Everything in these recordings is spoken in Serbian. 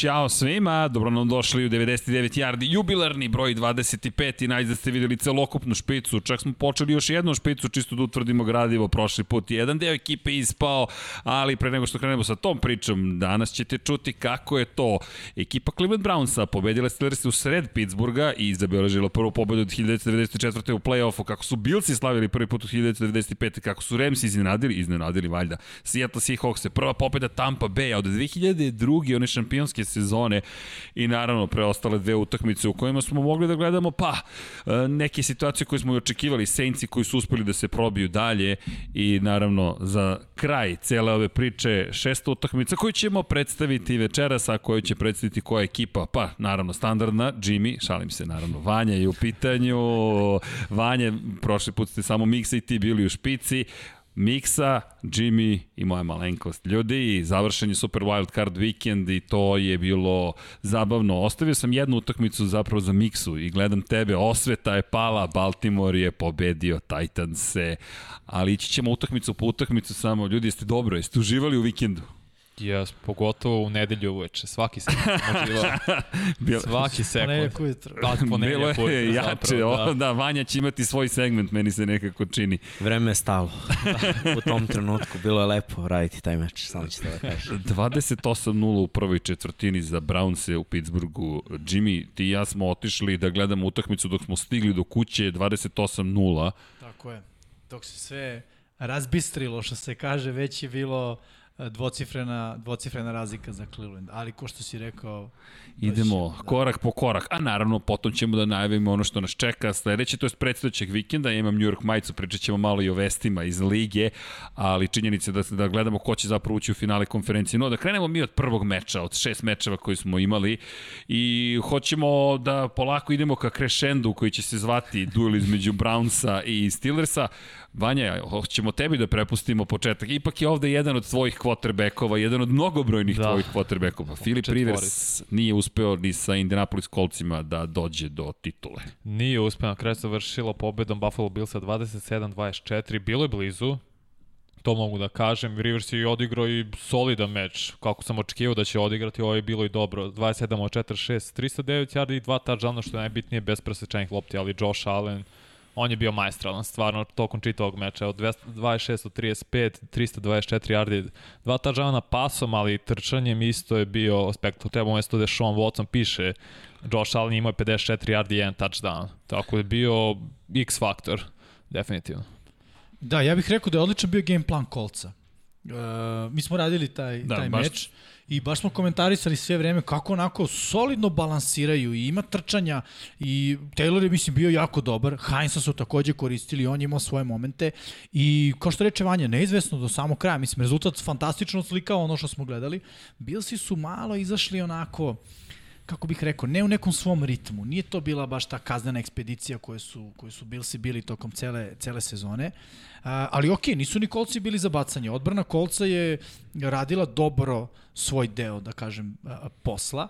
Ćao svima, dobro nam došli u 99 yardi, jubilarni broj 25 i najzad ste videli celokupnu špicu, čak smo počeli još jednu špicu čisto da utvrdimo gradivo prošli put. Jedan deo ekipe ispao, ali pre nego što krenemo sa tom pričom, danas ćete čuti kako je to. Ekipa Cleveland Brownsa pobedila Steelers u sred Pittsburgha i zabeležila prvu pobedu od 1994. u play-offu, kako su Billsi slavili prvi put od 1995. kako su Ramsi iznenadili, iznenadili valjda, Seattle Seahawks, prva pobeda Tampa Bay od 2002. one šampionske sezone i naravno preostale dve utakmice u kojima smo mogli da gledamo pa e, neke situacije koje smo i očekivali, Saintsi koji su uspeli da se probiju dalje i naravno za kraj cele ove priče šesta utakmica koju ćemo predstaviti večeras, a koju će predstaviti koja ekipa, pa naravno standardna, Jimmy, šalim se naravno, Vanja je u pitanju, Vanja, prošli put ste samo Miksa i ti bili u špici, Miksa, Jimmy i moja malenkost. Ljudi, završen je Super Wild Card weekend i to je bilo zabavno. Ostavio sam jednu utakmicu zapravo za Miksu i gledam tebe, osveta je pala, Baltimore je pobedio Titanse, ali ići ćemo utakmicu po utakmicu samo. Ljudi, jeste dobro, jeste uživali u vikendu? Jes, pogotovo u nedelju uveče, svaki sekund Bilo, svaki sekund. Ponedjeljak ujutro. Da, ponedjeljak Bilo je jače, zapravo, da. da, Vanja će imati svoj segment, meni se nekako čini. Vreme je stalo. u tom trenutku bilo je lepo raditi taj meč, samo ćete da kažem. 28-0 u prvoj četvrtini za Brownse u Pittsburghu. Jimmy, ti i ja smo otišli da gledamo utakmicu dok smo stigli do kuće 28-0. Tako je. Dok se sve razbistrilo, što se kaže, već je bilo dvocifrena, dvocifrena razlika za Cleveland. Ali ko što si rekao... Idemo da. korak po korak. A naravno, potom ćemo da najavimo ono što nas čeka sledeće, to je predstavljećeg vikenda. Ja imam New York majicu, pričat ćemo malo i o vestima iz lige, ali činjenica da, da gledamo ko će zapravo ući u finale konferencije. No, da krenemo mi od prvog meča, od šest mečeva koji smo imali i hoćemo da polako idemo ka krešendu koji će se zvati duel između Brownsa i Steelersa. Vanja, hoćemo tebi da prepustimo početak. Ipak je ovde jedan od tvojih quarterbackova, jedan od mnogobrojnih da. tvojih quarterbackova. Filip Rivers nije uspeo ni sa Indianapolis kolcima da dođe do titule. Nije uspeo, na kraju se vršilo pobedom Buffalo Billsa 27-24, bilo je blizu, to mogu da kažem. Rivers je odigrao i solidan meč, kako sam očekivao da će odigrati, ovo je bilo i dobro. 27 od 46, 309 yardi i dva touchdowna, što je najbitnije bez presečenih lopti, ali Josh Allen on je bio majstralan stvarno tokom čitavog meča, od 26 od 35, 324 yardi, dva touchdowna pasom, ali trčanjem isto je bio spektakl. Treba mesto da Sean Watson piše, Josh Allen imao je 54 yardi i jedan touchdown. Tako je bio X faktor, definitivno. Da, ja bih rekao da je odličan bio game plan kolca. Uh, mi smo radili taj, da, taj baš... meč i baš smo komentarisali sve vreme kako onako solidno balansiraju i ima trčanja i Taylor je mislim bio jako dobar, Heinza su takođe koristili, on je imao svoje momente. I kao što reče Vanja, neizvesno do samog kraja, mislim rezultat fantastično slikao ono što smo gledali, Bilsi su malo izašli onako kako bih rekao, ne u nekom svom ritmu. Nije to bila baš ta kaznena ekspedicija koje su, koje su Bilsi bili tokom cele, cele sezone. A, ali okej, okay, nisu ni kolci bili za bacanje. Odbrana kolca je radila dobro svoj deo, da kažem, posla.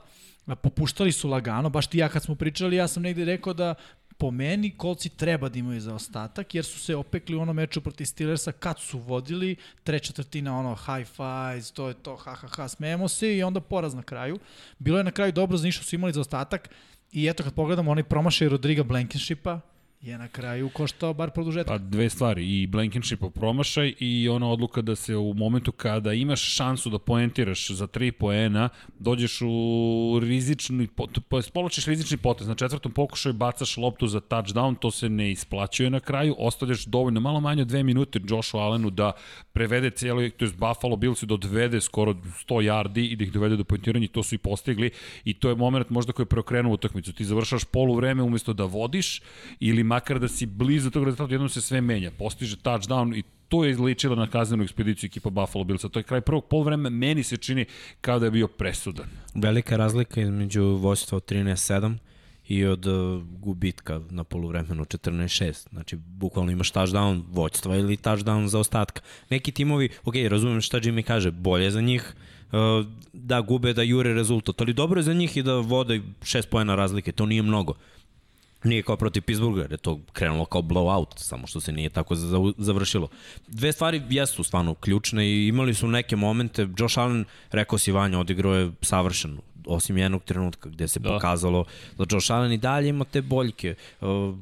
Popuštali su lagano, baš ti ja kad smo pričali, ja sam negde rekao da po meni kolci treba da imaju zaostatak, jer su se opekli u onom meču protiv Steelersa kad su vodili, treća četvrtina ono high fives, to je to, ha ha ha, smejemo se i onda poraz na kraju. Bilo je na kraju dobro, za što su imali zaostatak i eto kad pogledamo onaj promašaj Rodriga Blankenshipa, je na kraju koštao bar produžetak. Pa dve stvari, i Blankenshipov promašaj i ona odluka da se u momentu kada imaš šansu da poentiraš za tri poena, dođeš u rizični, poločiš rizični potez, na četvrtom pokušaju bacaš loptu za touchdown, to se ne isplaćuje na kraju, ostavljaš dovoljno, malo manje od dve minute Joshu Allenu da prevede cijeli, to je Buffalo Bills da odvede skoro 100 yardi i da ih dovede do poentiranja i to su i postigli i to je moment možda koji je preokrenuo utakmicu. Ti završaš polu vreme umesto da vodiš ili makar da si blizu tog rezultata, jednom se sve menja. Postiže touchdown i to je izličilo na kaznenu ekspediciju ekipa Buffalo Billsa. To je kraj prvog polovremena, meni se čini kao da je bio presudan. Velika razlika između vojstva od 13-7 i od uh, gubitka na poluvremenu 14-6. Znači, bukvalno imaš touchdown vođstva ili touchdown za ostatka. Neki timovi, ok, razumem šta Jimmy kaže, bolje za njih, uh, da gube, da jure rezultat, ali dobro je za njih i da vode 6 pojena razlike, to nije mnogo. Nije kao protiv Pittsburgha, jer je to krenulo kao blowout, samo što se nije tako završilo. Dve stvari jesu stvarno ključne i imali su neke momente. Josh Allen, rekao si Vanja, odigrao je savršeno. osim jednog trenutka gde se da. pokazalo da Josh Allen i dalje ima te boljke. Uh,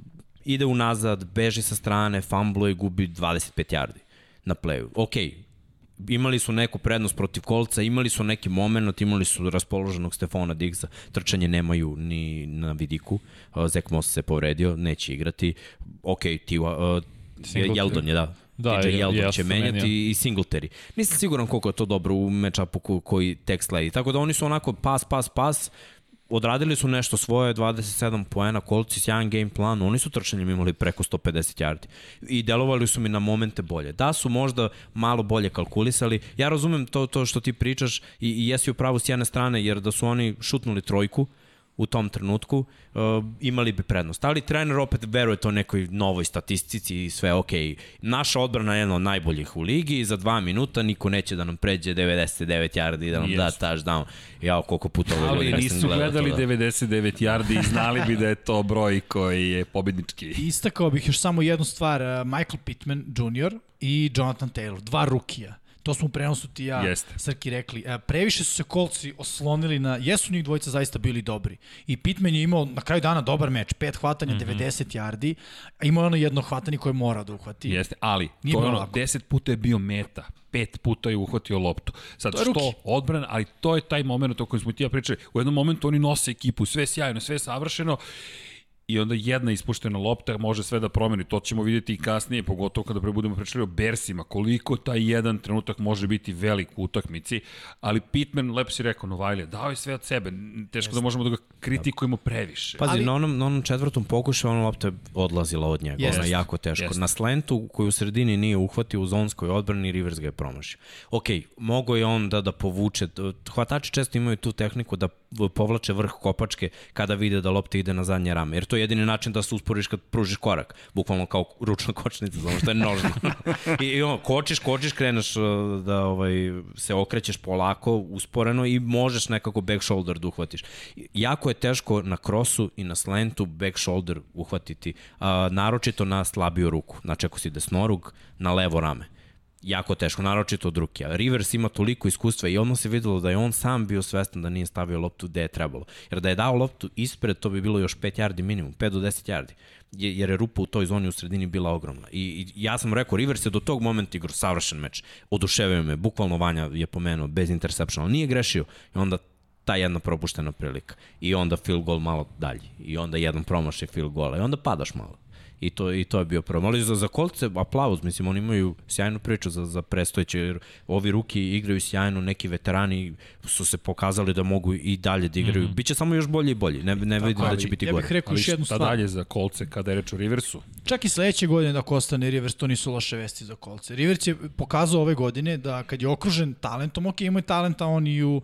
ide unazad, beži sa strane, fumbluje i gubi 25 yardi na playu. Ok, imali su neku prednost protiv kolca, imali su neki moment, imali su raspoloženog Stefana Diggsa, trčanje nemaju ni na vidiku, Zek Moss se povredio, neće igrati, ok, Tiva, uh, Jeldon je da, Da, DJ Yeldon će menjati i Singletary. Nisam siguran koliko je to dobro u matchupu koji tek sledi. Tako da oni su onako pas, pas, pas, odradili su nešto svoje, 27 poena, kolci, sjajan game plan, oni su trčanjem imali preko 150 yardi i delovali su mi na momente bolje. Da su možda malo bolje kalkulisali, ja razumem to, to što ti pričaš i, i jesi u pravu s jedne strane, jer da su oni šutnuli trojku, u tom trenutku, uh, imali bi prednost. Ali trener opet veruje to nekoj novoj statistici i sve ok. Naša odbrana je jedna od najboljih u ligi i za dva minuta niko neće da nam pređe 99 yardi i da nam Jest. da touchdown. Ja koliko puta ove Ali nisu gledali to, da. 99 yardi i znali bi da je to broj koji je pobednički. Istakao bih još samo jednu stvar. Uh, Michael Pittman Jr. i Jonathan Taylor, dva rukija To smo u prenosu ti ja, Jeste. Srki, rekli. E, previše su se kolci oslonili na... Jesu njih dvojica zaista bili dobri. I Pitman je imao na kraju dana dobar meč. Pet hvatanja, mm -hmm. 90 yardi. A imao je ono jedno hvatanje koje mora da uhvati. Jeste, ali Nije to je ono, lako. 10 puta je bio meta pet puta je uhvatio loptu. Sad to što odbran, ali to je taj moment o kojem smo ti ja pričali. U jednom momentu oni nose ekipu, sve sjajno, sve savršeno i onda jedna ispuštena lopta može sve da promeni. To ćemo vidjeti i kasnije, pogotovo kada pre budemo pričali o Bersima, koliko taj jedan trenutak može biti velik u utakmici, ali Pitman, lepo si rekao, Novajlija, dao je sve od sebe, teško da možemo da ga kritikujemo previše. Pazi, ali... na, onom, na onom četvrtom pokušaju ona lopta je odlazila od njega, jest, ona je jako teško. Jest. Na slentu koju u sredini nije uhvatio u zonskoj odbrani, Rivers ga je promašio. Ok, mogo je on da, da povuče, hvatači često imaju tu tehniku da povlače vrh kopačke kada vide da lopta ide na zadnje rame, jer to je jedini način da se usporiš kad pružiš korak, bukvalno kao ručna kočnica, znamo što je nožno. I, i ono, kočiš, kočiš, kreneš uh, da ovaj, se okrećeš polako, usporeno i možeš nekako back shoulder da uhvatiš. Jako je teško na krosu i na slentu back shoulder uhvatiti, a, naročito na slabiju ruku, znači ako si desnorug, na levo rame jako teško, naročito od Rukija. Rivers ima toliko iskustva i odmah se videlo da je on sam bio svestan da nije stavio loptu gde je trebalo. Jer da je dao loptu ispred, to bi bilo još 5 yardi minimum, 5 do 10 yardi. Jer je rupa u toj zoni u sredini bila ogromna. I, i ja sam rekao, Rivers je do tog momenta igrao savršen meč. Oduševio me, bukvalno Vanja je pomenuo, bez interceptiona. Nije grešio. I onda ta jedna propuštena prilika. I onda field goal malo dalje. I onda jedan promašaj field goal. I onda padaš malo i to, i to je bio problem. Ali za, za kolce, aplauz, mislim, oni imaju sjajnu priču za, za prestojeće, jer ovi ruki igraju sjajno, neki veterani su se pokazali da mogu i dalje da igraju. Mm -hmm. Biće samo još bolje i bolje, ne, ne vidim da će biti ja gore. Ja bih rekao još jednu stvar. dalje za kolce kada je reč o Riversu? Čak i sledeće godine da ostane Rivers, to nisu loše vesti za kolce. Rivers je pokazao ove godine da kad je okružen talentom, ok, ima je talenta on i u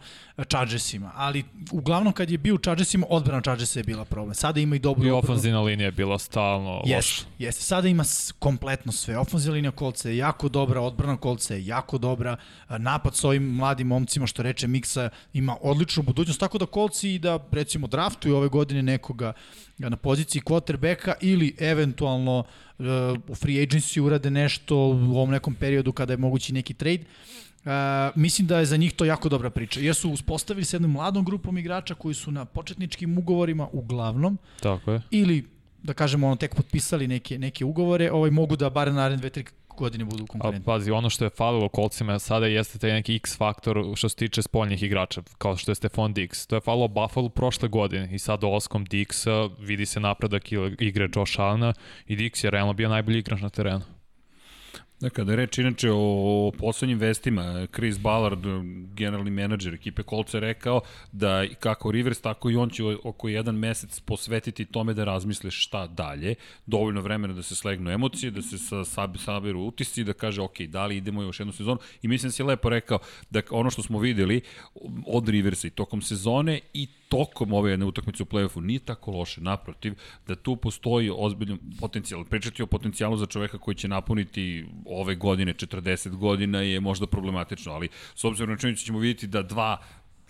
Chargersima, ali uglavnom kad je bio u Chargersima, odbrana Chargersa je bila problem. Sada ima i dobru... I linija je bila stalno yes, loša. Jeste, sada ima kompletno sve. Ofenzivna linija kolca je jako dobra, odbrana kolca je jako dobra, napad s ovim mladim momcima, što reče Miksa, ima odličnu budućnost, tako da kolci i da recimo draftuju ove godine nekoga na poziciji quarterbacka ili eventualno u free agency urade nešto u ovom nekom periodu kada je mogući neki trade. Uh, mislim da je za njih to jako dobra priča, jer su uspostavili se jednom mladom grupom igrača koji su na početničkim ugovorima uglavnom, Tako je. ili da kažemo ono tek potpisali neke neke ugovore, ovaj mogu da bar naredne dve tri godine budu konkurentni. Pazi, ono što je falilo kolcima sada jeste taj neki X faktor što se tiče spoljnih igrača, kao što je Stefan Dix. To je falilo Buffalo prošle godine i sad dolaskom Dixa vidi se napredak igre Josh Allena i Dix je realno bio najbolji igrač na terenu. Da, kada je reč inače o poslednjim vestima, Chris Ballard, generalni menadžer ekipe Kolca, rekao da kako Rivers, tako i on će oko jedan mesec posvetiti tome da razmisle šta dalje, dovoljno vremena da se slegnu emocije, da se sa, sabiru utisci, da kaže ok, da li idemo još jednu sezonu? I mislim da si lepo rekao da ono što smo videli od Riversa i tokom sezone i tokom ove jedne utakmice u play-offu nije tako loše, naprotiv, da tu postoji ozbiljan potencijal. Pričati o potencijalu za čoveka koji će napuniti ove godine 40 godina je možda problematično, ali s obzirom na činjenicu ćemo vidjeti da dva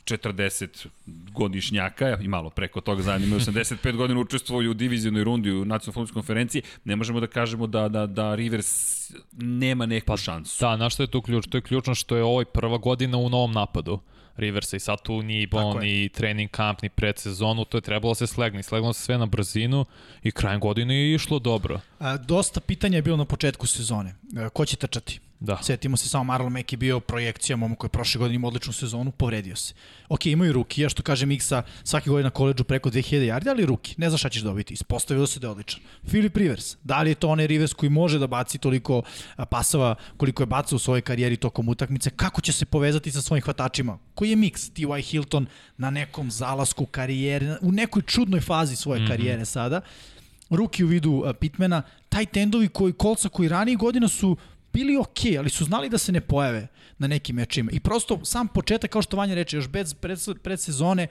40 godišnjaka i malo preko toga zajedno imaju 85 godina učestvuju u divizionoj rundi u nacionalnoj futbolskoj konferenciji, ne možemo da kažemo da, da, da Rivers nema neku pa, šansu. Da, na što je tu ključ? To je ključno što je ovo prva godina u novom napadu Riversa i sad tu ni bon, ni trening kamp, ni predsezonu, to je trebalo da se slegne. Sleglo se sve na brzinu i krajem godine je išlo dobro. A, dosta pitanja je bilo na početku sezone. A, ko će trčati? Da. Sjetimo se samo Marlon Mack je bio projekcija momak koji je prošle godine imao odličnu sezonu, povredio se. Ok, imaju ruki, ja što kaže Miksa, svake godine na koleđu preko 2000 yardi, ali ruki, ne znaš šta ćeš dobiti. Ispostavilo se da je odličan. Philip Rivers, da li je to onaj Rivers koji može da baci toliko pasava koliko je bacao u svojoj karijeri tokom utakmice, kako će se povezati sa svojim hvatačima? Koji je miks? T.Y. Hilton na nekom zalasku karijere, u nekoj čudnoj fazi svoje mm -hmm. karijere sada ruki u vidu uh, Pitmana, taj tendovi koji kolca koji ranije godina su bili ok, ali su znali da se ne pojave na nekim mečima. I prosto sam početak, kao što Vanja reče, još bez pred, pred sezone,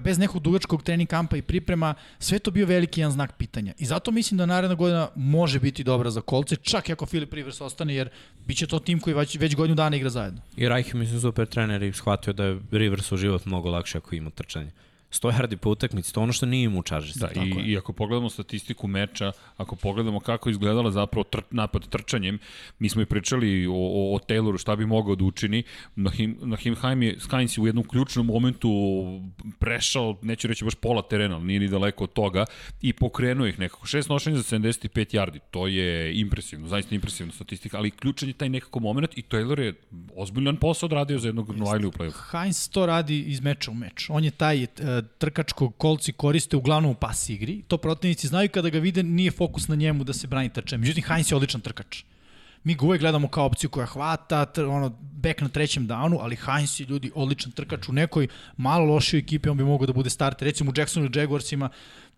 bez nekog dugačkog trening kampa i priprema, sve to bio veliki jedan znak pitanja. I zato mislim da naredna godina može biti dobra za kolce, čak i ako Filip Rivers ostane, jer bit će to tim koji već, već godinu dana igra zajedno. I Reich, mislim, super trener i shvatio da je Riversu život mnogo lakše ako ima trčanje. 100 yardi po utakmici, to ono što nije im u čaržisti. Da, i, i ako pogledamo statistiku meča, ako pogledamo kako izgledala zapravo tr, napad trčanjem, mi smo i pričali o, o, o Tayloru šta bi mogao da učini, Nahim, Nahim Haim je, Skynes je u jednom ključnom momentu prešao, neću reći baš pola terena, nije ni daleko od toga, i pokrenuo ih nekako. Šest nošenja za 75 yardi, to je impresivno, zaista impresivna statistika, ali ključan je taj nekako moment i Taylor je ozbiljan posao odradio za jednog Novajliju u play-offu. Heinz to radi iz meča u meč. On je taj uh, trkačkog kolci koriste uglavnom u pas igri. To protivnici znaju kada ga vide, nije fokus na njemu da se brani trčem. Međutim, Heinz je odličan trkač. Mi ga uvek gledamo kao opciju koja hvata, ono, bek na trećem downu, ali Heinz je ljudi odličan trkač u nekoj malo lošoj ekipi, on bi mogao da bude starter. Recimo u Jacksonu Jaguarsima,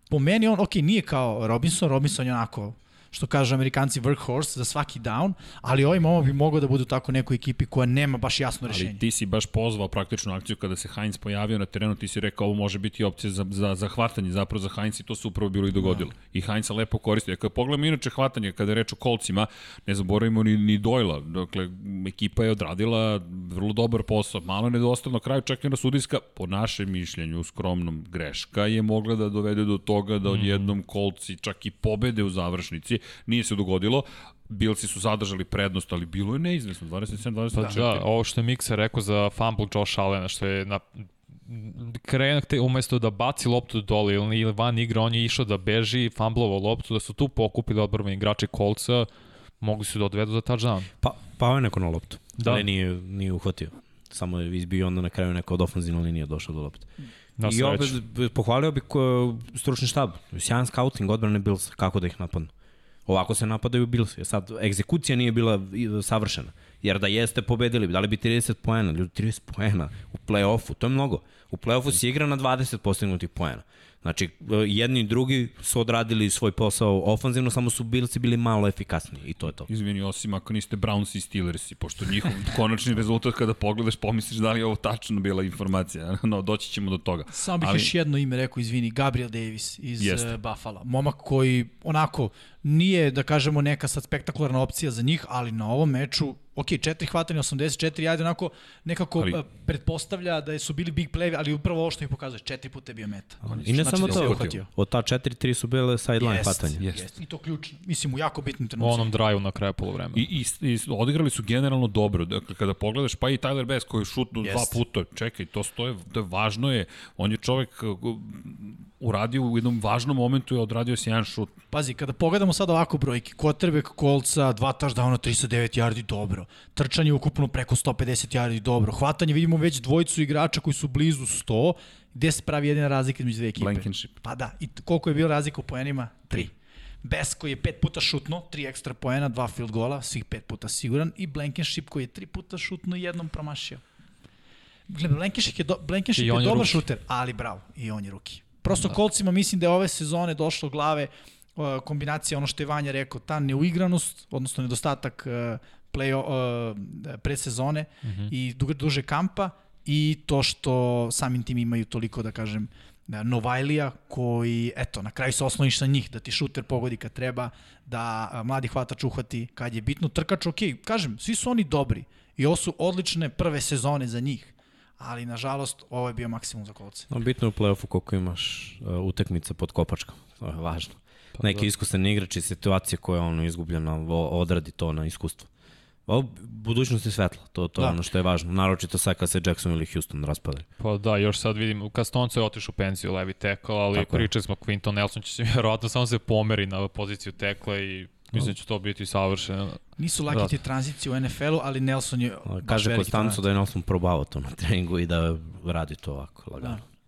po meni on, ok, nije kao Robinson, Robinson je onako što kažu amerikanci workhorse za svaki down, ali ovaj momak bi mogao da bude u tako nekoj ekipi koja nema baš jasno rešenje. Ali ti si baš pozvao praktičnu akciju kada se Heinz pojavio na terenu, ti si rekao ovo može biti opcija za, za, za hvatanje, zapravo za Heinz i to se upravo bilo i dogodilo. Da. I Heinz lepo koristio. Kada pogledamo inače hvatanje, kada je reč o kolcima, ne zaboravimo ni, ni Dojla. Dakle, ekipa je odradila vrlo dobar posao. Malo nedostalo na kraju na sudijska, po našem mišljenju, skromnom greška, je mogla da dovede do toga da odjednom kolci čak i pobede u završnici nije se dogodilo, Bilci su zadržali prednost, ali bilo je neizvesno, 27-24. Da, da, ovo što je Miksa rekao za fumble Josh Allena, što je na krenak te umesto da baci loptu dole ili van igra, on je išao da beži, fumblovo loptu, da su tu pokupili odbrveni igrači kolca, mogli su da odvedu za touchdown. Pa, pao je neko na loptu, da. ali nije, nije uhvatio. Samo je izbio onda na kraju neko od ofenzivne linije došao do lopte. Na I opet pohvalio bih stručni štab, sjajan scouting odbrane Bills, kako da ih napadnu. Ovako se napadaju Bills. Sad, egzekucija nije bila savršena. Jer da jeste pobedili, da li bi 30 poena, ljudi 30 poena u play-offu, to je mnogo. U play-offu se igra na 20 postignutih poena. Znači, e, jedni i drugi su odradili svoj posao ofanzivno, samo su Billsi bili malo efikasniji i to je to. Izvini, osim ako niste Browns i Steelersi, pošto njihov konačni rezultat kada pogledaš pomisliš da li je ovo tačno bila informacija. No, doći ćemo do toga. Samo bih Ali... još jedno ime rekao, izvini, Gabriel Davis iz Jeste. Buffalo. Momak koji onako nije, da kažemo, neka sad spektakularna opcija za njih, ali na ovom meču ok, četiri hvatanja, 84, ajde onako nekako ali, pretpostavlja da su bili big play, ali upravo ovo što ih pokazuje, četiri puta je bio meta. I ne znači samo da to, uhvatio. od ta četiri, tri su bile sideline jest, hvatanja. Jest. jest. I to ključno, mislim, u jako bitnim trenucima. U onom drive na kraju polovremena. I, i, I odigrali su generalno dobro. Dakle, kada pogledaš, pa i Tyler Bass koji je šutnu dva puta, čekaj, to, stoje, to je važno je, on je čovek uradio u jednom važnom momentu je odradio sjajan šut. Pazi, kada pogledamo sad ovako brojke, Kotrbek, Kolca, dva touchdowna, 309 yardi, dobro. Trčanje ukupno preko 150 yardi, dobro. Hvatanje, vidimo već dvojicu igrača koji su blizu 100, gde se pravi jedina razlika između dve ekipe. Blankenship. Pa da, i koliko je bio razlika u poenima? 3. Bes koji je pet puta šutno, tri ekstra poena, dva field gola, svih pet puta siguran, i Blankenship koji je tri puta šutno i jednom promašio. Blankenship je, do, Blankenship je, je dobar šuter, ali bravo, i on je ruki. Prosto da. kolcima mislim da je ove sezone došlo glave uh, kombinacija ono što je Vanja rekao, ta neuigranost, odnosno nedostatak uh, play, uh, predsezone uh. -huh. i duže, duže kampa i to što samim tim imaju toliko, da kažem, Novajlija koji, eto, na kraju se osloniš na njih, da ti šuter pogodi kad treba, da mladi hvatač uhvati kad je bitno. Trkač, ok, kažem, svi su oni dobri i ovo su odlične prve sezone za njih ali nažalost ovo je bio maksimum za kolce. No, bitno je u play-offu koliko imaš uh, utekmica pod kopačkom, to je važno. Pa, Neki da. iskusan igrač i situacije koje ono izgubljena odradi to na iskustvo. O, budućnost je svetla, to, to da. je ono što je važno. Naročito sad kad se Jackson ili Houston raspadaju. Pa da, još sad vidim, Kastonco je otišao u pensiju levi tekla, ali pričali smo Quinton Nelson će se vjerovatno samo se pomeri na poziciju tekla i Mislim da će to biti savršeno. Nisu laki da. te tranzicije u NFL-u, ali Nelson je Kaže Kostanco da je Nelson probao to na treningu i da radi to ovako lagano. Da.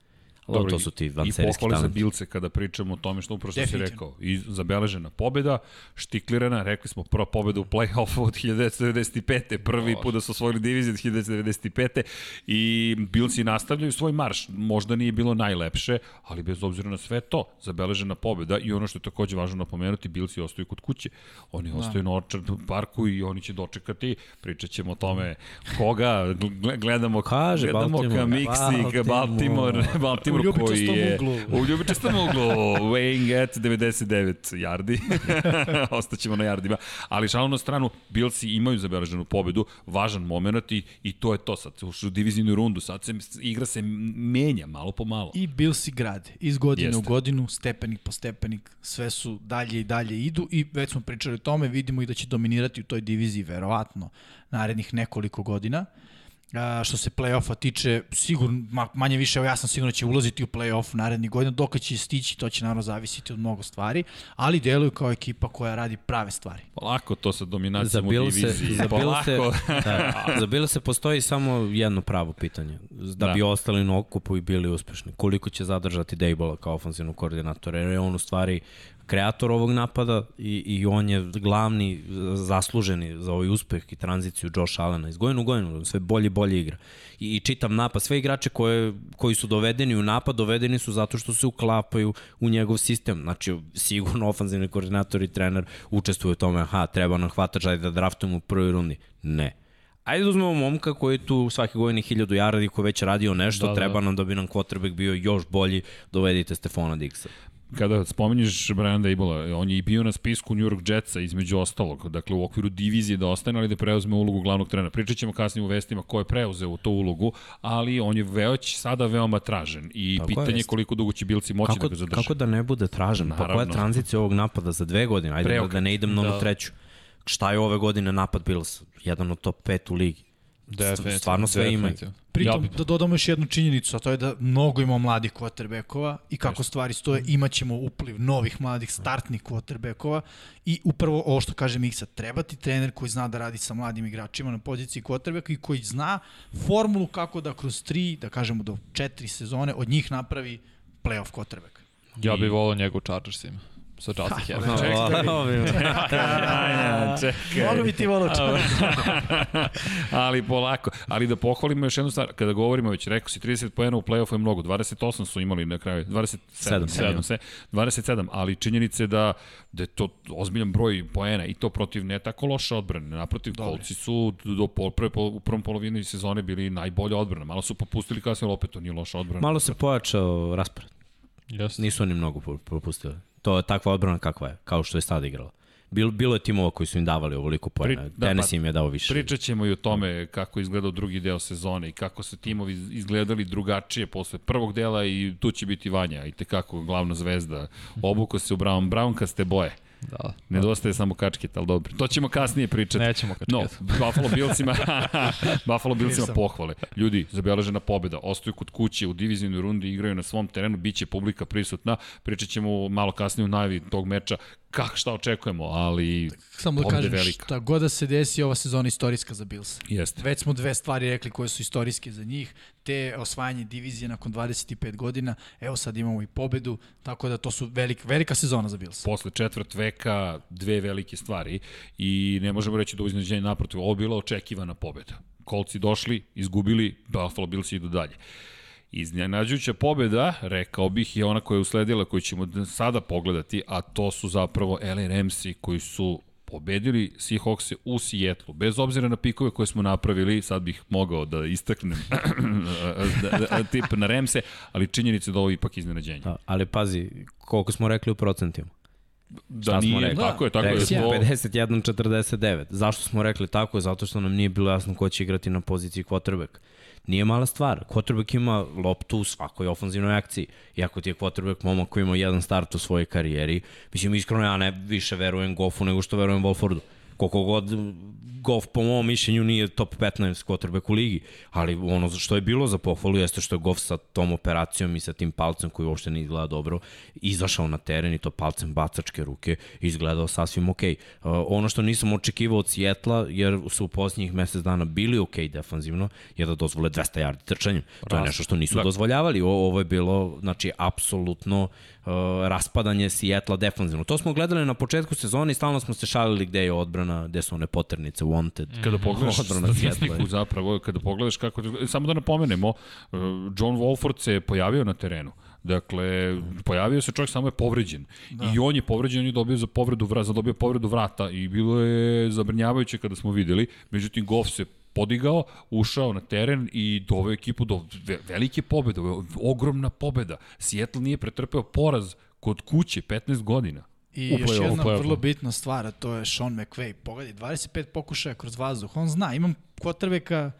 Dobro, to su ti vanserijski talenti. I pohvali za Bilce kada pričamo o tome što upravo što si rekao. I zabeležena pobeda, štiklirana, rekli smo prva pobeda u play-offu od 1995. Prvi put da su osvojili diviziju od 1995. I Bilci nastavljaju svoj marš. Možda nije bilo najlepše, ali bez obzira na sve to, zabeležena pobeda i ono što je takođe važno napomenuti, Bilci ostaju kod kuće. Oni da. ostaju na Orchard parku i oni će dočekati, pričat ćemo o tome koga, gledamo, Kaže, gledamo Baltimore. ka Mixi, Baltimore, Baltimore, Baltimore u koji je uglu. u ljubičastom uglu, weighing at 99 yardi. Ostaćemo na yardima. Ali šalno na stranu, Bilsi imaju zabeleženu pobedu, važan moment i, i to je to sad. U divizijnu rundu, sad se igra se menja malo po malo. I Bilsi grade. Iz godine Jeste. u godinu, stepenik po stepenik, sve su dalje i dalje idu i već smo pričali o tome, vidimo i da će dominirati u toj diviziji verovatno narednih nekoliko godina. A, što se play-offa tiče, sigurno, manje više, evo ja sam sigurno da će ulaziti u play-off naredni godina, dok će stići, to će naravno zavisiti od mnogo stvari, ali deluju kao ekipa koja radi prave stvari. Polako to sa dominacijom u diviziji. Za Se, da, za bilo se postoji samo jedno pravo pitanje, da, da. bi ostali na okupu i bili uspešni. Koliko će zadržati Dejbola kao ofenzivnog koordinatora, jer je on u stvari kreator ovog napada i, i on je glavni zasluženi za ovaj uspeh i tranziciju Josh Allena iz godinu u godinu, sve bolje i bolje igra. I, i čitam napad, sve igrače koje, koji su dovedeni u napad, dovedeni su zato što se uklapaju u njegov sistem. Znači, sigurno ofanzivni koordinator i trener učestvuju u tome, aha, treba nam hvatač, ajde da draftujemo u prvoj rundi. Ne. Ajde da uzmemo momka koji je tu svake godine 1000 yardi koji već radio nešto, da, da. treba nam da bi nam quarterback bio još bolji, dovedite Stefana Dixa kada spominješ Brian Dable, on je i bio na spisku New York Jetsa između ostalog, dakle u okviru divizije da ostane, ali da preuzme ulogu glavnog trenera. Pričat ćemo kasnije u vestima ko je preuzeo tu ulogu, ali on je već sada veoma tražen i Tako pitanje je koliko dugo će Bilci moći kako, da ga zadrže. Kako da ne bude tražen? Naravno. Pa koja je tranzicija ovog napada za dve godine? Ajde Preokret. da ne idem na da. treću. Šta je ove godine napad Bills? Jedan od top 5 u ligi. Definitivno. Stvarno sve ima. Pritom, ja da dodamo još jednu činjenicu, a to je da mnogo ima mladih quarterbackova i kako stvari stoje, imaćemo upliv novih mladih startnih quarterbackova i upravo ovo što kaže Miksa, treba ti trener koji zna da radi sa mladim igračima na poziciji quarterbacka i koji zna formulu kako da kroz tri, da kažemo do četiri sezone od njih napravi playoff quarterback. Ja bih volao njegu Chargersima sa Chelsea Head. Čekaj, čekaj. Mogu bi ti volao Ali polako. Ali da pohvalimo još jednu stvar. Kada govorimo, već rekao si 30 pojena u play-offu je mnogo. 28 su imali na kraju. 27. 7, 7. 27. Ali činjenice da, da je to ozbiljan broj poena i to protiv ne tako loše odbrane. Naprotiv, Dobre. kolci su do prve, u prvom polovini sezone bili najbolja odbrana. Malo su popustili kasnije, ali opet to nije loša odbrana. Malo se pojačao raspored. Yes. Nisu oni mnogo propustili. To je takva odbrana kakva je, kao što je sada igrala. Bilo, bilo je timova koji su im davali ovoliko pojena. Da, Tenis pa, im je dao više. Pričat ćemo i o tome kako je izgledao drugi deo sezone i kako su timovi izgledali drugačije posle prvog dela i tu će biti Vanja i tekako glavna zvezda. Obuko se u Brown, Brown kaste boje. Da. Nedostaje samo kačket, ali dobro. To ćemo kasnije pričati. Nećemo kačket. No, Buffalo Billsima, Buffalo Billsima pohvale. Ljudi, zabeležena pobeda, ostaju kod kuće u divizijnoj rundi, igraju na svom terenu, bit će publika prisutna. Pričat ćemo malo kasnije u najavi tog meča kako šta očekujemo, ali Samo da kažem, velika. šta god da se desi, ova sezona istorijska za Bills. Jeste. Već smo dve stvari rekli koje su istorijske za njih, te osvajanje divizije nakon 25 godina, evo sad imamo i pobedu, tako da to su velik, velika sezona za Bills. Posle četvrt veka dve velike stvari i ne možemo reći da iznenađenje naprotiv, ovo bila očekivana pobeda. Kolci došli, izgubili, Buffalo Bills idu dalje. Iznenađujuća pobjeda, rekao bih, je ona koja je usledila, koju ćemo sada pogledati, a to su zapravo LA Ramsey koji su pobedili Seahawks u Sijetlu. Bez obzira na pikove koje smo napravili, sad bih mogao da istaknem da, da, tip na Remse, ali činjenica da ovo ipak iznenađenje. Da, ali pazi, koliko smo rekli u procentima? Da nije, rekli? tako je, tako je. 51-49. Zašto smo rekli tako? Zato što nam nije bilo jasno ko će igrati na poziciji quarterback. Nije mala stvar. Quarterback ima loptu u svakoj ofanzivnoj akciji. Iako ti je quarterback momak koji ima jedan start u svojoj karijeri, mislim, iskreno ja ne više verujem Goffu nego što verujem Wolfordu. Koliko god Goff po mom mišljenju nije top 15 quarterback u ligi, ali ono što je bilo za pohvalu jeste što je Goff sa tom operacijom i sa tim palcem koji uopšte ne izgleda dobro, izašao na teren i to palcem bacačke ruke izgledao sasvim ok. Uh, ono što nisam očekivao od Sjetla, jer su u posljednjih mesec dana bili ok defanzivno, je da dozvole 200 yardi trčanjem. To je nešto što nisu dozvoljavali. O, ovo je bilo, znači, apsolutno uh, raspadanje Sijetla defanzivno. To smo gledali na početku sezone i stalno smo se šalili gde je odbrana, gde su one poternice, wanted. Kada pogledaš statistiku zapravo, kada pogledaš kako... Samo da napomenemo, uh, John Wolford se je pojavio na terenu. Dakle, pojavio se čovjek, samo je povređen. Da. I on je povređen, on je dobio za povredu vrata, za dobio povredu vrata i bilo je zabrinjavajuće kada smo videli. Međutim, Goff se podigao, ušao na teren i doveo ekipu do velike pobede, ogromna pobeda. Seattle nije pretrpeo poraz kod kuće 15 godina. I još jedna vrlo bitna stvar, a to je Sean McVay. Pogledaj, 25 pokušaja kroz vazduh. On zna, imam kvotrbeka,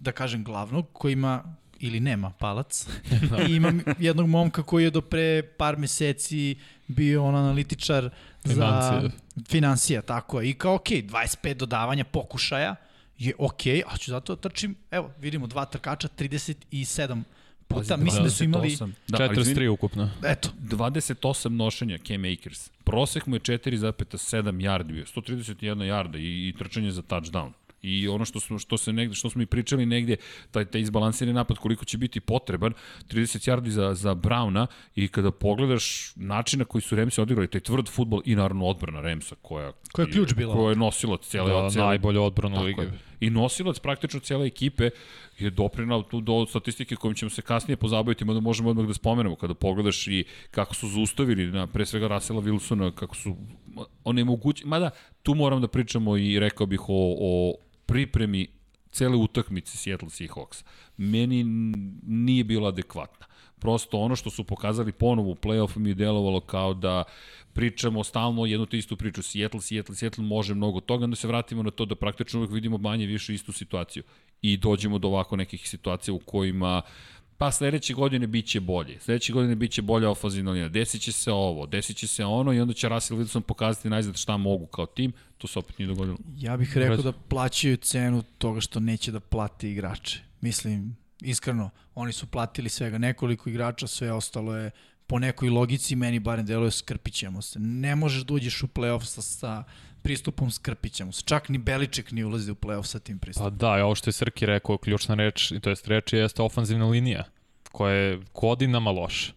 da kažem glavnog, koji ima ili nema palac. I imam jednog momka koji je do pre par meseci bio on analitičar Financije. za financija, tako je. I kao, ok, 25 dodavanja pokušaja je ok, a ću zato da trčim, evo, vidimo, dva trkača, 37 puta, Pazi, mislim da su imali... Da, 43 ukupno. Eto. 28 nošenja Cam Akers. Prosek mu je 4,7 yardi bio, 131 yarda i, i trčanje za touchdown. I ono što smo što se negde što smo i pričali negde taj taj izbalansirani napad koliko će biti potreban 30 yardi za za Brauna i kada pogledaš način na koji su Remsi odigrali taj tvrd fudbal i naravno odbrana Remsa koja koja je ključ bila. koja je nosilac cele da, cele najbolja odbrana lige. i nosilac praktično cele ekipe je doprinao tu do statistike kojim ćemo se kasnije pozabaviti, mada možemo odmah da spomenemo. Kada pogledaš i kako su zaustavili na pre svega Rasela Wilsona, kako su onemogući, mada tu moram da pričamo i rekao bih o, o pripremi cele utakmice Seattle Seahawks. Meni nije bila adekvatna. Prosto ono što su pokazali ponovo u play-offu mi je delovalo kao da pričamo stalno jednu te istu priču, Seattle, Seattle, Seattle može mnogo toga, onda se vratimo na to da praktično uvek vidimo manje više istu situaciju. I dođemo do ovako nekih situacija u kojima pa sledeće godine biće bolje. Sledeće godine biće bolja ofazina linija. Desit će se ovo, desit će se ono i onda će Russell Wilson pokazati najzad šta mogu kao tim. To se opet nije dogodilo. Ja bih rekao da plaćaju cenu toga što neće da plati igrače. Mislim, iskreno, oni su platili svega nekoliko igrača, sve ostalo je po nekoj logici, meni barem deluje skrpićemo se. Ne možeš da uđeš u play-off sa, sa pristupom skrpićemo se. Čak ni Beliček ni ulazi u play-off sa tim pristupom. Pa da, ovo što je Srki rekao, ključna reč, to jest reč jeste ofanzivna linija, koja je godinama loša.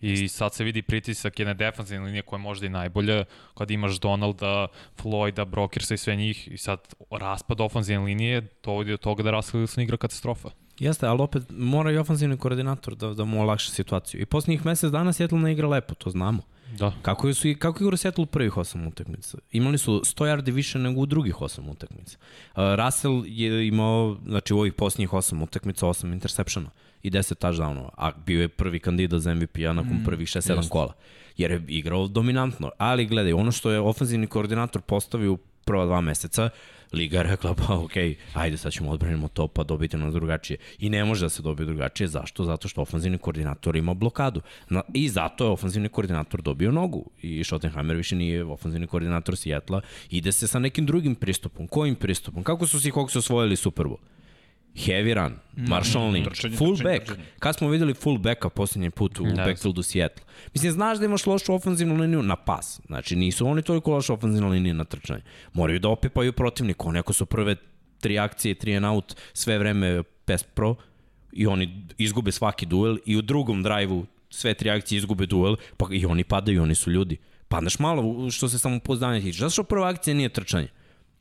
I sad se vidi pritisak jedne defanzivne linije koja je možda i najbolja, kad imaš Donalda, Floyda, Brokersa i sve njih, i sad raspad ofanzivne linije, to vodi do toga da Russell Wilson igra katastrofa. Jeste, ali opet mora i ofenzivni koordinator da, da mu olakša situaciju. I poslednjih mesec dana Seattle ne igra lepo, to znamo. Da. Kako, su, kako igra Seattle u prvih osam utakmica? Imali su 100 yardi više nego u drugih osam utakmica. Uh, Russell je imao, znači u ovih posljednjih osam utakmica, osam interseptiona i 10 touchdownova, a bio je prvi kandidat za MVP-a nakon mm, prvih 6-7 kola. Jer je igrao dominantno. Ali gledaj, ono što je ofenzivni koordinator postavio u prva dva meseca, Liga rekla, pa ok, ajde sad ćemo odbranimo to, pa dobiti nas drugačije. I ne može da se dobije drugačije. Zašto? Zato što ofenzivni koordinator ima blokadu. Na, I zato je ofenzivni koordinator dobio nogu. I Schottenheimer više nije ofenzivni koordinator Sijetla. Ide se sa nekim drugim pristupom. Kojim pristupom? Kako su si Hawks osvojili Super Bowl? Heavy run, mm. Marshall Lynch, trčanje, full trčanje, back. Trčanje. Kad smo videli full backa poslednji put u yes. backfieldu Seattle? Mislim, znaš da imaš lošu ofenzivnu liniju na pas. Znači, nisu oni toliko loša ofenzivna linija na trčanje. Moraju da opipaju protivnika. Oni ako su prve tri akcije, tri and out, sve vreme pest pro, i oni izgube svaki duel i u drugom drajvu sve tri akcije izgube duel, pa i oni padaju, oni su ljudi. Padneš malo što se samo pozdanje tiče. Zato što prva akcija nije trčanje.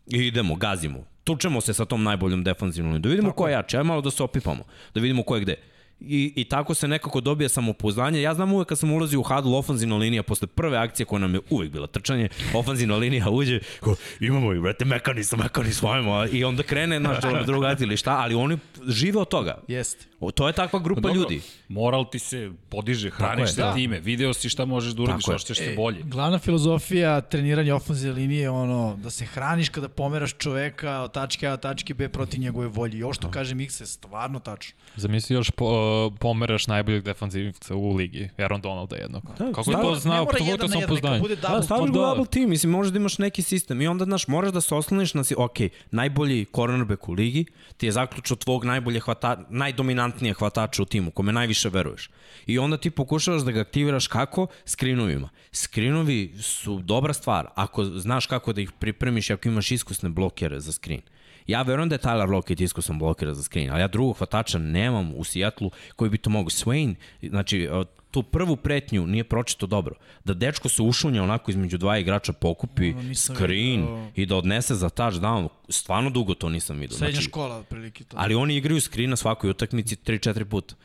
I idemo, gazimo tučemo se sa tom najboljom defanzivnom da vidimo Tako. ko je jače, malo da se opipamo, da vidimo ko je gde. I, I tako se nekako dobija samopouzdanje. Ja znam uvek kad sam ulazio u hadl ofanzivna linija posle prve akcije koja nam je uvek bila trčanje, ofanzivna linija uđe, ko, imamo i vrete mekanisam, mekanisam, ajmo, i onda krene naš druga ili šta, ali oni žive od toga. Jeste. O, to je takva grupa Dobro, ljudi. Moral ti se podiže, hraniš se da. time, video si šta možeš da uradiš, ošćeš se bolje. Glavna filozofija treniranja ofenzivne linije je ono da se hraniš kada pomeraš čoveka od tačke A do tačke B protiv njegove volje. I ovo što kaže Mikse, stvarno tačno. Zamisli još po, pomeraš najboljeg defanzivca u ligi, Aaron Donalda jednog. Da, Kako je to znao, to to sam poznanje. Bude Da, double, staviš ga u da. double team, mislim, možeš da imaš neki sistem i onda, znaš, moraš da se osloniš na si, ok, najbolji cornerback u ligi, ti je zaključio tvog najbolje hvata, najdominantnije hvatača u timu, kome najviše veruješ. I onda ti pokušavaš da ga aktiviraš kako? Skrinovima. Skrinovi su dobra stvar, ako znaš kako da ih pripremiš i ako imaš iskusne blokere za skrin. Ja verujem da je Tyler Lockett iskusan blokera za screen, ali ja drugog hvatača nemam u Seattleu koji bi to mogu. Swain, znači, e, tu prvu pretnju nije pročito dobro. Da dečko se ušunja onako između dva igrača pokupi nisam screen vidio. i da odnese za touchdown, stvarno dugo to nisam vidio. Srednja Znači, škola, otprilike to. ali oni igraju screen na svakoj utakmici 3-4 puta.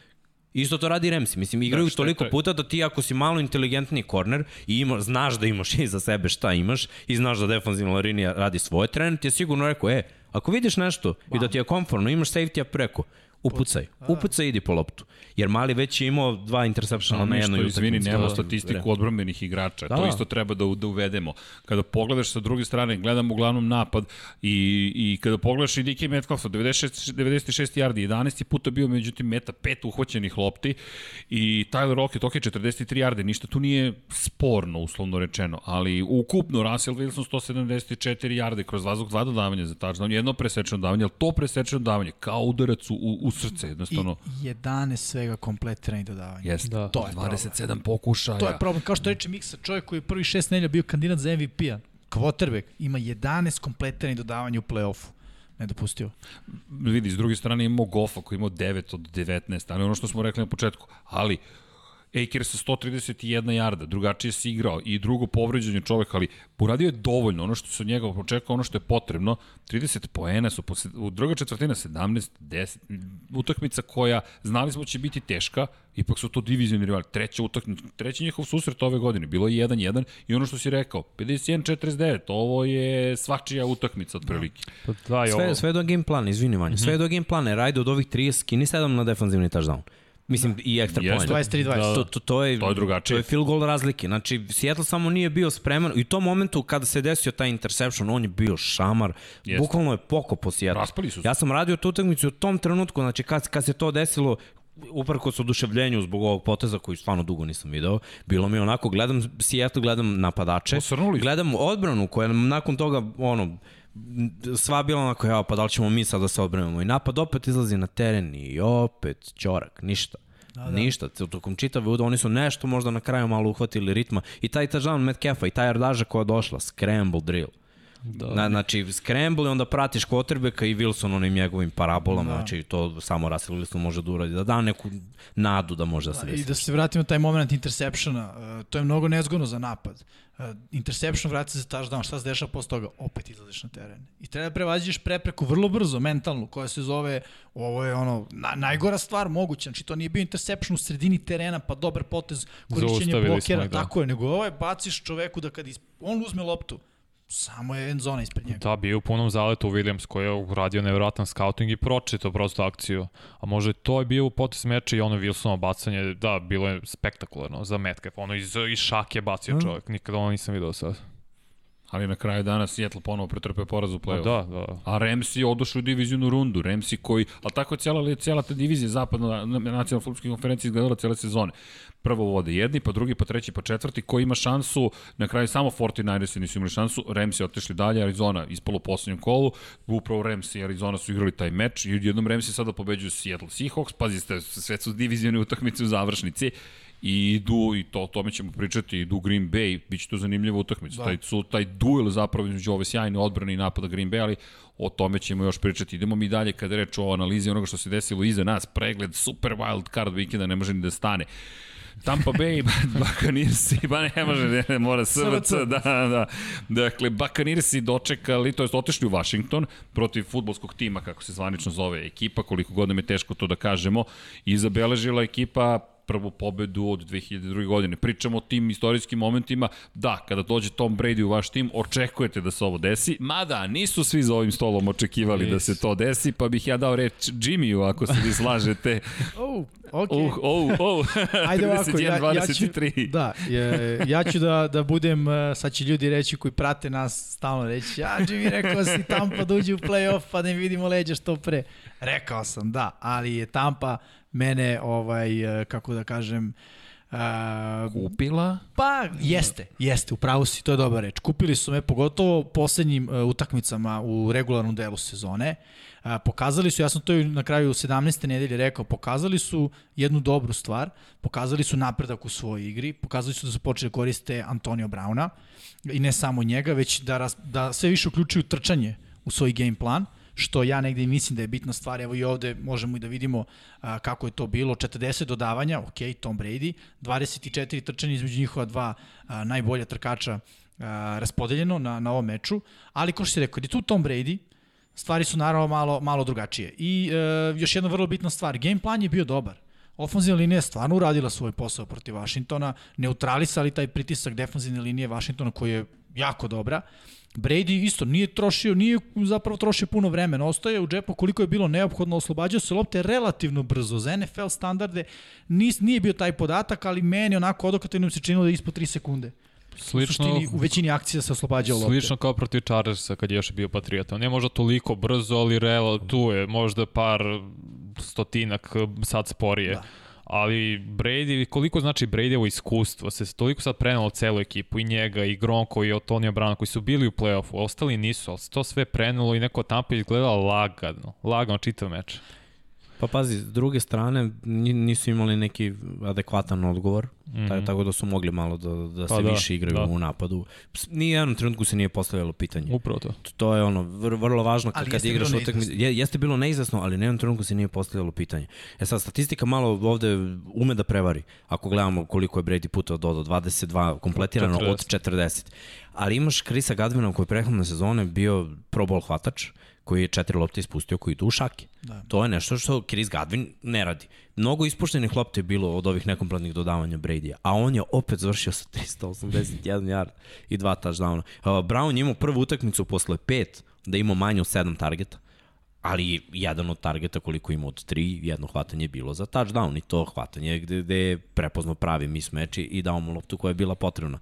Isto to radi Remsi. Mislim, igraju Da, je toliko to- puta da ti ako si malo inteligentni korner i ima, znaš da imaš iza sebe šta imaš i znaš da defanzivna linija radi svoje, trener ti je sigurno rekao, e, ako vidiš nešto i da ti je konforno, imaš safety-a preko, upucaj. Upucaj i idi po loptu. Jer Mali već je imao dva interceptiona na jednoj što, utakmici. izvini, nemamo Da, statistiku odbrambenih igrača. Da. To isto treba da, da uvedemo. Kada pogledaš sa druge strane, gledamo uglavnom napad i, i kada pogledaš i Dike Metcalfa, 96, 96 yardi, 11 puta bio međutim meta, pet uhvaćenih lopti i Tyler Rocket, ok, 43 yardi, ništa tu nije sporno, uslovno rečeno, ali ukupno Russell Wilson 174 yardi kroz vazduh, dva dodavanja za touchdown, jedno presečeno davanje, ali to presečeno davanje, kao udarac u, u srce, jednostavno. I 11 svega kompletiranih dodavanja. Jeste, Da. To je problem. 27 pokušaja. To je problem. Kao što reče Miksa, čovjek koji je prvi šest nelja bio kandidat za MVP-a, quarterback, ima 11 kompletiranih dodavanja u play-offu. Nedopustivo. vidi, s druge strane imamo Goffa koji imao 9 od 19, ali ono što smo rekli na početku, ali Akers sa 131 jarda, drugačije si igrao i drugo povređenje čoveka, ali uradio je dovoljno, ono što se od njega očekao, ono što je potrebno, 30 poena su, posle, u druga četvrtina 17, 10, utakmica koja znali smo će biti teška, ipak su to divizioni rivali, treća utakmica, treći njihov susret ove godine, bilo je 1-1 i ono što si rekao, 51-49, ovo je svačija utakmica otprilike. Pa da, i Sve, ovo, sve do game plana, izvini Vanja, sve do game plana, jer ajde od ovih 30, skini 7 na defanzivni touchdown. Mislim, i ekstra point. 23-20. To, to, to, je, To je drugačije. To je field goal razlike. Znači, Seattle samo nije bio spreman. I u tom momentu kada se desio taj interception, on je bio šamar. Jeste. Bukvalno je poko po Seattle. Raspali su se. Ja sam radio tu utakmicu u tom trenutku, znači kad, kad se to desilo, uprko s oduševljenju zbog ovog poteza koji stvarno dugo nisam video, bilo mi onako, gledam Seattle, gledam napadače, Posrnuli su. gledam odbranu koja nam nakon toga, ono, sva bila onako, ja, pa da li ćemo mi sad da se odbranimo. I napad opet izlazi na teren i opet ćorak, ništa. Da, da. Ništa, tokom čitave uda, oni su nešto možda na kraju malo uhvatili ritma i taj touchdown Metcalfa i taj yardaža koja je došla, scramble drill. Da. Na, znači, scramble i onda pratiš quarterbacka i Wilson onim njegovim parabolama, da. znači to samo Russell Wilson može da uradi, da da neku nadu da može da se I desi. da se vratimo taj moment interceptiona, uh, to je mnogo nezgodno za napad. Uh, interception vrati se touchdown, šta se dešava posle toga? Opet izlaziš na teren. I treba da prevaziđeš prepreku vrlo brzo, mentalnu, koja se zove, ovo je ono, na, najgora stvar moguća, znači to nije bio interception u sredini terena, pa dobar potez, korišćenje blokera, smo ga. tako je, nego ovo je baciš čoveku da kad is, on uzme loptu, samo je end zona ispred njega. Da, bio u punom zaletu Williams koji je uradio nevjerojatan scouting i pročito prosto akciju. A možda i to je bio potez meča i ono Wilsonovo bacanje, da, bilo je spektakularno za Metcalf. Ono iz, iz šake bacio čovjek, nikada ono nisam video sad. Ali na kraju dana Seattle ponovo pretrpeo poraz u Pa play-off. da, da. A Ramsey odošao u divizijnu rundu. Ramsey koji, ali tako je cijela, cijela ta divizija zapadna na, na nacionalnoj futbolskoj konferenciji izgledala cijele sezone. Prvo vode jedni, pa drugi, pa treći, pa četvrti, koji ima šansu, na kraju samo 49ersi nisu imali šansu, Ramsey otišli dalje, Arizona ispalo u poslednjem kolu, upravo Ramsey i Arizona su igrali taj meč i jednom Ramsey sada pobeđuju Seattle Seahawks, pazite, sve su divizijone utakmice u završnici i idu, i to, o tome ćemo pričati, idu u Green Bay, bit će to zanimljiva utakmica. Da. Taj, su, taj duel zapravo između ove sjajne odbrane i napada Green Bay, ali o tome ćemo još pričati. Idemo mi dalje kada reč o analizi onoga što se desilo iza nas, pregled super wild card vikenda, ne može ni da stane. Tampa Bay, Buccaneersi, ba ne može, ne, ne mora SVC, da, da. Dakle, Buccaneersi dočekali, to jest otišli u Washington protiv futbolskog tima, kako se zvanično zove ekipa, koliko god nam je teško to da kažemo, i zabeležila ekipa prvu pobedu od 2002. godine. Pričamo o tim istorijskim momentima. Da, kada dođe Tom Brady u vaš tim, očekujete da se ovo desi. Mada, nisu svi za ovim stolom očekivali yes. da se to desi, pa bih ja dao reč Jimmyu, ako se vi slažete. Oh, Okay. Uh, oh, oh. Ajde ovako, ja, ja ću, da, ja ću da, da budem, e, sad će ljudi reći koji prate nas stalno reći, ja Jimmy rekao si Tampa da uđe u playoff pa da im vidimo leđa što pre. Rekao sam, da, ali je Tampa mene, ovaj, e, kako da kažem, Uh, Kupila? Pa, jeste, jeste, upravo si, to je dobra reč. Kupili su me, pogotovo poslednjim uh, utakmicama u regularnom delu sezone. Uh, pokazali su, ja sam to na kraju 17. nedelje rekao, pokazali su jednu dobru stvar, pokazali su napredak u svojoj igri, pokazali su da su počeli da koriste Antonio Brauna i ne samo njega, već da, raz, da sve više uključuju trčanje u svoj game plan. Uh, što ja negde mislim da je bitna stvar. Evo i ovde možemo i da vidimo a, kako je to bilo. 40 dodavanja, ok, Tom Brady, 24 trčanja između njihova dva a, najbolja trkača a, raspodeljeno na, na ovom meču, ali kao što si rekao, je tu Tom Brady, stvari su naravno malo, malo drugačije. I e, još jedna vrlo bitna stvar, game plan je bio dobar. Ofenzivna linija je stvarno uradila svoj posao protiv Vašingtona, neutralisali taj pritisak defanzivne linije Vašingtona koji je jako dobra. Brady isto nije trošio, nije zapravo trošio puno vremena, ostaje u džepu koliko je bilo neophodno, oslobađao se lopte relativno brzo. Za NFL standarde nis, nije bio taj podatak, ali meni onako odokativno se činilo da je ispod 3 sekunde. Slično, u, suštini, u većini akcija se oslobađao lopte. Slično kao protiv Chargersa kad je još bio Patriota. Ne možda toliko brzo, ali real, tu je možda par stotinak sad sporije. Da ali Brady, koliko znači Bradyevo iskustvo, se toliko sad prenalo celu ekipu, i njega, i Gronko, i Otonija Brown, koji su bili u play-offu, ostali nisu, ali se to sve prenalo i neko Tampa izgledala lagano, lagano čitav meč. Pa pazi, s druge strane nisu imali neki adekvatan odgovor, mm -hmm. tako da su mogli malo da, da pa se da, više igraju da. u napadu. Ni jednom trenutku se nije postavljalo pitanje. Upravo to. To je ono, vr, vrlo važno kad, kad igraš utakmicu. Je, jeste bilo neizvesno, ali ni jednom trenutku se nije postavljalo pitanje. E sad, statistika malo ovde ume da prevari. Ako gledamo koliko je Brady puta dodao, 22 kompletirano 40. od 40. Ali imaš Krisa Gadvina koji je prehodne sezone bio pro ball hvatač, koji je četiri lopte ispustio koji idu u šake. Da. To je nešto što Chris Godwin ne radi. Mnogo ispuštenih lopte je bilo od ovih nekompletnih dodavanja Brady-a, a on je opet završio sa 381 yard i dva touchdowna. Uh, Brown je imao prvu utakmicu posle pet da ima manje od sedam targeta ali jedan od targeta koliko ima od tri, jedno hvatanje je bilo za touchdown i to hvatanje gde, gde je prepoznao pravi mismeči i dao mu loptu koja je bila potrebna.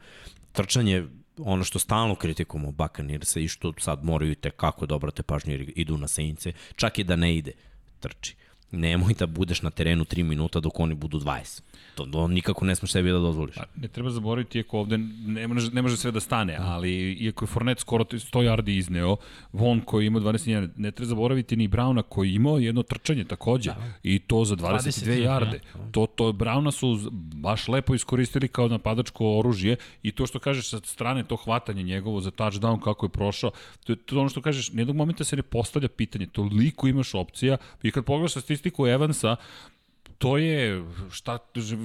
Trčanje ono što stalno kritikujemo Bakanirsa i što sad moraju te kako da obrate pažnju jer idu na senice, čak i da ne ide, trči. Nemoj da budeš na terenu 3 minuta dok oni budu 20. To, to nikako ne smeš sebi da dozvoliš. A, ne treba zaboraviti, iako ovde ne može, ne može sve da stane, da. ali iako je Fornet skoro 100 yardi izneo, Von koji ima 21, ne treba zaboraviti ni Brauna koji imao jedno trčanje takođe, da. i to za 22 20, yarde. Ja. To, to Brauna su baš lepo iskoristili kao napadačko oružje i to što kažeš sa strane, to hvatanje njegovo za touchdown kako je prošao, to je to ono što kažeš, nijednog momenta se ne postavlja pitanje, toliko imaš opcija i kad pogledaš statistiku Evansa, to je, šta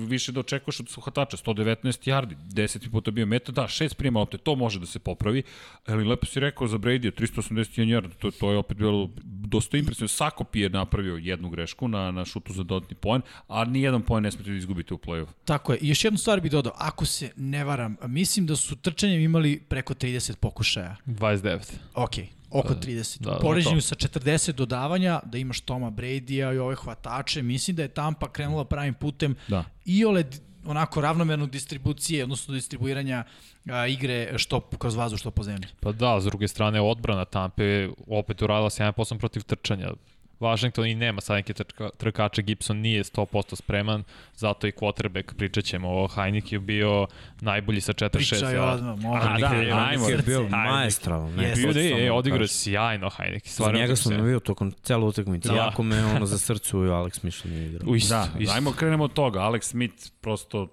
više da očekuješ od suhatača, 119 yardi, 10 puta bio meta, da, 6 prijema opte, to može da se popravi, ali lepo si rekao za Brady, 381 yard, to, to je opet bilo dosta impresivno. Sakop je napravio jednu grešku na, na šutu za dodatni poen, a ni jedan poen ne smete da izgubite u play-off. Tako je, i još jednu stvar bih dodao, ako se ne varam, mislim da su trčanjem imali preko 30 pokušaja. 29. Ok, Oko 30. Da, da, Poređenju sa 40 dodavanja, da imaš Toma Brady-a i ove hvatače, mislim da je Tampa krenula pravim putem da. i ole onako ravnomernu distribucije, odnosno distribuiranja a, igre što kroz vazu, što po zemlji. Pa da, s druge strane odbrana Tampe opet uradila 7% protiv trčanja. Washington i nema sad neke trka, trkače, Gibson nije 100% spreman, zato i quarterback, pričat ćemo o Heineke bio najbolji sa 4-6. Pričaj odmah, može. A, da, Heineke je bio maestral. Ne, bio da je, odigrao sjajno Heineke. Za njega sam navio tokom celu utakmicu. Da. Jako me ono za srcu i Alex Smith nije igrao. U isto, da, isto. ajmo krenemo od toga. Alex Smith prosto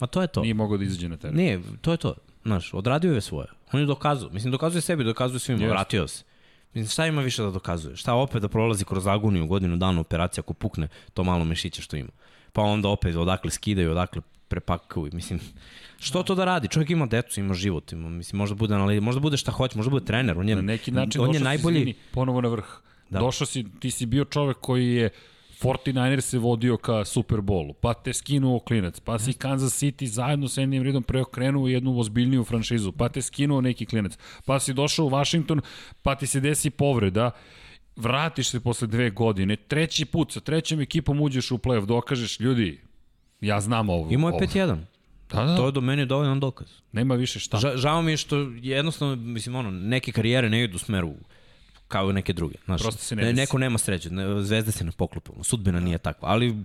Ma to je to. Nije mogao da izađe na teren. Nije, to je to. Znaš, odradio je svoje. On je dokazao. Mislim, dokazuje sebi, dokazuje svima. Yes. Vratio se. Mislim, šta ima više da dokazuje? Šta opet da prolazi kroz agoniju godinu dana operacija ako pukne to malo mešića što ima? Pa onda opet odakle skidaju, odakle prepakuju. Mislim, što to da radi? Čovjek ima decu, ima život, ima, mislim, možda bude, analiz, možda bude šta hoće, možda bude trener. On je, na neki način on je najbolji... si ponovo na vrh. Da. Došao si, ti si bio čovek koji je 49ers se vodio ka Super Bowlu, pa te skinuo klinac, pa si Kansas City zajedno sa jednim ridom preokrenuo jednu ozbiljniju franšizu, pa te skinuo neki klinac, pa si došao u Washington, pa ti se desi povreda vratiš se posle dve godine, treći put sa trećom ekipom uđeš u play-off, dokažeš, ljudi, ja znam ovo. Imao je 5-1. Da, da. To je do mene dovoljan dokaz. Nema više šta. Ža, žao mi je što jednostavno, mislim, ono, neke karijere ne idu u smeru kao i neke druge. Znaš, Prosto se ne ne desi. neko nema sreće, ne, zvezde se ne poklopu, sudbina nije takva, ali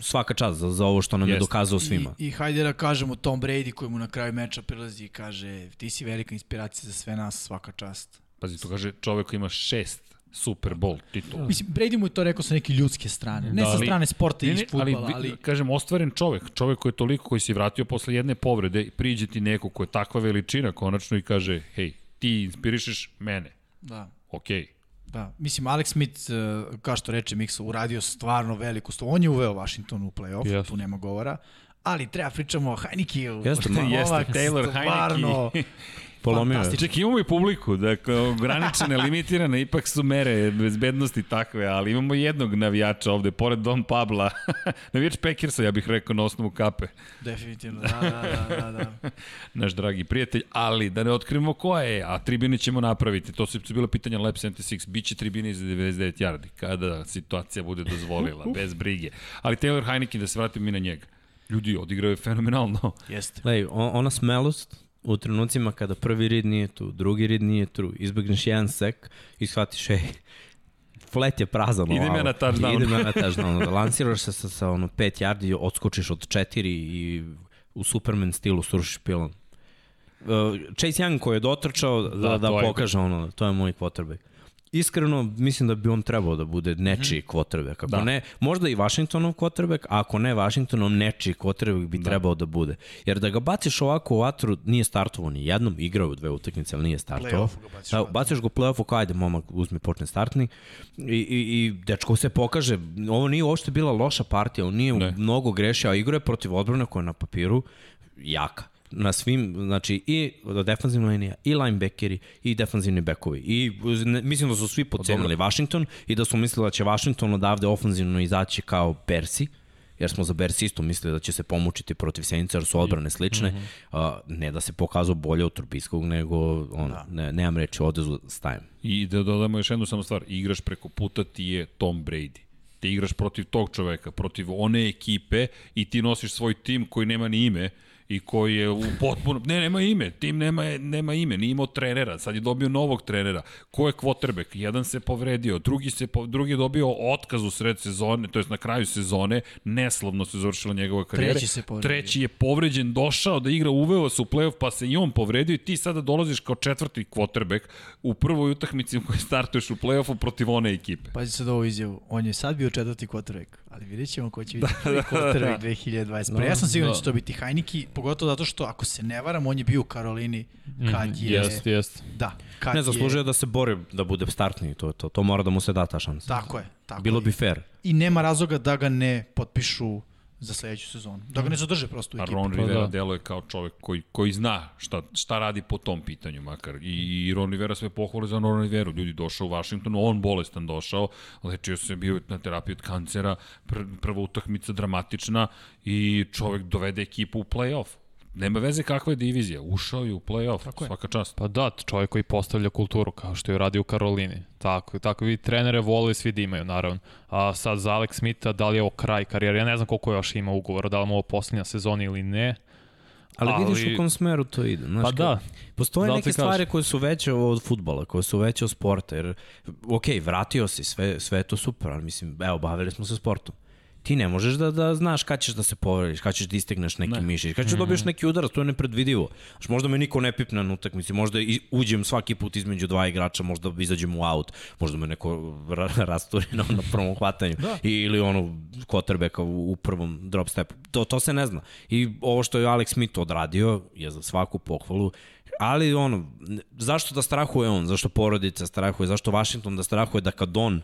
svaka čast za, za ovo što nam je Jeste. dokazao svima. I, I hajde da kažemo Tom Brady koji mu na kraju meča prilazi i kaže ti si velika inspiracija za sve nas, svaka čast. Pazi, to kaže čovek koji ima šest Super Bowl titula. Mislim, Brady mu je to rekao sa neke ljudske strane, ne Da, sa ali- strane sporta i Ne, iz ne, futbala, ali, ali, kažem, ostvaren čovek, čovek koji je toliko, koji se vratio posle jedne povrede, priđe ti neko ko je takva veličina konačno i kaže, hej, ti inspirišeš mene, da. Okej. Da, mislim, Alex Smith, uh, kao što reče Miksa, uradio stvarno veliku stvar. On je uveo Washington u play-off, Yes. tu nema govora. Ali treba pričamo o Heinekiju. Jeste, jeste, Taylor stvarno Heineke. Polomio. Ček, imamo i publiku, dakle, ograničene, limitirane, ipak su mere bezbednosti takve, ali imamo jednog navijača ovde, pored Don Pabla, navijač Packersa, ja bih rekao, na osnovu kape, Definitivno, da, da, da, da. da. naš dragi prijatelj, ali da ne otkrivamo ko je, a tribine ćemo napraviti, to su bilo pitanja Lab 76, bit će tribine za 99 yardi, kada situacija bude dozvolila, bez brige. Ali Taylor Heineken, da se vratim mi na njega, ljudi, odigrao je fenomenalno. Jeste. Lej, on, ona smelost u trenucima kada prvi rid nije tu, drugi rid nije tu, izbegneš jedan sek i shvatiš, ej, flet je prazan. Idem ja na touchdown. Idem ja na touchdown. Lansiraš se sa, sa ono 5 yardi, odskočiš od 4 i u Superman stilu srušiš pilon. Uh, Chase Young koji je dotrčao da, da, Da, je- pokaže ono, to je moj quarterback. Iskreno, mislim da bi on trebao da bude nečiji quarterback. Ako Da. ne, možda i Washingtonov quarterback, a ako ne Washingtonov, nečiji quarterback bi da. trebao da bude. Jer da ga baciš ovako u vatru, nije startovao ni jednom, igrao je u dve utakmice, ali nije startovao. Baciš Da, baciš u play-offu, kao ajde, momak, uzmi, počne startni. I, i, i dečko se pokaže, ovo nije uopšte bila loša partija, on nije ne. mnogo grešio, a igra je protiv odbrane koja je na papiru jaka na svim, znači i defanzivna linija, i linebackeri, i defanzivni bekovi. I ne, mislim da su svi pocenili Washington i da su mislili da će Washington odavde ofanzivno izaći kao Bersi, jer smo za Bersi isto mislili da će se pomučiti protiv Senica, jer su odbrane slične. Mm -hmm. uh, ne da se pokazao bolje od Trubiskovog, nego on, da. ne, nemam reći, odezu stajem. I da dodamo još jednu samo stvar, igraš preko puta ti je Tom Brady. Ti igraš protiv tog čoveka, protiv one ekipe i ti nosiš svoj tim koji nema ni ime i koji je u potpuno... Ne, nema ime. Tim nema, nema ime. Nije imao trenera. Sad je dobio novog trenera. Ko je quarterback? Jedan se povredio, drugi, se, po, drugi je dobio otkaz u sred sezone, to jest na kraju sezone. Neslavno se završila njegova karijera. Treći se povredio. Treći je povređen, došao da igra, uveo se u play-off, pa se i on povredio i ti sada dolaziš kao četvrti quarterback u prvoj utakmici u kojoj startuješ u play-offu protiv one ekipe. Pazi sad ovu izjavu. On je sad bio četvrti quarterback, ali vidjet ćemo ko će biti Da, prvi quarterback 2021. Ja sam siguran da će to biti Heineke, pogotovo zato što, ako se ne varam, on je bio u Karolini kad je... Jest, jest. Da, kad Ne, je... zaslužuje da se bori da bude startni, to, to, to mora da mu se da ta šansa. Tako je. Tako Bilo je. bi fair. I nema razloga da ga ne potpišu za sledeću sezonu. Da ga ne zadrže prosto u A ekipi. Ron Pa Rivera da. deluje kao čovek koji, koji zna šta, šta radi po tom pitanju makar. I, i Ron Rivera sve pohvale za Ron Riveru. Ljudi došao u Washington, on bolestan došao, lečio se bio na terapiji od kancera, pr, prva utakmica dramatična i čovek dovede ekipu u play-off. Nema veze kakva je divizija, ušao je u play-off, svaka čast. Pa da, čovjek koji postavlja kulturu, kao što je radio u Karolini. Tako, tako vi trenere vole svi da imaju, naravno. A sad za Alex Smitha, da li je ovo kraj karijere? Ja ne znam koliko još ima ugovora, da li mu ovo posljednja sezona ili ne. Ali, Ali- vidiš u kom smeru to ide. Znaš, Pa da, Postoje Da neke stvari koje su veće od futbala, koje su veće od sporta, jer, ok, vratio si, sve, sve je to super, ali mislim, evo, bavili smo se sportom. Ti ne možeš da, da znaš kada ćeš da se povrediš, kada ćeš da istegneš neki ne. mišić, kada ćeš da dobiješ neki udarac, to je nepredvidivo. Znaš, možda me niko ne pipne na utakmici, možda i, uđem svaki put između dva igrača, možda izađem u aut, možda me neko ra rasturi na, na prvom hvatanju, da. I, ili ono quarterbacka u, u prvom drop stepu. To, to se ne zna. I ovo što je Alex Smith odradio je za svaku pohvalu, ali ono, zašto da strahuje on, zašto porodica strahuje, zašto Washington da strahuje da kad on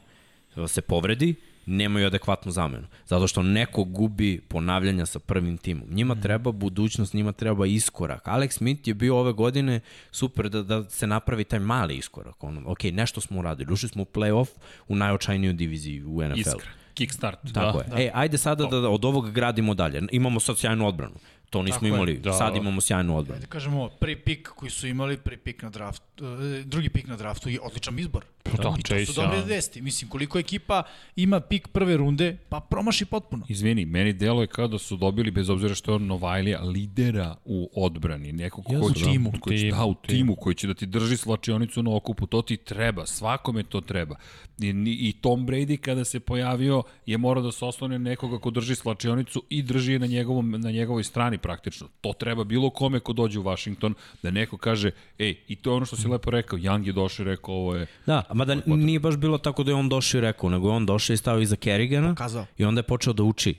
se povredi, nemaju adekvatnu zamenu. Zato što neko gubi ponavljanja sa prvim timom. Njima treba budućnost, njima treba iskorak. Alex Smith je bio ove godine super da, da se napravi taj mali iskorak. Ono, ok, nešto smo uradili. Ušli smo u play-off u najočajniju diviziji u NFL. Iskra, kickstart. Tako Da, je. Da. E, ajde sada da, da od ovog gradimo dalje. Imamo sad sjajnu odbranu. To nismo Tako imali. Da. Sad imamo sjajnu odbranu. Da kažemo, prvi pik koji su imali, prvi pik na draftu, uh, drugi pik na draftu je odličan izbor. Pa da, I to su dobre ja. vesti. Mislim, koliko ekipa ima pik prve runde, pa promaši potpuno. Izvini, meni delo je kao da su dobili, bez obzira što je on Novajlija, lidera u odbrani. Nekog ja, ko će, timu, koji će, da, u timu, koji će da ti drži slačionicu na okupu. To ti treba, svakome to treba. I, I Tom Brady kada se pojavio je morao da se oslone nekoga ko drži slačionicu i drži je na, njegovom, na njegovoj strani praktično. To treba bilo kome ko dođe u Washington da neko kaže, ej, i to je ono što si lepo rekao, Young je došao i rekao ovo je... Da, mada nije baš bilo tako da je on došao i rekao, nego je on došao i stavio iza Kerrigana Pokazao. i onda je počeo da uči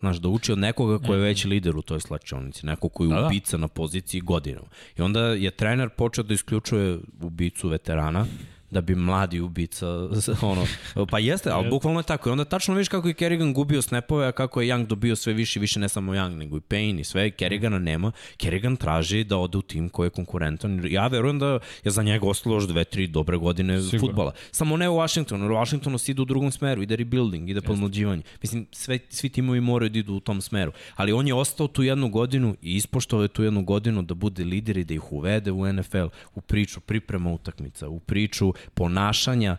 Znaš, da uči od nekoga ko je već lider u toj slačionici, neko koji je da, da. ubica da. na poziciji godinama. I onda je trener počeo da isključuje ubicu veterana, da bi mladi ubica, ono, pa jeste, ali bukvalno je tako. I onda tačno vidiš kako je Kerrigan gubio snapove, a kako je Young dobio sve više, više ne samo Young, nego i Payne i sve. Kerrigana nema. Kerrigan traži da ode u tim koji je konkurentan. Ja verujem da je za njega ostalo još dve, tri dobre godine Sigur. futbala. Samo ne u Washingtonu, u Washingtonu se ide u drugom smeru, ide rebuilding, ide podmlađivanje. Mislim, sve, svi timovi moraju da idu u tom smeru. Ali on je ostao tu jednu godinu i ispoštao je tu jednu godinu da bude lider i da ih uvede u NFL, u priču priprema utakmica, u priču ponašanja.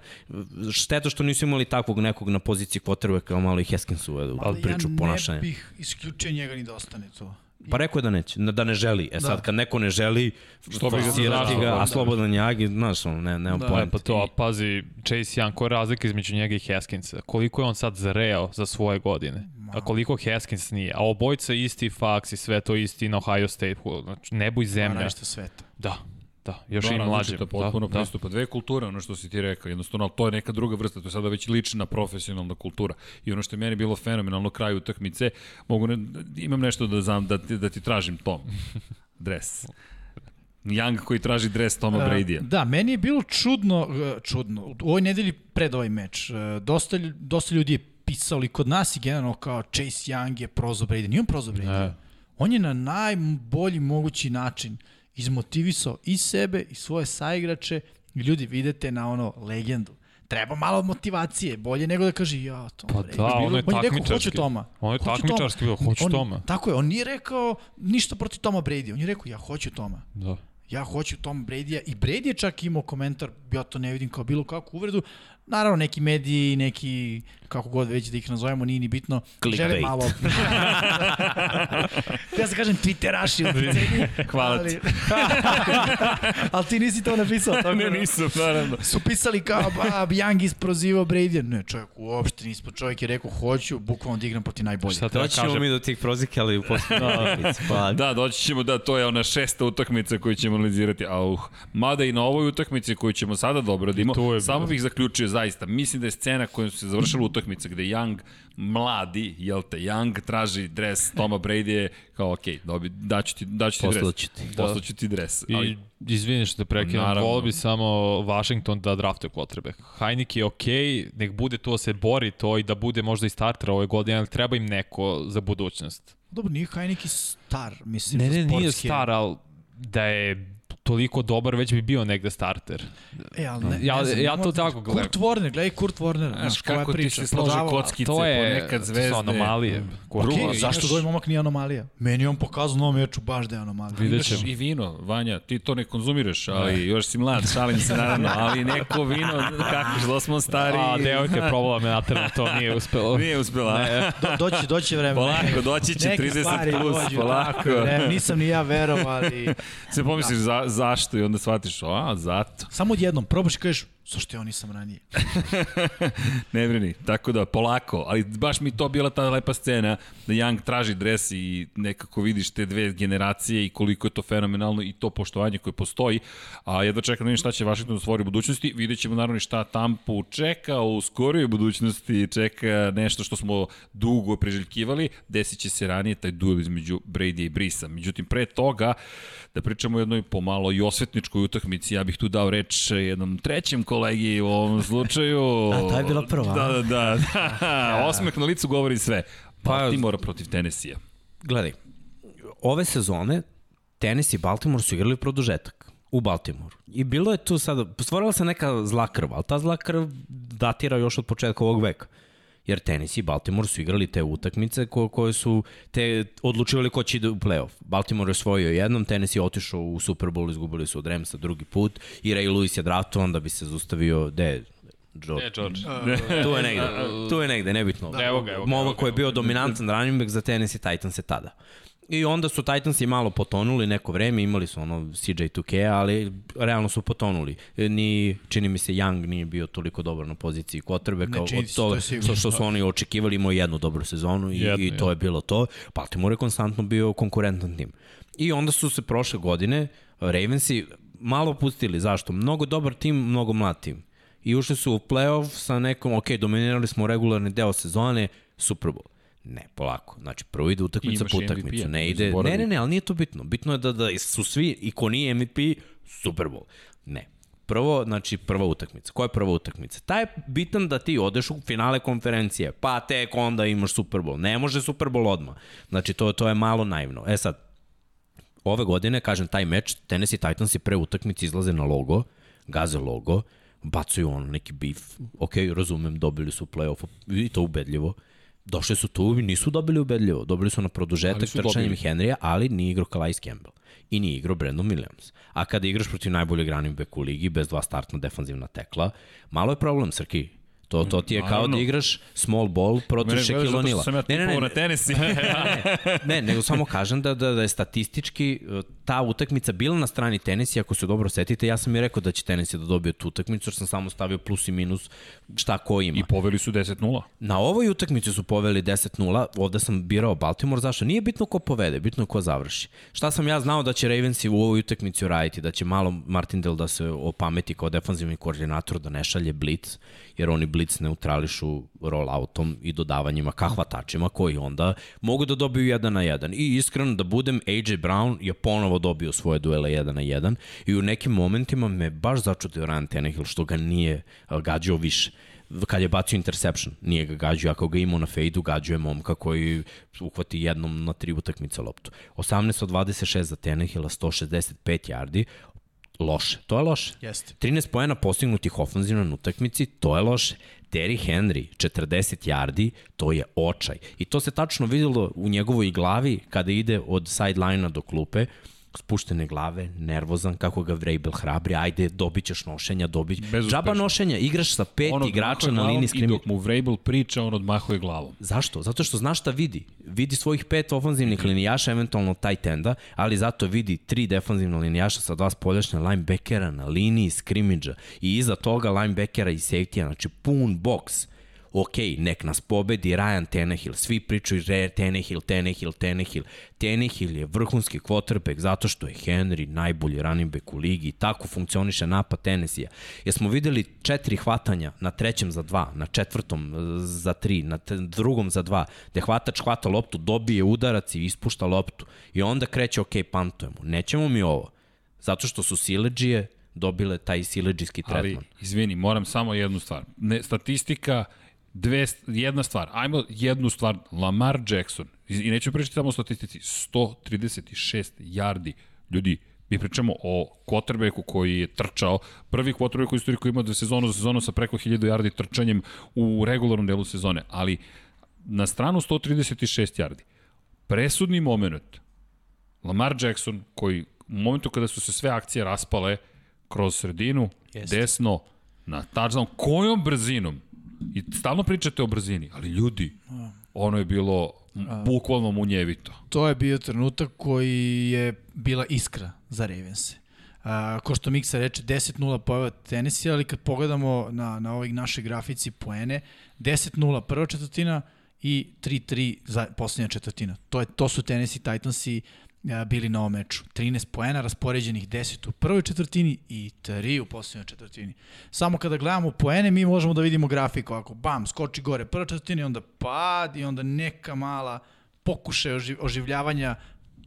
Šteta što nisu imali takvog nekog na poziciji quarterbacka kao malo i Heskinsu u ali priču ja ponašanja. ja ne bih isključio njega ni da ostane to. Pa rekao je da neće, da ne želi. E sad, da. kad neko ne želi, što bi ga, ga a slobodan jagi, znaš, on, ne, nema da. point. Pa to, a pazi, Chase Young, koja je razlika između njega i Haskinsa? Koliko je on sad zreo za svoje godine? A koliko Haskins nije? A obojca isti faks i sve to isti na Ohio State. Znači, nebo i zemlja. Ma nešto sveta. Da, Da, još da, i mlađe. Da, potpuno da, pristupa. Da. Dve kulture, ono što si ti rekao, jednostavno, to je neka druga vrsta, to je sada već lična profesionalna kultura. I ono što je meni bilo fenomenalno kraju utakmice, mogu ne, imam nešto da, znam, da, ti, da ti tražim Tom. Dres. Young koji traži dres Toma uh, Brady-a. Da, meni je bilo čudno, uh, čudno, u ovoj nedelji pred ovaj meč, uh, dosta, dosta ljudi je pisali kod nas i generalno kao Chase Young je prozo Brady. Nije on prozo Brady. Ne. On je na najbolji mogući način izmotivisao i sebe i svoje saigrače i ljudi vidite na ono legendu. Treba malo motivacije, bolje nego da kaže ja to. Pa da, on je takmičarski. hoću Toma. On je takmičarski bio, hoću on, Toma. Tako je, on nije rekao ništa protiv Toma Brady, on je rekao ja hoću Toma. Da ja hoću Tom Brady-a i Brady je čak imao komentar, ja to ne vidim kao bilo kakvu uvredu, naravno neki mediji, neki, kako god već da ih nazovemo, nije ni bitno, Clickbait. žele malo... ja se kažem Twitteraši u Hvala ali... ti. ali ti nisi to napisao. Tako ne, da. nisam, naravno. Su pisali kao, ba, Young isprozivao Brady. Ne, čovjek, uopšte nismo. Čovjek je rekao, hoću, bukvalno da igram proti najbolji. Šta te doći ćemo mi do tih prozike, ali u posljednju da. pa... da, doći ćemo da to je ona šesta utakmica koju ćemo analizirati. Auh, mada i na ovoj utakmici koju ćemo sada da obradimo, samo bih zaključio zaista. Mislim da je scena kojom se završila utakmica gde Young, mladi, jel te, Young traži dres Toma Brady je kao, ok, dobi, daću ti, daću ti dres. Ti. Poslaću ti dres. Ali, I, izvini što te prekidam, volio bi samo Washington da draftuje potrebe. Heineke je ok, nek bude to, se bori to i da bude možda i starter ove godine, ali treba im neko za budućnost. Dobro, nije Heineke star, mislim. Ne, ne, nije star, ali da je toliko dobar, već bi bio negde starter. E, ali ne, ja, ne znam, ja to tako gledam. Kurt Warner, gledaj Kurt Warner. Znaš, kako ti se slože kockice to je, ponekad zvezde. To su anomalije. Drugo, okay, zašto imaš... ovaj momak nije anomalija? Meni on pokazao novom meču baš da je anomalija. Vidjet ćemo. i vino, Vanja, ti to ne konzumiraš, ali ne. još si mlad, šalim se naravno, ali neko vino, kako što smo stari. A, devojka je probala me na to nije uspelo. Nije uspela. Ne. Do, doći, doći vreme. Polako, doći će 30 plus, polako. Ne, nisam ni ja verovali. Se pomisliš za, zašto i onda shvatiš, a, zato. Samo odjednom, probaš i kažeš, Zašto ja nisam ranije? ne brini, tako da polako, ali baš mi to bila ta lepa scena da Young traži dres i nekako vidiš te dve generacije i koliko je to fenomenalno i to poštovanje koje postoji, a jedva čekam da vidim šta će Washington da stvori u budućnosti, vidjet ćemo naravno šta Tampu čeka u skorijoj budućnosti, čeka nešto što smo dugo priželjkivali, desit će se ranije taj duel između Brady i Brisa. Međutim, pre toga, da pričamo o jednoj pomalo i osvetničkoj utakmici, ja bih tu dao reč jednom trećem kolegi u ovom slučaju. A, to je bila prva. Da, da, da. da. Osmeh na licu govori sve. Baltimore pa, protiv Tennessee-a. Gledaj, ove sezone Tennessee i Baltimore su igrali produžetak u Baltimoru. I bilo je tu sada, stvorila se neka zla krv, ali ta zla krv datira još od početka ovog veka. Jer Tennessee i Baltimore su igrali te utakmice ko, koje su te odlučivali ko će ide u playoff. Baltimore je osvojio jednom, Tennessee je otišao u Super Bowl, izgubili su od Ramsa drugi put i Ray Lewis je draftovan da bi se zustavio, de, George. Ne, George. tu je negde, tu je negde, nebitno. Da, evo ga, evo ga. Momak koji je bio dominantan running back za Tennessee Titans je tada. I onda su Titansi malo potonuli neko vreme, imali su ono CJ2K, ali realno su potonuli. Ni, čini mi se, Young nije bio toliko dobar na poziciji kotrbe kao od toga što, što su oni očekivali, imao jednu dobru sezonu i, jedno, i to je bilo to. Baltimore je konstantno bio konkurentan tim. I onda su se prošle godine Ravensi malo pustili. Zašto? Mnogo dobar tim, mnogo mlad tim. I ušli su u playoff sa nekom, ok, dominirali smo regularni deo sezone, Super Bowl Ne, polako. Znači, prvo ide utakmica po utakmicu. Ne ide, ne, ne, ne, ali nije to bitno. Bitno je da, da su svi, i ko nije MVP, Super Bowl. Ne. Prvo, znači, prva utakmica. Koja je prva utakmica? Ta je bitan da ti odeš u finale konferencije, pa tek onda imaš Super Bowl. Ne može Super Bowl odmah. Znači, to, to je malo naivno. E sad, ove godine, kažem, taj meč, Tennessee Titans i pre utakmice izlaze na logo, gaze logo, bacuju on neki beef, ok, razumem, dobili su playoff i to ubedljivo, došli su tu i nisu dobili ubedljivo. Dobili su na produžetak trčanjem Henrya, ali nije igrao Calais Campbell i nije igrao Brandon Williams. A kada igraš protiv najboljeg running back u ligi bez dva startna defanzivna tekla, malo je problem, Srki. To, to ti je kao da igraš small ball protiv Shaquille O'Neal. Ja ne, ne, ne, na tenisi. ne, ne, nego samo kažem da, da, da je statistički e, ta utakmica bila na strani tenisi, ako se dobro setite, ja sam i rekao da će tenisi da dobije tu utakmicu, jer sam samo stavio plus i minus šta ko ima. I poveli su 10-0. Na ovoj utakmici su poveli 10-0, ovde sam birao Baltimore, zašto? Nije bitno ko povede, bitno ko završi. Šta sam ja znao da će Ravensi u ovoj utakmici uraditi, da će malo Martindale da se opameti kao defanzivni koordinator, da ne šalje blitz, jer oni blitz neutrališu rolloutom i dodavanjima ka hvatačima koji onda mogu da dobiju 1 na 1. I iskreno da budem, AJ Brown je ponovo dobio svoje duele 1 na 1 i u nekim momentima me baš začutio Ryan Tannehill što ga nije gađao više kad je bacio interception, nije ga gađao, ako ga imao na fejdu, gađao je momka koji uhvati jednom na tri utakmice loptu. 18 od 26 za Tannehilla, 165 yardi, loše. To je loše. Jeste. 13 poena postignutih ofenzivno na utakmici, to je loše. Terry Henry, 40 yardi, to je očaj. I to se tačno videlo u njegovoj glavi kada ide od sideline-a do klupe spuštene glave, nervozan, kako ga Vrabel hrabri, ajde, dobit ćeš nošenja, dobit Džaba nošenja, igraš sa pet on igrača na liniji skrimi. I dok mu Vrabel priča, on odmahuje glavom. Zašto? Zato što zna šta vidi. Vidi svojih pet ofanzivnih linijaša, eventualno taj tenda, ali zato vidi tri defanzivna linijaša sa dva spoljašnja linebackera na liniji skrimidža i iza toga linebackera i safety-a, znači pun boks ok, nek nas pobedi Ryan Tenehill, svi pričaju Re, Tenehill, Tenehill, Tenehill. Tenehill je vrhunski quarterback zato što je Henry najbolji running back u ligi i tako funkcioniše napad Tennessee-a. Jesmo videli četiri hvatanja na trećem za dva, na četvrtom e, za tri, na drugom za dva, gde hvatač hvata loptu, dobije udarac i ispušta loptu i onda kreće, ok, pantujemo. Nećemo mi ovo, zato što su sileđije dobile taj sileđijski tretman. Ali, izvini, moram samo jednu stvar. Ne, statistika dve, jedna stvar, ajmo jednu stvar, Lamar Jackson, i neću pričati samo o statistici, 136 yardi, ljudi, mi pričamo o quarterbacku koji je trčao, prvi quarterback u istoriji koji ima da sezonu za sezonu sa preko 1000 yardi trčanjem u regularnom delu sezone, ali na stranu 136 yardi, presudni moment, Lamar Jackson koji u momentu kada su se sve akcije raspale kroz sredinu, Jest. desno, na touchdown, kojom brzinom I stalno pričate o brzini, ali ljudi, ono je bilo bukvalno munjevito. To je bio trenutak koji je bila iskra za Ravense. A, ko što Miksa reče, 10-0 pojava Tennessee, ali kad pogledamo na, na ovih naše grafici poene, 10-0 prva četvrtina i 3-3 za poslednja četvrtina. To, je, to su Tennessee Titansi bili na ovom meču. 13 poena, raspoređenih 10 u prvoj četvrtini i 3 u poslednjoj četvrtini. Samo kada gledamo poene, mi možemo da vidimo grafiku. Ako bam, skoči gore prva četvrtina i onda pad i onda neka mala pokušaj oživljavanja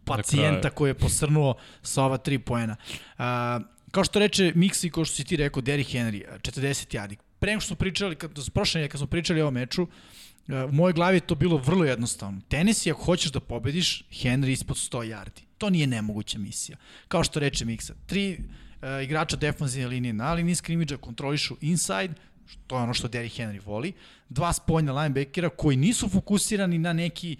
pacijenta koji je posrnuo sa ova 3 poena. A, kao što reče Mixi, kao što si ti rekao, Derrick Henry, 40 jardi. Pre nego što smo pričali, kad, prošle kad smo pričali o ovom meču, uh, E, u mojoj glavi je to bilo vrlo jednostavno. Tenisi, ako hoćeš da pobediš, Henry ispod 100 yardi. To nije nemoguća misija. Kao što reče Miksa, tri uh, igrača defanzivne linije na liniji skrimidža kontrolišu inside, to je ono što Derrick Henry voli, dva spoljna linebackera koji nisu fokusirani na neki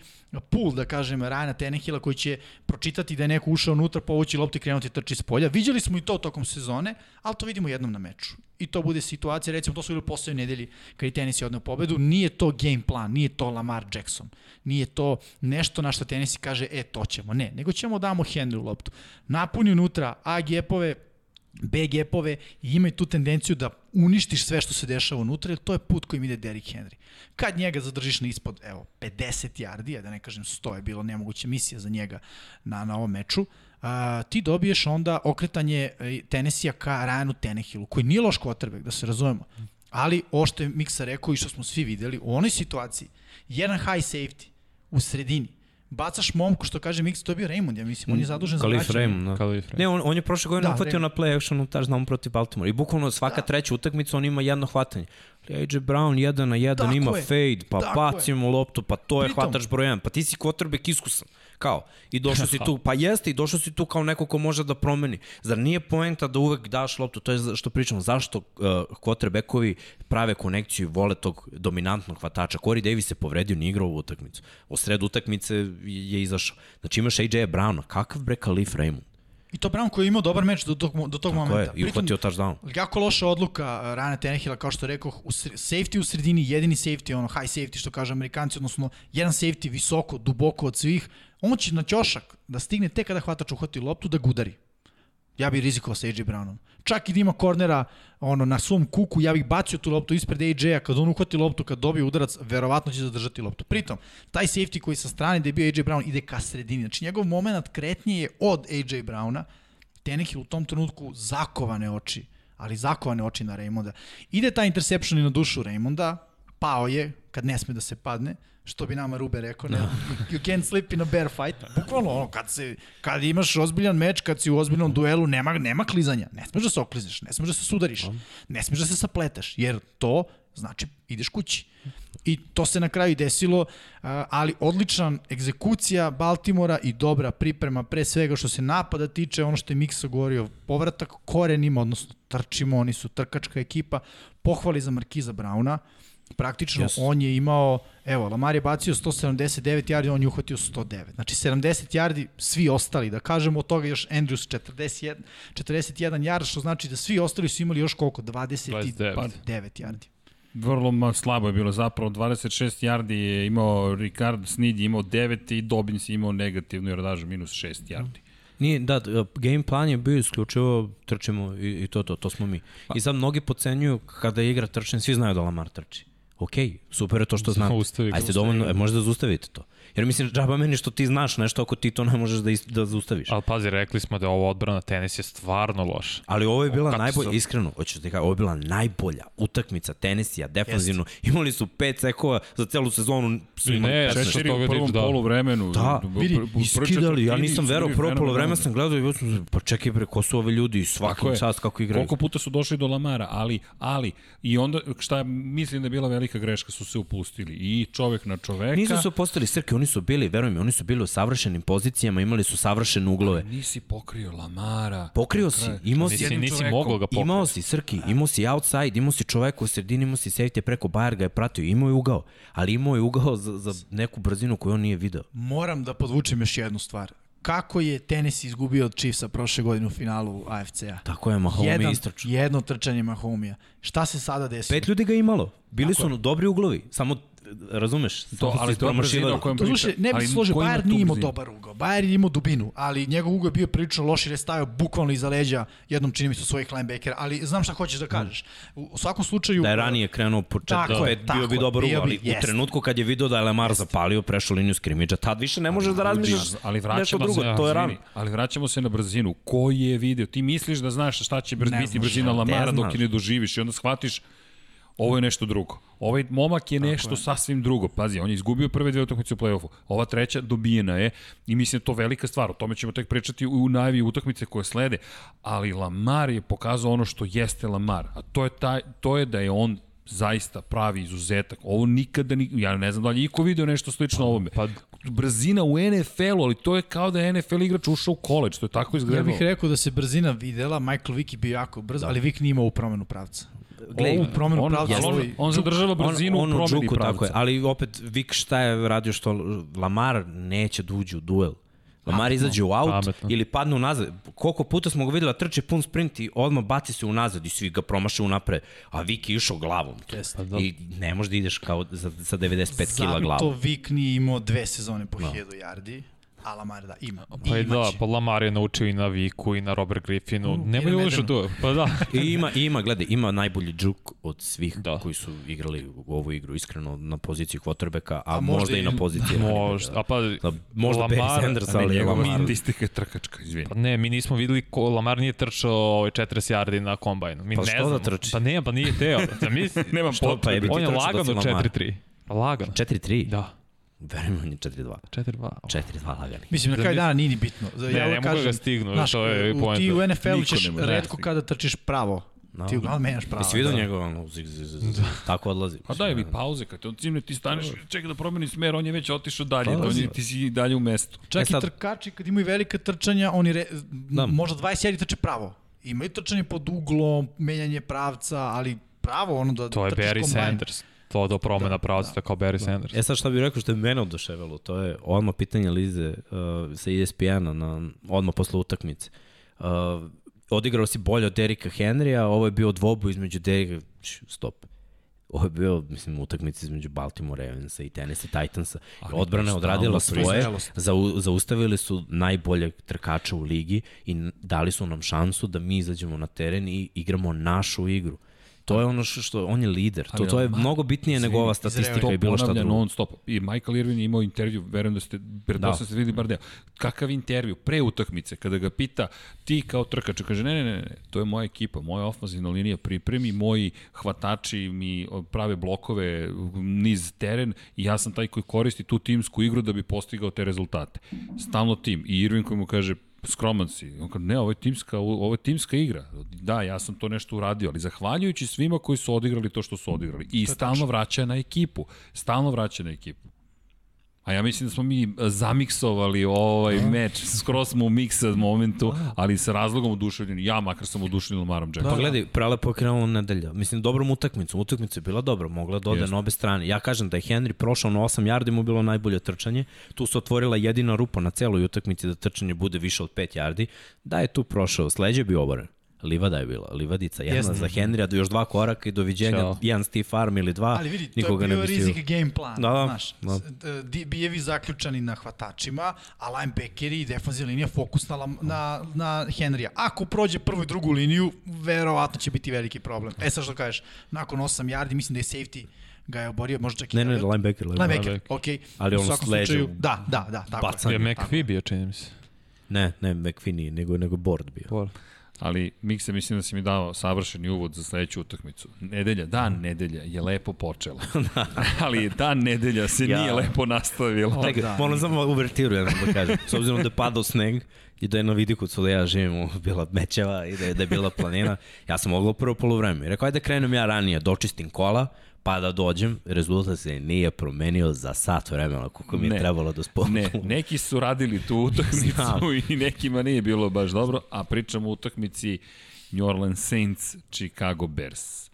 pool, da kažem, Rajana Tenehila koji će pročitati da je neko ušao unutra, povući lopti krenuti trči s polja. Viđali smo i to tokom sezone, ali to vidimo jednom na meču. I to bude situacija, recimo to su bili poslednje nedelji kad je tenis je odneo pobedu, nije to game plan, nije to Lamar Jackson, nije to nešto na što tenis kaže, e, to ćemo. Ne, nego ćemo da damo Henry loptu. Napuni unutra A gapove, B gapove i imaju tu tendenciju da uništiš sve što se dešava unutra, jer to je put kojim ide Derrick Henry. Kad njega zadržiš na ispod, evo, 50 yardi, da ne kažem 100 je bilo nemoguća misija za njega na, na ovom meču, a, ti dobiješ onda okretanje e, Tennessee-a ka Ryanu Tenehillu, koji nije loš quarterback, da se razumemo. Ali, ovo što je Miksa rekao i što smo svi videli, u onoj situaciji, jedan high safety u sredini, bacaš momku, što kaže Mix, to je bio Raymond, ja mislim, on je zadužen za Kalif vraćanje. Raymond, da. Kalif Raymond. Ne, on, on je prošle godine Da, uhvatio na play actionu touchdown protiv Baltimore. I bukvalno svaka da. treća utakmica on ima jedno hvatanje. AJ Brown jedan na jedan Tako ima je. fade, pa Tako bacimo loptu, pa to je Pritom- hvatač broj 1. Pa ti si quarterback iskusan. Kao, i došao si tu, pa jeste, i došao si tu kao neko ko može da promeni. Zar nije poenta da uvek daš loptu, to je što pričamo, zašto uh, quarterbackovi prave konekciju i vole tog dominantnog hvatača. Corey Davis se povredio, nije igrao ovu utakmicu. O sred utakmice je izašao. Znači imaš AJ Browna, kakav bre Kalif Raymond? I to Brown koji je imao dobar meč do tog, do tog Ko je? momenta. I uhvatio touchdown. Jako loša odluka uh, Rana Tenehila, kao što rekao, u safety u sredini, jedini safety, ono high safety što kaže amerikanci, odnosno jedan safety visoko, duboko od svih, on će na ćošak da stigne tek kada hvatač uhvati loptu da gudari. Ja bih rizikovao sa AJ Brownom. Čak i da ima kornera ono, na svom kuku, ja bih bacio tu loptu ispred AJ-a, kad on uhvati loptu, kad dobije udarac, verovatno će zadržati loptu. Pritom, taj safety koji sa strane da je bio AJ Brown ide ka sredini. Znači, njegov moment kretnje je od AJ Browna, Tenehill u tom trenutku zakovane oči, ali zakovane oči na Raymonda. Ide ta interception i na dušu Raymonda, pao je, kad ne sme da se padne, što bi nama Rube rekao, ne, you can't sleep in a bear fight. Bukvalno, ono, kad, se, kad imaš ozbiljan meč, kad si u ozbiljnom duelu, nema, nema klizanja. Ne smeš da se oklizneš, ne smeš da se sudariš, ne smeš da se sapletaš, jer to znači ideš kući. I to se na kraju desilo, ali odličan egzekucija Baltimora i dobra priprema pre svega što se napada tiče, ono što je Miksa govorio, povratak korenima, odnosno trčimo, oni su trkačka ekipa, pohvali za Markiza Brauna, praktično yes. On je imao, evo, Lamar je bacio 179 yardi, on je uhvatio 109. Znači 70 yardi, svi ostali, da kažemo od toga još Andrews 41, 41 yard, što znači da svi ostali su imali još koliko? 29 29. yardi. Vrlo slabo je bilo zapravo, 26 yardi je imao Ricardo Snid je imao 9 i Dobbins je imao negativnu jardažu minus 6 yardi. Nije, da, game plan je bio isključivo trčimo i, i to, to, to smo mi. I sad mnogi pocenjuju kada igra trčan, svi znaju da Lamar trči. Ok, super je to što znate. Ajde, dovoljno, e, možda da zaustavite to. Jer mislim, džaba meni što ti znaš nešto ako ti to ne možeš da, is, da zaustaviš. Ali pazi, rekli smo da ovo odbrana tenis je stvarno loš. Ali ovo je bila kako najbolja, su- iskreno, hoću da ti kažem, ovo je bila najbolja utakmica tenisija, defanzivno. Imali su pet sekova za celu sezonu. Su ne, 15. Što Četiri u prvom da. polu vremenu. Da, vidi, Iskidali, ja nisam verao, prvo polovreme sam gledao i pa čekaj bre, ko su ovi ljudi i Tako svaki čast kako igraju. Koliko puta su došli do Lamara, ali, ali, i onda, šta mislim da je bila velika greška, su se upustili. I čovek na čoveka. Nisu se postali srke, oni su bili, veruj mi, oni su bili u savršenim pozicijama, imali su savršene uglove. Nisi pokrio Lamara. Pokrio si, imao si, Nisi, nisi mogao ga pokriti. imao si Srki, imao si outside, imao si čoveka u sredini, imao si safety preko Bayer ga je pratio, imao je ugao, ali imao je ugao za, za neku brzinu koju on nije video. Moram da podvučem još jednu stvar. Kako je tenis izgubio od Chiefsa prošle godine u finalu AFC-a? Tako je, Mahomes je Jedan, istračao. jedno trčanje Mahomija. Šta se sada desilo? Pet ljudi ga imalo. Bili su ono dobri uglovi, samo razumeš, To, ali to je brzina o kojem priča. slušaj, ne bih složio, Bayern nije imao dobar ugao. Bayern je imao dubinu, ali njegov ugao je bio prilično loš jer je stavio bukvalno iza leđa jednom čini mi se svojih linebackera, ali znam šta hoćeš da kažeš. U, u svakom slučaju... Da je ranije krenuo po Tako 4 je, 5 tako bio bi dobar ugao, ali u jeste. trenutku kad je video da je Lamar zapalio, prešao liniju skrimidža, tad više ne možeš da razmišljaš ali nešto vraćamo drugo, se na to je rano. Ali vraćamo se na brzinu. Ko je video? Ti misliš da znaš šta će biti brzina Lamara dok je ne doživiš i onda shvatiš ovo je nešto drugo. Ovaj momak je nešto je. sasvim drugo. Pazi, on je izgubio prve dve utakmice u play-offu. Ova treća dobijena je i mislim da to velika stvar. O tome ćemo tek pričati u najavi utakmice koje slede. Ali Lamar je pokazao ono što jeste Lamar. A to je, taj, to je da je on zaista pravi izuzetak. Ovo nikada, ni, ja ne znam da li je iko video nešto slično ovome. Pa, Brzina u NFL-u, ali to je kao da je NFL igrač ušao u koleđ, to je tako Ja izgledalo. bih rekao da se brzina videla, Michael Vick je bio jako brz, ali Vick nije imao u promenu pravca. Glej, ovu promenu on, pravca. on, On, zadržava brzinu on, on u promeni džuku, pravca. tako je. Ali opet, Vik šta je radio što Lamar neće da uđe u duel. Lamar izađe u aut Pametno. ili padne unazad. Koliko puta smo ga videli da trče pun sprint i odmah baci se unazad i svi ga promaše unapred. A Vik je išao glavom. Jeste. I ne možeš da ideš kao za, sa 95 kila Zato glavom. Vik nije imao dve sezone po 1000 yardi, a Lamar da ima. Pa i da, pa Lamar je naučio i na Viku i na Robert Griffinu. U, Nema i na je ušao tu. Pa da. I ima, ima, gledaj, ima najbolji džuk od svih Da. da. koji su igrali u ovu igru, iskreno, na poziciji quarterbacka, a, A možda, možda i na poziciji. Možda, a pa Da, možda Barry Sanders, ali je njegova Lamar. statistika je trkačka, izvini. Pa ne, mi nismo videli ko Lamar nije trčao ovaj 40 yardi na kombajnu. Mi Pa ne što da znamo. trči? Pa ne, pa nije teo. Da mi, Nemam Što, pa jebi ti on je trčao da lagano si Lamar. 4-3. Pa lagano. 4-3? Da, Verujem, on je 4-2. 4-2. 4-2 lagani. Mislim, na kraju dana nije ni bitno. Ne, ja ne vam mogu da ga stignu, znaš, to je poenta. Ti u NFL-u ćeš ne da redko kada trčiš pravo. No. Ti uglavnom menjaš pravo. Jesi vidio da. njegov ono, zig, zig, zig, zig, tako odlazi. Pa daj mi pauze, kad te on cimne, ti staneš, čeka da promeni smer, on je već otišao dalje, Pa, on je, da. ti si i dalje u mestu. Čak E i sad- trkači kad imaju velika trčanja, oni re, Da. možda 20 yardi trče pravo. Imaju trčanje pod uglom, menjanje pravca, ali pravo ono da To je Barry kombajn. Sanders. To do promena da, pravca kao Barry Sanders. E sad šta bih rekao što je mene oduševilo, to je odmah pitanje Lize uh, sa ESPN-a na, odmah posle utakmice. Uh, odigrao si bolje od Derika Henrya, ovo je bio dvobu između Derika, stop. Ovo je bio, mislim, utakmica između Baltimore Ravensa i Tennessee Titansa. Ali Odbrana je odradila svoje, zau, zaustavili su najboljeg trkača u ligi i dali su nam šansu da mi izađemo na teren i igramo našu igru. To je ono što, on je lider. To, to je mnogo bitnije nego ova statistika i bilo šta drugo. non stop. I Michael Irvin je imao intervju, verujem da ste, pretpostavljam da. ste videli bar deo. Kakav intervju? Pre utakmice, kada ga pita ti kao trkač, kaže ne, ne, ne, ne, to je moja ekipa, moja ofenzivna linija pripremi, moji hvatači mi prave blokove, niz teren i ja sam taj koji koristi tu timsku igru da bi postigao te rezultate. Stalno tim. I Irvin koji mu kaže, skroman si. On kaže, ne, ovo je, timska, ovo je timska igra. Da, ja sam to nešto uradio, ali zahvaljujući svima koji su odigrali to što su odigrali. I stalno vraća na ekipu. Stalno vraća na ekipu. A ja mislim da smo mi e, zamiksovali ovaj meč, skroz smo u miksa momentu, ali sa razlogom oduševljeni. Ja makar sam oduševljen Lamarom Jacksonom. Pa gledaj, prelepo je krenula nedelja. Mislim, dobrom utakmicom. Utakmica je bila dobra, mogla da ode na obe strane. Ja kažem da je Henry prošao na 8 yardi, mu bilo najbolje trčanje. Tu se otvorila jedina rupa na celoj utakmici da trčanje bude više od 5 yardi. Da je tu prošao, sleđe bio oboren. Livada je bila, livadica, jedna Jeste. za Henrya, do još dva koraka i doviđenja, Ćao. jedan Steve Farm ili dva, Ali vidi, to nikoga je ne bio bi stigao. rizik game plan, Da, da, znaš. da. Da. Bijevi zaključani na hvatačima, a linebackeri i defanzivna linija fokus na, na, na Henrya. Ako prođe prvu i drugu liniju, verovatno će biti veliki problem. E sad što kažeš, nakon 8 yardi, mislim da je safety ga je oborio, možda čak i... Ne, ne, devet. linebacker, linebacker. Linebacker, okej. Ali U ono svakom s leđa slučaju, u- Da, da, da, tako bacanje. je. Je McPhee bio, čini mi se. Ne, ne, McPhee nije, nego, nego board bio. Bor. Ali, Mikse, mislim da si mi dao savršeni uvod za sledeću utakmicu. Nedelja, dan nedelja je lepo počela. ali dan nedelja se Ja. nije lepo nastavila. Čekaj, da, moram samo uvertiru jednom da kažem. S obzirom da je padao sneg i da je na vidiku da ja živim u bila mečeva i da je, da je bila planina, ja sam mogao prvo polovreme. Rekao, ajde da krenem ja ranije, dočistim kola, pa da dođem, rezultat se nije promenio za sat vremena, koliko mi je Ne. trebalo da spolu. Ne, neki su radili tu utakmicu i nekima nije bilo baš dobro, a pričamo o utakmici New Orleans Saints, Chicago Bears.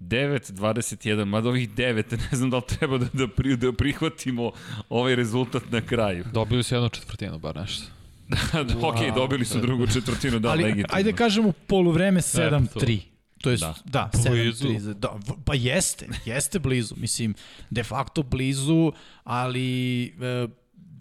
9-21, mada ovih 9, ne znam da li treba da, da, pri, da prihvatimo ovaj rezultat na kraju. Dobili su jednu četvrtinu, bar nešto. ok, dobili su drugu četvrtinu, da, Ali, legitimno. ajde kažemo poluvreme to. 7-3. To je, Da. da, Blizu. 7-3. Da, pa jeste, jeste blizu. Mislim, de facto blizu, ali... E,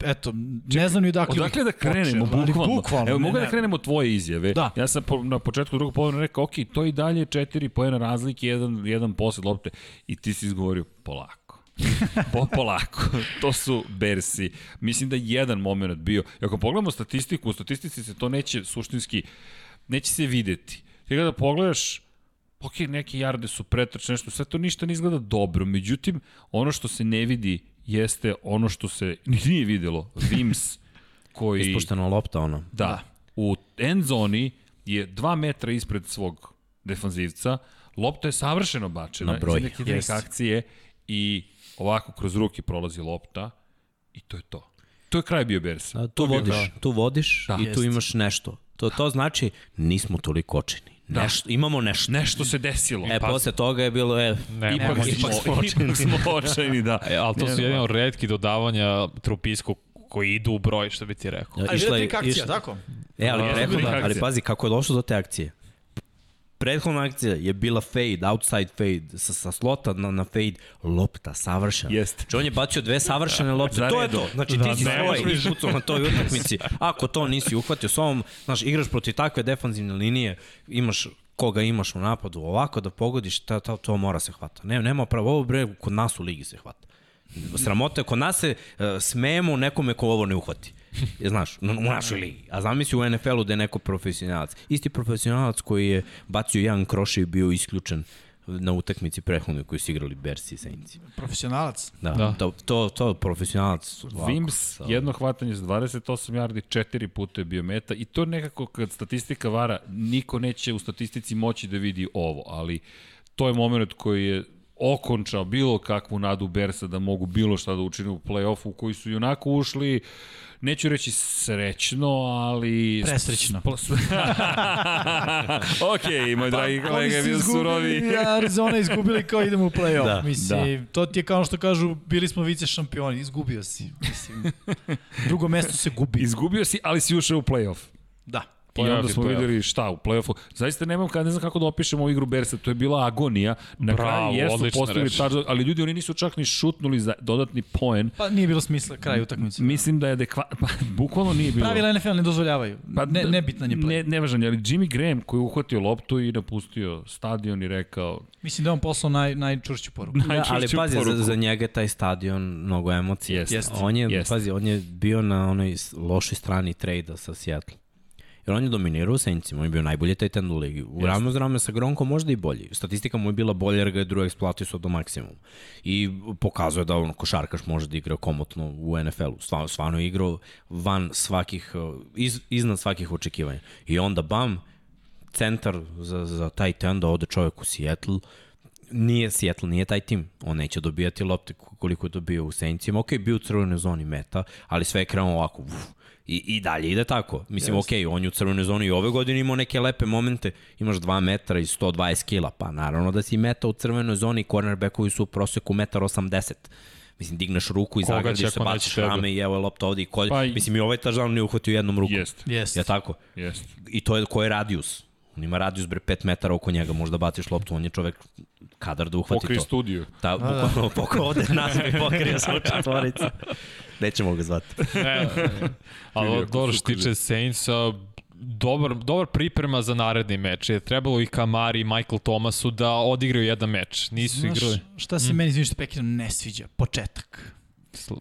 eto, ne znam ni dakle... Odakle da krenemo, bukvalno. bukvalno Evo, ne, mogu da ne. krenemo tvoje izjave. Da. Ja sam po, na početku drugog polovina rekao, ok, to i dalje četiri pojena razlike, jedan, jedan posled lopte. I ti si izgovorio, polako. po, polako. To su Bersi. Mislim da je jedan moment bio. I ako pogledamo statistiku, u statistici se to neće suštinski, neće se videti. Ti kada pogledaš, ok, neke jarde su pretrčne, nešto, sve to ništa ne izgleda dobro. Međutim, ono što se ne vidi jeste ono što se nije videlo. Vims koji... Ispuštena lopta, ono. Da. U end zoni je 2 metra ispred svog defanzivca, lopta je savršeno bačena Na broj. iz neke Jest. akcije i ovako kroz ruke prolazi lopta i to je to. To je kraj bio Bersa. Da, tu bio vodiš, kraj. tu vodiš Da. i tu imaš nešto. To, to znači nismo toliko očini. Da. Nešto, imamo nešto. Nešto se desilo. E, pa, posle toga je bilo, e, ne, ipak, ne, ipak, smo, ipak smo očajni, da. E, ali to su jedino od redki dodavanja trupisku koji idu u broj, što bi ti rekao. Ja, išla je akcija, išla... tako? E, ali, rekao, da, ali pazi, kako je došlo do te akcije? Prethodna akcija je bila fade, outside fade, sa, sa slota na, na fade, lopta savršena. Jeste. Znači on je bacio dve savršene lopte, to je to. Znači ti si svoj izbucao na toj utakmici. Ako to nisi uhvatio s ovom, znaš, igraš protiv takve defanzivne linije, imaš koga imaš u napadu, ovako da pogodiš, to, to, to mora se hvata. Ne, nema pravo, ovo bre, kod nas u ligi se hvata. Sramota je, kod nas se uh, smejemo nekome ko ovo ne uhvati. Je, znaš, u našoj ligi. A zamisli u NFL-u da je neko profesionalac. Isti profesionalac koji je bacio jedan kroš i bio isključen na utakmici prethodnoj koju su igrali Bersi i Saints. Profesionalac? Da, da. To, to, to profesionalac. Ovako, Vims, jedno hvatanje za 28 yardi, četiri puta je bio meta i to nekako kad statistika vara, niko neće u statistici moći da vidi ovo, ali to je moment koji je okončao bilo kakvu nadu Bersa da mogu bilo šta da učine u play-offu koji su i onako ušli neću reći srećno, ali... Presrećno. ok, moj dragi kolega je bio surovi. Arizona izgubili kao idemo u play-off. Da, Mislim, da. to ti je kao što kažu, bili smo vice šampioni, izgubio si. Mislim, drugo mesto se gubi. Izgubio si, ali si ušao u play-off. Da. I onda smo videli šta u play-offu. Zaista nemam, ne znam kako da opišemo ovu igru Bersa, to je bila agonija. Na Bravo, kraju jesu postavili touchdown, ali ljudi oni nisu čak ni šutnuli za dodatni poen. Pa nije bilo smisla kraj utakmice. Mislim da je adekvatno, pa bukvalno nije bilo. Pravila NFL ne dozvoljavaju. Pa, ne, nebitan je play. Ne, nevažan je, ali Jimmy Graham koji je uhvatio loptu i napustio stadion i rekao... Mislim da je on poslao naj, najčvršću poruku. Da, ali pazi, poruku. za, za njega taj stadion mnogo emocija. Jest. On je, Jest. pazi, on je bio na onoj lošoj strani trejda sa Seattle. Jer on je dominirao u Saintsima, on je bio najbolji taj ten u ligi. U ravno zrame sa Gronkom možda i bolji. Statistika mu je bila bolja jer ga je druga eksploatisao do maksimuma. I pokazuje da on košarkaš može da igra komotno u NFL-u. Stvarno, stvarno je igrao van svakih, iz, iznad svakih očekivanja. I onda bam, centar za, za taj da ode čovjek u Seattle, nije Seattle, nije taj tim. On neće dobijati lopte koliko je dobio u Saintsima. Ok, bio u crvenoj zoni meta, ali sve je krenuo ovako. Uf, I, I dalje ide tako. Mislim, yes. ok, on je u crvenoj zoni i ove godine imao neke lepe momente. Imaš 2 metra i 120 kila, pa naravno da si meta u crvenoj zoni, cornerbackovi su u proseku 1,80 m. Mislim, digneš ruku i Koga zagradiš se, baciš rame i evo je lopta ovde i kolj. Pa, Mislim, i ovaj tažan nije uhvatio jednom rukom. Jest. Jest. Je tako? Jest. I to je, ko je radijus? On ima radijus bre 5 metara oko njega, možda baciš loptu, on je čovek kadar da uhvati Pokri to. Pokri studiju. Da, da, bukvalno da. pokro ovde nas mi pokrio sa četvorica. Nećemo ga zvati. ali dobro što tiče Saintsa, dobar, dobar priprema za naredni meč. Je trebalo i Kamari i Michael Thomasu da odigraju jedan meč. Nisu Znaš, igrali. Šta se mm. meni izvinite pekino ne sviđa? Početak.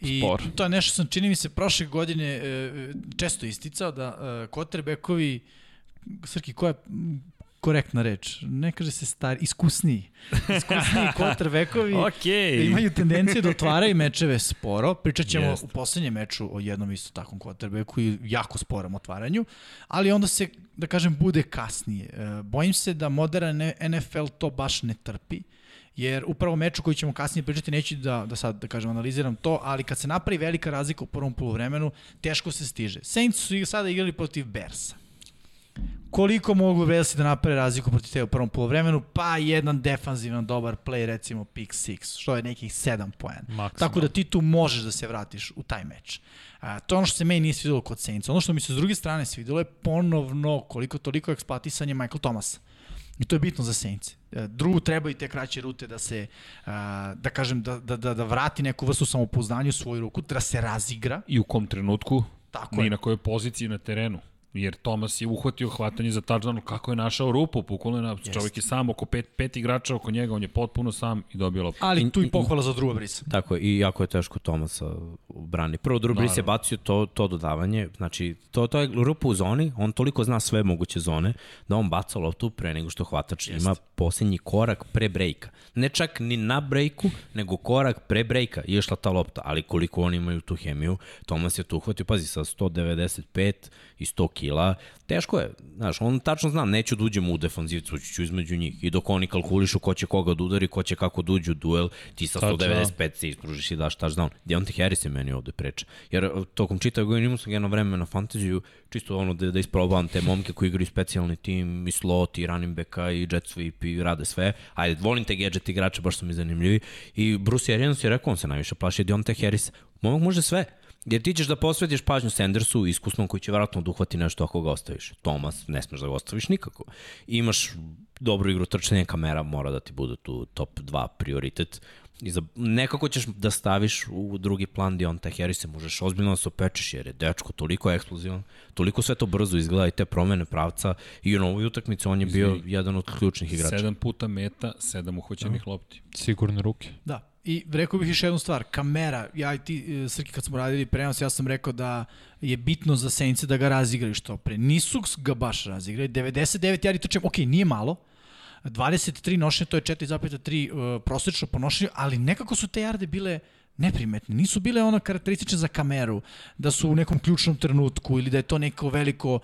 I to je nešto sam, čini mi se, prošle godine e, često isticao da quarterbackovi Srki, koja je korektna reč. Ne kaže se stari, iskusniji. Iskusniji quarterbackovi okay. imaju tendenciju da otvaraju mečeve sporo. Pričat ćemo Jest. u poslednjem meču o jednom isto takvom quarterbacku i jako sporom otvaranju, ali onda se, da kažem, bude kasnije. E, bojim se da modern NFL to baš ne trpi jer upravo meču koji ćemo kasnije pričati, neću da, da sad, da kažem, analiziram to, ali kad se napravi velika razlika u prvom polovremenu, teško se stiže. Saints su sada igrali protiv Bersa koliko mogu Velsi da naprave razliku protiv te u prvom polovremenu, pa jedan defanzivan dobar play, recimo pick 6, što je nekih 7 poena. Tako da ti tu možeš da se vratiš u taj meč. A, to je ono što se meni nije svidelo kod Saints. Ono što mi se s druge strane svidelo je ponovno koliko toliko eksploatisanje Michael Thomasa. I to je bitno za Saints. E, Drugu treba i te kraće rute da se, da kažem, da, da, da, da vrati neku vrstu samopouzdanja u svoju ruku, da se razigra. I u kom trenutku, Tako ni je. na kojoj poziciji na terenu. Jer Tomas je uhvatio hvatanje za touchdown, kako je našao rupu, bukvalno je na, Jest. čovjek je sam, oko pet, pet igrača oko njega, on je potpuno sam i dobio loptu. Ali tu i pohvala za Drew Brisa. Tako je, i jako je teško Tomasa brani. Prvo, Drew Brees je bacio to, to dodavanje, znači, to, to je rupa u zoni, on toliko zna sve moguće zone, da on baca loptu pre nego što hvatač Jest. ima posljednji korak pre brejka. Ne čak ni na brejku, nego korak pre brejka je išla ta lopta, ali koliko oni imaju tu hemiju, Tomas je tu uhvatio, pazi, sa 195 i 100 kg Hila, teško je. Znaš, on tačno zna, neću da uđem u defanzivcu, ću između njih. I dok oni kalkulišu ko će koga da udari, ko će kako da uđu u duel, ti sa 195 se ispružiš i daš touchdown. Deontay Harris je meni ovde priča. Jer tokom čitavog godina imao sam jedno vreme na fantaziju, čisto ono da, da isprobavam te momke koji igraju specijalni tim, i slot, i running backa, i jet sweep, i rade sve. Ajde, volim te gadget igrače, baš su mi zanimljivi. I Bruce Arians je rekao, on se najviše plaši Deontay Harris. Momak može sve. Jer ti ćeš da posvetiš pažnju Sandersu, iskusnom koji će vratno oduhvati nešto ako ga ostaviš. Thomas, ne smeš da ga ostaviš nikako. Imaš dobru igru trčanja, kamera mora da ti bude tu top 2 prioritet. I za, nekako ćeš da staviš u drugi plan Dionta Harrisa, možeš ozbiljno da se opečeš jer je dečko toliko eksplozivan, toliko sve to brzo izgleda i te promene pravca i u novoj utakmici on je bio jedan od ključnih igrača. Sedam puta meta, sedam uhoćenih da. lopti. Sigurne ruke. Da, I rekao bih još jednu stvar, kamera, ja i ti, e, Srki, kad smo radili prenos, ja sam rekao da je bitno za Senice da ga razigraju što pre. Nisu ga baš razigrali, 99 jari trčem, ok, nije malo, 23 nošenja, to je 4,3 uh, prosečno ponošenje, ali nekako su te jarde bile neprimetne. Nisu bile ono karakteristične za kameru, da su u nekom ključnom trenutku ili da je to neko veliko,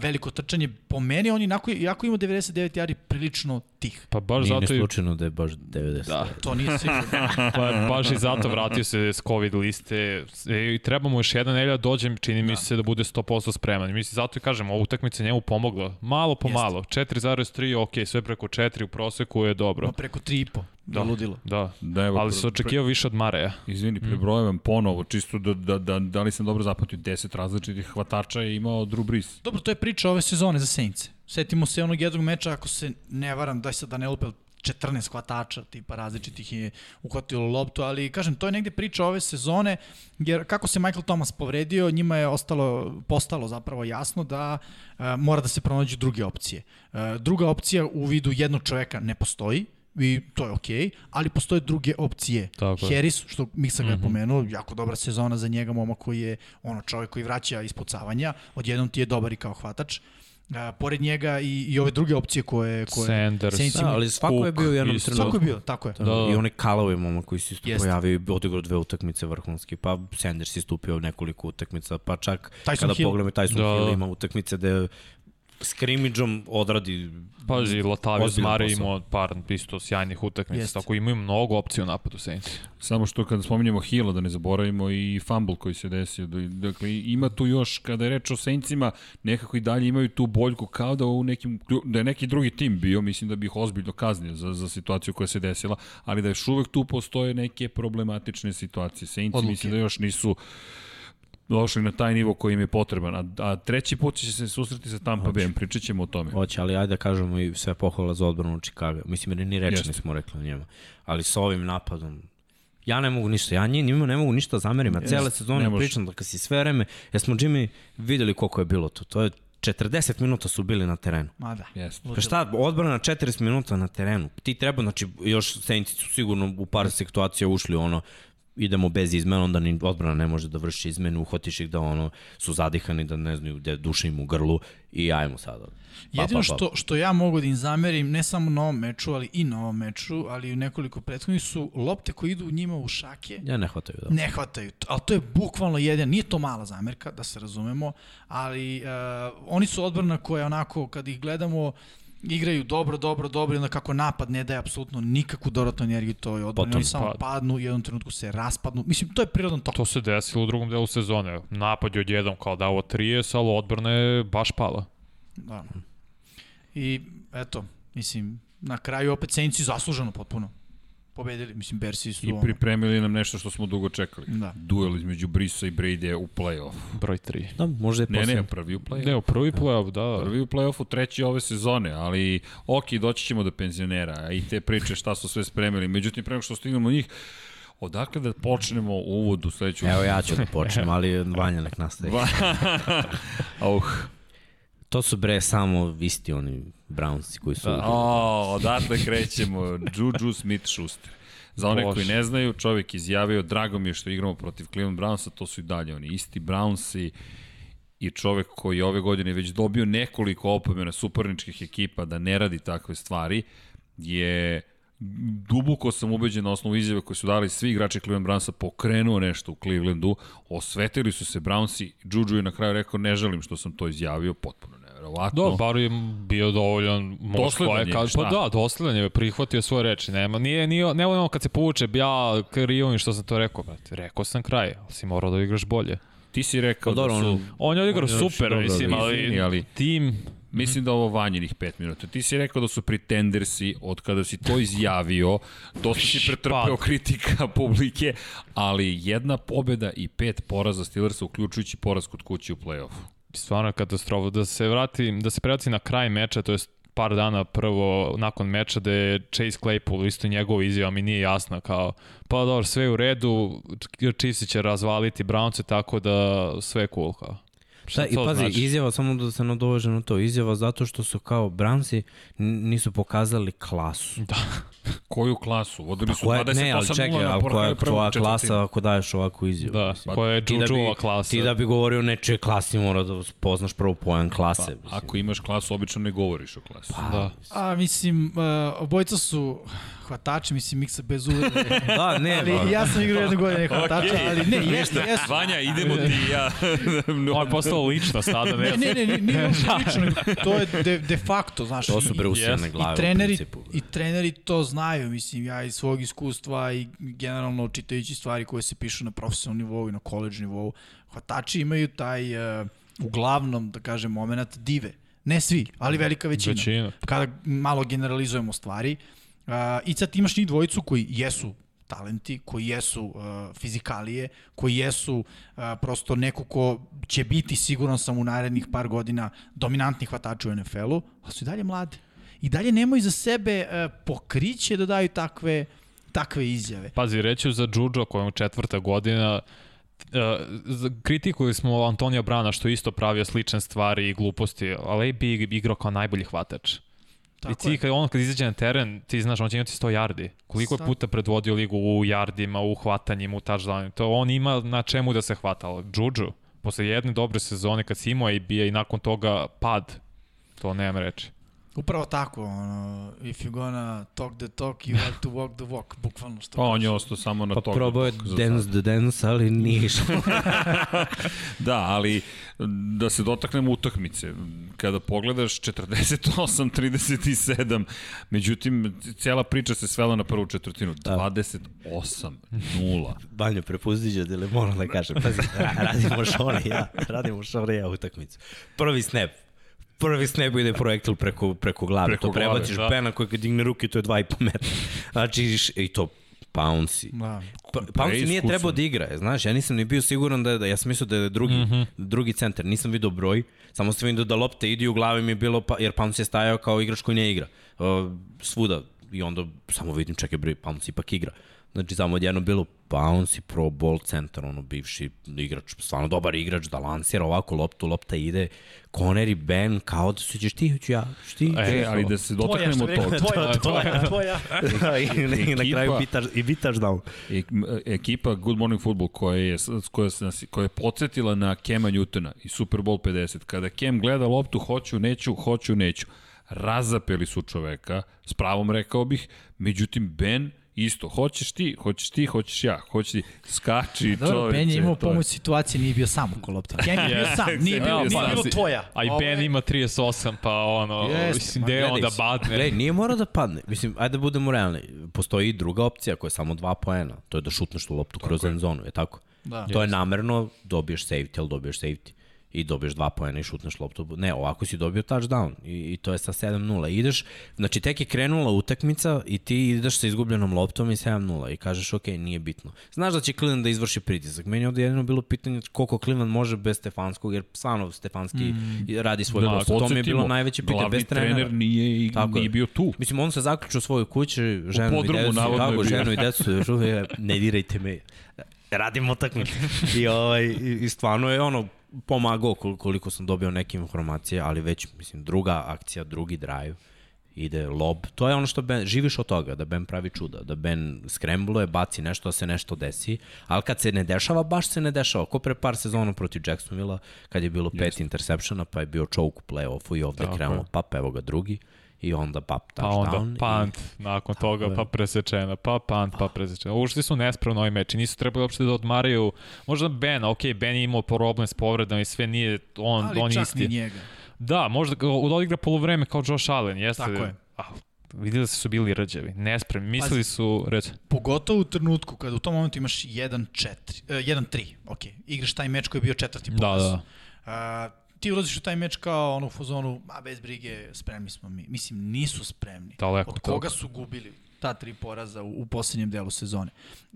veliko trčanje. Po meni on inako, iako ima 99 jari, prilično tih. Pa baš nije zato... Nije slučajno da je baš 90. Da, to nije sigurno. pa baš i zato vratio se s COVID liste. E, treba mu još jedna nelja da dođem, čini mi da. se da bude 100% spreman. Mislim, zato i kažem, ovu utakmica njemu pomogla. Malo po Jeste. malo. 4,3, ok, sve preko 4 u proseku je dobro. No, preko 3,5. Da, ludilo. Da, da evo, ali se očekivao više od Mareja. Izvini, prebrojavam mm. ponovo, čisto da, da, da, da li sam dobro zapatio, 10 različitih hvatača je imao Drew Brees. Dobro, to je priča ove sezone za Saints. Setimo se onog jednog meča, ako se ne varam, daj sad da ne lupel 14 hvatača, tipa različitih je uhvatilo loptu, ali kažem, to je negde priča ove sezone, jer kako se Michael Thomas povredio, njima je ostalo, postalo zapravo jasno da uh, mora da se pronađu druge opcije. Uh, druga opcija u vidu jednog čoveka ne postoji, i to je okej, okay, ali postoje druge opcije. Tako Harris, što Miksa ga je mm -hmm. pomenuo, jako dobra sezona za njega, moma koji je ono čovjek koji vraća ispucavanja, odjednom ti je dobar i kao hvatač. Uh, pored njega i, i ove druge opcije koje... koje Sanders. da, ali svako Cook, je bio jednom trenutku. Svako je bio, tako je. Da, da. I onaj Kalovi momak koji se isto pojavio i odigrao dve utakmice vrhunski, pa Sanders je stupio nekoliko utakmica, pa čak Tyson kada pogledamo Tyson da. Hill ima utakmice gde skrimidžom odradi Pazi, Latavius Mare imao par isto sjajnih utakmica, tako imaju mnogo opcija u napadu Saints. Samo što kada spominjemo Hila, da ne zaboravimo i fumble koji se desio. Dakle, ima tu još, kada je reč o Saintsima, nekako i dalje imaju tu boljku kao da, u nekim, da je neki drugi tim bio, mislim da bi ih ozbiljno kaznio za, za situaciju koja se desila, ali da još uvek tu postoje neke problematične situacije. Saints Odluke. mislim da još nisu došli na taj nivo koji im je potreban. A, a treći put će se susreti sa Tampa Bay, pričat ćemo o tome. Hoće, ali ajde da kažemo i sve pohvala za odbranu Chicago. Mislim, jer ni reči nismo rekli o njemu. Ali sa ovim napadom, ja ne mogu ništa, ja njima ne mogu ništa da zamerim, a cele sezone pričam da kad si sve vreme, ja smo Jimmy videli koliko je bilo to, to je 40 minuta su bili na terenu. Ma da. Yes. Pa šta, odbrana 40 minuta na terenu. Ti treba, znači, još Saints su sigurno u par situacija ušli ono, idemo bez izmena, onda ni odbrana ne može da vrši izmenu, uhvatiš ih da ono su zadihani, da ne znaju gde duše im u grlu i ajmo sada. Pa, Jedino pa, pa. Što, što ja mogu da im zamerim, ne samo na ovom meču, ali i na ovom meču, ali i u nekoliko prethodnih su lopte koje idu njima u šake. Ja ne hvataju, da. Ne hvataju, ali to je bukvalno jedan, nije to mala zamerka, da se razumemo, ali uh, oni su odbrana koja onako, kad ih gledamo, igraju dobro, dobro, dobro i onda kako napad ne daje apsolutno nikakvu dodatnu energiju toj odbrani. Oni samo pad. padnu i u jednom trenutku se raspadnu. Mislim, to je prirodan tok. To se desilo u drugom delu sezone. Napad je odjednom kao dao 30, ali odbrana je baš pala. Da. I eto, mislim, na kraju opet Saints zasluženo potpuno pobedili, mislim Bersi su... I pripremili nam nešto što smo dugo čekali. Da. Duel između Brisa i Brady u play-off. Broj 3. Da, možda je Ne, ne, prvi u play-off. Ne, prvi play-off, da. Prvi u play-offu, treći ove sezone, ali ok, doći ćemo do penzionera i te priče šta su sve spremili. Međutim, prema što stignemo njih, Odakle da počnemo uvod u sledeću? Evo ja ću da počnem, ali Vanja nek nastavi. uh. To su bre samo isti oni Brownsi koji su... Da. O, odatle krećemo. Juju Smith-Schuster. Za one Bož. koji ne znaju, čovjek izjavio, drago mi je što igramo protiv Cleveland Brownsa, to su i dalje oni isti Brownsi i čovek koji ove godine već dobio nekoliko opomena suparničkih ekipa da ne radi takve stvari, je duboko sam ubeđen na osnovu izjave koje su dali svi igrači Cleveland Brownsa, pokrenuo nešto u Clevelandu, osvetili su se Brownsi, Juju je na kraju rekao ne želim što sam to izjavio, potpuno neverovatno. Da, bar je bio dovoljan dosledan je, kaže, Pa da, dosledan je, prihvatio svoje reči. Nema, nije, nije, nema ono kad se povuče, ja krivim što sam to rekao, brate. Rekao sam kraj, ali si morao da igraš bolje. Ti si rekao pa, da su... On, on je odigrao super, mislim, ali, ali tim Mislim da ovo vanjenih 5 minuta. Ti si rekao da su pretendersi, od kada si to izjavio, dosta si pretrpeo kritika publike, ali jedna pobeda i pet poraza Steelersa, uključujući poraz kod kuće u play-offu. Stvarno katastrofa. Da se vrati, da se prebaci na kraj meča, to je par dana prvo nakon meča da je Chase Claypool isto njegova izjava mi nije jasna kao pa dobro sve u redu Chiefs će razvaliti Brownce tako da sve je cool kao Šta i pazi, znači? izjava, samo da se nadoveže na to, izjava zato što su kao Brownsi nisu pokazali klasu. Da. Koju klasu? Vodili su pa 28 ne, ali čekaj, ali koja je tvoja klasa ako daješ ovakvu izjavu? Da, mislim. koja je Jujuova da klasa? Ti da bi govorio nečije klasi mora da poznaš prvo pojam klase. Pa, ako imaš klasu, obično ne govoriš o klasi. Pa, da. A, mislim, uh, obojca su hvatači, mislim, miksa bez uvrede. da, ne, ali ba. ja sam igrao jedne godine hvatača, okay. ali ne, jeste, jeste. Vanja, idemo ti i ja. On je postao lično sada. Ne, ne, ne, ne, nije lično, to je de, de facto, znaš. To su preusijene glave i treneri, I treneri to znaju, mislim, ja iz svog iskustva i generalno čitajući stvari koje se pišu na profesionalnom nivou i na koleđ nivou, hvatači imaju taj, uh, uglavnom, da kažem, moment dive. Ne svi, ali velika većina. Većina. Kada malo generalizujemo stvari, Uh, I sad imaš njih dvojicu koji jesu talenti, koji jesu uh, fizikalije, koji jesu uh, prosto neko ko će biti, siguran sam, u narednih par godina dominantni hvatač u NFL-u, ali su i dalje mlade. I dalje nemaju za sebe uh, pokriće da daju takve, takve izjave. Pazi, reću za Džuđo kojem četvrta godina, Uh, kritikuli smo Antonija Brana što isto pravio slične stvari i gluposti, ali AB igrao kao najbolji hvatač. Tako I ti, kad on kad izađe na teren, ti znaš, on će imati 100 yardi. Koliko Sad... je puta predvodio ligu u yardima, u hvatanjima, u touchdownima. To on ima na čemu da se hvata. Ali Juju, posle jedne dobre sezone, kad si imao i bija i nakon toga pad, to nemam reći. Upravo tako, ono, if you gonna talk the talk, you have to walk the walk, bukvalno što. Pa on je ostao samo na pa talk probao je dance the dance, ali nije da, ali da se dotaknemo utakmice. Kada pogledaš 48-37, međutim, cijela priča se svela na prvu četvrtinu. Da. 28-0. Banja, prepustiđa, da moram da kažem. Pazi, radimo šone ja, radimo šone ja utakmicu. Prvi snap, prvi snap ide projektil preko, preko glave. Preko to prebaciš glave, da. Bena koji kad digne ruke, to je 2,5 metra. Znači, i to Pouncy. Da. Pa, Pouncy nije trebao da igra, znaš, ja nisam ni bio siguran da, da ja sam mislio da je drugi, mm -hmm. drugi centar, nisam vidio broj, samo sam vidio da lopte idi u glavi mi je bilo, pa, jer Pouncy je stajao kao igrač koji ne igra. Uh, svuda, i onda samo vidim, čekaj bre, Pouncy ipak igra. Znači, samo odjedno bilo bounce i pro ball centar, ono, bivši igrač, stvarno dobar igrač, da lansira ovako loptu, lopta ide, Conner i Ben, kao da su ćeš ti, ću ja, ću ti. E, ali da se dotaknemo toga. Tvoja, tvoja, tvoja. I, i, na kraju bitaš, i bitaš down. Ekipa Good Morning Football koja je, koja, se, koja je podsjetila na Kema Newtona i Super Bowl 50. Kada Kem gleda loptu, hoću, neću, hoću, neću. Razapeli su čoveka, s pravom rekao bih, međutim Ben Isto, hoćeš ti, hoćeš ti, hoćeš ja, hoćeš ti, skači Dobro, čoveče. Ben je imao pomoć situacije, nije bio sam oko lopta. Ken je bio sam, nije bio, nije bilo tvoja. A i Ben ima 38, pa ono, yes, mislim, gde on da badne. Gledaj, nije mora da padne. Mislim, ajde da budemo realni. Postoji i druga opcija koja je samo dva poena. To je da šutneš tu loptu kroz end zonu, je tako? Da. To je namerno, dobiješ safety, ali dobiješ safety i dobiješ dva pojena i šutneš loptu. Ne, ovako si dobio touchdown i, i to je sa 7-0. Ideš, znači tek je krenula utakmica i ti ideš sa izgubljenom loptom i 7-0 i kažeš ok, nije bitno. Znaš da će Cleveland da izvrši pritisak. Meni je ovde jedino bilo pitanje koliko Cleveland može bez Stefanskog, jer stvarno Stefanski mm. radi svoj da, posao. To mi je bilo najveće pitanje. Bez trenera. trener nije, i, Tako nije bio tu. Mislim, on se zaključio u svojoj kući, ženu podrumu, i decu, tako, ženu i decu, ne dirajte me radim utakmicu. I, ovaj, i, i stvarno je ono, pomagao koliko sam dobio neke informacije, ali već, mislim, druga akcija, drugi drive, ide lob. To je ono što Ben, živiš od toga, da Ben pravi čuda, da Ben skrembluje, baci nešto, da se nešto desi, ali kad se ne dešava, baš se ne dešava. Ko pre par sezona protiv Jacksonville, kad je bilo pet Just. interseptiona, pa je bio choke u play-offu i ovde krenuo, pa evo ga drugi i onda pap Pa touchdown. onda punt, i... nakon toga je. pa presečena, pa punt, pa presečena. Ušli su nespravno ovaj meč i nisu trebali uopšte da odmaraju. Možda Ben, ok, Ben je imao problem s povredama i sve nije on, Ali on čak isti. ni njega. Da, možda ga odigra polovreme kao Josh Allen, jeste. Tako je. A, videli su bili rđavi, nespremni, mislili su, reći, Pogotovo u trenutku kada u tom momentu imaš 1-4, e, 1-3, ok, igraš taj meč koji je bio četvrti da, poraz. da. A, ti ulaziš u taj meč kao ono u fazonu, a bez brige, spremni smo mi. Mislim, nisu spremni. Daleko Od koga su gubili ta tri poraza u, u poslednjem delu sezone?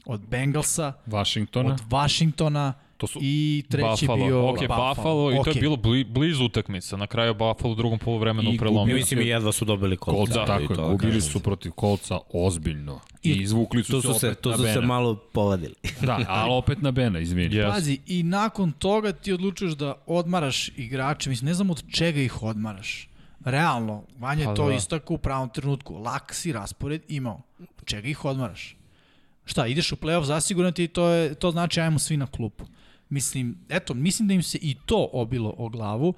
Od Bengalsa, Washingtona. od Washingtona To su i treći Buffalo. bio ok, Buffalo, i to je bilo bli, blizu utakmica. Na kraju Buffalo u drugom poluvremenu prelomio. I mislim i jedva su dobili kolca. Kolca, Da, tako i je, to gubili kažem. su protiv Kolca ozbiljno. I, I izvukli su se su se, opet tu na su se Bena. malo povadili. Da, ali opet na Bena, izvini. Yes. Pazi, i nakon toga ti odlučuješ da odmaraš igrače, mislim, ne znam od čega ih odmaraš. Realno, Vanja je Pa to da. istako u pravom trenutku. Lak si raspored imao. Čega ih odmaraš? Šta, ideš u play-off zasigurno ti to, je, to znači ajmo svi na klupu. Mislim, eto, mislim da im se i to obilo o glavu,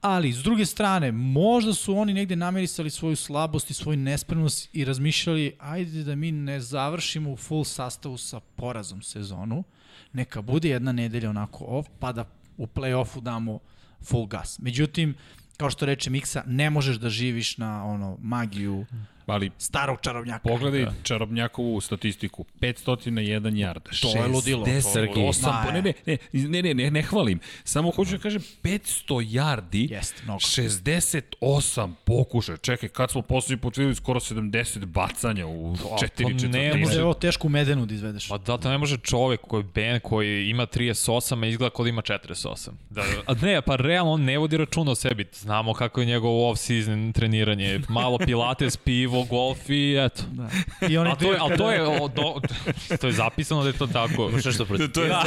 ali s druge strane, možda su oni negde namirisali svoju slabost i svoju nespremnost i razmišljali, ajde da mi ne završimo u full sastavu sa porazom sezonu, neka bude jedna nedelja onako off, pa da u play-offu damo full gas. Međutim, kao što reče Miksa, ne možeš da živiš na ono magiju Ali starog čarobnjaka. pogledaj Čarobnjakovu statistiku. 501 yard. To je ludilo. To- Sergej? 8, Ma, ne, ne, ne, ne, ne, ne, hvalim. Samo hoću da kažem 500 yardi, Jeste, mnogo. 68 pokušaja. Čekaj, kad smo poslednji put videli skoro 70 bacanja u to 4 ne četvrtine. Ne može ovo teško u medenu da izvedeš. Pa da, to ne može čovek koji Ben koji ima 38, a izgleda kod ima 48. Da, a ne, pa realno on ne vodi računa o sebi. Znamo kako je njegov off-season treniranje. Malo pilates, pivo, golf i eto. Da. I onaj A to je, a to je, o, do, to je zapisano da je to tako. Šta što protiv? To je da.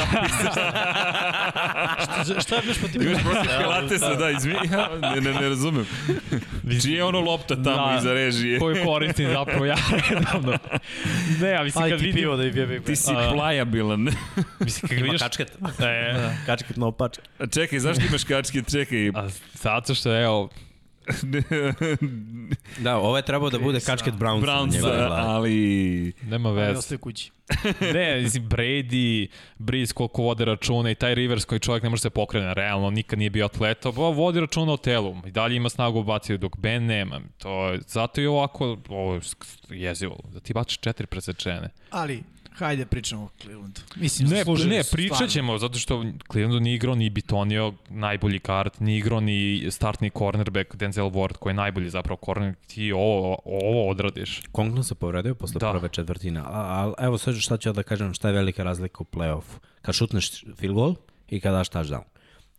Šta- Šta je još po tim Pilate se, da, izvini. Ja, ne, ne, ne razumem. Čije je ono lopta tamo Da. iza režije? Koju koristim zapravo ja redavno. Ne, a mislim Aj kad vidim... pivo da bjebe. Ti si A. plajabilan. Mislim, kad Ima vidiš... kačket. E, Kačket na opač. Čekaj, zašto imaš kačke? Čekaj. a zato što, evo, Da, ovo je trebao da bude kačket Brownsa. Browns, glavi. ali... nema Ali veze. ostaje kući. Ne, mislim, Brady, Breeze koliko vode računa i taj Rivers koji čovjek ne može se pokrene, realno, nikad nije bio atleta, bo vodi računa o telu i dalje ima snagu baciti, dok Ben nema. To, je- zato je ovako, ovo je jezivo, da ti baciš četiri presečene. Ali, hajde pričamo o Clevelandu. Mislim, Ne, ne, pričat stvarno. ćemo, zato što Clevelandu nije igrao ni Bitonio, najbolji kart, nije igrao ni startni cornerback Denzel Ward, koji je najbolji zapravo cornerback, ti ovo, ovo odradiš. Conklin se povredio posle Da. prve četvrtine. A, a, evo sad šta ću ja da kažem, šta je velika razlika u play-offu. Kad šutneš field goal i kad daš touchdown.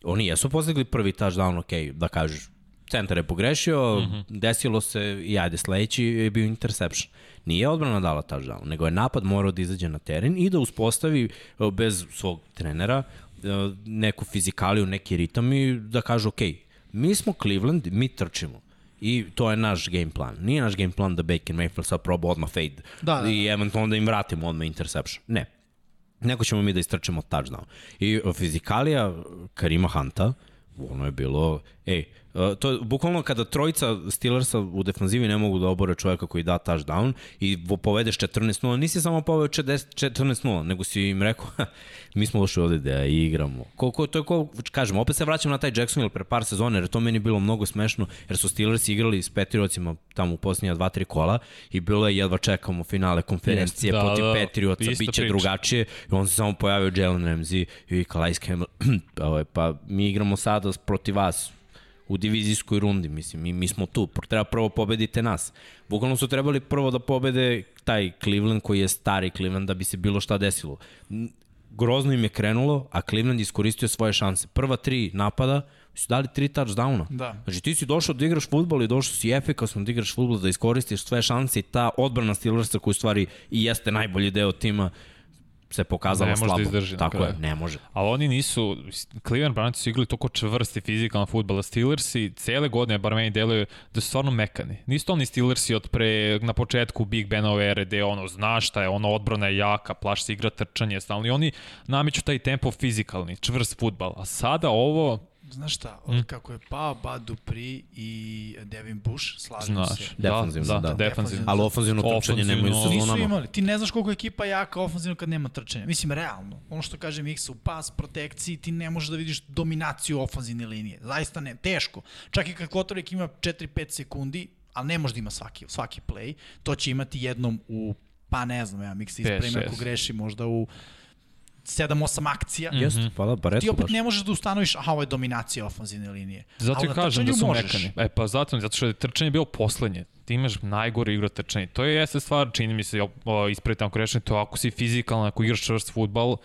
Oni jesu postigli prvi touchdown, ok, da kažeš, centar je pogrešio, mm -hmm. desilo se i ajde sledeći je bio interception. Nije odbrana dala touchdown, nego je napad morao da izađe na teren i da uspostavi e, bez svog trenera e, neku fizikaliju, neki ritam i da kaže ok, mi smo Cleveland, mi trčimo. I to je naš game plan. Nije naš game plan da Baker Mayfield sad proba odmah fade Da, da, i eventualno da im vratimo odmah interception. Ne. Neko ćemo mi da istrčimo touchdown. I fizikalija Karima Hanta, ono je bilo, ej, uh, to je bukvalno kada trojica Steelersa u defanzivi ne mogu da obore čovjeka koji da touchdown i povedeš 14-0, nisi samo poveo 40 14-0, nego si im rekao, "Ha, mi smo došli ovde da igramo. Ko, ko, to je ko, kažem, opet se vraćam na taj Jacksonville pre par sezone, jer je to meni bilo mnogo smešno, jer su Steelersi igrali s Patriotsima tamo u posljednja 2-3 kola i bilo je jedva čekamo finale konferencije Da, protiv da, Patriotsa, ista bit će drugačije i on se samo pojavio Jalen Ramsey i Calais Campbell, ovaj, pa mi igramo sada protiv vas u divizijskoj rundi, mislim, mi, mi smo tu, treba prvo pobedite nas. Bukvalno su trebali prvo da pobede taj Cleveland koji je stari Cleveland da bi se bilo šta desilo. Grozno im je krenulo, a Cleveland iskoristio svoje šanse. Prva tri napada su dali tri touchdowna. Da. Znači ti si došao da igraš futbol i došao si efikasno da igraš futbol, da iskoristiš sve šanse i ta odbrana Steelersa koja u stvari i jeste najbolji deo tima se pokazala Ne može da slabo. izdrži Tako je, ne može. Ali oni nisu, Cleveland Browns su igrali toliko čvrsti fizikalan futbol, a Steelersi cele godine, bar meni deluju, da su stvarno mekani. Nisu to oni Steelersi od pre, na početku Big Benove ere, gde ono, znaš šta je, ono, odbrana je jaka, plaš se igra trčanje, stalno, i oni nameću taj tempo fizikalni, čvrst futbal. A sada ovo, Znaš šta, od mm. kako je pao Bad Dupri i Devin Bush, slažem Znaš, se. Defanzivno, da. da. da. Defanzivno. Ali ofanzivno trčanje nemaju Ofanzivno- Nisu sezonama. imali. Ti ne znaš koliko je ekipa jaka ofenzivno kad nema trčanja. Mislim, realno. Ono što kaže Miksa, u pas, protekciji, ti ne možeš da vidiš dominaciju ofenzivne linije. Zaista ne, teško. Čak i kad Kotorek ima 4-5 sekundi, ali ne može da ima svaki, svaki play, to će imati jednom u, pa ne znam, ja Miksa Pet, ispremi ako greši, možda u 7-8 akcija. Mhm. Jeste, pa da, pa Ti opet baš. ne možeš da ustanoviš, aha, ovo je dominacija ofenzivne linije. Zato Ali i na kažem da su možeš. mekani. E pa zato, zato što je trčanje bilo poslednje. Ti imaš najgore igro trčanje. To je jeste stvar, čini mi se, ispraviti tamo grešno, to ako si fizikalan, ako igraš čvrst futbal,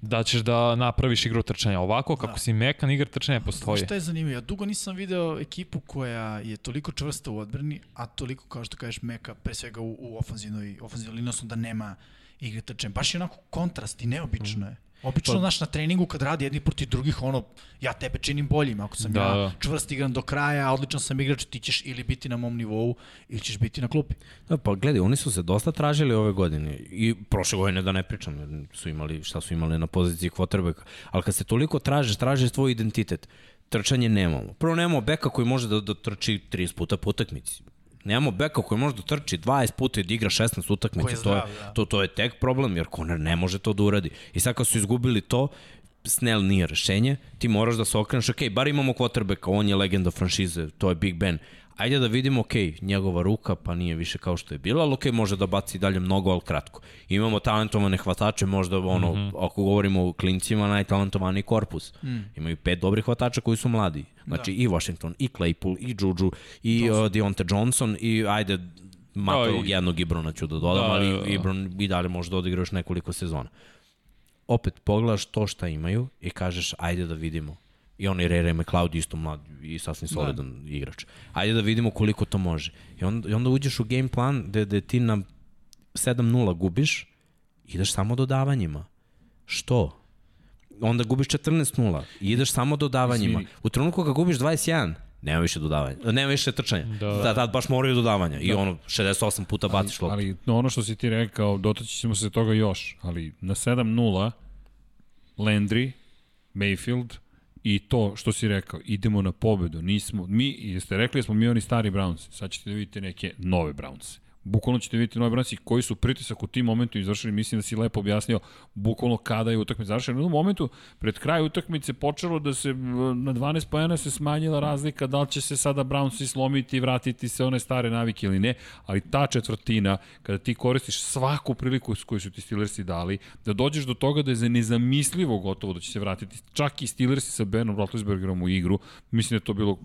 da ćeš da napraviš igru trčanja. Ovako, kako Da. si mekan, igra trčanja postoji. Znaš šta je zanimljivo? Ja dugo nisam video ekipu koja je toliko čvrsta u odbrani, a toliko, kao što kažeš, meka, pre svega u, u ofenzivnoj, ofenzivnoj liniji, da nema igre trčanja. Baš je onako kontrast i neobično je. Obično, Pa- znaš, na treningu kad radi jedni protiv drugih, ono, ja tebe činim boljim, ako sam Da, ja da. čvrst igram do kraja, odličan sam igrač, ti ćeš ili biti na mom nivou, ili ćeš biti na klupi. Da, pa gledaj, oni su se dosta tražili ove godine i prošle godine da ne pričam, jer su imali, šta su imali na poziciji quarterbacka, ali kad se toliko tražiš, tražiš tvoj identitet, trčanje nemamo. Prvo nemamo beka koji može da, da trči 30 puta po utakmici. Nemamo beka koji može da trči 20 puta i da igra 16 Koji utakmica. To je, da. to, to je tek problem, jer Conor ne može to da uradi. I sad kad su izgubili to, Snell nije rešenje, ti moraš da se okreneš, ok, bar imamo quarterbacka, on je legenda franšize, to je Big Ben. Ajde da vidimo, ok, njegova ruka pa nije više kao što je bila, ali ok, može da baci dalje mnogo, ali kratko. Imamo talentovane hvatače, možda ono, mm -hmm. ako govorimo o klincima, najtalentovaniji korpus. Mm. Imaju pet dobrih hvatača koji su mladi. Znači da. i Washington, i Claypool, i Juju, i uh, Deontay Johnson, i ajde, makar Da, i- jednog Ibrona ću da dodam, Da, ali da, da. Ibron i dalje može da odigra još nekoliko sezona opet pogledaš to šta imaju i kažeš ajde da vidimo. I on i Ray Ray McLeod isto mlad i sasvim solidan da. igrač. Ajde da vidimo koliko to može. I onda, i onda uđeš u game plan gde, gde ti na 7-0 gubiš, ideš samo dodavanjima. Što? Onda gubiš 14-0 i ideš samo dodavanjima. U trenutku kad gubiš 21, nema više dodavanja. Nema više trčanja. Da, Da. da tad baš moraju dodavanja. I ono, 68 puta baciš loptu. Ali ono što si ti rekao, dotaći ćemo se toga još, ali na 7-0 Landry, Mayfield i to što si rekao, idemo na pobedu. Nismo, mi, jeste rekli da smo mi oni stari Browns, sad ćete da vidite neke nove Browns. Bukvalno ćete vidjeti nove Brownsi koji su pritisak u tim momentu izvršili, mislim da si lepo objasnio bukvalno kada je utakmica završena. U jednom momentu, pred kraj utakmice počelo da se na 12 pojena se smanjila razlika da li će se sada Brownsi slomiti i vratiti se one stare navike ili ne, ali ta četvrtina, kada ti koristiš svaku priliku s koju su ti Steelersi dali, da dođeš do toga da je za nezamislivo gotovo da će se vratiti. Čak i Steelersi sa Benom Roethlisbergerom u igru, mislim da to bilo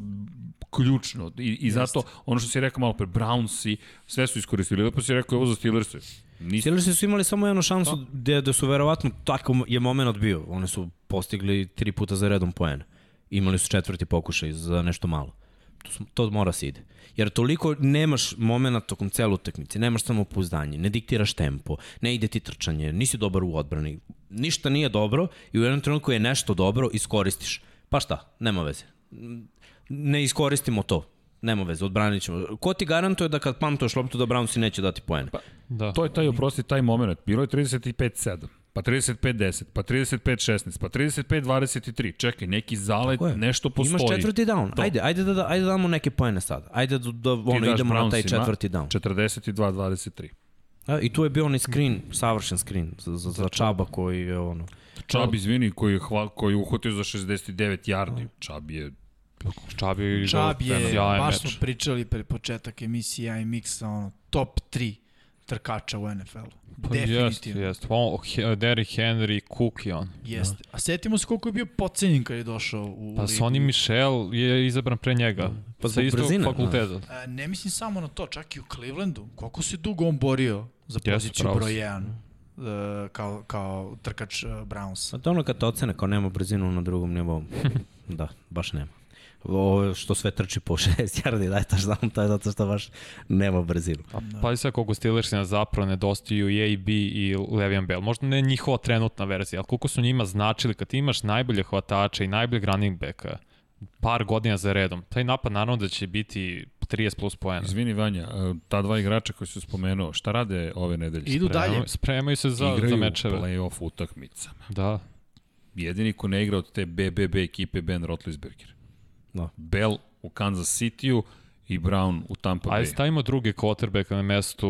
ključno. I, i zato ono što si rekao malo pre, Brownsi sve su iskoristili, lepo si rekao ovo za Steelerse. Nisi, Steelersi su imali samo jednu šansu gde, gde su verovatno tako je moment bio. Oni su postigli tri puta za redom poen. Imali su četvrti pokušaj za nešto malo. To, su- to mora se ide. Jer toliko nemaš momenta tokom celu utakmice, nemaš samopouzdanje, ne diktiraš tempo, ne ide ti trčanje, nisi dobar u odbrani. Ništa nije dobro i u jednom trenutku je nešto dobro, iskoristiš. Pa šta, nema veze. Ne iskoristimo to. Nema veze, odbranit ćemo. Ko ti garantuje da kad pamtuješ loptu da Brownsi neće dati poene? Pa, Da. To je taj, oprosti, taj moment. Bilo je 35-7, pa 35-10, pa 35-16, pa 35-23. Čekaj, neki zalet, nešto postoji. Imaš četvrti down. To. Ajde, ajde da, da, ajde da damo neke poene sad. Ajde da, da ono, idemo na taj četvrti down. 42-23. A, I tu je bio onaj screen, savršen screen za, za, za Čaba koji je ono... Čab, izvini, koji je, hva, koji je uhvatio za 69 yardi. Čab je Čabi je Čab je, baš smo pričali pre početak emisije i Miksa, ono, top 3 trkača u NFL-u. Pa Jeste, Definitivno. jeste. On, He- Derrick Henry, Cook i on. Jeste. A setimo se koliko je bio pocenjen kad je došao u Pa ligu. Sonny Michel je izabran pre njega. Pa sa istog brzine, fakulteta. A, ne mislim samo na to, čak i u Clevelandu. Koliko se dugo on borio za Jeste, poziciju pravo broj si. 1 uh, kao, kao trkač uh, Browns. A to je ono kad te ocene kao nema brzinu na drugom nivou. da, baš nema. Ovo što sve trči po 6 yardi, daj to znam, to je zato što baš nema brzinu. A pa sad koliko Steelersina zapravo nedostaju i AB i Le'Veon Bell. Možda ne njihova trenutna verzija, ali koliko su njima značili kad imaš najbolje hvatača i najboljeg running backa par godina za redom, taj napad naravno da će biti 30 plus poena. Izvini Vanja, e, ta dva igrača koji su spomenuo, šta rade ove nedelje? Idu dalje. Spremaju se za, za Igraju mečeve. play-off utakmicama. Da. jedini ko ne igra od te BBB ekipe Ben Roethlisberger. Da. Bell u Kansas City-u i Brown u Tampa Bay. Ajde stavimo drugi quarterback na mestu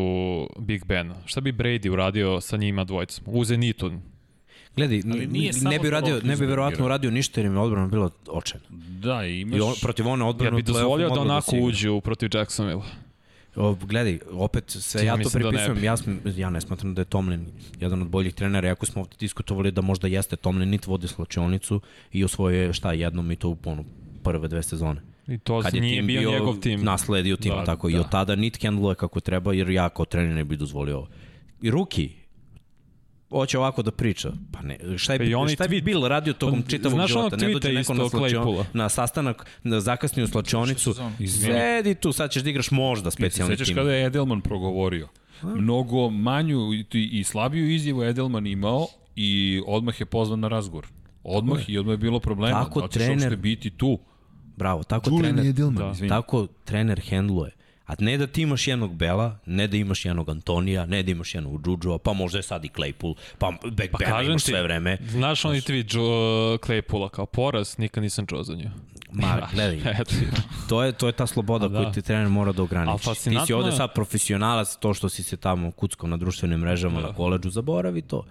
Big Ben. Šta bi Brady uradio sa njima dvojicom? U Zenitu. Gledaj, ne bi, radio, ne bi verovatno uradio ništa jer im je odbrana bila očajna. Da, i imaš... I on, protiv one Ja odbrane bi u play-offu dozvolio da onako igra. uđu protiv Jacksonville. O, gledaj, opet sve Ja ja, to da pripisujem, bi. ja, sm, ja ne smatram da je Tomlin jedan od boljih trenera, iako smo ovde diskutovali da možda jeste Tomlin, nit vodi slačionicu i osvojio je šta jednom i to u ponu prve dve sezone. I to Kad je nije tim bio, njegov tim. nasledio tim, Da, tako da. i od tada nit handluje kako treba, jer ja kao trener ne bi dozvolio ovo. I Ruki, hoće ovako da priča. Pa ne, šta je, Pa onaj šta je tweet. Bill radio tokom Pa, čitavog znaš života? Ne dođe neko isto na, slačion, Claypoola? na sastanak, na zakasniju slačionicu, sedi tu, sad ćeš da igraš možda specijalni sećaš tim. kada je Edelman progovorio? Mnogo manju i, i slabiju izjavu Edelman imao i odmah je pozvan na razgovor. Odmah i odmah je bilo problema. Tako da trener- biti tu. Bravo, tako Julian trener, Edelman, Da. tako trener hendluje. A ne da ti imaš jednog Bela, ne da imaš jednog Antonija, ne da imaš jednog Džudžua, pa možda je sad i Claypool, pa Back pa Bena imaš sve vreme. Znaš onaj tweet Claypoola kao poraz, nikad nisam čuo za nju. Ma, gledaj, to je, to je ta sloboda da. koju ti trener mora da ograniči. Ti si ovde sad profesionalac, to što si se tamo kuckao na društvenim mrežama Da. na koleđu, zaboravi to.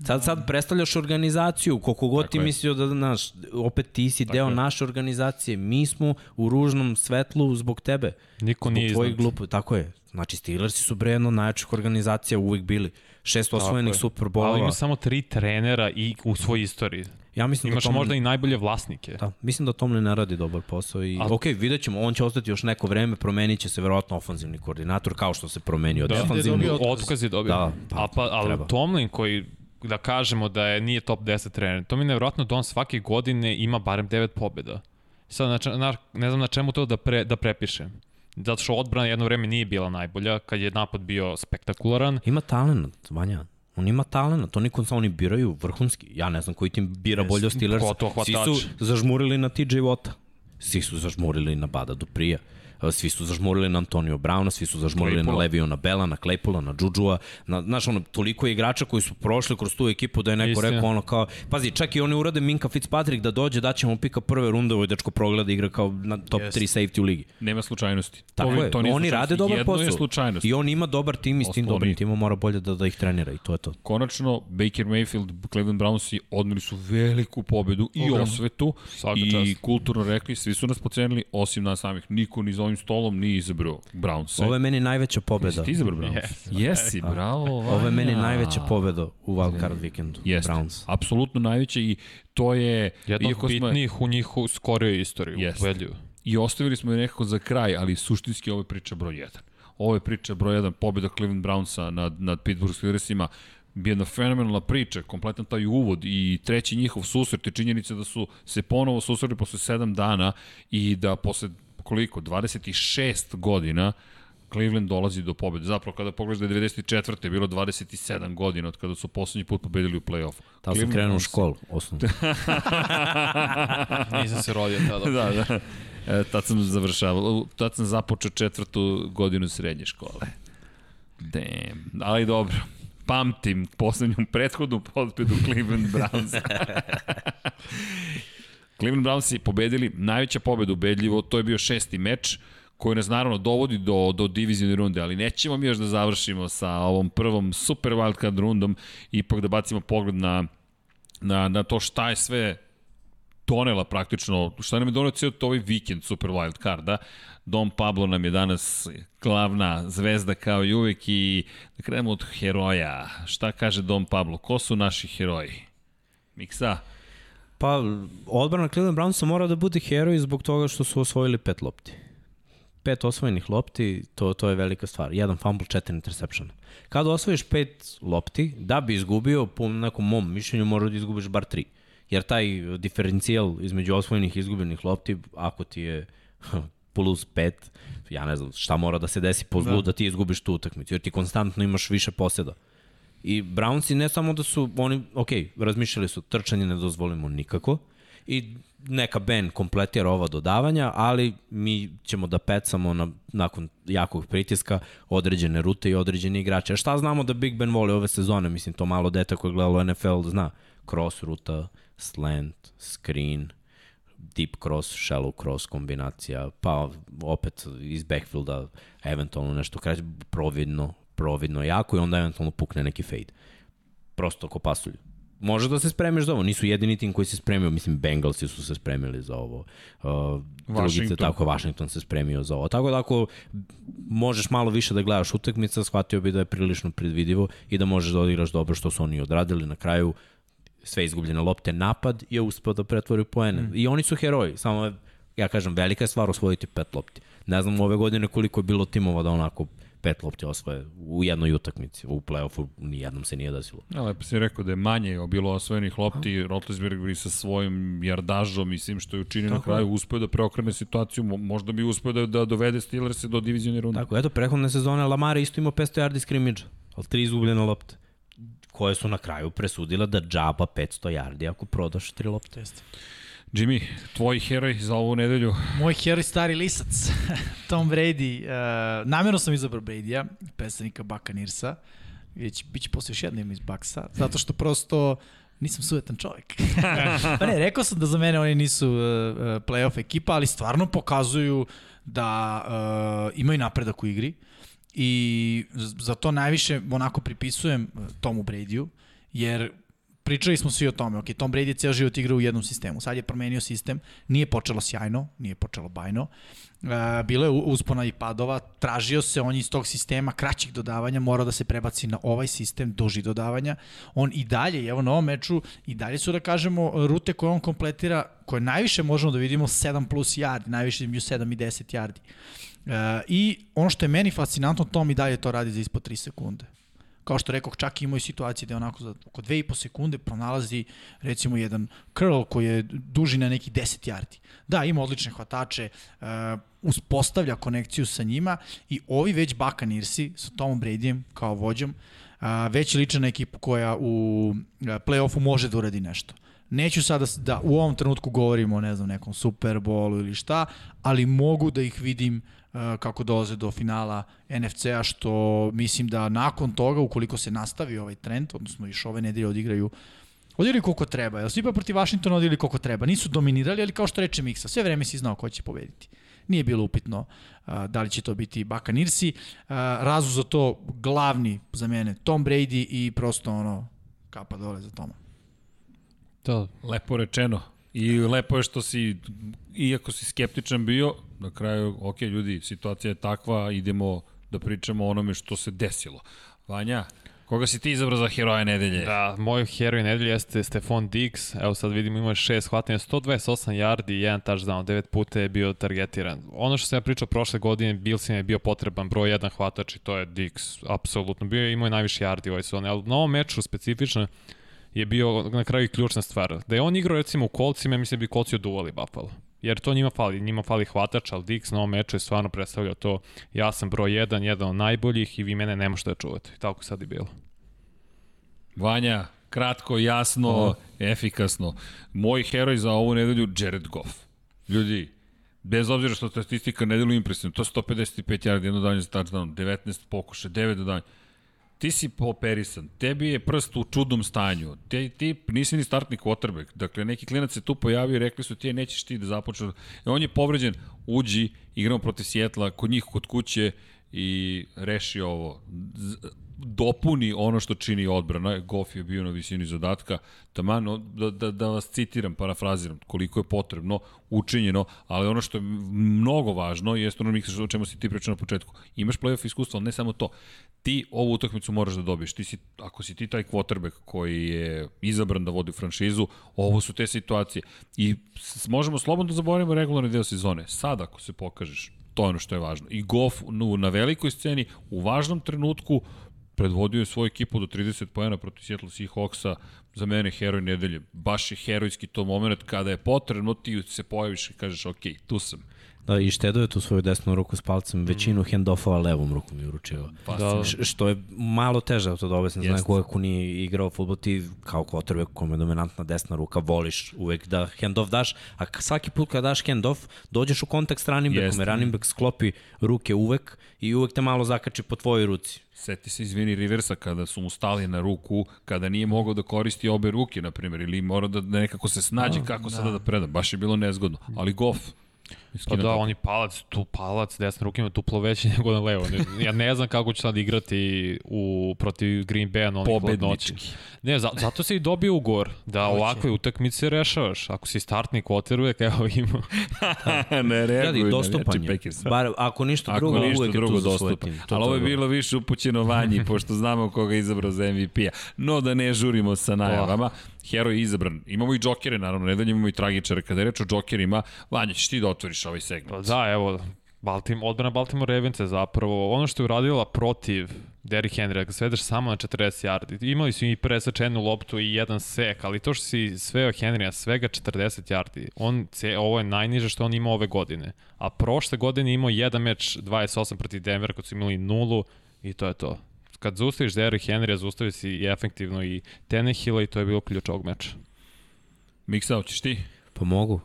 Sad, sad predstavljaš organizaciju, koliko god Tako ti je. mislio da, znaš, opet ti si deo je. naše organizacije, mi smo u ružnom svetlu zbog tebe. Niko Zbog nije iznad. glupo, tako je. Znači, Steelersi su bre jedno od najjačih organizacija uvijek bili. Šest osvojenih je. Super Ali ima samo tri trenera i u svojoj istoriji. Ja mislim Imaš da Tomlin, možda i najbolje vlasnike. Da, mislim da Tomlin ne radi dobar posao i A- ok, vidjet ćemo, on će ostati još neko vreme, promenit će se verovatno ofanzivni koordinator kao što se promenio Da. defanzivni. dobio otkaz. Otkaz je dobio. Da, pa, A pa, ali treba. Tomlin koji da kažemo da je nije top 10 trener. To mi je nevjerojatno da on svake godine ima barem 9 pobjeda. Sad, na, na, ne znam na čemu to da, pre, da prepišem. Zato što odbrana jedno vreme nije bila najbolja, kad je napad bio spektakularan. Ima talent, Vanja. On ima talent, oni kon oni biraju vrhunski. Ja ne znam koji tim bira bolje od Steelers. Svi su zažmurili na TJ Watta. Svi su zažmurili na Bada Duprija. Svi su zažmurili na Antonio Browna, svi su zažmurili na Claypoola. Leviona Bela, na Claypoola, na Džudžua. Na, znaš, ono, toliko je igrača koji su prošli kroz tu ekipu da je neko Istina. rekao ono kao, pazi, čak i oni urade Minka Fitzpatrick da dođe, da ćemo pika prve runde, ovaj dečko progleda igra kao na top Jeste. 3 safety u ligi. Nema slučajnosti. Tako to, je, to oni rade dobar Jedno posao. je slučajnost. I on ima dobar tim i s tim dobrim timom mora bolje da, da ih trenira i to je to. Konačno, Baker Mayfield, Cleveland Brownsi odmili su veliku pobedu i osvetu Svaka i čast. kulturno rekli, svi su nas pocenili, osim nas samih. Niko ni ovim stolom nije izabrao Brownse. Ovo je meni najveća pobeda. Jesi ti izabrao Brownse? Yes. Jesi, bravo. Ovo je meni Vanja. najveća pobeda u wildcard vikendu. Jeste, Browns. apsolutno najveća i to je... Jedno od iako smo- bitnijih u njihovu skorijoj istoriji, ubedljivo. I ostavili smo je nekako za kraj, ali suštinski ovo je priča broj 1. Ovo je priča broj 1, pobjeda Cleveland Brownsa nad, nad Pittsburgh Steelersima. Jedna fenomenalna priča, kompletan taj uvod i treći njihov susret i činjenica da su se ponovo susreli posle 7 dana i da posle koliko, 26 godina Cleveland dolazi do pobjede. Zapravo, kada pogledaš da je 94. je bilo 27 godina od kada su poslednji put pobedili u play-offu. Tamo sam krenuo u školu, osnovno. Nisam se rodio tada. da, da. E, tad sam završavao, tad sam započeo četvrtu godinu srednje škole. Damn. Ali dobro. Pamtim poslednju prethodnu podbedu Cleveland Browns. Cleveland Browns pobedili, najveća pobeda ubedljivo, to je bio šesti meč koji nas naravno dovodi do, do divizijne runde, ali nećemo mi još da završimo sa ovom prvom super wildcard rundom, ipak da bacimo pogled na, na, na to šta je sve donela praktično, šta nam je donio cijel to ovaj vikend Super Wild Carda. Dom Pablo nam je danas glavna zvezda kao i uvek i da krenemo od heroja. Šta kaže Dom Pablo? Ko su naši heroji? Miksa? Pa, odbrana Cleveland Brownsa mora da bude heroj zbog toga što su osvojili pet lopti. Pet osvojenih lopti, to, to je velika stvar. Jedan fumble, četiri interception. Kada osvojiš pet lopti, da bi izgubio, po nekom mom mišljenju, mora da izgubiš bar tri. Jer taj diferencijal između osvojenih i izgubljenih lopti, ako ti je plus 5, ja ne znam šta mora da se desi po zlu da, da ti izgubiš tu utakmicu, jer ti konstantno imaš više poseda. I Brownsi ne samo da su, oni, ok, razmišljali su, trčanje ne dozvolimo nikako i neka Ben kompletira ova dodavanja, ali mi ćemo da pecamo na, nakon jakog pritiska određene rute i određene igrače. A šta znamo da Big Ben voli ove sezone? Mislim, to malo deta koje je gledalo NFL zna cross ruta, slant, screen, deep cross, shallow cross kombinacija, pa opet iz backfielda eventualno nešto kraće, providno, providno jako i onda eventualno pukne neki fade. Prosto ko pasulj. Može da se spremiš za ovo, nisu jedini tim koji se spremio, mislim Bengalsi su se spremili za ovo. Uh, drugice, tako, Washington se spremio za ovo. Tako da ako možeš malo više da gledaš utakmica, shvatio bi da je prilično predvidivo i da možeš da odigraš dobro što su oni odradili na kraju sve izgubljene lopte, napad je uspeo da pretvori poene. Mm. I oni su heroji, samo ja kažem, velika je stvar osvojiti pet lopti. Ne znam ove godine koliko je bilo timova da onako pet lopti osvoje u jednoj utakmici. U play-offu nijednom se nije desilo. Ja, lepo si rekao da je manje bilo osvojenih lopti. Rotlisberg sa svojim jardažom i svim što je učinio na kraju uspeo da preokrene situaciju. Možda bi uspeo da, da dovede Steelers do divizione runde. Tako, eto, prehodne sezone Lamar isto imao 500 yardi skrimidža, ali tri izgubljene lopte koje su na kraju presudila da džaba 500 yardi ako prodaš tri lopte. Jeste. Jimmy, tvoj heroj za ovu nedelju? Moj heroj stari lisac, Tom Brady. Uh, namjerno sam izabrao Brady-a, predstavnika Nirsa. Već biće posle još jedna iz Baksa, zato što prosto nisam suvetan čovjek. pa ne, rekao sam da za mene oni nisu uh, playoff ekipa, ali stvarno pokazuju da uh, imaju napredak u igri i za to najviše onako pripisujem Tomu Bradyu, jer pričali smo svi o tome, ok, Tom Brady je ceo život igrao u jednom sistemu, sad je promenio sistem, nije počelo sjajno, nije počelo bajno, uh, bilo je uspona i padova, tražio se on iz tog sistema kraćih dodavanja, morao da se prebaci na ovaj sistem duži dodavanja, on i dalje, evo na ovom meču, i dalje su da kažemo rute koje on kompletira, koje najviše možemo da vidimo 7 plus yardi, najviše imaju 7 i 10 yardi. Uh, I ono što je meni fascinantno, Tom i dalje to radi za ispod 3 sekunde kao što rekao, čak imaju situacije da onako za oko 2,5 sekunde pronalazi recimo jedan curl koji je duži na neki 10 yardi. Da, ima odlične hvatače, uh, uspostavlja konekciju sa njima i ovi već Bakanirsi sa Tomom Bradyjem kao vođom uh, već liče na ekipu koja u uh, play-offu može da uradi nešto. Neću sada da u ovom trenutku govorimo o ne znam, nekom Super Bowlu ili šta, ali mogu da ih vidim uh, kako dolaze do finala NFC-a, što mislim da nakon toga, ukoliko se nastavi ovaj trend, odnosno iš ove nedelje odigraju Odigrali koliko treba. Jel su ipak protiv Vašingtona odigrali koliko treba. Nisu dominirali, ali kao što reče Miksa, sve vreme si znao ko će pobediti. Nije bilo upitno uh, da li će to biti Nirsi. Uh, razu za to glavni za mene Tom Brady i prosto ono kapa dole za Toma. To, lepo rečeno. I lepo je što si, iako si skeptičan bio, na kraju, ok, ljudi, situacija je takva, idemo da pričamo o onome što se desilo. Vanja, Koga si ti izabrao za heroja nedelje? Da, moj heroj nedelje jeste Stefan Diggs. Evo sad vidimo ima šest hvatanja, 128 yardi i jedan touchdown, devet puta je bio targetiran. Ono što sam ja pričao prošle godine, Bills je bio potreban broj jedan hvatač i to je Diggs. Apsolutno, bio je imao je najviše yardi u ovoj sezoni, ali na ovom meču specifično je bio na kraju ključna stvar. Da je on igrao recimo u kolcima, mislim da bi kolci oduvali Buffalo. Jer to njima fali, njima fali hvatač, ali Dix na ovom meču je stvarno predstavljao to, ja sam broj 1, jedan od najboljih i vi mene ne možete da čuvati. Tako sad i bilo. Vanja, kratko, jasno, oh. efikasno. Moj heroj za ovu nedelju, Jared Goff. Ljudi, bez obzira što statistika ne deluje impresivno, to je 155 yardi, jedno danje za touchdown, 19 pokuše, 9 dodanja ti si poperisan, tebi je prst u čudnom stanju, ti, ti nisi ni startni quarterback, dakle neki klinac se tu pojavio i rekli su ti nećeš ti da započne, e, on je povređen, uđi, igramo protiv Sjetla, kod njih kod kuće i reši ovo dopuni ono što čini odbrana. Goff je bio na visini zadatka. Taman, da, da, da vas citiram, parafraziram, koliko je potrebno, učinjeno, ali ono što je mnogo važno, jeste ono o čemu si ti pričao na početku. Imaš playoff iskustva, ali ne samo to. Ti ovu utakmicu moraš da dobiješ. Ti si, ako si ti taj quarterback koji je izabran da vodi franšizu, ovo su te situacije. I možemo slobodno da zaboravimo regularni deo sezone. Sad, ako se pokažeš, to je ono što je važno. I Goff na velikoj sceni, u važnom trenutku, predvodio je svoju ekipu do 30 pojena protiv Seattle Seahawksa, za mene heroj nedelje. Baš je herojski to moment kada je potrebno, ti se pojaviš i kažeš ok, tu sam. Da, i štedo je tu svoju desnu ruku s palcem, većinu mm. handoffova levom rukom je uručio. Pa, da. Što je malo teže to da objasnim za nekoga ko nije igrao futbol, ti kao kvotrbe kome je dominantna desna ruka, voliš uvek da handoff daš, a svaki put kada daš handoff, dođeš u kontakt s running backom, jer running back sklopi ruke uvek i uvek te malo zakači po tvojoj ruci. Seti se, izvini, Riversa kada su mu stali na ruku, kada nije mogao da koristi koristi obe ruke, na primjer, ili mora da nekako se snađe kako da. sada da preda. Baš je bilo nezgodno. Ali Goff, Pa da, on je palac, tu palac, desna ruka ima tuplo veći nego na levo. Ja ne znam kako će sad igrati u, protiv Green Bay na onih hladnoći. Ne, za, zato se i dobio ugor, da Hoće. ovakve utakmice rešavaš. Ako si startni quarterback, evo ima. ne reaguju na dostupan je. Bar, ako ništa drugo, ako ništa uvek drugo je tu dostupan. Ali ovo je bilo više upućeno vanji, pošto znamo koga je izabrao za MVP-a. No, da ne žurimo sa najavama heroj je izabran. Imamo i džokere, naravno, ne da imamo i tragičare. Kada je reč o džokerima, Vanja, ćeš ti da otvoriš ovaj segment. Da, evo, Baltimore, odbrana Baltimore Ravens zapravo ono što je uradila protiv Derrick Henry, da svedeš samo na 40 yardi. Imali su i presečenu loptu i jedan sek, ali to što si sveo Henrya svega 40 yardi, on, ovo je najniže što on ima ove godine. A prošle godine imao jedan meč 28 protiv Denvera kad su imali nulu i to je to kad zaustaviš Derrick Henry, zaustavi si i efektivno i Tenehila i to je bilo ključ ovog meča. Miksa, ćeš ti? Pa mogu.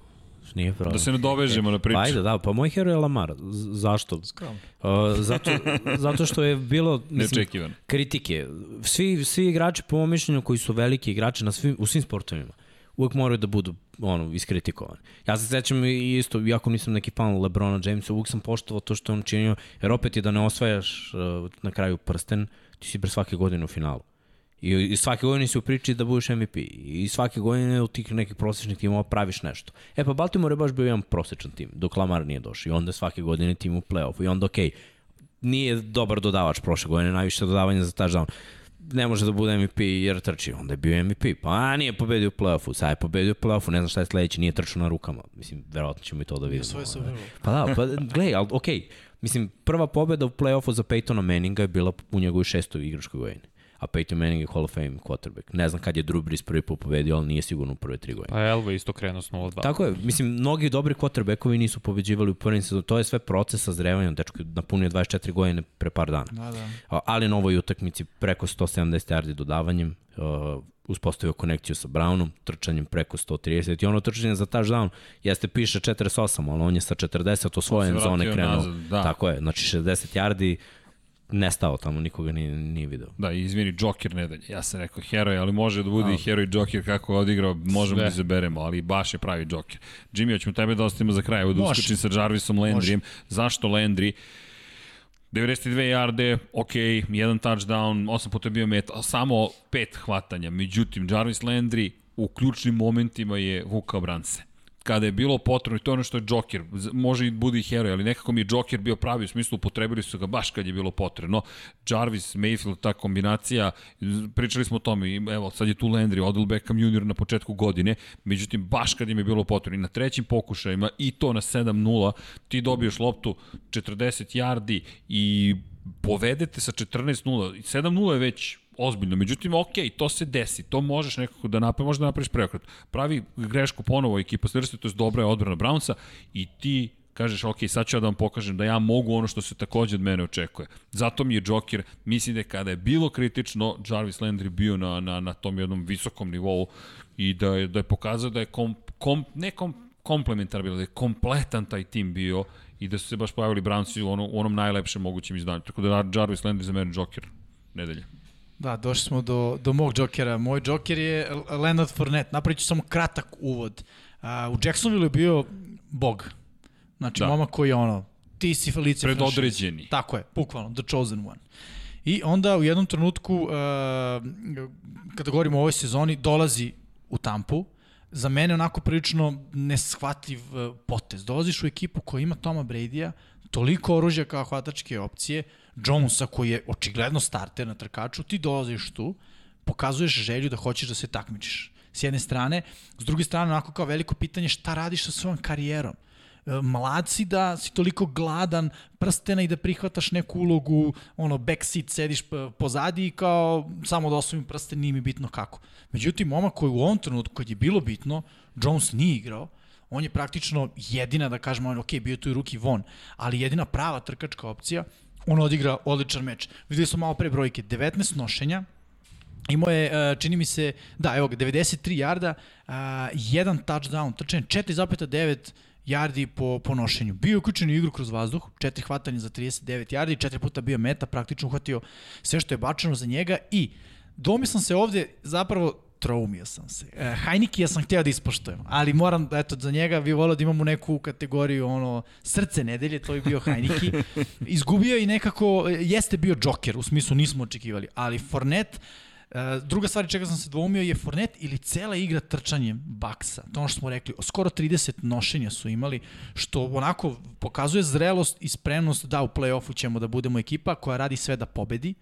Nije problem. Da se nadovežemo e, na priču. Pa ajde, da, pa moj heroj je Lamar. Z zašto? Skromno. Uh, zato, zato što je bilo mislim, kritike. Svi, svi igrači, po mojom mišljenju, koji su veliki igrači na svim, u svim sportovima, uvek moraju da budu ono, iskritikovani. Ja se sećam isto, iako nisam neki fan Lebrona Jamesa, uvek sam poštovao to što on činio, jer opet je da ne osvajaš uh, na kraju prsten, ti si pre svake godine u finalu. I, I svake godine si u priči da budeš MVP. I svake godine u tih nekih prosečnih timova praviš nešto. E pa Baltimore je baš bio jedan prosečan tim, dok Lamar nije došao. I onda svake godine tim u play-offu. I onda okej, okay, nije dobar dodavač prošle godine, najviše dodavanja za touchdown ne može da bude MVP jer trči, onda je bio MVP. Pa nije pobedio u play-offu, sad je pobedio u play-offu, ne znam šta je sledeće, nije trčao na rukama. Mislim, verovatno ćemo i to da vidimo. Svoje svoje Pa da, pa gledaj, ali okej. Okay. Mislim, prva pobeda u play-offu za Peytona Manninga je bila u njegovoj šestoj igračkoj godini a Peyton Manning je Hall of Fame quarterback. Ne znam kad je Drew Brees prvi put pobedio, ali nije sigurno u prve tri godine. Pa Elvo isto krenuo s 0-2. Tako je, mislim, mnogi dobri quarterbackovi nisu pobeđivali u prvim sezonu. To je sve proces sazrevanja, dečko je napunio 24 godine pre par dana. Da, da. Ali na ovoj utakmici preko 170 yardi dodavanjem, uh, uspostavio konekciju sa Brownom, trčanjem preko 130 i ono trčanje za touchdown jeste piše 48, ali on je sa 40 osvojen zone krenuo. Nazad, da. Tako je, znači 60 yardi, nestao tamo, nikoga nije, nije video. Da, izvini, Joker ne dalje. Ja sam rekao heroj, ali može da bude A. i heroj Joker kako je odigrao, možemo Sve. da izaberemo, ali baš je pravi Joker. Jimmy, hoćemo tebe da ostavimo za kraj, evo da uskočim sa Jarvisom Landryjem. Zašto Landry? 92 yarde, ok, jedan touchdown, 8 puta je bio met, samo pet hvatanja. Međutim, Jarvis Landry u ključnim momentima je vukao brance kada je bilo potrebno, i to je ono što je Joker, može i budi heroj, ali nekako mi je Joker bio pravi, u smislu upotrebili su ga baš kad je bilo potrebno. Jarvis, Mayfield, ta kombinacija, pričali smo o tome, evo, sad je tu Landry, Odell Beckham junior na početku godine, međutim, baš kad im je bilo potrebno, i na trećim pokušajima, i to na 7-0, ti dobiješ loptu 40 yardi i povedete sa 14-0, 7-0 je već ozbiljno. Međutim, ok, to se desi, to možeš nekako da napraviš, možda da napraviš preokret. Pravi grešku ponovo ekipa Svrste, to je dobra je odbrana Brownsa i ti kažeš, ok, sad ću ja da vam pokažem da ja mogu ono što se takođe od mene očekuje. Zato mi je Joker, mislim da kada je bilo kritično, Jarvis Landry bio na, na, na tom jednom visokom nivou i da je, da je pokazao da je kom, kom, ne kom, komplementar bilo, da je kompletan taj tim bio i da su se baš pojavili Brownsi u, ono, u onom najlepšem mogućem izdanju. Tako da Jarvis Landry za mene Joker nedelje. Da, došli smo do, do mog džokera. Moj džoker je Leonard Fournette. Napravit ću samo kratak uvod. Uh, u Jacksonville je bio bog. Znači, da. momak koji je ono, ti si Felicia Predodređeni. Tako je, bukvalno, the chosen one. I onda u jednom trenutku, uh, kada govorimo o ovoj sezoni, dolazi u Tampu, za mene onako prilično neshvatljiv uh, potez. Dolaziš u ekipu koja ima Toma Brady-a, toliko oružja kao hvatačke opcije, Jonesa koji je očigledno starter na trkaču, ti dolaziš tu, pokazuješ želju da hoćeš da se takmičiš. S jedne strane, s druge strane, onako kao veliko pitanje šta radiš sa svojom karijerom e, mlad si da si toliko gladan prstena i da prihvataš neku ulogu, ono, backseat, sediš pozadi i kao samo da osvojim prsten, nije mi bitno kako. Međutim, momak koji u ovom trenutku, kad je bilo bitno, Jones nije igrao, on je praktično jedina, da kažemo, ok, bio tu i ruki von, ali jedina prava trkačka opcija, on odigra odličan meč. Videli smo malo pre brojke, 19 nošenja, Imao je, e, čini mi se, da, evo ga, 93 jarda, jedan touchdown, trčanje 4,9 jardi po, po nošenju. Bio uključen u igru kroz vazduh, četiri hvatanja za 39 jardi, četiri puta bio meta, praktično uhvatio sve što je bačeno za njega i domislam se ovde zapravo troumio sam se. E, Hajniki ja sam hteo da ispoštujem, ali moram, eto, za njega vi volio da imamo neku kategoriju, ono, srce nedelje, to je bio Hajniki. Izgubio i nekako, jeste bio džoker, u smislu nismo očekivali, ali Fornet, E, druga stvar čega sam se dvoumio je Fornet ili cela igra trčanjem Baksa. To ono što smo rekli, skoro 30 nošenja su imali, što onako pokazuje zrelost i spremnost da u play-offu ćemo da budemo ekipa koja radi sve da pobedi.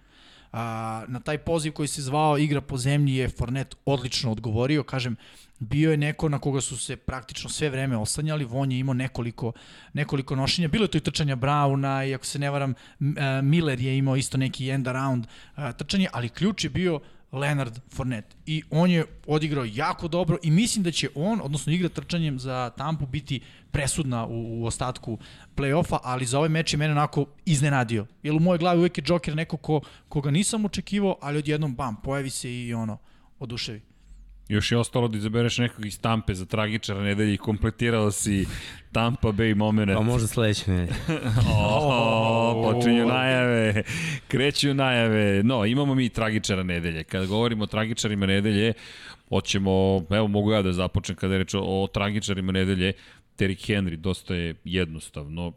A, na taj poziv koji se zvao igra po zemlji je Fornet odlično odgovorio, kažem, bio je neko na koga su se praktično sve vreme oslanjali, Von je imao nekoliko, nekoliko nošenja, bilo je to i trčanja Brauna i ako se ne varam, Miller je imao isto neki end around trčanje, ali ključ je bio Leonard Fournette. I on je odigrao jako dobro i mislim da će on, odnosno igra trčanjem za Tampu, biti presudna u, u ostatku play-offa, ali za ovaj meč je mene onako iznenadio. Jer u mojoj glavi uvek je Joker neko ko, koga nisam očekivao, ali odjednom, bam, pojavi se i ono, oduševi. Još je ostalo da izabereš nekog iz Tampe za tragičara nedelji i kompletirao si Tampa Bay moment. Pa možda sledeće nedelje. o, počinju najave, kreću najave. No, imamo mi tragičara nedelje. Kada govorimo o tragičarima nedelje, hoćemo, evo mogu ja da započnem kada je reč o, o tragičarima nedelje, Terry Henry, dosta je jednostavno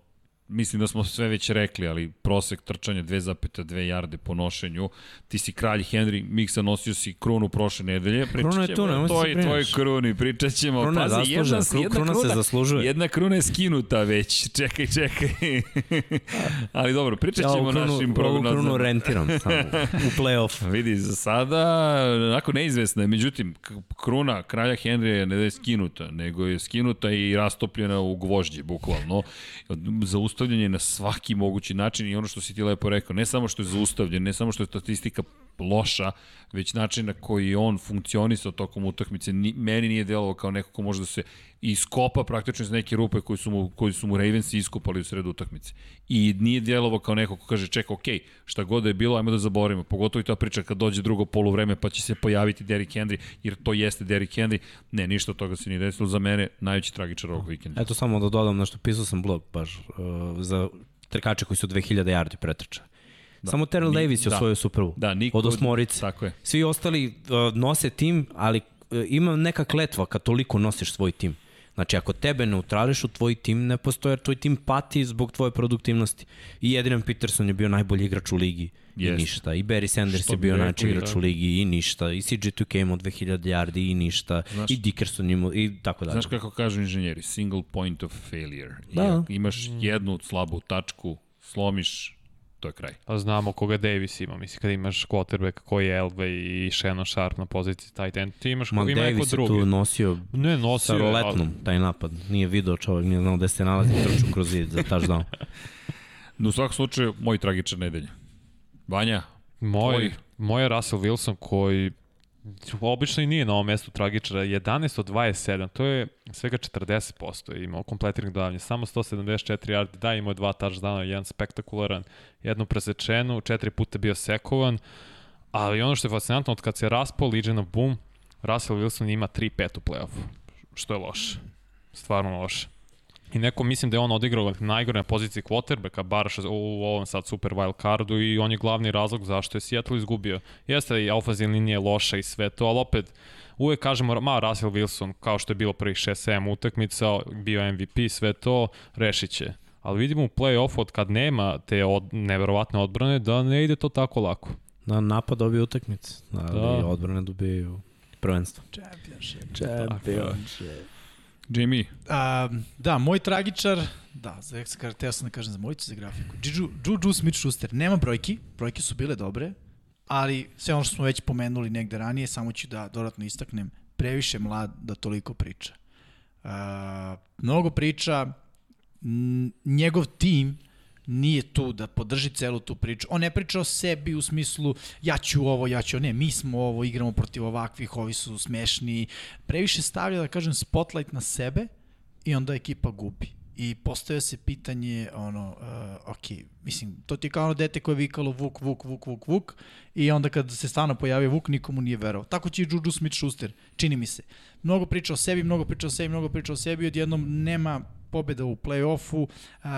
mislim da smo sve već rekli, ali prosek trčanja 2,2 jarde po nošenju. Ti si kralj Henry, Miksa nosio si krunu prošle nedelje. Kruna je tu, nemoj to i tvoj kruni, pričat ćemo. Kruna je Pazi, jedna, jedna kruna, kruna se zaslužuje. Jedna kruna je skinuta već, čekaj, čekaj. ali dobro, pričat ćemo ja, krunu, našim prognozama. Ja krunu rentiram samo u play-off. Vidi, za sada, onako neizvesna je, međutim, kruna kralja Henrya ne da je skinuta, nego je skinuta i rastopljena u gvožđe, bukvalno. Zaustavljena zaustavljanje na svaki mogući način i ono što si ti lepo rekao, ne samo što je zaustavljen, ne samo što je statistika loša, već način na koji on funkcionisao tokom utakmice, ni, meni nije delovao kao neko ko može da se iskopa praktično iz neke rupe koji su mu, koji su mu Ravens iskopali u sredu utakmice. I nije delovao kao neko ko kaže, čeka, ok, šta god da je bilo, ajmo da zaboravimo. Pogotovo i ta priča kad dođe drugo polovreme pa će se pojaviti Derrick Henry, jer to jeste Derrick Henry. Ne, ništa od toga se nije desilo. Za mene najveći tragičar ovog vikenda. Eto samo da dodam nešto, pisao sam blog baš uh, za trkače koji su 2000 yardi pretrčali. Da. Samo Terrell Ni, Davis je da. osvojio Superbu. Da, niko, od osmorice. Tako je. Svi ostali uh, nose tim, ali uh, ima neka kletva kad toliko nosiš svoj tim. Znači, ako tebe neutrališ u tvoj tim, ne postoje, jer tvoj tim pati zbog tvoje produktivnosti. I Adrian Peterson je bio najbolji igrač u ligi yes. i ništa. I Barry Sanders Što je bio najbolji igrač da. u ligi i ništa. I CJ2K imao 2000 yardi i ništa. Znaš, I Dickerson imao i tako dalje. Znaš kako kažu inženjeri? Single point of failure. Da. Imaš jednu slabu tačku, slomiš to je kraj. A znamo koga Davis ima, mislim kad imaš quarterback koji je Elway i Shannon Sharp na poziciji tight end, ti imaš koga ima neko drugi. Davis je tu nosio, ne, nosio sa roletnom ali... taj napad, nije video čovjek, nije znao gde se nalazi, trču kroz zid za touchdown. No, u svakom slučaju, moj tragičan nedelja. Vanja, Moj, tvoj... moj je Russell Wilson koji obično i nije na ovom mestu tragičara, 11 od 27, to je svega 40% imao kompletiranih dodavanja, samo 174 yardi, da imao je dva touchdowna, jedan spektakularan, jednu presečenu, četiri puta bio sekovan, ali ono što je fascinantno, od kad se raspao Legion of Boom, Russell Wilson ima 3-5 u play-offu, što je loše, stvarno loše. I neko mislim da je on odigrao najgore na poziciji quarterbacka, bar u ovom sad super wild cardu i on je glavni razlog zašto je Seattle izgubio. Jeste i ofazin linija loša i sve to, ali opet uvek kažemo, ma Russell Wilson, kao što je bilo prvih 6-7 utakmica, bio MVP, sve to, rešit će. Ali vidimo u play-offu od kad nema te od, neverovatne odbrane da ne ide to tako lako. Na napad dobije utakmice, ali da. odbrane dobiju prvenstvo. Championship. Championship. Jamie. A, da, moj tragičar, da, za Exakar, teo sam da kažem za mojicu za grafiku. Juju, Juju Smith-Schuster, nema brojki, brojke su bile dobre, ali sve ono što smo već pomenuli negde ranije, samo ću da dodatno istaknem, previše mlad da toliko priča. Uh, mnogo priča, njegov tim nije tu da podrži celu tu priču. On ne priča o sebi u smislu ja ću ovo, ja ću ne, mi smo ovo, igramo protiv ovakvih, ovi su smešni. Previše stavlja, da kažem, spotlight na sebe i onda ekipa gubi. I postavlja se pitanje, ono, uh, ok, mislim, to ti je kao ono dete koje je vikalo Vuk, Vuk, Vuk, Vuk, Vuk i onda kad se stano pojavio Vuk, nikomu nije verovao. Tako će i Juju Smith-Schuster, čini mi se. Mnogo priča o sebi, mnogo priča o sebi, mnogo priča o sebi, odjednom nema pobjeda u play-offu,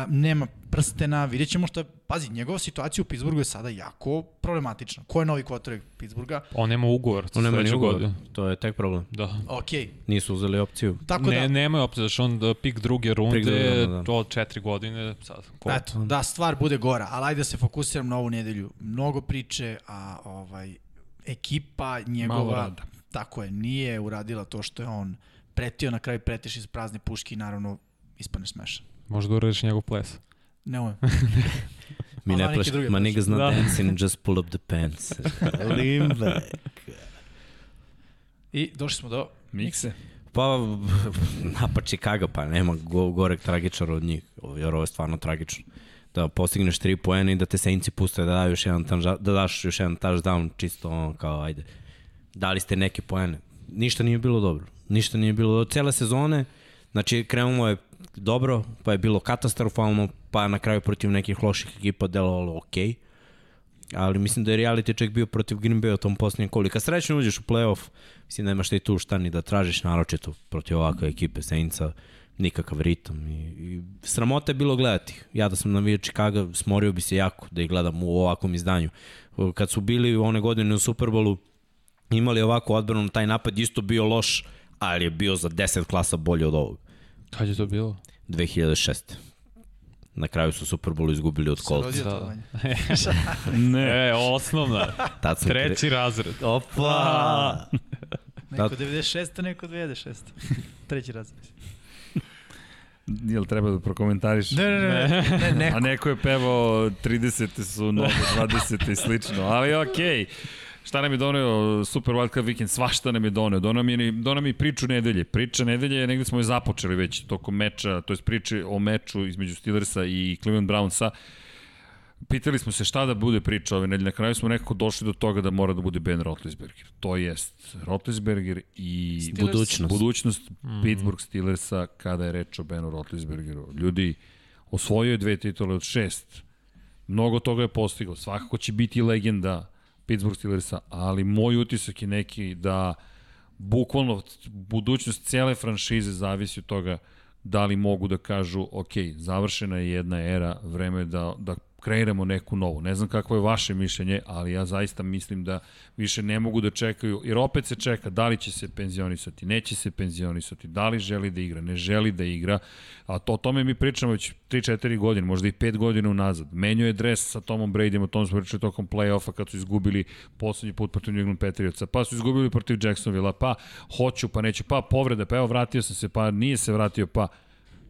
nema prstena, vidjet ćemo što je, pazi, njegova situacija u Pittsburghu je sada jako problematična. Ko je novi quarterback Pittsburgha? On nema ugovor. On nema ni ugovor, godine. to je tek problem. Da. Ok. Nisu uzeli opciju. Tako ne, da. Nema opcije, da on da pik druge runde, pik druge runde, da. to od četiri godine, sad. Ko? Eto, da, stvar bude gora, ali ajde da se fokusiram na ovu nedelju. Mnogo priče, a ovaj, ekipa njegova, tako je, nije uradila to što je on pretio, na kraju pretiš iz prazne puške i naravno ispaneš smešan. Možda uradiš njegov ples. Ne umem. Mi ne pleš, ma niggas not da. dancing, just pull up the pants. Lean back. I došli smo do Mikse. Pa, napad Chicago, pa nema go, gorek tragičar od njih, jer ovo je stvarno tragično. Da postigneš tri poena i da te Saintsi puste da, daju još jedan da daš još jedan touchdown, čisto ono kao, ajde, dali ste neke poene. Ništa nije bilo dobro. Ništa nije bilo dobro. Cele sezone, znači krenulo je dobro, pa je bilo katastrofalno, pa na kraju protiv nekih loših ekipa delovalo ok. Ali mislim da je reality check bio protiv Green Bay u tom posljednjem koli. Kad srećno uđeš u playoff, mislim da nemaš ti tu šta ni da tražiš, naročito protiv ovakve ekipe Saintsa, nikakav ritam. I, i sramota je bilo gledati. Ja da sam navio Chicago, smorio bi se jako da ih gledam u ovakvom izdanju. Kad su bili one godine u Superbolu, imali ovako odbranu, taj napad isto bio loš, ali je bio za 10 klasa bolji od ovog. Kad je to bilo? 2006. Na kraju su Super Bowl izgubili od Colts. Da. ne. E, osnovna. Tad sam Treći kre... razred. Opa! neko 96, neko 2006. Treći razred. Jel treba da prokomentariš? Ne, ne, ne. ne, ne neko. A neko je pevao 30. su noge, 20. i slično, ali okej. Okay. Šta nam je doneo Super Wild Card Weekend? Svašta nam je doneo. Donao mi, donao mi priču nedelje. Priča nedelje, negde smo je započeli već tokom meča, to je priče o meču između Steelersa i Cleveland Brownsa. Pitali smo se šta da bude priča ove nedelje. Na kraju smo nekako došli do toga da mora da bude Ben Roethlisberger. To jest Roethlisberger i Steelers. budućnost, budućnost mm -hmm. Pittsburgh Steelersa kada je reč o Benu Roethlisbergeru. Ljudi, osvojio je dve titule od šest. Mnogo toga je postigao. Svakako će biti legenda Pittsburgh Steelersa, ali moj utisak je neki da bukvalno budućnost cele franšize zavisi od toga da li mogu da kažu, ok, završena je jedna era, vreme je da, da kreiramo neku novu. Ne znam kakvo je vaše mišljenje, ali ja zaista mislim da više ne mogu da čekaju, jer opet se čeka da li će se penzionisati, neće se penzionisati, da li želi da igra, ne želi da igra, a to, o tome mi pričamo već 3-4 godine, možda i 5 godina unazad. Menio je dres sa Tomom Bradyom, o tom smo pričali tokom play-offa kad su izgubili poslednji put protiv New England Patriotsa, pa su izgubili protiv Jacksonville, pa hoću, pa neću, pa povreda, pa evo vratio sam se, pa nije se vratio, pa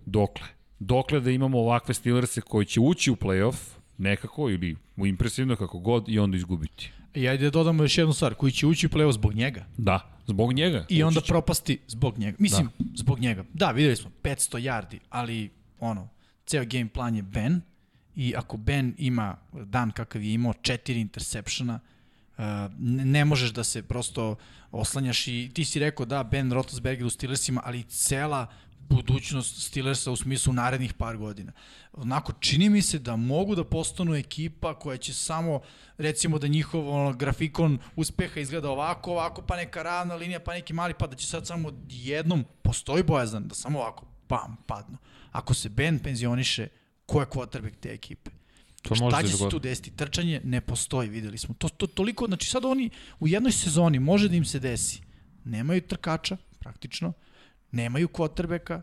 dokle? Dokle da imamo ovakve Steelerse koji će ući u play-off, nekako ili impresivno kako god i onda izgubiti. I ajde da dodamo još jednu stvar, koji će ući u play zbog njega. Da, zbog njega. I onda će. propasti zbog njega. Mislim, da. zbog njega. Da, videli smo 500 yardi, ali ono, ceo game plan je Ben i ako Ben ima dan kakav je imao, četiri interseptiona, Uh, ne možeš da se prosto oslanjaš i ti si rekao da Ben Roethlisberger u Steelersima, ali cela budućnost Steelersa u smislu narednih par godina. Onako, čini mi se da mogu da postanu ekipa koja će samo, recimo da njihov ono, grafikon uspeha izgleda ovako, ovako, pa neka ravna linija, pa neki mali, pa da će sad samo jednom, postoji bojazan da samo ovako, pam, padnu. Ako se Ben penzioniše, ko je quarterback te ekipe? To Šta će se tu desiti? Trčanje ne postoji, videli smo. To, to toliko, znači sad oni u jednoj sezoni može da im se desi. Nemaju trkača, praktično, nemaju kvotrbeka,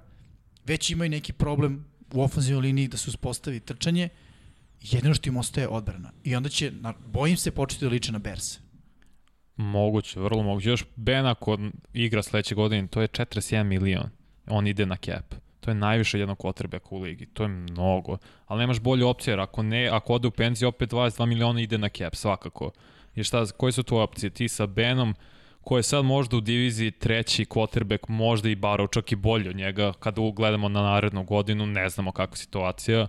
već imaju neki problem u ofenzivnoj liniji da se uspostavi trčanje, jedino što im ostaje odbrana. I onda će, na, bojim se, početi da liče na Berse. Moguće, vrlo moguće. Još Ben ako igra sledeće godine, to je 41 milion. On ide na cap. To je najviše jednog quarterbacka u ligi. To je mnogo. Ali nemaš bolje opcije, jer ako, ne, ako ode u penziju, opet 22 miliona ide na cap, svakako. I šta, koje su to opcije? Ti sa Benom, ko je sad možda u diviziji treći quarterback, možda i Barrow čak i bolji od njega, kada ugledamo na narednu godinu, ne znamo kakva situacija. E,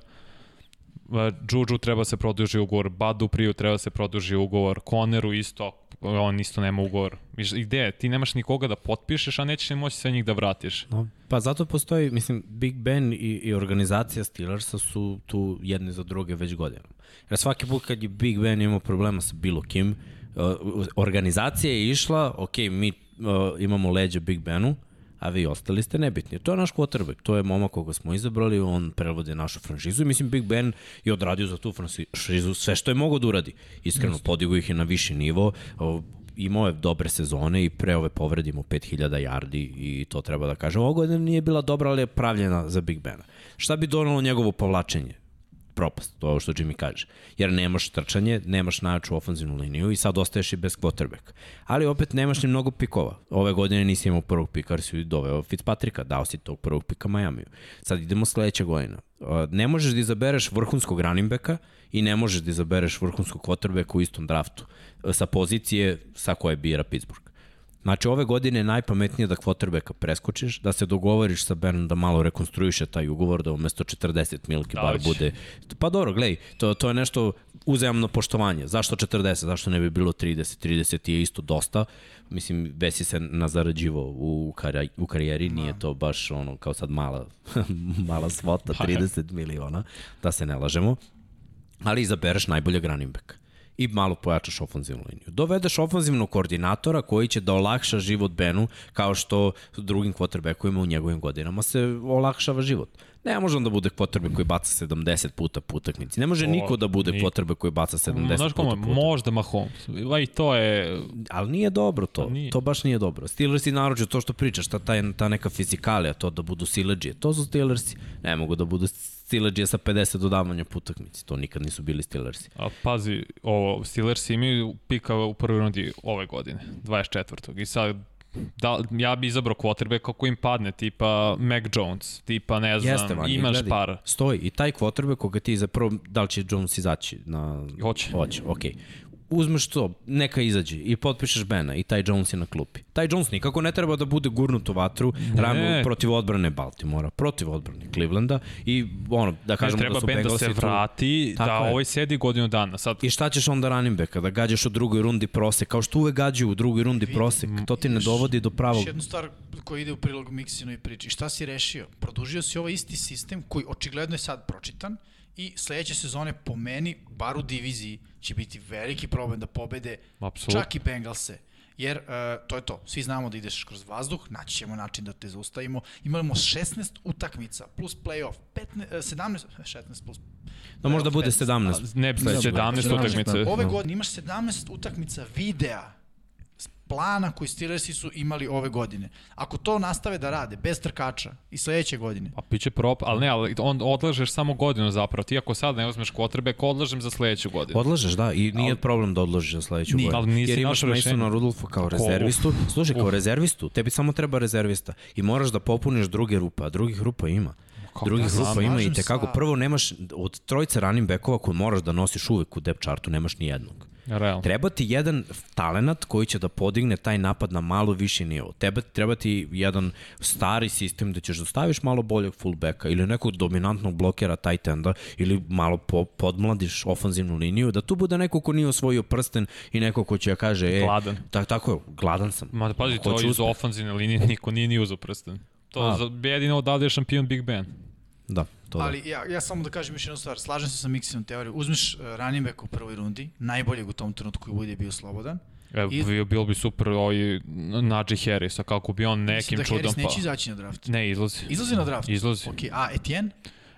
Juju treba se produži ugovor, Badu Priju treba se produži ugovor, Koneru isto, on isto nema ugovor. I gde Ti nemaš nikoga da potpišeš, a nećeš ni moći sve njih da vratiš. No, pa zato postoji, mislim, Big Ben i, i organizacija Steelersa su tu jedne za druge već godinama. Jer svaki put kad je Big Ben imao problema sa bilo kim, organizacija je išla, ok, mi uh, imamo leđa Big Benu, a vi ostali ste nebitni. To je naš quarterback, to je momak koga smo izabrali, on prevode našu franšizu i mislim Big Ben je odradio za tu franšizu sve što je mogo da uradi. Iskreno, podigo ih je na viši nivo, imao je dobre sezone i pre ove povredimo 5000 yardi i to treba da kažem. Ovo godina nije bila dobra, ali je pravljena za Big Bena. Šta bi donalo njegovo povlačenje? Propast, to je što Jimmy kaže. Jer nemaš trčanje, nemaš najjaču ofenzivnu liniju i sad ostaješ i bez quarterback. Ali opet nemaš ni mnogo pikova. Ove godine nisi imao prvog pika, jer si doveo Fitzpatricka, dao si tog prvog pika Majamiju. Sad idemo sledeća godina. Ne možeš da izabereš vrhunskog running backa i ne možeš da izabereš vrhunskog quarterbacka u istom draftu sa pozicije sa koje bira Pittsburgh. Znači, ove godine je najpametnije da quarterbacka preskočiš, da se dogovoriš sa Benom da malo rekonstruiše taj ugovor, da umesto 40 milki bar bude... Pa dobro, glej, to, to je nešto uzajamno poštovanje. Zašto 40? Zašto ne bi bilo 30? 30 je isto dosta. Mislim, Besi se nazarađivo u, kari, u karijeri, nije da. to baš ono kao sad mala, mala svota, 30 pa miliona, da se ne lažemo. Ali izabereš najboljeg running backa i malo pojačaš ofanzivnu liniju. Dovedeš ofanzivnog koordinatora koji će da olakša život Benu kao što drugim quarterbackovima u njegovim godinama se olakšava život. Ne može on da bude quarterback koji baca 70 puta po utakmici. Ne može o, niko da bude quarterback koji baca 70 Znaš puta po utakmici. Možda Mahomes. I to je... Ali nije dobro to. Nije. To baš nije dobro. Steelersi naroče to što pričaš, ta, ta, ta neka fizikalija, to da budu sileđije. To su Steelersi. Ne mogu da budu Steelers sa 50 dodavanja po utakmici. To nikad nisu bili Steelersi. A pazi, ovo, Steelersi imaju pika u prvoj rundi ove godine, 24. I sad da, ja bi izabrao quarterback kako im padne, tipa Mac Jones, tipa ne znam, Jeste, man, imaš gledaj, par. Stoji, i taj quarterback koga ti zapravo, da li će Jones izaći na... Hoće. Hoće, okej. Okay uzmeš to, neka izađe i potpišeš Bena i taj Jones je na klupi. Taj Jones nikako ne treba da bude gurnut u vatru ne. protiv odbrane Baltimora, protiv odbrane Clevelanda i ono, da kažemo ne, da su Ben da se vrati, da je. ovaj sedi godinu dana. Sad... I šta ćeš onda running backa, da gađaš u drugoj rundi prosek, kao što uvek gađaju u drugoj rundi prosek, to ti ne dovodi do pravog. Još jednu stvar koja ide u prilog i priči, šta si rešio? Produžio si ovaj isti sistem koji očigledno je sad pročitan, i sledeće sezone po meni, bar u diviziji, će biti veliki problem da pobede Absolut. čak i Bengalse. Jer uh, to je to, svi znamo da ideš kroz vazduh, naći ćemo način da te zaustavimo. Imamo 16 utakmica plus playoff, 15, 17, 16 plus Da možda bude 17. Ne, 17 utakmice. Ove godine imaš 17 utakmica videa plana koji Steelersi su imali ove godine. Ako to nastave da rade, bez trkača i sledeće godine. A piće prop, ali ne, ali on odlažeš samo godinu zapravo. Ti ako sad ne uzmeš quarterback, odlažem za sledeću godinu. Odlažeš, da, i nije ali, problem da odložiš za sledeću nije, godinu. Ali nisi Jer imaš Masona Rudolfa kao rezervistu. Slušaj, kao rezervistu, tebi samo treba rezervista i moraš da popuniš druge rupe, a drugih rupa ima. Kako drugih ja grupa ima i tekako. Prvo nemaš, od trojice running backova koje moraš da nosiš uvek u depth chartu, nemaš ni jednog. Real. Treba ti jedan talenat koji će da podigne taj napad na malo viši nivo. Tebe, treba ti jedan stari sistem da ćeš da staviš malo boljeg fullbacka ili nekog dominantnog blokera tight enda ili malo po, podmladiš ofanzivnu liniju, da tu bude neko ko nije osvojio prsten i neko ko će da kaže e, gladan. Tak, tako je, gladan sam. Ma da pazi, to iz ofanzivne linije niko nije ni uzao prsten. To A. jedino odavde je šampion Big Ben. Da, to Ali da. ja, ja samo da kažem još jednu stvar, slažem se sa Mixinom teorijom. Uzmeš uh, running back u prvoj rundi, najboljeg u tom trenutku koji bude bio slobodan. Evo, I... bio, bilo bi super ovaj Najee Harris, a kako bi on nekim da čudom... Mislim da Harris neće izaći na draft. Ne, izlazi. Izlazi na draft? Izlazi. Ok, a Etienne?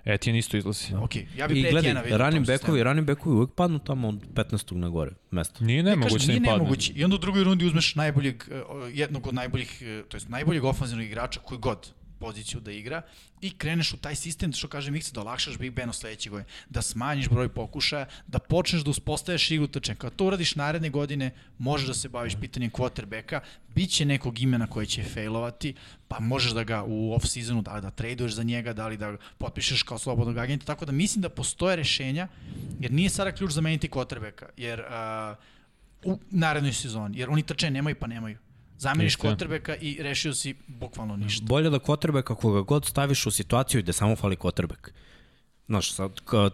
Etienne isto izlazi. Ok, ja bih pre Etienne vidio. running backovi, running backovi uvek padnu tamo od 15. na gore mesta. Nije nemoguće da im padne. Nije nemoguće. I onda u drugoj rundi uzmeš najboljeg, uh, jednog od najboljih, uh, to jest najboljeg ofanzivnog igrača koji god poziciju da igra i kreneš u taj sistem, što kaže Miksa, da olakšaš Big Ben u sledeće godine, da smanjiš broj pokušaja, da počneš da uspostaveš igru trčanja. Kad to uradiš naredne godine, možeš da se baviš pitanjem quarterbacka, bit će nekog imena koje će failovati, pa možeš da ga u off-seasonu, da, da traduješ za njega, da li da potpišeš kao slobodnog agenta, tako da mislim da postoje rešenja, jer nije sada ključ zameniti quarterbacka, jer uh, u narednoj sezoni, jer oni trče nemaju pa nemaju. Zameniš kvotrbeka i rešio si bukvalno ništa. Bolje da kvotrbeka koga god staviš u situaciju gde samo fali kvotrbek. Znaš, sa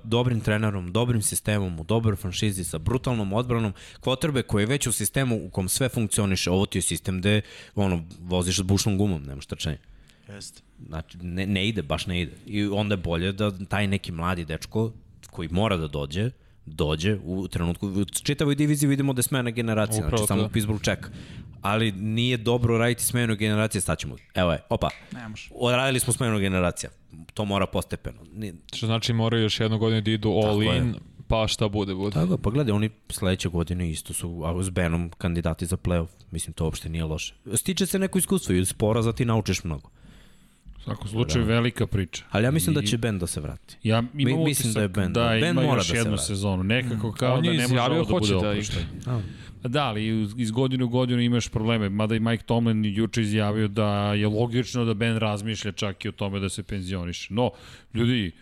dobrim trenerom, dobrim sistemom, u dobroj franšizi, sa brutalnom odbranom, kvotrbek koji je već u sistemu u kom sve funkcioniše, ovo ti je sistem gde ono, voziš s bušnom gumom, nemaš trčanje. Jeste. Znači, ne, ne ide, baš ne ide. I onda je bolje da taj neki mladi dečko koji mora da dođe, dođe u trenutku, u čitavoj diviziji vidimo da je smena generacija, Upravo znači samo to. Pittsburgh čeka. Ali nije dobro raditi smenu generacije, staćemo. Evo je, opa, Ne može. odradili smo smenu generacija. To mora postepeno. Ni- Što znači moraju još jednu godinu da idu all Tako je. in, pa šta bude, bude. Tako je, pa gledaj, oni sledeće godine isto su s Benom kandidati za playoff. Mislim, to uopšte nije loše. Stiče se neko iskustvo i iz poraza ti naučiš mnogo. U svakom slučaju velika priča. Ali ja mislim I- da će Ben da se vrati. Ja Mi- imam mislim utisak da je Ben- da Ben ima mora još da se jednu vrati. sezonu. Nekako kao On da ne može ovo da hoće bude da oproštaj. A, Da, ali iz- godine u godinu imaš probleme. Mada i Mike Tomlin juče izjavio da je logično da Ben razmišlja čak i o tome da se penzioniše. No, ljudi,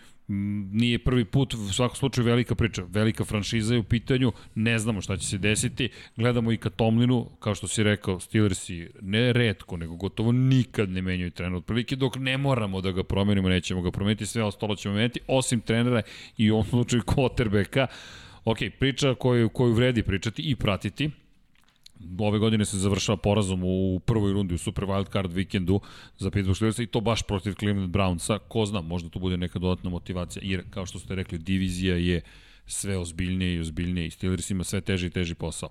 nije prvi put, u svakom slučaju velika priča, velika franšiza je u pitanju, ne znamo šta će se desiti, gledamo i ka Tomlinu, kao što si rekao, Steelersi ne redko, nego gotovo nikad ne menjaju trener, otprilike dok ne moramo da ga promenimo, nećemo ga promeniti, sve ostalo ćemo menjati, osim trenera i u ovom slučaju quarterbacka, Ok, priča koju, koju vredi pričati i pratiti, ove godine se završava porazom u prvoj rundi u Super Wild Card vikendu za Pittsburgh Steelers i to baš protiv Cleveland Brownsa. Ko zna, možda to bude neka dodatna motivacija, jer kao što ste rekli, divizija je sve ozbiljnije i ozbiljnije i Steelers ima sve teži i teži posao.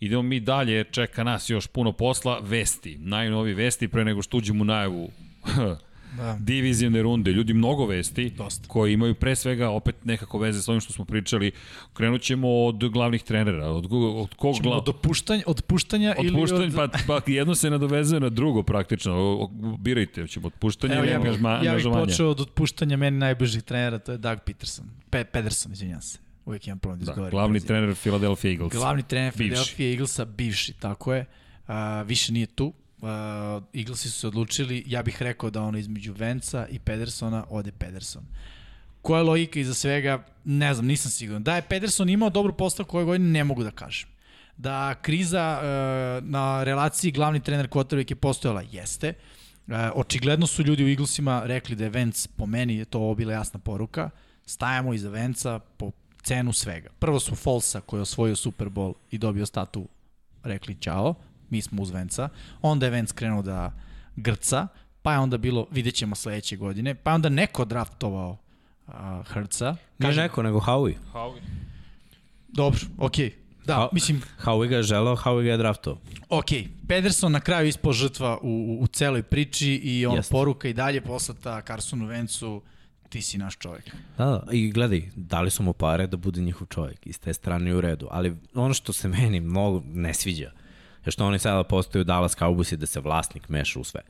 Idemo mi dalje, čeka nas još puno posla, vesti, najnovi vesti pre nego što uđemo u najavu Da. divizijne runde, ljudi mnogo vesti Dosta. koji imaju pre svega opet nekako veze sa ovim što smo pričali. Krenut ćemo od glavnih trenera, od, od kog Ćemo glav... od opuštanja, od puštanja ili Otpuštanje, od... pa, pa jedno se nadovezuje na drugo praktično. Birajte, hoćemo otpuštanje Evo, ili ja, bih, angažma, ja bih počeo od otpuštanja meni najbližih trenera, to je Doug Peterson. Pe, Pederson, izvinjam se. Uvijek imam problem da Da, izgovorim. glavni prezime. trener Philadelphia Eagles. Glavni trener Bivši. Philadelphia Eaglesa, bivši, tako je. Uh, više nije tu. Uh, Eaglesi su se odlučili, ja bih rekao da ono između Venca i Pedersona ode Pederson. Koja je logika iza svega, ne znam, nisam siguran. Da je Pederson imao dobru postavu koje godine, ne mogu da kažem. Da kriza uh, na relaciji glavni trener quarterback je postojala, jeste. Uh, očigledno su ljudi u Eaglesima rekli da je Vance, po meni je to bila jasna poruka, stajamo iza Venca po cenu svega. Prvo su Folsa koji je osvojio Super Bowl i dobio statu rekli ćao, mi smo uz Venca. Onda je Vence krenuo da grca, pa je onda bilo, vidjet ćemo sledeće godine, pa je onda neko draftovao uh, Hrca. Nije neko, nego Howie. Howie. Dobro, okej. Okay. Da, Ha- mislim, Howie ga je želao, Howie ga je draftao. ok, Pederson na kraju ispao žrtva u, u, u celoj priči i on Jeste. poruka i dalje poslata Carsonu Vencu, ti si naš čovjek. Da, da, i gledaj, dali su mu pare da bude njihov čovjek, iz te strane je u redu, ali ono što se meni mnogo ne sviđa, je što oni sada postaju Dallas Cowboys i da se vlasnik meša u sve.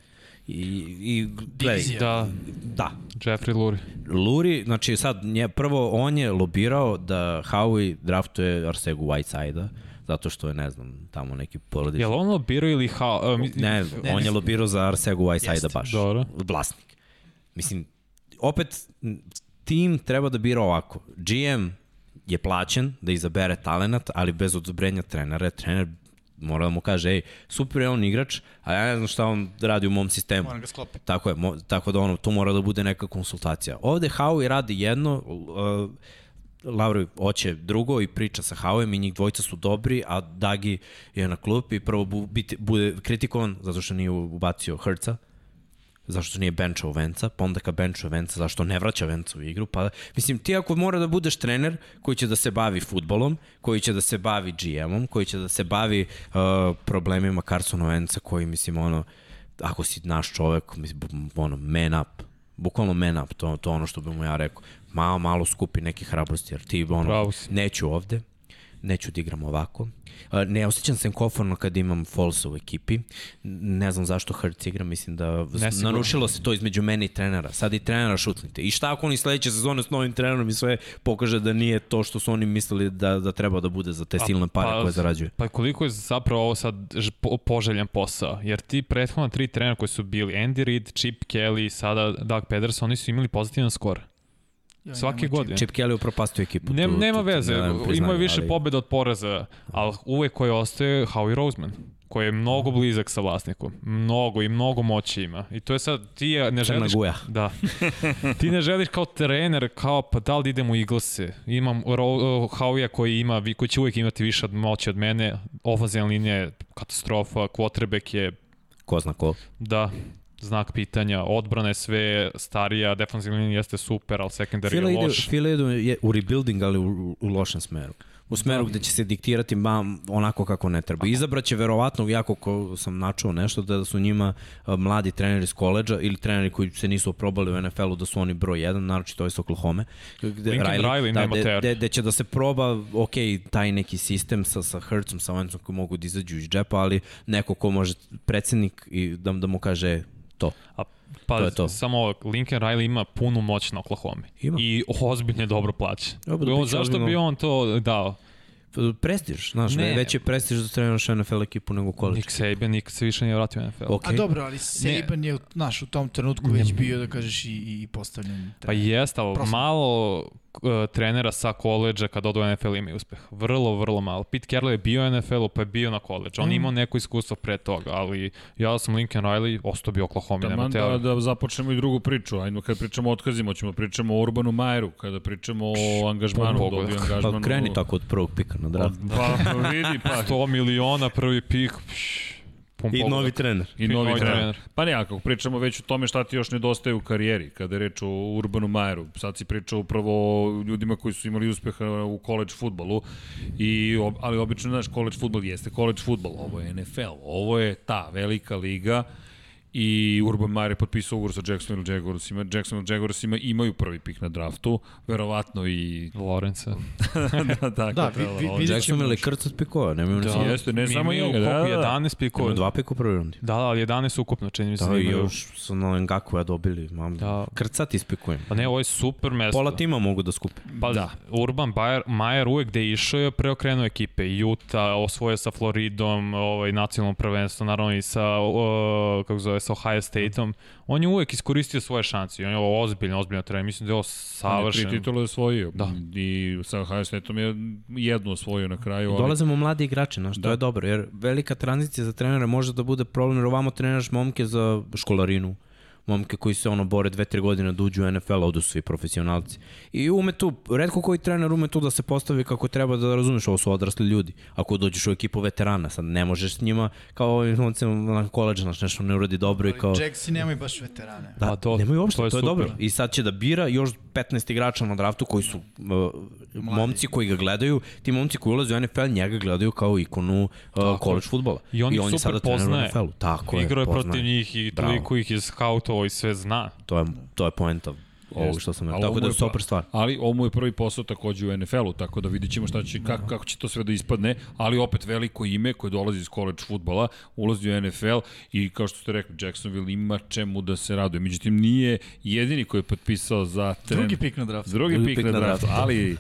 I, i gledaj. Da, da, Jeffrey Lurie. Luri, znači sad, nje, prvo on je lobirao da Howie draftuje Arsegu Whiteside-a, zato što je, ne znam, tamo neki porodični. Je li on lobirao ili ha... Uh, mi, Ne, Ne, on ne. je lobirao za Arsegu Whiteside-a baš. Dobro. Vlasnik. Mislim, opet, tim treba da bira ovako. GM je plaćen da izabere talenat, ali bez odobrenja trenera. Trener mora da mu kaže, ej, super je on igrač, a ja ne znam šta on radi u mom sistemu. Moram ga sklopiti. Tako je, mo, tako da ono, to mora da bude neka konsultacija. Ovde Howie radi jedno, uh, Lauri hoće drugo i priča sa Howiem i njih dvojica su dobri, a Dagi je na klupi i prvo bu, biti, bude kritikovan zato što nije ubacio Hrca, zašto nije benchao Venca, pa onda kad benchao Venca, zašto ne vraća Venca u igru, pa mislim ti ako mora da budeš trener koji će da se bavi futbolom, koji će da se bavi GM-om, koji će da se bavi uh, problemima Carsona Venca koji mislim ono, ako si naš čovek, mislim, ono, man up, bukvalno man up, to, to ono što bi mu ja rekao, malo, malo skupi neke hrabrosti, jer ti ono, neću ovde, neću da igram ovako. Ne osjećam se konforno kad imam Folsa u ekipi. Ne znam zašto Hertz igra, mislim da Nesigurno. narušilo se to između mene i trenera. Sad i trenera šutnite. I šta ako oni sledeće sezone s novim trenerom i sve pokaže da nije to što su oni mislili da, da treba da bude za te silne pare koje zarađuju. Pa koliko je zapravo ovo sad poželjan posao? Jer ti prethodno tri trenera koji su bili Andy Reid, Chip Kelly i sada Doug Pederson, oni su imali pozitivan skor. Ja, Svake godine. Chip Kelly upropastio ekipu. Ne, tu- nema tu- veze, je više ali- pobjeda od poraza, ali uvek koji ostaje Howie Roseman koji je mnogo blizak sa vlasnikom. Mnogo i mnogo moći ima. I to je sad, ti je, ne želiš... guja. Da. ti ne želiš kao trener, kao pa da li idem u Eaglese. Imam Ro- Howie koji, ima, koji će uvijek imati više od moći od mene. Ofazijna linija je katastrofa, quarterback je Ko zna ko. Da. Znak pitanja. Odbrana je sve starija, defensivna linija jeste super, ali secondary Fila je loš. Fila ide je u rebuilding, ali u, u lošem smeru. U smeru gde će se diktirati bam, onako kako ne treba. Izabraće verovatno, jako ko sam načuo nešto, da su njima mladi treneri iz koleđa ili treneri koji se nisu oprobali u NFL-u da su oni broj 1, naročito iz Oklahoma. Gde, Lincoln Riley da, nema gde, gde, će da se proba, ok, taj neki sistem sa, sa Hertzom, sa Wentzom koji mogu da izađu iz džepa, ali neko ko može, predsednik, i da, da mu kaže to. A, pa, To je to. samo Lincoln Riley ima punu moć na Oklahoma. Ima. I ozbiljno je dobro plaća. Dobro, da On, priča zašto ozbiljno. bi on to dao? Prestiž, znaš, Ne. ne. već je prestiž da treniraš NFL ekipu nego koleđ. Nick Saban nikad se više nije vratio NFL. Ok. A dobro, ali Saban je, znaš, u tom trenutku već bio, da kažeš, i, i postavljen. Pa jeste, ali malo trenera sa koleđa kad odu u NFL imaju uspeh. Vrlo, vrlo malo. Pete Carroll je bio u NFL-u, pa je bio na koleđu. On Mm. mm. imao neko iskustvo pre toga, ali ja sam Lincoln Riley, ostao bi Oklahoma. Taman da, da započnemo i drugu priču. Ajmo kad pričamo o otkazima, ćemo pričamo o Urbanu Majeru, kada pričamo o angažmanu, Pogled. dobio angažmanu. Pa kreni tako od prvog pika na draft. Pa vidi, pa 100 miliona, prvi pik. pš, I novi trener. I novi, novi trener. trener. Pa ne, ako pričamo već o tome šta ti još nedostaje u karijeri, kada je reč o Urbanu Majeru. Sad si pričao upravo o ljudima koji su imali uspeha u college futbolu, i, ali obično, znaš, college futbol jeste college futbol, ovo je NFL, ovo je ta velika liga i Urban Meyer je potpisao ugovor sa Jacksonville Jaguarsima. Jacksonville Jaguarsima imaju prvi pik na draftu, verovatno i... Lawrence. da, tako Da, vi- vi- vidjet Jacksonville je krcat pikova, nemaju Da. da. Jeste, ne Mi samo imaju njega, da, da, da. 11 pikova. Dva pika u prvoj rundi. Da, da, ali 11 ukupno, čini mi se. Da, da i imaju. još su na Ngaku ja dobili. Mam, Da. da. Krcat ispikujem. Pa ne, ovo je super mesto. Pola tima mogu da skupe. Pa Da. da. Urban Bayer, Mayer uvek gde je išao je preokrenuo ekipe. Utah, osvoje sa Floridom, ovaj, nacionalno prvenstvo, naravno i sa, o, kako zove, sa Ohio Stateom. On je uvek iskoristio svoje šanse i on je ovo ozbiljno, ozbiljno trener. Mislim da je ovo On je savršen. tri titule osvojio. Da. I sa Ohio Stateom je jednu osvojio na kraju. Ali... Dolazimo mladi igrači, znaš, Da. to je dobro, jer velika tranzicija za trenera može da bude problem, jer ovamo treniraš momke za školarinu, momke koji se ono bore dve, tri godine da uđu u NFL, odu svi profesionalci. I ume tu, redko koji trener ume tu da se postavi kako treba da razumeš, ovo su odrasli ljudi. Ako dođeš u ekipu veterana, sad ne možeš s njima kao ovim momcima na koleđa, znaš, nešto ne uradi dobro i kao... Jacksi nemaju baš veterane. Da, Pa to- nemaju uopšte, to je to je, super. dobro. I sad će da bira još 15 igrača na draftu koji su uh, momci koji ga gledaju, ti momci koji ulaze u NFL njega gledaju kao ikonu uh, college futbola. I on ih je super sada trener u poznaje. NFL-u. Tako Igrao je, je poznaje. protiv njih i toliko ih je skautovao i sve zna. To je, to je poenta Jeste. što sam rekao. ovo Tako da je je pa- super stvar. Ali ovo mu je prvi posao takođe u NFL-u, tako da vidit ćemo šta će, kako, kako će to sve da ispadne, ali opet veliko ime koje dolazi iz college futbola, ulazi u NFL i kao što ste rekli, Jacksonville ima čemu da se raduje. Međutim, nije jedini koji je potpisao za tren... Drugi pik na draftu. Drugi, Drugi pik, pik na na draftu, draftu. ali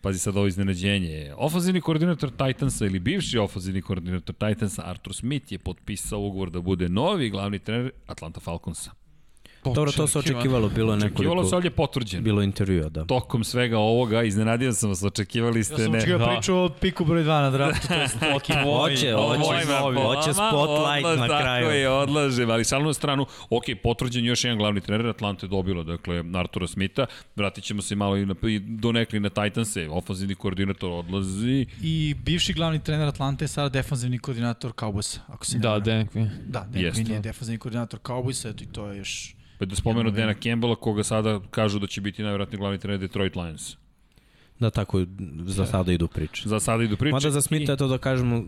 pazi sad ovo iznenađenje. Ofazivni koordinator Titansa ili bivši ofazivni koordinator Titansa Arthur Smith je potpisao ugovor da bude novi glavni trener Atlanta Falconsa. Dobro, to se očekivalo, bilo je Očekivalo nekoliko... se, ali je potvrđeno. Bilo je intervjua, da. Tokom svega ovoga, iznenadio sam vas, očekivali ste Ja sam ne... očekio Da. priču o piku broj 2 na draftu, to je neki hoće, ima hoće polama, spotlight odlaz, na Tako kraju. je, odlažem, ali šalno stranu, ok, potvrđen još jedan glavni trener, Atlanta je dobila, dakle, Artura Smitha, vratit ćemo se malo i, na, i donekli na Titanse, ofenzivni koordinator odlazi, I bivši glavni trener Atlante je sada defanzivni koordinator Cowboysa, ako se ne Da. Dan Quinn. Da, Dan je defanzivni koordinator Cowboysa, eto i to je još... pa da spomenu Dana Campbella, koga sada kažu da će biti najvjerojatniji glavni trener Detroit Lions. Da, tako za sada idu priče. Za sada idu priče. Mada za Smitha je to da kažemo,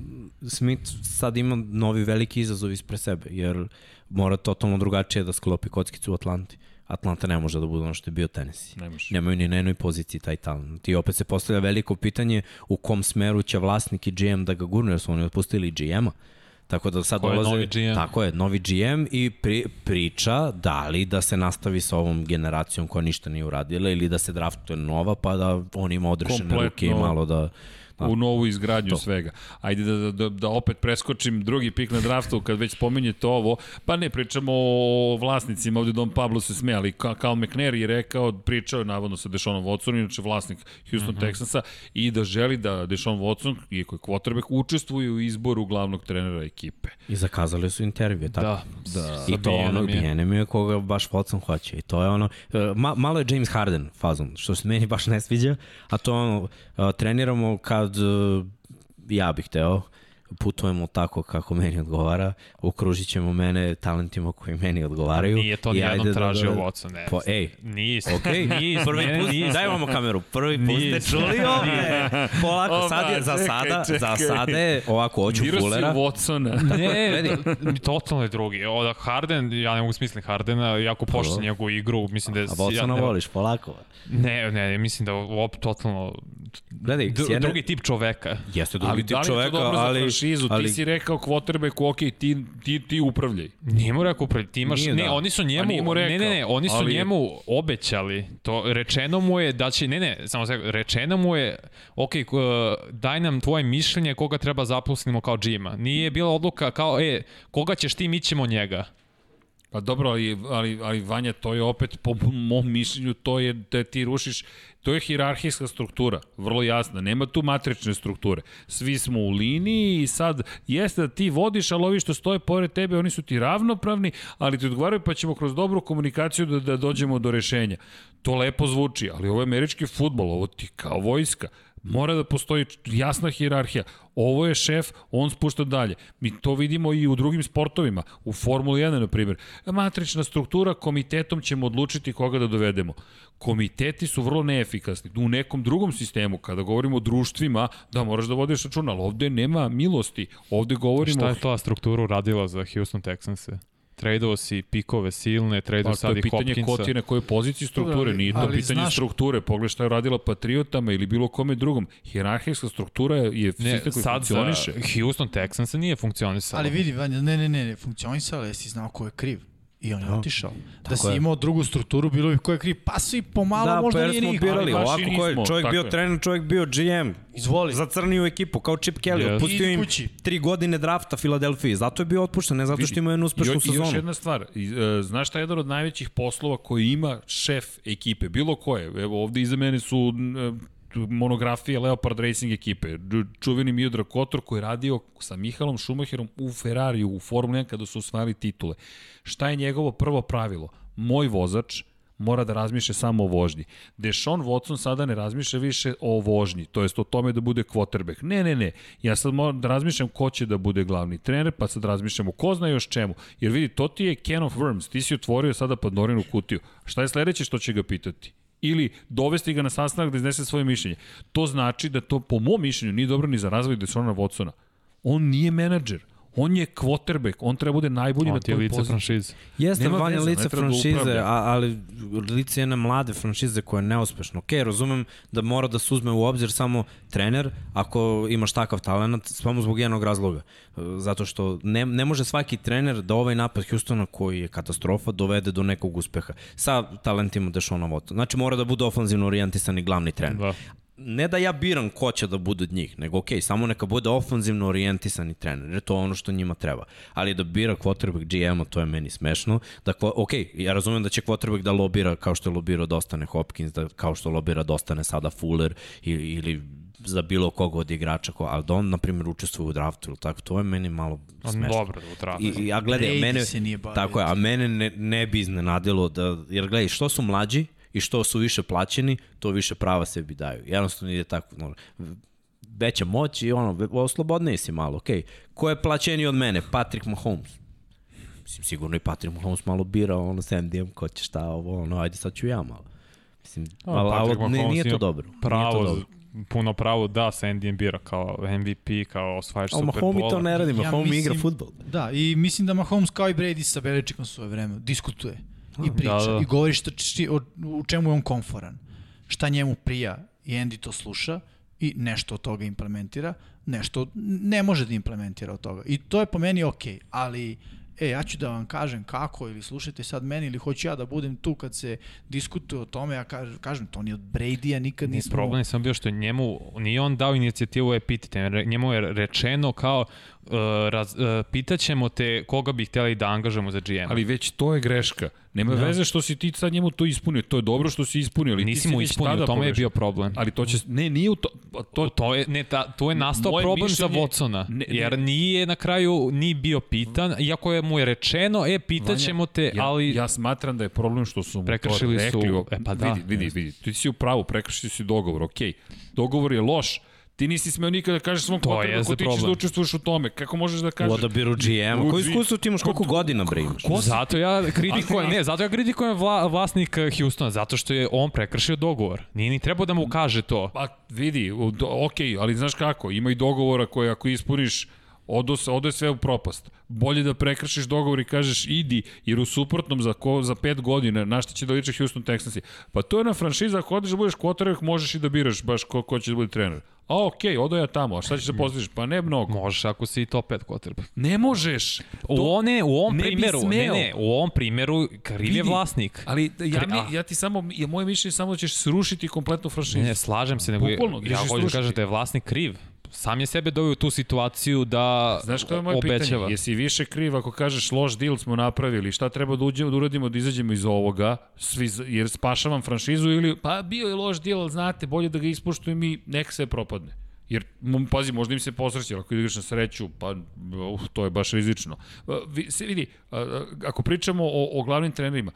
Smith sad ima novi veliki izazov ispred sebe, jer mora totalno drugačije da sklopi kockicu u Atlanti. Atlanta ne može da bude ono što je bio Tennessee. Ne može. Nemaju ni na jednoj poziciji taj talent. I opet se postavlja veliko pitanje u kom smeru će vlasnik i GM da ga gurnu, jer su oni otpustili GM-a. Tako da sad Ko je dolaze... novi GM? Tako je, novi GM i pri, priča da li da se nastavi sa ovom generacijom koja ništa nije uradila ili da se draftuje nova pa da on ima odrešene ruke i malo da... Da. u novu izgradnju To. svega. Ajde da, da, da opet preskočim drugi pik na draftu kad već spominjete ovo, pa ne pričamo o vlasnicima, ovde Don Pablo se sme, ali Ka- Cal McNair je rekao, pričao je navodno sa Deshaonom Watsonom, inače vlasnik Houston mm -hmm. Texansa, i da želi da Deshaun Watson, iako je quarterback, učestvuje u izboru glavnog trenera ekipe. I zakazali su intervju, tako? Da. Da. I to ono, Bijenem je. Koga baš Watson hoće. I to je ono, uh, ma, malo je James Harden fazon, što se meni baš ne sviđa, a to ono, uh, treniramo kad uh, ja bih hteo, putujemo tako kako meni odgovara, okružit ćemo mene talentima koji meni odgovaraju. Nije to nijednom tražio da, Watson, ne. Po, ej, Nis. Okay. Nis, prvi ne, put, nis. daj vamo kameru, prvi put ste čuli ovde. Polako, sad je, za sada, za sada je, ovako, hoću Dirao Fullera. si Watsona. Ne, da, totalno je drugi. Oda Harden, ja ne mogu smisliti Hardena, jako pošta njegovu igru, mislim da je... A Watsona ja, voliš, polako. Ne, ne, mislim da op, totalno... Gledaj, Dru, sjene, drugi tip čoveka. Jeste drugi Ali tip da li je to čoveka, ali... franšizu? ali, Ti si rekao quarterbacku, ok, ti, ti, ti upravljaj. Nije mu rekao pre, ti imaš, Nije, ne, da. oni su A njemu, mu ne, ne, rekao, ne, oni su ali- njemu obećali, to rečeno mu je da će, ne, ne, samo se, rečeno mu je, ok, uh, daj nam tvoje mišljenje koga treba zaposlimo kao GM-a. Nije bila odluka kao, e, koga ćeš ti, mi ćemo njega. Pa dobro, ali, ali, ali Vanja, to je opet, po mom mišljenju, to je da ti rušiš, to je hirarhijska struktura, vrlo jasna, nema tu matrične strukture. Svi smo u liniji i sad jeste da ti vodiš, ali ovi što stoje pored tebe, oni su ti ravnopravni, ali ti odgovaraju pa ćemo kroz dobru komunikaciju da, da dođemo do rešenja. To lepo zvuči, ali ovo je američki futbol, ovo ti kao vojska. Mora da postoji jasna hirarhija. Ovo je šef, on spušta dalje. Mi to vidimo i u drugim sportovima, u Formuli 1, na primjer. Matrična struktura, komitetom ćemo odlučiti koga da dovedemo. Komiteti su vrlo neefikasni. U nekom drugom sistemu, kada govorimo o društvima, da moraš da vodiš računa, ali ovde nema milosti. Ovde govorimo... Šta je ta struktura uradila za Houston Texans-e? Tradeo si pikove silne, tradeo Pa, to sad je i pitanje Hopkinsa. ko ti je na kojoj poziciji strukture, nije to Ali pitanje znaš- strukture. Pogledaj šta je radila Patriotama ili bilo kome drugom. Hierarhijska struktura je Ne, sistem koji sad za funkcioniše. Houston Texans nije funkcionisalo. Ali vidi, Vanja, ne, ne, ne, ne funkcionisalo, jesi znao ko je kriv. I on je otišao. Da si je. imao drugu strukturu, bilo bi ko je kriv. Pa svi pomalo, Da, možda pa nije njih. birali, ali ovako ko je, čovjek tako bio je. trener, čovjek bio GM. Izvoli. Zacrnio ekipu, kao Chip Kelly, Yes. otpustio im kući. tri godine drafta Filadelfiji, zato je bio otpušten, ne zato što ima jednu uspešnu I, I sezonu. još jedna stvar, e, znaš šta je jedan od najvećih poslova koji ima šef ekipe, bilo koje, evo ovde iza mene su monografije Leopard Racing ekipe, čuveni Miodrag Kotor koji je radio sa Mihalom Schumacherom u Ferrariju, u Formuli 1 kada su osvajali titule. Šta je njegovo prvo pravilo? Moj vozač mora da razmišlja samo o vožnji. Deshaun Watson sada ne razmišlja više o vožnji, to jest o tome da bude quarterback. Ne, ne, ne. Ja sad moram da razmišljam ko će da bude glavni trener, pa sad razmišljamo ko zna još čemu. Jer vidi, to ti je can of worms. Ti si otvorio sada Pandorinu kutiju. Šta je sledeće što će ga pitati? Ili dovesti ga na sastanak da iznese svoje mišljenje. To znači da to, po mom mišljenju, nije dobro ni za razvoj Deshauna Watsona. On nije menadžer. On je quarterback, on treba bude najbolji na On ti je toj lice poziciji. franšize. Jeste Nema Vanja veze, lice da franšize, a, ali lice jedne mlade franšize koja je neuspešna. Ok, razumem da mora da se uzme u obzir samo trener ako imaš takav talent, samo zbog jednog razloga. Zato što ne, ne može svaki trener da ovaj napad Houstona koji je katastrofa dovede do nekog uspeha sa talentima Dešona Vota. Znači mora da bude ofanzivno orijentisani glavni trener Da. Ne da ja biram ko će da bude od njih, nego okej, samo neka bude ofanzivno orijentisani trener, jer to je ono što njima treba. Ali da bira quarterback GM-a, to je meni smešno. Da, okej, ja razumem da će quarterback da lobira kao što je lobirao da ostane Hopkins, da, kao što lobira da ostane sada Fuller ili, ili za bilo koga od igrača, ko, ali da on, na primjer, učestvuje u draftu ili tako, to je meni malo On smešno. dobro da utrata. I, i, a gledaj, mene, se nije bavio tako je, a mene ne, ne bi iznenadilo da, jer gledaj, što su mlađi i što su više plaćeni, to više prava sebi daju. Jednostavno ide tako, no, veća moć i ono, oslobodniji si malo, okej. Ko je plaćeniji od mene? Patrick Mahomes. Mislim, sigurno i Patrick Mahomes malo bira, ono, s Andyjem, ko će šta, ovo, ono, ajde sad ću ja malo. Mislim, A, ali, ali nije, nije to dobro. nije to Pravo, dobro. puno pravo da se Andy bira kao MVP, kao osvajač Ali Superbola. Mahomes to ne radi, Ja Mahomes igra futbol. Da, i mislim da Mahomes kao i Brady sa Beličicom svoje vreme diskutuje i priča Da, da. i govori šta, či, o, u čemu je on konforan, šta njemu prija i Andy to sluša i nešto od toga implementira, nešto ne može da implementira od toga. I to je po meni okej, ali e, ja ću da vam kažem kako ili slušajte sad meni ili hoću ja da budem tu kad se diskutuje o tome, ja kažem, kažem to ni od Brady-a nikad Ni nismo... problem sam bio što njemu, nije on dao inicijativu je pitite, re- njemu je rečeno kao uh, raz, uh, pitaćemo te koga bi htjeli da angažujemo za GM. Ali već to je greška. Nema Da. veze što si ti sad njemu to ispunio. To je dobro što si ispunio, ali ti Nisi si mu ispunio, tome je bio problem. Ali to će... Ne, nije u to... pa To, To je, ne, ta, tu je nastao problem za mišljenje- Watsona, Ne, ne. jer nije na kraju ni bio pitan, iako je mu je rečeno, e, pitaćemo te, ja, ali... Ja smatram da je problem što su mu Prekršili to su- rekli. e, pa da, vidi, vidi, vidi. Ti si u pravu, prekršili si dogovor, okej. Dogovor je loš, Ti nisi smeo nikada da kažeš svom kvoteru kako ti ćeš da učestvuješ u tome. Kako možeš da kažeš? U odabiru GM-a. Koji iskustvo ti imaš? Koliko godina bre imaš? Ko zato ja kritikujem, ne, zato ja kritikujem vla, vlasnik Houstona, zato što je on prekršio dogovor. Nije ni trebao da mu kaže to. Pa vidi, ok, ali znaš kako, ima i dogovora koje ako ispuniš odo, odo je sve u propast. Bolje da prekršiš dogovor i kažeš idi, jer u suprotnom za, ko, za pet godina, na šta će da liče Houston Texansi? Pa to je na franšiza, ako odeš da budeš quarterback, možeš i da biraš baš ko, ko će da bude trener. A okej, okay, odo ja tamo, a šta ćeš da postižeš? Pa ne mnogo. Možeš ako si top 5 quarterback. Ne možeš. To u one, u ovom ne primjeru, ne, ne, u ovom primjeru kriv je vlasnik. Ali ja, mi, ja ti samo, je moje mišljenje samo da ćeš srušiti kompletnu franšizu. Ne, slažem se, nego Bukvalno, ja hoću da kažem da je vlasnik kriv sam je sebe doveo u tu situaciju da Znaš kao je moje obećava. pitanje? Jesi više kriv ako kažeš loš deal smo napravili, šta treba da, uđemo, da uradimo da izađemo iz ovoga, svi, jer spašavam franšizu ili pa bio je loš deal, ali znate, bolje da ga ispoštujem i nek se propadne. Jer, pazi, možda im se posreći, ako igraš na sreću, pa uh, to je baš rizično. Uh, se vidi, uh, ako pričamo o, o glavnim trenerima,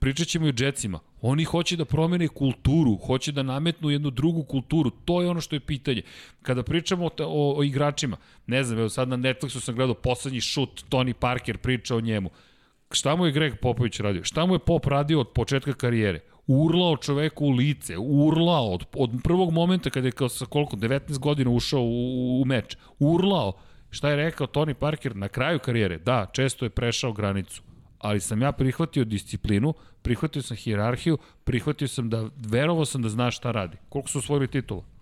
pričat ćemo i o Jetsima, oni hoće da promene kulturu, hoće da nametnu jednu drugu kulturu, to je ono što je pitanje. Kada pričamo o, o, o igračima, ne znam, evo sad na Netflixu sam gledao poslednji šut, Tony Parker priča o njemu. Šta mu je Greg Popović radio? Šta mu je Pop radio od početka karijere? Urlao čoveku u lice, urlao od, od prvog momenta kada je kao sa koliko, 19 godina ušao u, u meč, urlao. Šta je rekao Tony Parker na kraju karijere? Da, često je prešao granicu, ali sam ja prihvatio disciplinu, prihvatio sam hirarhiju, prihvatio sam da, verovao sam da zna šta radi. Koliko su osvojili titula?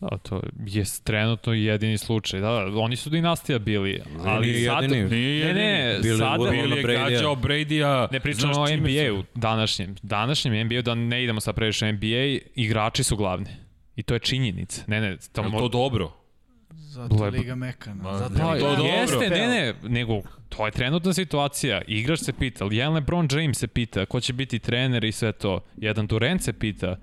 Da, to je trenutno jedini slučaj. Da, oni su dinastija bili, ali nije sad... Jedini. Nije jedini. Ne, ne, bili sad... Bili je gađao Brady-a... Ne pričamo o NBA-u današnjem. Današnjem NBA-u, da ne idemo sad previše NBA, igrači su glavni. I to je činjenica. Ne, ne, to, je to dobro? Zato je Liga Mekana. Zato je to dobro. Jeste, ne, ne, nego to je trenutna situacija. Igrač se pita, jedan LeBron James se pita ko će biti trener i sve to. Jedan Durant se pita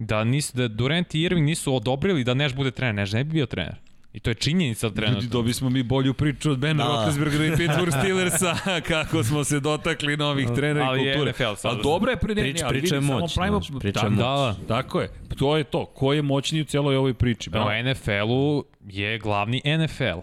da, nis, da Durant i Irving nisu odobrili da Neš bude trener. Neš ne bi bio trener. I to je činjenica trenutno. Ljudi, dobi smo mi bolju priču od Ben da. Roethlisbergera i Pittsburgh Steelersa, kako smo se dotakli novih trenera i kulture. Ali NFL sad. Ali dobro je prenenje, Prič, priča je moć. Pravimo, priča je moć. Da, tako je. To je to. Ko je moćniji u celoj ovoj priči? Da, u NFL-u je glavni NFL.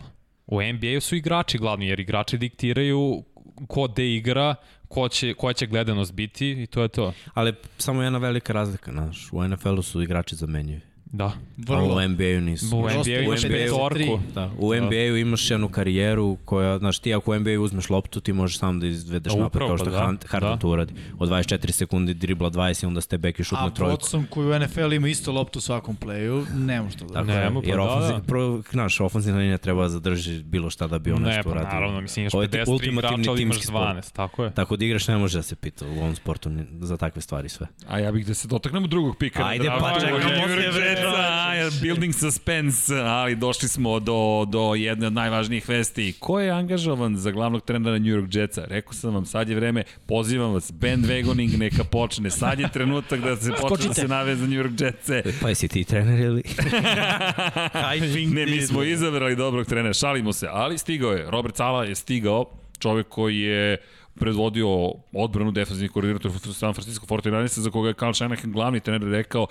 U NBA-u su igrači glavni, jer igrači diktiraju ko de igra, ko će, koja će gledanost biti i to je to. Ali samo jedna velika razlika, znaš, u NFL-u su igrači zamenjivi. Da. Vrlo. u NBA-u nisu. U NBA-u imaš petorku. Da, u NBA-u imaš jednu karijeru koja, znaš, ti ako u NBA-u uzmeš loptu, ti možeš sam da izvedeš da, napad kao što da, Harden da. to uradi. Od 24 sekundi dribla 20 i onda ste back i šut na trojku. A Watson koji u NFL ima isto loptu u svakom playu, ne može to da. Tako je, jer da, ofenziv, da. Pro, znaš, ofenzivna linija treba da zadrži bilo šta da bi on nešto uradio. Ne, pa naravno, mislim, imaš 53 igrača, ali imaš 12, tako je. Tako da igraš ne može da se pita u ovom sportu za takve stvari sve. A ja bih da se dotaknemo drugog pika. Ajde, pa čekamo se building suspense, ali došli smo do, do jedne od najvažnijih vesti. Ko je angažovan za glavnog trenera New York Jetsa? Rekao sam vam, sad je vreme, pozivam vas, bandwagoning neka počne. Sad je trenutak da se počne da se nave za New York Jetse. Pa jesi ti trener ili? ne, mi smo izabrali dobrog trenera, šalimo se, ali stigao je. Robert Sala je stigao, čovek koji je predvodio odbranu defensivnih koordinatora San Francisco 49 za koga je Carl Shanahan glavni trener rekao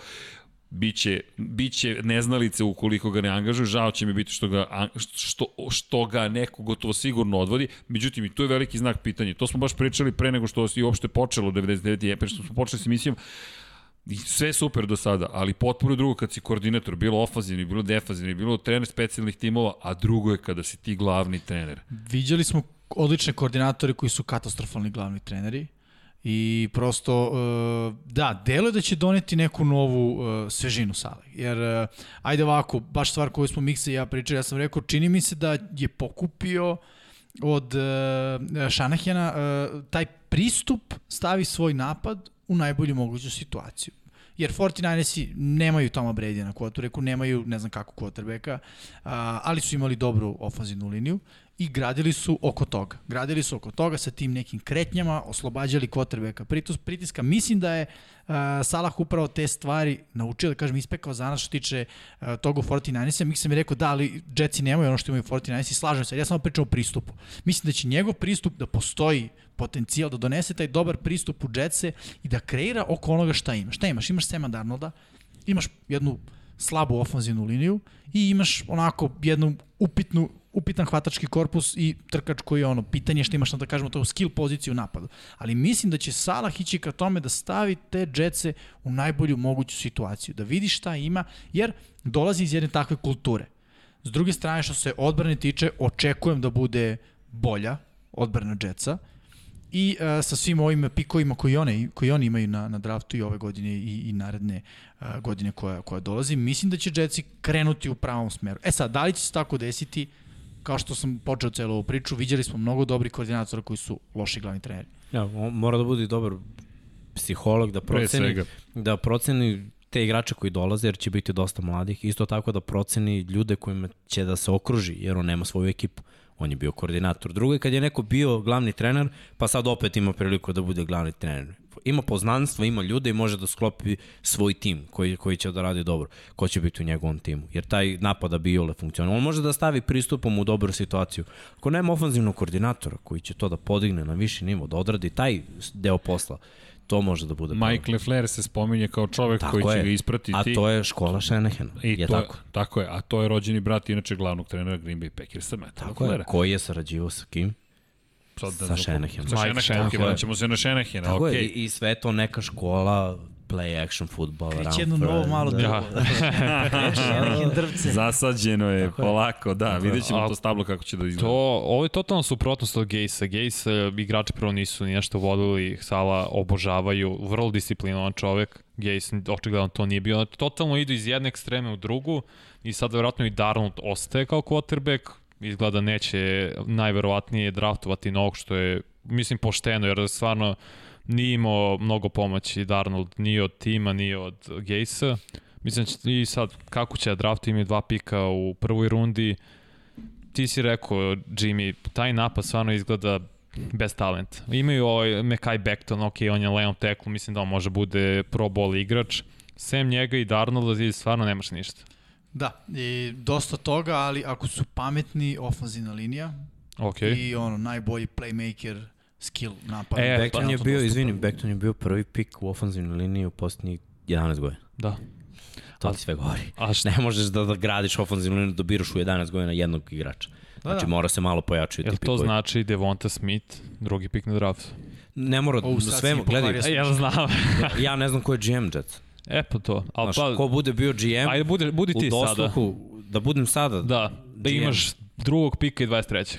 biće, biće neznalice ukoliko ga ne angažuju, žao će mi biti što ga, što, što ga neko gotovo sigurno odvodi, međutim i tu je veliki znak pitanja. To smo baš pričali pre nego što je uopšte počelo 99. pre što smo počeli s emisijom, sve super do sada, ali potpuno drugo kad si koordinator, bilo ofazivni, bilo defazivni, bilo trener specijalnih timova, a drugo je kada si ti glavni trener. Viđali smo odlične koordinatore koji su katastrofalni glavni treneri. I prosto, uh, da, delo je da će doneti neku novu uh, svežinu sale. Jer, uh, ajde ovako, baš stvar koju smo Mikse i ja pričali, ja sam rekao, čini mi se da je pokupio od Šanahjana taj pristup stavi svoj napad u najbolju moguću situaciju. Jer 49ersi nemaju Toma Brady na kvotu, nemaju ne znam kako uh, ali su imali dobru ofanzivnu liniju i gradili su oko toga. Gradili su oko toga sa tim nekim kretnjama, oslobađali kvotrbeka pritiska. Mislim da je uh, Salah upravo te stvari naučio, da kažem, ispekao za nas što tiče uh, toga u 49 Mi sam mi rekao, da, ali Jetsi nemaju ono što imaju 49 slažem se, ja samo pričam o pristupu. Mislim da će njegov pristup da postoji potencijal da donese taj dobar pristup u Jetse i da kreira oko onoga šta ima. Šta imaš? Imaš Sema Darnolda, imaš jednu slabu ofanzivnu liniju i imaš onako jednu upitnu upitan hvatački korpus i trkač koji je ono, pitanje što imaš, da kažemo, to skill poziciju u napadu. Ali mislim da će Salah ići ka tome da stavi te džetce u najbolju moguću situaciju, da vidi šta ima, jer dolazi iz jedne takve kulture. S druge strane, što se odbrane tiče, očekujem da bude bolja odbrana Jetsa i uh, sa svim ovim pikovima koji, one, koji oni imaju na, na draftu i ove godine i, i naredne uh, godine koja, koja dolazi, mislim da će Jetsi krenuti u pravom smeru. E sad, da li će se tako desiti, kao što sam počeo celu ovu priču, viđali smo mnogo dobrih koordinatora koji su loši glavni treneri. Ja, on mora da bude dobar psiholog da proceni, da proceni te igrače koji dolaze, jer će biti dosta mladih, isto tako da proceni ljude kojima će da se okruži, jer on nema svoju ekipu. On je bio koordinator. Drugo je kad je neko bio glavni trener, pa sad opet ima priliku da bude glavni trener. Ima poznanstvo, ima ljude i može da sklopi svoj tim koji, koji će da radi dobro. Ko će biti u njegovom timu? Jer taj napada bi Jole funkcionalno. On može da stavi pristupom u dobru situaciju. Ako nema ofanzivnog koordinatora koji će to da podigne na viši nivo, da odradi taj deo posla, To može da bude Mike Lefler se spominje kao čovek tako koji je. će ga ispratiti. A to je škola Šenehena. I je to tako. Je, tako je, a to je rođeni brat inače glavnog trenera Green Bay Packersa, Tako Leflera. je, koji je sarađivao sa kim? Sad da sa Šenehenom. Sa Šenehenom, ok, ćemo se na Šenehena, Tako okay. je, i, i sve to neka škola play action football. Kreće jedno novo malo da. drvo. Da. Zasađeno je, Tako polako, da, Tako vidjet ćemo to stablo kako će da izgleda. To, ovo je totalno suprotnost od Gejsa. Gejs igrači prvo nisu ni nešto vodili, Sala obožavaju, vrlo disciplinovan čovek. Gejs očigledno to nije bio. Totalno idu iz jedne ekstreme u drugu i sad verovatno i Darnold ostaje kao quarterback, izgleda neće najverovatnije draftovati novog što je mislim pošteno jer stvarno nije imao mnogo pomoći Darnold, ni od tima, ni od Gejsa. Mislim da i sad kako će draft imaju dva pika u prvoj rundi. Ti si rekao, Jimmy, taj napad stvarno izgleda bez talenta. Imaju ovaj Mekai Beckton, ok, on je Leon Teklu, mislim da on može bude pro ball igrač. Sem njega i Darnolda ti stvarno nemaš ništa. Da, i dosta toga, ali ako su pametni, ofanzivna linija. Okay. I ono, najbolji playmaker skill napad. E, Beckton je bio, izvini, Beckton je bio prvi pik u ofenzivnoj liniji u posljednjih 11 godina. Da. To ti sve govori. A šta? Ne možeš da, da gradiš ofenzivnu liniju, da biraš u 11 godina jednog igrača. Da, znači da. mora se malo pojačati. Jel to pikovi. znači Devonta Smith, drugi pik na draftu? Ne mora, o, sve, gledaj. Ja znam. ja ne znam ko je GM Jets. E pa to. Al, Znaš, pa, ko bude bio GM ajde, bude, budi ti u dosluhu, sada. da budem sada Da, da GM. imaš drugog pika i 23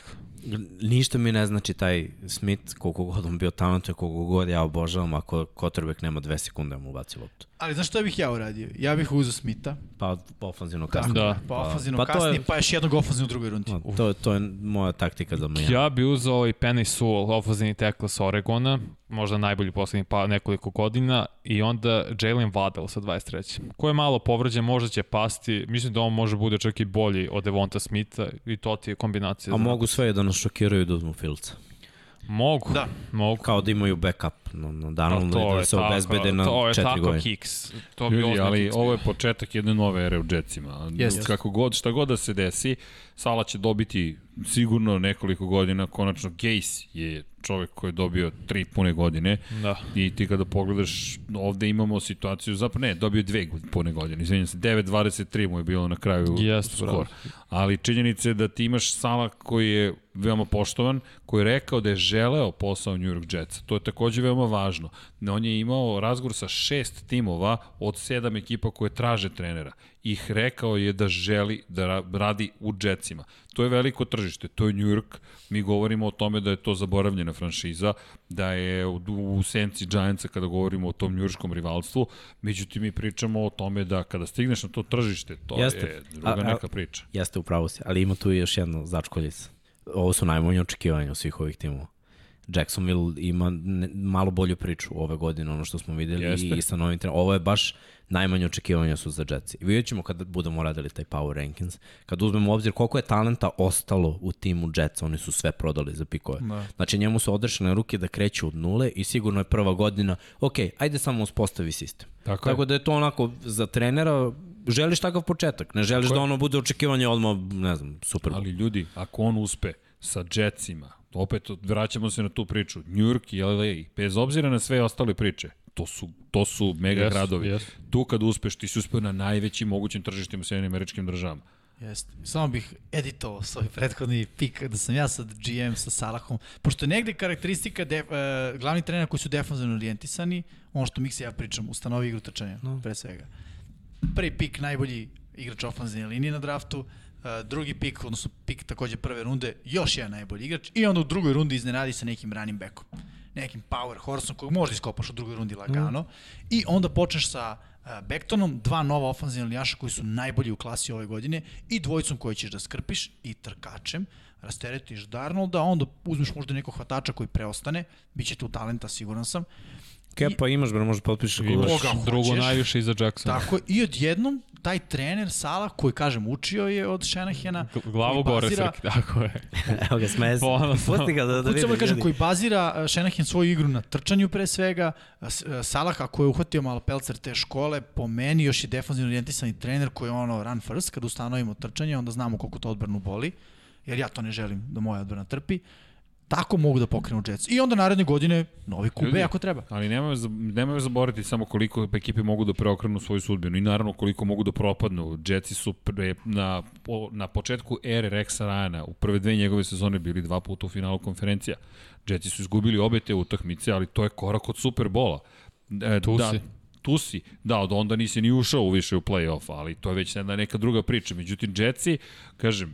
ništa mi ne znači taj Smith, koliko god on bio talent, koliko god ja obožavam, ako Kotrbek nema dve sekunde mu ubaci loptu. Ali znaš što bih ja uradio? Ja bih uzeo Smitha. Pa ofanzivno kasnije. Da. Pa ofanzivno pa, kasnije, je, pa još jednog ofanzivno u drugoj rundi. To, to je moja taktika za me. Ja bih uzeo ovaj Penny Sewell, ofanzivni tekla sa Oregona, možda najbolji poslednjih pa nekoliko godina, i onda Jalen Waddell sa 23. Ko je malo povređen, možda će pasti. Mislim da on može bude čak i bolji od Devonta Smitha i to ti je kombinacija. A mogu sve da nas šokiraju da uzmu Filca. Mogu. Da. Mogu. Kao da imaju backup no, no, danom da, da se obezbede na četiri godine. To je tako godine. kiks. To bi Ljudi, ali ovo je početak jedne nove ere u Jetsima. Yes. Kako god, šta god da se desi, Sala će dobiti sigurno nekoliko godina. Konačno, Gejs je čovek koji je dobio tri pune godine da. i ti kada pogledaš ovde imamo situaciju, zapravo ne, dobio dve pune godine, izvinjam se, 9.23 mu je bilo na kraju yes, skor. Bravo. Ali činjenica je da ti imaš Sala koji je veoma poštovan, koji je rekao da je želeo posao New York Jetsa. To je takođe veoma važno. On je imao razgovor sa šest timova od sedam ekipa koje traže trenera ih rekao je da želi da radi u Jetsima. To je veliko tržište, to je New York. Mi govorimo o tome da je to zaboravljena franšiza, da je u, u senci Giantsa kada govorimo o tom njurškom rivalstvu, međutim mi pričamo o tome da kada stigneš na to tržište, to jeste. je druga a, a, neka priča. Jeste, upravo se, ali ima tu još jedno začkoljice. Ovo su najmanje očekivanja svih ovih timova. Jacksonville ima ne, malo bolju priču ove godine, ono što smo videli Jeste. i sa novim trenerom. Ovo je baš najmanje očekivanja su za Jets. I vidjet ćemo kada budemo radili taj Power Rankings, kad uzmemo u obzir koliko je talenta ostalo u timu Jets, oni su sve prodali za pikove. Da. Znači njemu su odrešene ruke da kreću od nule i sigurno je prva godina, ok, ajde samo uspostavi sistem. Tako, Tako da je to onako za trenera, želiš takav početak, ne želiš Tako da ono bude očekivanje odmah, ne znam, super. Ali ljudi, ako on uspe sa Jetsima, opet vraćamo se na tu priču, New York i LA, bez obzira na sve ostale priče, to su, to su mega Yes, gradovi. yes. Tu kad uspeš, ti si uspeo na najvećim mogućim tržištima u Sjedinim američkim državama. Jeste. Samo bih editovao svoj prethodni pik da sam ja sad GM sa Salahom. Pošto je negde karakteristika def, uh, glavni trenera koji su defanzivno orijentisani, ono što Miksa ja pričam, ustanovi igru trčanja, no. pre svega. Prvi pik najbolji igrač ofenzivne linije na draftu, uh, drugi pik, odnosno pik takođe prve runde, još jedan najbolji igrač i onda u drugoj rundi iznenadi sa nekim ranim bekom nekim power horseom kojeg možda iskopaš u drugoj rundi lagano mm. i onda počneš sa uh, Bektonom, dva nova ofanzivna linijaša koji su najbolji u klasi ove godine i dvojicom koji ćeš da skrpiš i trkačem, rasteretiš Darnolda, onda uzmeš možda nekog hvatača koji preostane, bit će tu talenta, siguran sam. Kepa imaš, bro, možeš potpišeš ako Imaš Koga drugo hoćeš. najviše iza Jacksona. Tako, i odjednom taj trener Sala, koji kažem učio je od Shanahana, Glavu gore bazira- Srki, tako je. Evo ga, smeje se. Ponosno. Pusti ga da, da Kucamo vidi. da kažem, koji bazira uh, Shanahan svoju igru na trčanju pre svega, uh, uh, Salah ako je uhvatio malo pelcer te škole, po meni još je defanzivno orijentisani trener koji je ono run first, kad ustanovimo trčanje, onda znamo koliko to odbranu boli, jer ja to ne želim da moja odbrana trpi. Tako mogu da pokrenu Jets. I onda naredne godine novi kube Ljudi, ako treba. Ali nemoj, za- nemoj zaboraviti samo koliko ekipe mogu da preokrenu svoju sudbinu i naravno koliko mogu da propadnu. Jetsi su pre, na, po, na početku ere Rexa Ryana u prve dve njegove sezone bili dva puta u finalu konferencija. Jetsi su izgubili obe te utakmice, ali to je korak od Superbola. E, Tu da, si. Tu si. Da, od onda nisi ni ušao više u play-off, ali to je već jedna neka druga priča. Međutim, Jetsi, kažem,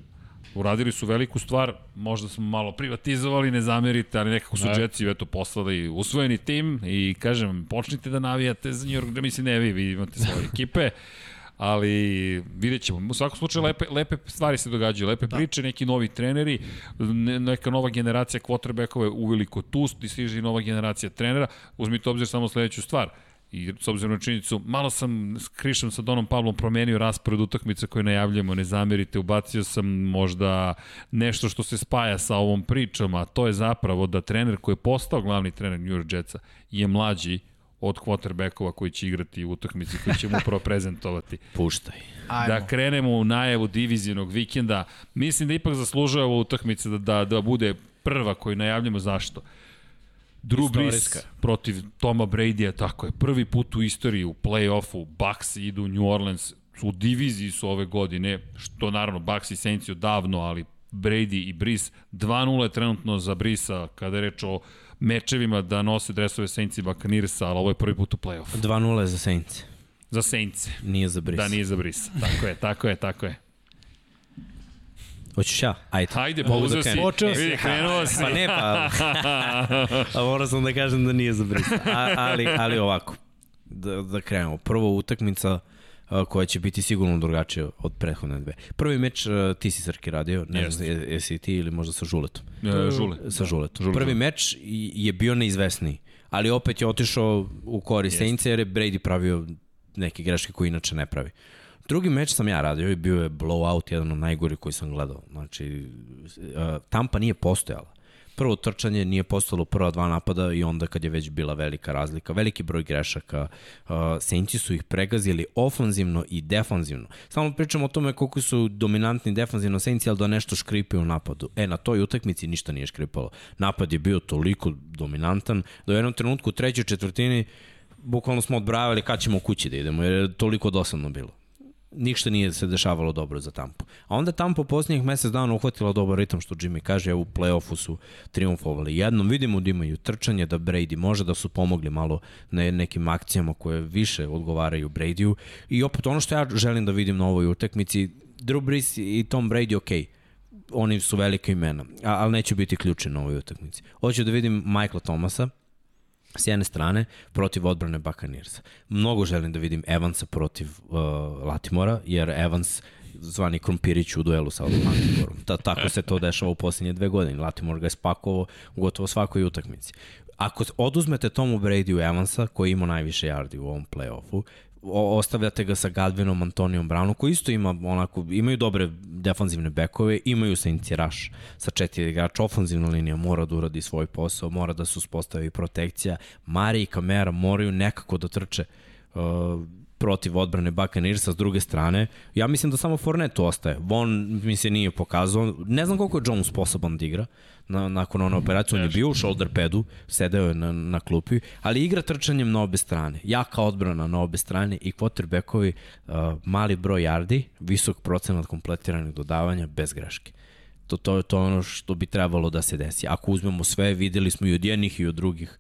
uradili su veliku stvar, možda smo malo privatizovali, ne zamerite, ali nekako su Ne. Jetsi eto poslali usvojeni tim i kažem, počnite da navijate za New York, da mislim ne vi, vi imate svoje ekipe, ali vidjet ćemo. U svakom slučaju lepe, lepe stvari se događaju, lepe da. priče, neki novi treneri, ne, neka nova generacija quarterbackova je uveliko tu, stiže i nova generacija trenera. Uzmite obzir samo sledeću stvar, I s obzirom na činjenicu, malo sam s Krišom sa Donom Pavlom promenio raspored utakmica koje najavljamo, ne zamerite, ubacio sam možda nešto što se spaja sa ovom pričom, a to je zapravo da trener koji je postao glavni trener New York Jetsa je mlađi od quarterbackova koji će igrati u utakmici koji ćemo upravo prezentovati. Puštaj. Ajmo. Da krenemo u najavu divizijnog vikenda. Mislim da ipak zaslužuje ova utakmica da, da, da bude prva koju najavljamo. Zašto? Drew Brees protiv Toma Brady-a, tako je. Prvi put u istoriji u play-offu Bucks idu u New Orleans, u diviziji su ove godine, što naravno Bucks i Saints odavno, ali Brady i Brees 2-0 je trenutno za Brisa kada je reč o mečevima da nose dresove Saints i Buccaneersa, ali ovo je prvi put u play-offu. 2-0 je za Saints. Za Saints. Nije za Brice. Da, nije za Brisa. Tako je, tako je, tako je. Hoćeš ja? Ajde. Hajde, Mogu uzeo da si. Počeo si. Vidi, krenuo si. Pa ne, pa... A morao sam da kažem da nije za Brice. A, ali, ali ovako, da, da krenemo. Prvo utakmica koja će biti sigurno drugačija od prethodne dve. Prvi meč ti si Srki radio, ne znam je- jesi ti ili možda sa Žuletom. E, žule. Sa Žuletom. Žule, Prvi Žule. meč i- je bio neizvesniji, ali opet je otišao u korist Saintsa jer je Brady pravio neke greške koje inače ne pravi. Drugi meč sam ja radio i bio je blowout, jedan od najgori koji sam gledao. Znači, uh, Tampa nije postojala. Prvo trčanje nije postojalo u prva dva napada i onda kad je već bila velika razlika, veliki broj grešaka, uh, Saintsi su ih pregazili ofanzivno i defanzivno. Samo pričamo o tome koliko su dominantni defanzivno Saintsi, ali da nešto škripe u napadu. E, na toj utakmici ništa nije škripalo. Napad je bio toliko dominantan da u jednom trenutku u trećoj četvrtini bukvalno smo odbravali kad ćemo kući da idemo, jer je toliko dosadno bilo ništa nije se dešavalo dobro za Tampu. A onda Tampa u posljednjih mesec dana uhvatila dobar ritam, što Jimmy kaže, evo u play-offu su triumfovali jednom. Vidimo da imaju trčanje, da Brady može da su pomogli malo na nekim akcijama koje više odgovaraju Bradyu. I opet ono što ja želim da vidim na ovoj utakmici, Drew Brees i Tom Brady, okej, oni su velike imena, ali neće biti ključni na ovoj utakmici. Hoću da vidim Michaela Thomasa, s jedne strane protiv odbrane Buccaneersa. Mnogo želim da vidim Evansa protiv uh, Latimora, jer Evans zvani Krompirić u duelu sa Latimorom. Ta, tako se to dešava u posljednje dve godine. Latimor ga je spakovao u gotovo svakoj utakmici. Ako oduzmete Tomu Brady u Evansa, koji ima najviše yardi u ovom play-offu, ostavljate ga sa Gadvinom, Antonijom Brownom, koji isto ima onako, imaju dobre defanzivne bekove, imaju sa Rush sa četiri igrača, ofanzivna linija mora da uradi svoj posao, mora da se uspostavi protekcija, Mari i Kamera moraju nekako da trče uh, protiv odbrane Buccaneersa s druge strane. Ja mislim da samo Fournette ostaje. Von mi se nije pokazao. Ne znam koliko je Jones sposoban da igra na, nakon one operacije. On je bio u shoulder padu, sedeo je na, na klupi, ali igra trčanjem na obe strane. Jaka odbrana na obe strane i quarterbackovi uh, mali broj yardi, visok procenat kompletiranih dodavanja bez greške. To, to, to je ono što bi trebalo da se desi. Ako uzmemo sve, videli smo i od jednih i od drugih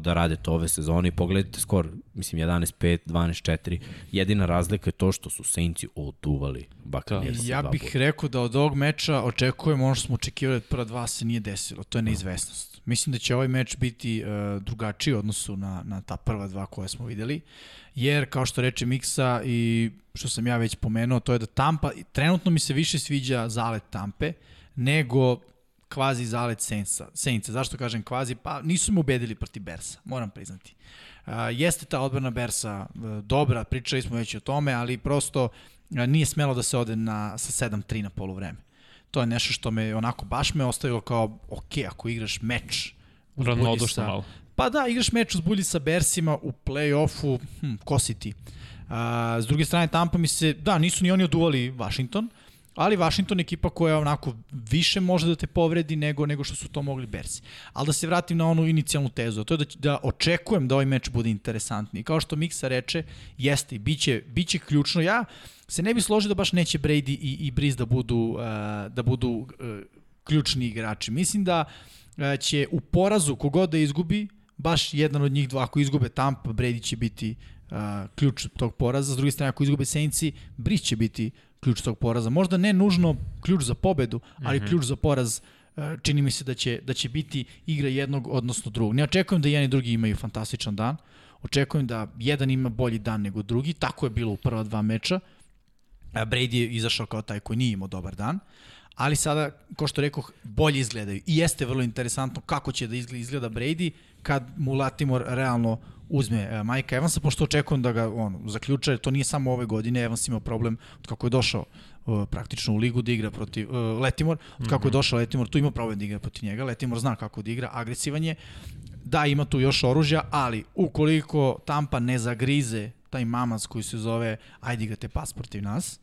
da rade to ove sezone i pogledajte skor, mislim 11-5, 12-4. Jedina razlika je to što su Saintsi oduvali Buccaneers. Da. Ja bih boja. rekao da od ovog meča očekujemo ono što smo očekivali od prva dva se nije desilo. To je neizvesnost. Mislim da će ovaj meč biti uh, drugačiji u odnosu na, na ta prva dva koje smo videli. Jer, kao što reče Miksa i što sam ja već pomenuo, to je da Tampa, trenutno mi se više sviđa zalet Tampe nego kvazi zalet Saintsa. Saintsa. Zašto kažem kvazi? Pa nisu me ubedili protiv Bersa, moram priznati. Uh, jeste ta odbrana Bersa uh, dobra, pričali smo već o tome, ali prosto uh, nije smelo da se ode na, sa 7-3 na polovreme. To je nešto što me onako baš me ostavilo kao, ok, ako igraš meč sa... malo. Pa da, igraš meč uzbulji sa Bersima u play-offu, hm, ko si ti? Uh, s druge strane, Tampa mi se, da, nisu ni oni oduvali Washington, ali Washington ekipa koja onako više može da te povredi nego nego što su to mogli Bersi. Ali da se vratim na onu inicijalnu tezu, to je da, da očekujem da ovaj meč bude interesantni. Kao što Miksa reče, jeste biće, biće ključno. Ja se ne bi složio da baš neće Brady i, i Breeze da budu, uh, da budu uh, ključni igrači. Mislim da uh, će u porazu kogod da izgubi, baš jedan od njih dva, ako izgube Tampa, Brady će biti uh, ključ tog poraza. S druge strane, ako izgube Saintsi, Breeze će biti ključ tog poraza. Možda ne nužno ključ za pobedu, ali mm -hmm. ključ za poraz e, čini mi se da će, da će biti igra jednog odnosno drugog. Ne očekujem da jedan i drugi imaju fantastičan dan. Očekujem da jedan ima bolji dan nego drugi. Tako je bilo u prva dva meča. Brady je izašao kao taj koji nije imao dobar dan. Ali sada, ko što rekoh, bolje izgledaju. I jeste vrlo interesantno kako će da izgleda Brady kad mu Latimore realno uzme uh, Mike Evansa, pošto očekujem da ga on zaključa, to nije samo ove godine, Evans imao problem od kako je došao uh, praktično u ligu da igra protiv uh, Letimor, od kako je mhm. došao Letimor, tu ima problem da igra protiv njega, Letimor zna kako da igra, agresivan je, da ima tu još oružja, ali ukoliko Tampa ne zagrize taj mamac koji se zove ajde igrate pas protiv nas,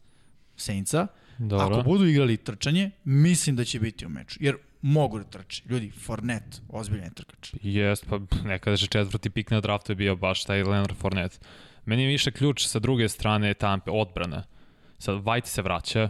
Saintsa, Dobro. ako budu igrali trčanje, mislim da će biti u meču. Jer mogu da trče. Ljudi, Fornet, ozbiljan trkač. Jest, pa nekada že četvrti pik na draftu je bio baš taj Leonard Fornet. Meni je više ključ sa druge strane Tampe, odbrana. Sad, White se vraća,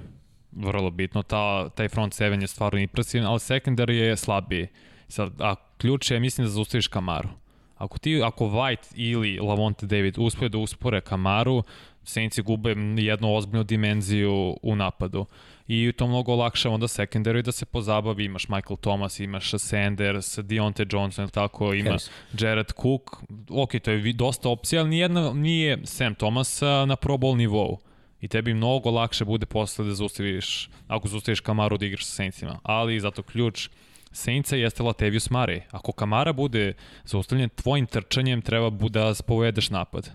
vrlo bitno, ta, taj front seven je stvarno impresivan, ali secondary je slabiji. Sad, a ključ je, mislim da zaustaviš Kamaru. Ako ti, ako White ili Lavonte David uspoje da uspore Kamaru, Saints gube jednu ozbiljnu dimenziju u napadu i to mnogo olakšava onda secondary da se pozabavi, imaš Michael Thomas, imaš Sanders, Deontay Johnson, tako, ima Harris. Jared Cook, ok, to je dosta opcija, ali nijedna, nije Sam Thomas na pro bowl nivou. I tebi mnogo lakše bude posle da zaustaviš, ako zaustaviš Kamaru da igraš sa Saintsima. Ali zato ključ Saintsa jeste Latavius Murray. Ako Kamara bude zaustavljen tvojim trčanjem, treba da spovedeš napad.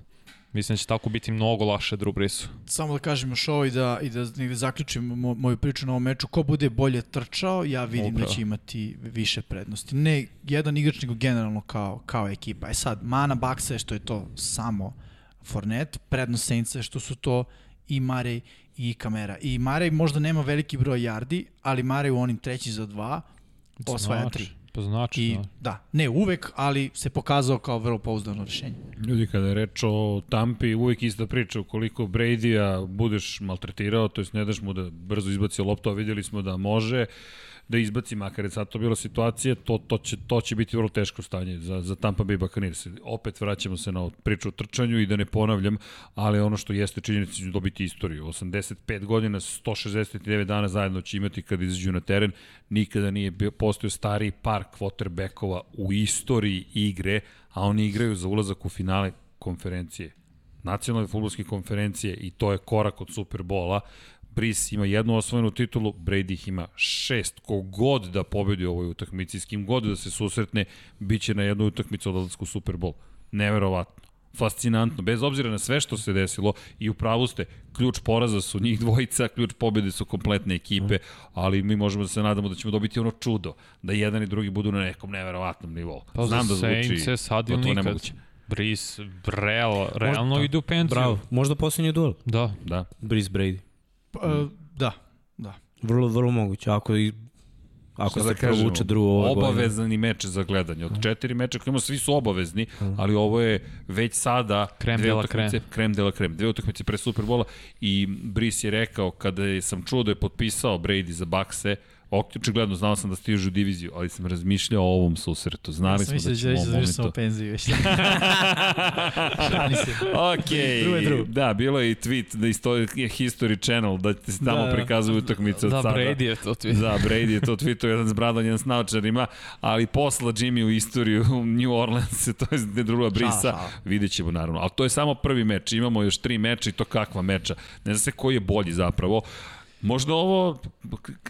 Mislim da će tako biti mnogo lakše Drew Breesu. Samo da kažem još ovo i da, i da negde zaključim mo, moju priču na ovom meču. Ko bude bolje trčao, ja vidim Upravo. da će imati više prednosti. Ne jedan igrač, nego generalno kao, kao ekipa. E sad, mana Baksa je što je to samo Fornet, prednost Saintsa je što su to i Marej i Kamera. I Marej možda nema veliki broj yardi, ali Marej u onim treći za dva osvaja tri. Pa znači, I, da. da. Ne uvek, ali se pokazao kao vrlo pouzdano rešenje. Ljudi, kada je reč o Tampi, uvek ista priča, ukoliko Brady-a budeš maltretirao, to jest ne daš mu da brzo izbaci loptu, a videli smo da može, da izbaci, makar je sad to bila situacija, to, to, će, to će biti vrlo teško stanje za, za Tampa Bay Buccaneers. Opet vraćamo se na priču o trčanju i da ne ponavljam, ali ono što jeste činjenica će dobiti istoriju. 85 godina, 169 dana zajedno će imati kada izađu na teren. Nikada nije postojao stari par quarterbackova u istoriji igre, a oni igraju za ulazak u finale konferencije nacionalne futbolske konferencije i to je korak od Superbola. Brees ima jednu osvojenu titulu, Brady ih ima šest. Kogod da pobedi u ovoj utakmici, s kim god da se susretne, bit će na jednu utakmicu od odlasku Super Bowl. Neverovatno. Fascinantno, bez obzira na sve što se desilo i u pravu ste, ključ poraza su njih dvojica, ključ pobede su kompletne ekipe, ali mi možemo da se nadamo da ćemo dobiti ono čudo, da jedan i drugi budu na nekom neverovatnom nivou. Pa Znam da zvuči, sad ili nikad. Nemoguće. Breeze, real, realno možda, ide u penziju. Bravo, možda posljednji duel. Da. Da. Breeze Brady. Uh, da, da. Vrlo, vrlo moguće. Ako i Ako se da provuče drugo ove Obavezani meč za gledanje. Od četiri meča koje imamo, svi su obavezni, ali ovo je već sada krem dela krem. krem dela krem. Dve utakmice pre Superbola i Brice je rekao kada sam čuo da je potpisao Brady za Bakse, Očigledno, znao sam da stižu u diviziju, ali sam razmišljao o ovom susretu. Znali ja smo da ćemo u ovom momentu... Penziju već. ok, da, bilo je i tweet da isto je History Channel, da ti se tamo da, prikazuju utakmice od da, sada. Da, Brady je to tweet. Da, Brady je to tweetao, jedan s bradom, jedan s naučarima, ali posla Jimmy u istoriju u New Orleans, to je ne druga brisa, vidjet ćemo naravno. Ali to je samo prvi meč, imamo još tri meča i to kakva meča. Ne zna se koji je bolji zapravo. Možda ovo,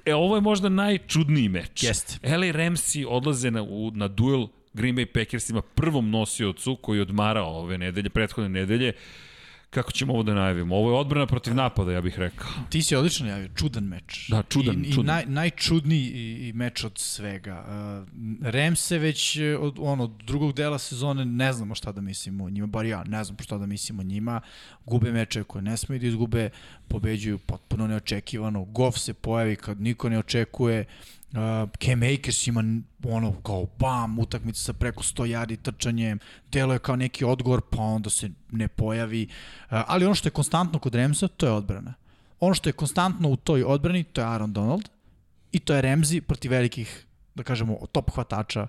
e, ovo je možda najčudniji meč. Jeste. LA Ramsey odlaze na, u, na duel Green Bay Packersima, prvom nosiocu koji je odmarao ove nedelje, prethodne nedelje. Kako ćemo ovo da najavimo? Ovo je odbrana protiv napada, ja bih rekao. Ti si odlično najavio, čudan meč. Da, čudan, I, čudan. I naj, najčudniji meč od svega. Uh, Remse već e, od, ono, drugog dela sezone ne znamo šta da mislimo o njima, bar ja ne znam šta da mislimo o njima. Gube meče koje ne smiju da izgube, pobeđuju potpuno neočekivano. Goff se pojavi kad niko ne očekuje. Uh, Cam Akers ima ono kao bam, utakmica sa preko 100 yardi trčanjem, delo je kao neki odgovor, pa onda se ne pojavi. Uh, ali ono što je konstantno kod Remsa, to je odbrana. Ono što je konstantno u toj odbrani, to je Aaron Donald i to je Remzi protiv velikih, da kažemo, top hvatača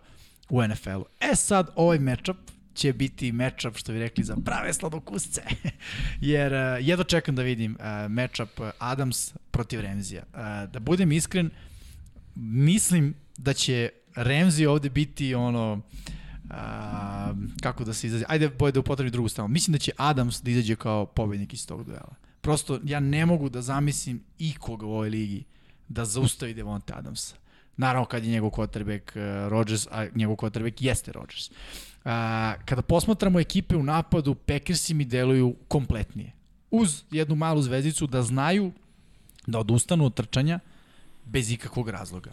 u NFL-u. E sad, ovaj matchup će biti matchup, što bi rekli, za prave sladokusce. Jer uh, jedno čekam da vidim uh, matchup Adams protiv Remzija. Uh, da budem iskren, uh, mislim da će Remzi ovde biti ono a, kako da se izađe, ajde boje da upotrebi drugu stranu. Mislim da će Adams da izađe kao pobednik iz tog duela. Prosto ja ne mogu da zamislim ikoga u ovoj ligi da zaustavi Devonte Adamsa. Naravno kad je njegov quarterback uh, Rodgers, a njegov quarterback jeste Rodgers. Uh, kada posmatramo ekipe u napadu, Packersi mi deluju kompletnije. Uz jednu malu zvezdicu da znaju da odustanu od trčanja, bez ikakvog razloga.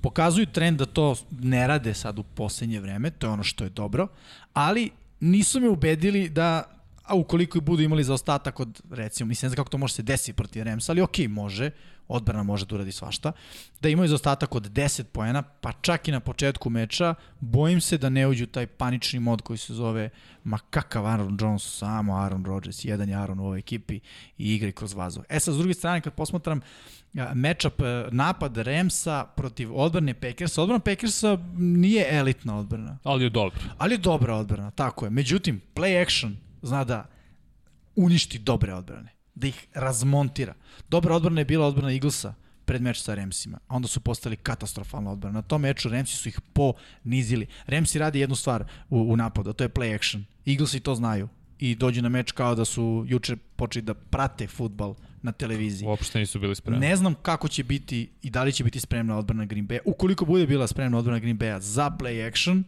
Pokazuju trend da to ne rade sad u poslednje vreme, to je ono što je dobro, ali nisu me ubedili da a ukoliko budu imali zaostatak od, recimo, mislim, ne znam kako to može se desiti protiv Remsa, ali okej, okay, može, odbrana može da uradi svašta, da imaju zaostatak od 10 poena, pa čak i na početku meča, bojim se da ne uđu taj panični mod koji se zove ma kakav Aaron Jones, samo Aaron Rodgers, jedan je Aaron u ovoj ekipi i igre kroz vazove. E sad, s druge strane, kad posmatram matchup e, napad Ramsa protiv odbrane Packersa, odbrana Packersa nije elitna odbrana. Ali je dobra. Ali je dobra odbrana, tako je. Međutim, play action zna da uništi dobre odbrane, da ih razmontira. Dobra odbrana je bila odbrana Eaglesa pred meč sa Ramsima, a onda su postali katastrofalna odbrana. Na tom meču Ramsi su ih ponizili. Ramsi radi jednu stvar u, u napadu, to je play action. Eaglesi to znaju i dođu na meč kao da su juče počeli da prate futbal na televiziji. Uopšte nisu bili spremni. Ne znam kako će biti i da li će biti spremna odbrana Green Bay. Ukoliko bude bila spremna odbrana Green Bay za play action,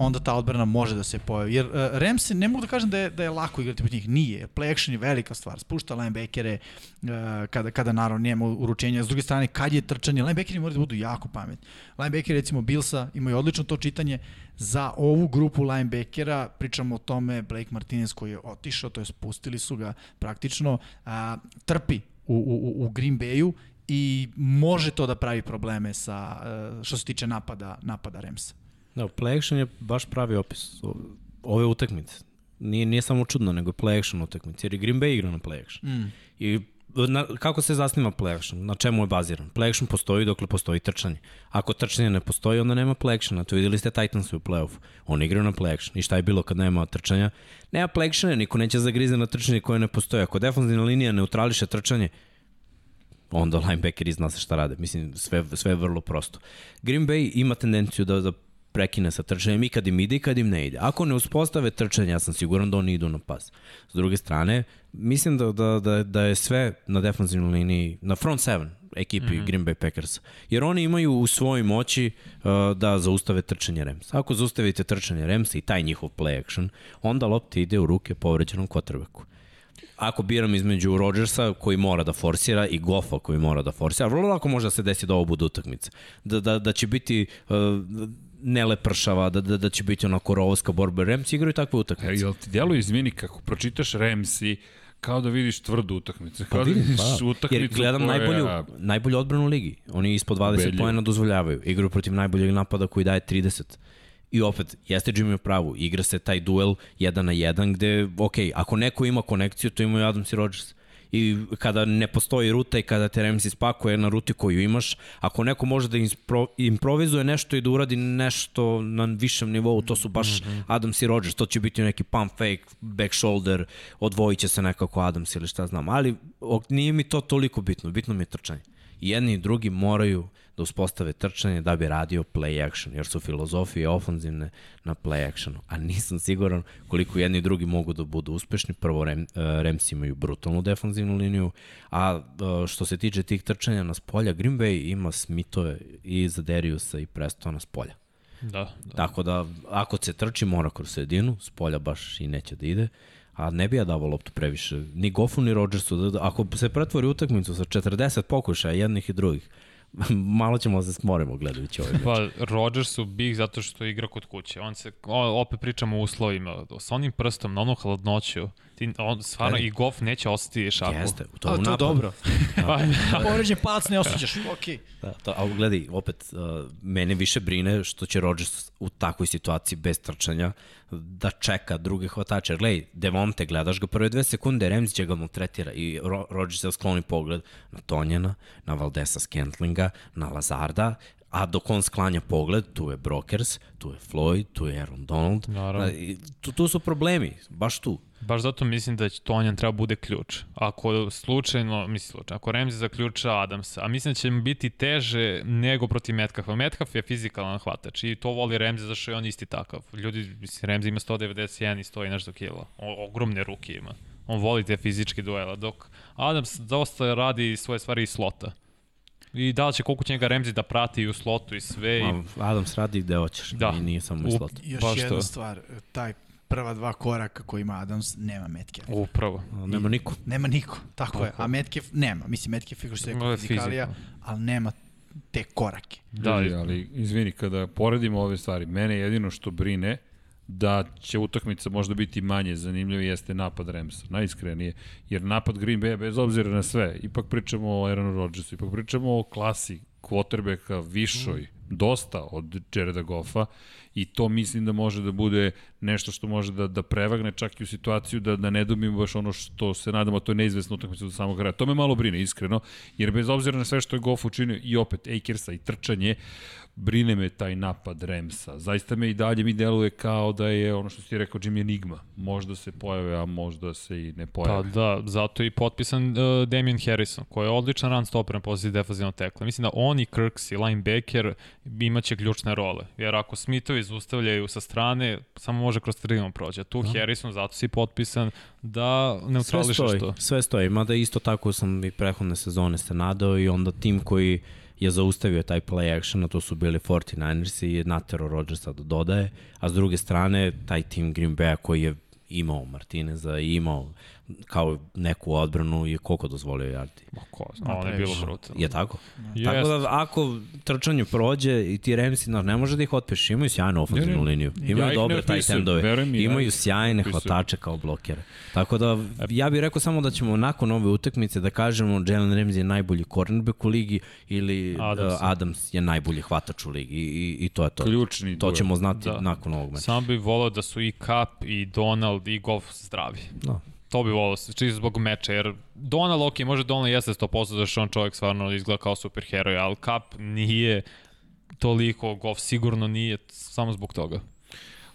onda ta odbrana može da se pojavi. Jer uh, Rams ne mogu da kažem da je, da je lako igrati protiv njih. Nije. Play action je velika stvar. Spušta linebackere uh, kada, kada naravno nema uručenja. S druge strane, kad je trčanje, linebackeri moraju da budu jako pametni. Linebackeri, recimo Billsa, imaju odlično to čitanje. Za ovu grupu linebackera, pričamo o tome, Blake Martinez koji je otišao, to je spustili su ga praktično, uh, trpi u, u, u Green Bayu i može to da pravi probleme sa, uh, što se tiče napada, napada Ramsa. Da, play action je baš pravi opis ove utakmice. Nije, nije samo čudno, nego play action utakmice, jer i Green Bay igra na play action. Mm. I na, kako se zasniva play action? Na čemu je baziran? Play action postoji dokle postoji trčanje. Ako trčanje ne postoji, onda nema play actiona. To videli ste Titans u play-offu. Oni igraju na play action. I šta je bilo kad nema trčanja? Nema play actiona, niko neće zagrize na trčanje koje ne postoji. Ako defensivna linija neutrališe trčanje, onda linebackeri zna se šta rade. Mislim, sve, sve je vrlo prosto. Green Bay ima tendenciju da, da prekine sa trčanjem i kad im ide i kad im ne ide. Ako ne uspostave trčanje, ja sam siguran da oni idu na pas. S druge strane, mislim da, da, da, da je sve na defensivnoj liniji, na front seven ekipi mm -hmm. Green Bay Packers. Jer oni imaju u svojoj moći uh, da zaustave trčanje Rams. Ako zaustavite trčanje Rams i taj njihov play action, onda lopta ide u ruke povređenom quarterbacku ako biram između Rodgersa koji mora da forsira i Goffa koji mora da forsira, vrlo lako može da se desi da ovo bude utakmica. Da, da, da će biti uh, ne lepršava, da, da, da će biti onako rovska borba. Rams igraju takve utakmice. E, jel ti djeluje, izvini, kako pročitaš Ramsi, kao da vidiš tvrdu utakmicu. Kao Pa da vidim, vidiš pa, utakmicu jer gledam koja... najbolju, najbolju odbranu ligi. Oni ispod 20 Ubedljivo. pojena dozvoljavaju. Igraju protiv najboljeg napada koji daje 30. I opet, jeste Jimmy u pravu, igra se taj duel 1 na 1 gde, ok, ako neko ima konekciju, to imaju Adams i Rodgers. I kada ne postoji ruta i kada te Ramsey spakuje na ruti koju imaš, ako neko može da impro, improvizuje nešto i da uradi nešto na višem nivou, to su baš mm -hmm. Adams i Rodgers, to će biti neki pump fake, back shoulder, odvojit će se nekako Adams ili šta znam, ali nije mi to toliko bitno, bitno mi je trčanje. I jedni i drugi moraju da uspostave trčanje da bi radio play action, jer su filozofije ofanzivne na play actionu. A nisam siguran koliko jedni i drugi mogu da budu uspešni. Prvo, Rem, Rams imaju brutalnu defanzivnu liniju, a što se tiče tih trčanja na spolja, Green Bay ima Smithove i za Dariusa i Prestona s polja. Da, da. Tako da, ako se trči, mora kroz sredinu, s polja baš i neće da ide a ne bi ja davao loptu previše, ni Goffu ni Rodgersu, da, da, ako se pretvori utakmicu sa 40 pokušaja jednih i drugih, malo ćemo da se smorimo gledajući ovaj meč. Pa Rodgers su big zato što igra kod kuće. On se, opet pričamo o uslovima, sa onim prstom na onom hladnoću, ti, on, stvarno i Goff neće ostati šapu. Jeste, A, to je dobro. Pa, Povređen palac ne osjećaš, okej. Da, to, ali gledaj, opet, uh, mene više brine što će Rodgers u takvoj situaciji bez trčanja da čeka druge hvatače. Gledaj, Devonte, gledaš ga prve dve sekunde, Ramsey će ga maltretira i Ro Rodgers se skloni pogled na Tonjena, na Valdesa Scantlinga, na Lazarda, a dok on sklanja pogled, tu je Brokers, tu je Floyd, tu je Aaron Donald. Naravno. Tu, tu su problemi, baš tu. Baš zato mislim da će Tonjan treba bude ključ. Ako slučajno, mislim slučajno, ako Ramsey zaključa Adamsa, a mislim da će im biti teže nego protiv Metcalfa. Metcalf je fizikalan hvatač i to voli Ramsey zašto je on isti takav. Ljudi, mislim, Ramsey ima 191 i 100 i nešto kila. O, ogromne ruke ima. On voli te fizičke duela, dok Adams dosta radi svoje stvari iz slota. I da li će koliko će njega Ramsey da prati i u slotu i sve. I... Ma, Adams radi gde hoćeš, Da. i nije samo U- slot. Još Baš jedna stvar, taj prva dva koraka koji ima Adams, nema Metcalf. Upravo. Nema niko. Nema niko, tako, Tako je. A Metcalf nema. Mislim, Metcalf je što je je fizikalija, ali nema te korake. Da, Da, ali izvini, kada poredimo ove stvari, mene jedino što brine da će utakmica možda biti manje zanimljiva jeste napad Ramsa, najiskrenije. Jer napad Green Bay, bez obzira na sve, ipak pričamo o Aaronu Rodgersu, ipak pričamo o klasi quarterbacka višoj, dosta od Jareda Goffa i to mislim da može da bude nešto što može da, da prevagne čak i u situaciju da, da ne dobijemo baš ono što se nadamo, to je neizvesno utakmica do samog kraja. To me malo brine, iskreno, jer bez obzira na sve što je Goff učinio i opet Akersa i trčanje, brine me taj napad Remsa. Zaista me i dalje mi deluje kao da je ono što si ti rekao Jimmy Enigma. Možda se pojave, a možda se i ne Pa pojave. da, zato je i potpisan uh, Damien Harrison, koji je odličan run stopper na poziciji defazivnog tekla. Mislim da on i Kirks i linebacker imaće ključne role. Jer ako Smithovi zaustavljaju sa strane, samo može kroz sredinu prođe. Tu Da. Harrison, zato si potpisan da Sve neutrališeš stoji, to. sve stoji, mada isto tako sam i prehodne sezone se nadao i onda tim koji je zaustavio taj play action, a to su bili 49ers i natero Rodgersa da dodaje, a s druge strane taj tim Green Bay koji je imao Martineza i imao kao neku odbranu i koliko dozvolio yardi. Ma ko zna, ono je bilo brutalno. Je tako? Jest. Tako da ako trčanje prođe i ti Ramsi, no, ne može da ih otpeš, imaju sjajnu ofenzivnu liniju, Ja imaju ne dobre taj ja imaju sjajne hvatače kao blokere. Tako da ja bih rekao samo da ćemo nakon ove utakmice da kažemo Jalen Ramsey je najbolji cornerback u ligi ili Adams. Adams, Adams je najbolji hvatač u ligi i, i, i to je to. Ključni To ćemo znati Da. da. nakon ovog meča. Samo bih volao da su i Cup i Donald i Goff zdravi. Da. To bi volao, čisto zbog meča, jer Donald, ok, može Donald jeste 100% da što on čovjek stvarno izgleda kao superheroj, ali Cup nije toliko, Goff sigurno nije, samo zbog toga.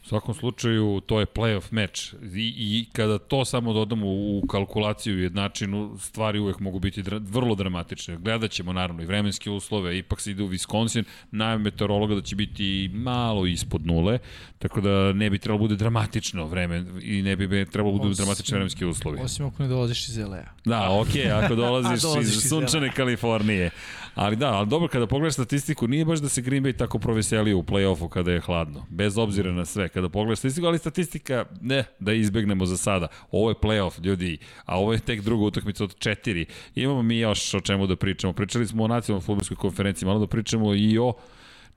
U svakom slučaju, to je playoff meč I, i kada to samo dodamo u kalkulaciju i jednačinu, stvari uvek mogu biti dra, vrlo dramatične. Gledat ćemo naravno i vremenske uslove, ipak se ide u Wisconsin, najam meteorologa da će biti malo ispod nule, tako da ne bi trebalo bude dramatično vreme i ne bi trebalo bude Osim- dramatične vremenske uslovi. Osim ako ne dolaziš iz LA. Da, okej, okay, ako dolaziš, dolaziš iz iz sunčane Kalifornije. Ali da, ali dobro, kada pogledaš statistiku, nije baš da se Green Bay tako proveselio u play-offu kada je hladno. Bez obzira na sve. Kada pogledaš statistiku, ali statistika, ne, da izbegnemo za sada. Ovo je play-off, ljudi, a ovo je tek druga utakmica od četiri. Imamo mi još o čemu da pričamo. Pričali smo o nacionalnoj futbolskoj konferenciji, malo da pričamo i o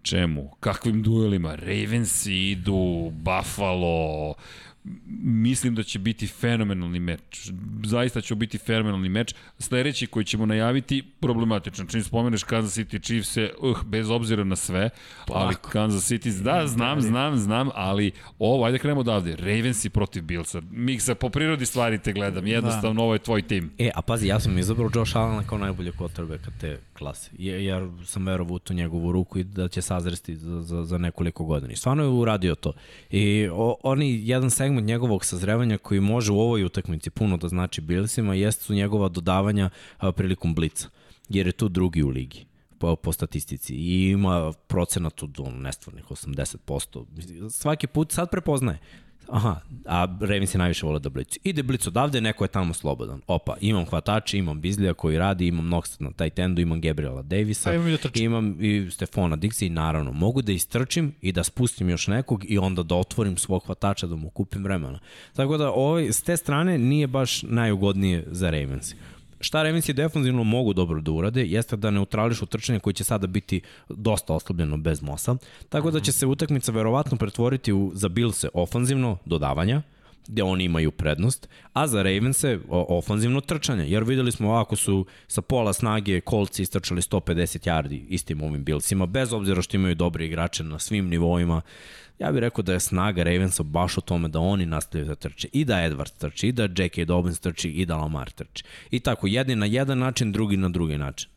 Čemu? Kakvim duelima? Ravens idu, Buffalo, mislim da će biti fenomenalni meč. Zaista će biti fenomenalni meč. Sledeći koji ćemo najaviti, problematično. Čim spomeneš Kansas City Chiefs, uh, bez obzira na sve, Polako. ali Kansas City, da, znam, znam, znam, ali ovo, ajde krenemo odavde. Ravens i protiv Billsa. Miksa, po prirodi stvari te gledam. Da. Jednostavno, da. ovo je tvoj tim. E, a pazi, ja sam izabrao Josh Allen kao najbolje quarterbacka te klase. Jer sam verovao u tu njegovu ruku i da će sazresti za, za, za nekoliko godina. I stvarno je uradio to. I o, oni, jedan segment njegovog sazrevanja koji može u ovoj utakmici puno da znači Billsima, jeste su njegova dodavanja a, prilikom blica. Jer je tu drugi u ligi po, po statistici i ima procenat od on, nestvarnih 80%. Svaki put sad prepoznaje Aha, a Ravens je najviše vole da blicu. Ide blic odavde, neko je tamo slobodan. Opa, imam hvatače, imam Bizlija koji radi, imam Noxta na taj tendu, imam Gabriela Davisa, imam i, da imam i Stefona Dixi i naravno mogu da istrčim i da spustim još nekog i onda da otvorim svog hvatača da mu kupim vremena. Tako da ovaj, s te strane nije baš najugodnije za Ravens šta Ravensi defanzivno mogu dobro da urade, jeste da neutrališu trčanje koji će sada biti dosta oslabljeno bez Mosa, tako da će se utakmica verovatno pretvoriti u, za Billse ofanzivno dodavanja, gde oni imaju prednost, a za Ravense ofanzivno trčanje, jer videli smo ako su sa pola snage kolci istrčali 150 yardi istim ovim Billsima, bez obzira što imaju dobre igrače na svim nivoima, ja bih rekao da je snaga Ravensa baš u tome da oni nastavljaju da trče. I da Edwards trči, i da J.K. Dobbins trči, i da Lamar trči. I tako, jedni na jedan način, drugi na drugi način.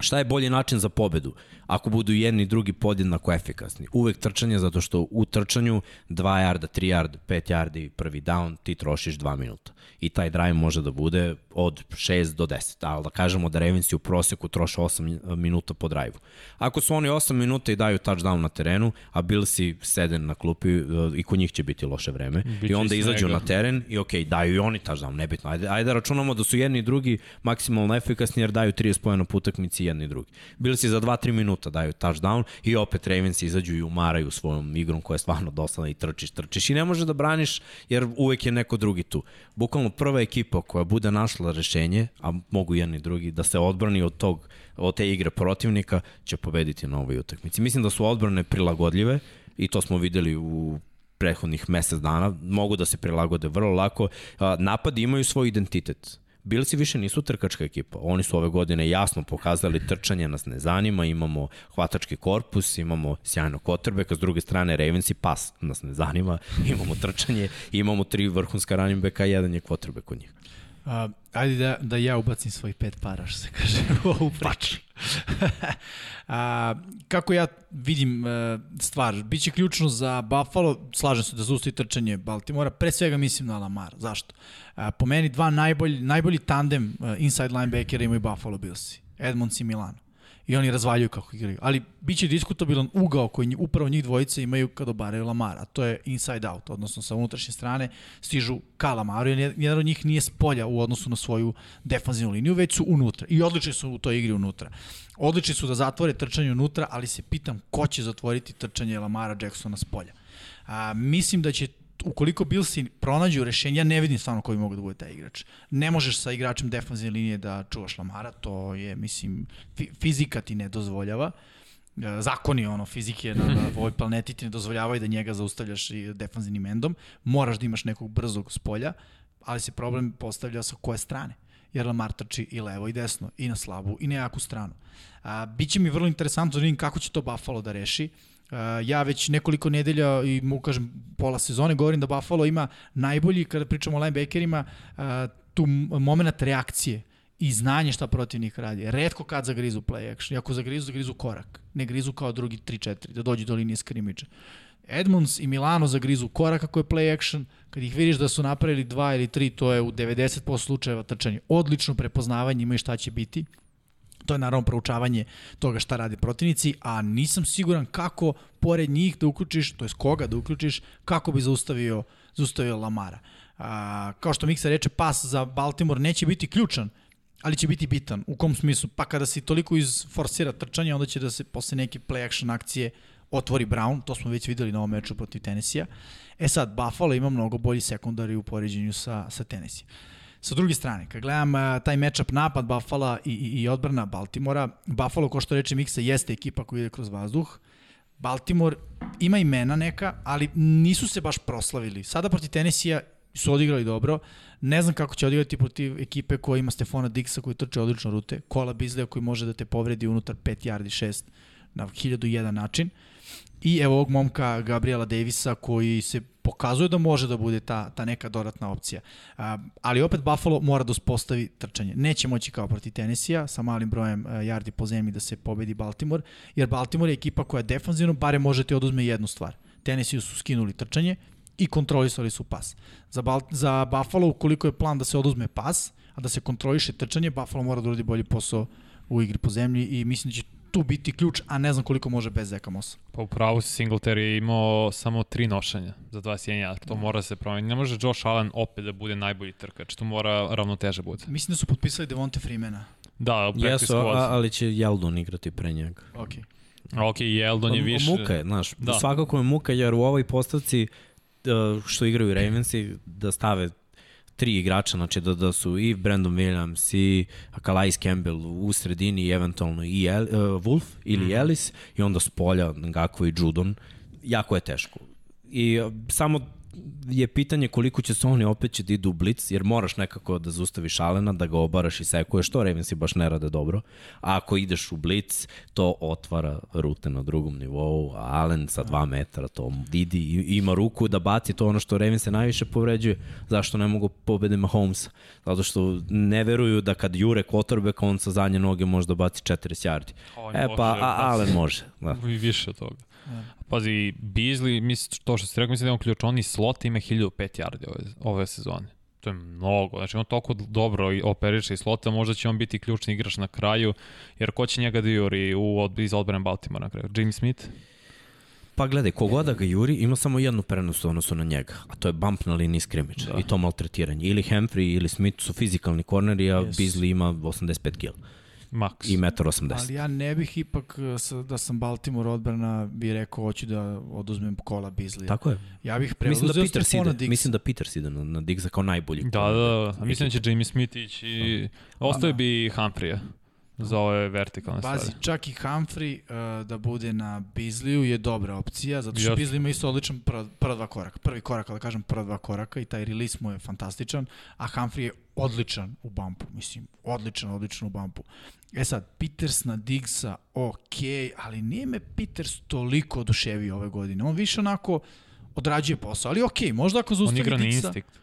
Šta je bolji način za pobedu? Ako budu jedni i drugi podjednako efikasni. Uvek trčanje, zato što u trčanju 2 yarda, 3 yarda, 5 yardi, prvi down, ti trošiš 2 minuta. I taj drive može da bude od 6 do 10. Ali da kažemo da Ravensi u proseku troše 8 minuta po drive-u. Ako su oni 8 minuta i daju touchdown na terenu, a Billsi sede na klupi e, i kod njih će biti loše vreme. Biće I onda izađu na teren i ok, daju i oni touchdown, nebitno. Ajde, ajde da računamo da su jedni i drugi maksimalno efikasni jer daju 30 pojena po utakmici jedni i drugi. Billsi za 2-3 minuta daju touchdown i opet Ravens izađu i umaraju svojom igrom koja je stvarno dosadna i trčiš, trčiš i ne možeš da braniš jer uvek je neko drugi tu. Bukvalno prva ekipa koja bude našla rešenje, a mogu jedan i drugi, da se odbrani od tog od te igre protivnika, će pobediti na ovoj utakmici. Mislim da su odbrane prilagodljive i to smo videli u prethodnih mesec dana, mogu da se prilagode vrlo lako. Napadi imaju svoj identitet. Bilsi više nisu trkačka ekipa. Oni su ove godine jasno pokazali trčanje nas ne zanima, imamo hvatački korpus, imamo sjajno kotrbeka, s druge strane Ravens i pas nas ne zanima, imamo trčanje, imamo tri vrhunska running backa, jedan je quarterback kod njih. Uh, ajde da, da ja ubacim svoj pet para, što se kaže, u ovu priču. A, kako ja vidim uh, stvar, bit će ključno za Buffalo, slažem se da zustavi trčanje Baltimora, pre svega mislim na Lamar. Zašto? A, po meni dva najbolji, najbolji tandem uh, inside linebackera imaju Buffalo Billsi, Edmonds i Milano i oni razvaljuju kako igraju. Ali biće diskutabilan ugao koji upravo njih dvojice imaju kad obaraju Lamara, to je inside out, odnosno sa unutrašnje strane stižu ka Lamaru, jer jedan od njih nije s polja u odnosu na svoju defanzivnu liniju, već su unutra i odlični su u toj igri unutra. Odlični su da zatvore trčanje unutra, ali se pitam ko će zatvoriti trčanje Lamara Jacksona s polja. A, mislim da će ukoliko Billsi pronađu rešenje, ja ne vidim stvarno koji mogu da bude taj igrač. Ne možeš sa igračem defanzivne linije da čuvaš Lamara, to je, mislim, fizika ti ne dozvoljava. E, zakoni ono, fizike na, na ovoj planeti ti ne dozvoljavaju da njega zaustavljaš defanzivnim endom. Moraš da imaš nekog brzog spolja, ali se problem postavlja sa koje strane jer Lamar trči i levo i desno, i na slabu, i na jaku stranu. A, biće mi vrlo interesantno da vidim kako će to Buffalo da reši. Uh, ja već nekoliko nedelja i mu kažem pola sezone govorim da Buffalo ima najbolji kada pričamo o linebackerima uh, tu moment reakcije i znanje šta protivnik radi. Redko kad zagrizu play action. Ako zagrizu, zagrizu korak. Ne grizu kao drugi 3-4, da dođe do linije skrimiča. Edmunds i Milano zagrizu korak ako je play action. Kad ih vidiš da su napravili dva ili tri, to je u 90% slučajeva trčanje. Odlično prepoznavanje imaju šta će biti. To je naravno proučavanje toga šta radi protivnici, a nisam siguran kako pored njih da uključiš, to je koga da uključiš, kako bi zaustavio, zaustavio Lamara. A, kao što Miksa reče, pas za Baltimore neće biti ključan, ali će biti bitan. U kom smislu? Pa kada si toliko iz forsira trčanja, onda će da se posle neke play action akcije otvori Brown, to smo već videli na ovom meču protiv Tennessee-a. E sad, Buffalo ima mnogo bolji sekundari u poređenju sa, sa Tennessee. Sa druge strane, kad gledam uh, taj matchup napad Buffalo i, i, i odbrana Baltimora, Buffalo, ko što reče Miksa, jeste ekipa koja ide kroz vazduh, Baltimore ima imena neka, ali nisu se baš proslavili. Sada proti Tennessee su odigrali dobro. Ne znam kako će odigrati protiv ekipe koja ima Stefana Dixa koji trče odlično rute, Kola Bizleja koji može da te povredi unutar 5 yardi 6 na 1001 način. I evo ovog momka Gabriela Davisa koji se pokazuje da može da bude ta, ta neka dodatna opcija. A, ali opet Buffalo mora da uspostavi trčanje. Neće moći kao proti Tennessee-a sa malim brojem a, yardi po zemlji da se pobedi Baltimore, jer Baltimore je ekipa koja defanzivno bare može ti oduzme jednu stvar. Tennessee su skinuli trčanje i kontrolisali su pas. Za, Bal za Buffalo, ukoliko je plan da se oduzme pas, a da se kontroliše trčanje, Buffalo mora da uradi bolji posao u igri po zemlji i mislim da će tu biti ključ, a ne znam koliko može bez Zeka Mosa. Pa upravo si Singletary je imao samo tri nošenja za 21 yard. To mora da se promeniti. Ne može Josh Allen opet da bude najbolji trkač. To mora ravnoteže bude. Mislim da su potpisali Devonte Freemana. Da, Jesu, a, ali će Jeldon igrati pre njega. Ok. Ok, Jeldon je više... Muka je, znaš, da. svakako je muka jer u ovoj postavci što igraju Ravensi da stave tri igrača, znači da, da su i Brandon Williams i Calais Campbell u sredini i eventualno i El, uh, Wolf ili mm. Ellis i onda s polja Ngakvo i Judon, jako je teško. I uh, samo je pitanje koliko će se oni opet će da idu u blic, jer moraš nekako da zaustaviš Alena, da ga obaraš i sekuješ, to Ravensi baš ne rade dobro. A ako ideš u blic, to otvara rute na drugom nivou, a Allen sa 2 metara to vidi, ima ruku da baci to ono što Ravensi najviše povređuje. Zašto ne mogu pobede Mahomes? Zato što ne veruju da kad jure quarterback, on sa zadnje noge može da baci 40 yardi. E pa, a, Allen može. Da. I više od toga. Pazi, Beasley, misli, to što ste rekao, mislim da je on ključ, on i slot ima 1005 yardi ove, ove sezone. To je mnogo. Znači, on toliko dobro operiše i slota, možda će on biti ključni igrač na kraju, jer ko će njega da juri u, od, iz odbrane Baltimora na kraju? James Smith? Pa gledaj, kogoda ga juri, ima samo jednu prenos u odnosu na njega, a to je bump na liniji skrimiča da. i to maltretiranje. Ili Humphrey ili Smith su fizikalni korneri, a yes. Beasley ima 85 kg. Max. I 1,80 m. Ali ja ne bih ipak, da sam Baltimore odbrana, bi rekao, hoću da oduzmem kola Bizlija. Tako je. Ja bih preuzeo mislim da Peter Stefana Diggs. Mislim da Peters ide na, na Diggsa kao najbolji. Da, da, da. Mislim da će Jamie Smith ići. Da. Ostaje bi Humphrey za ove vertikalne Bazi, stvari. čak i Humphrey uh, da bude na Bizliju je dobra opcija, zato što. Bizli ima isto odličan prva, prva dva koraka. Prvi korak, ali da kažem prva dva koraka i taj release mu je fantastičan, a Humphrey je odličan u bumpu, mislim, odličan, odličan u bumpu. E sad, Peters na Diggsa, ok, ali nije me Peters toliko oduševio ove godine. On više onako odrađuje posao, ali ok, možda ako zaustavi Diggsa... On igra na instinkt.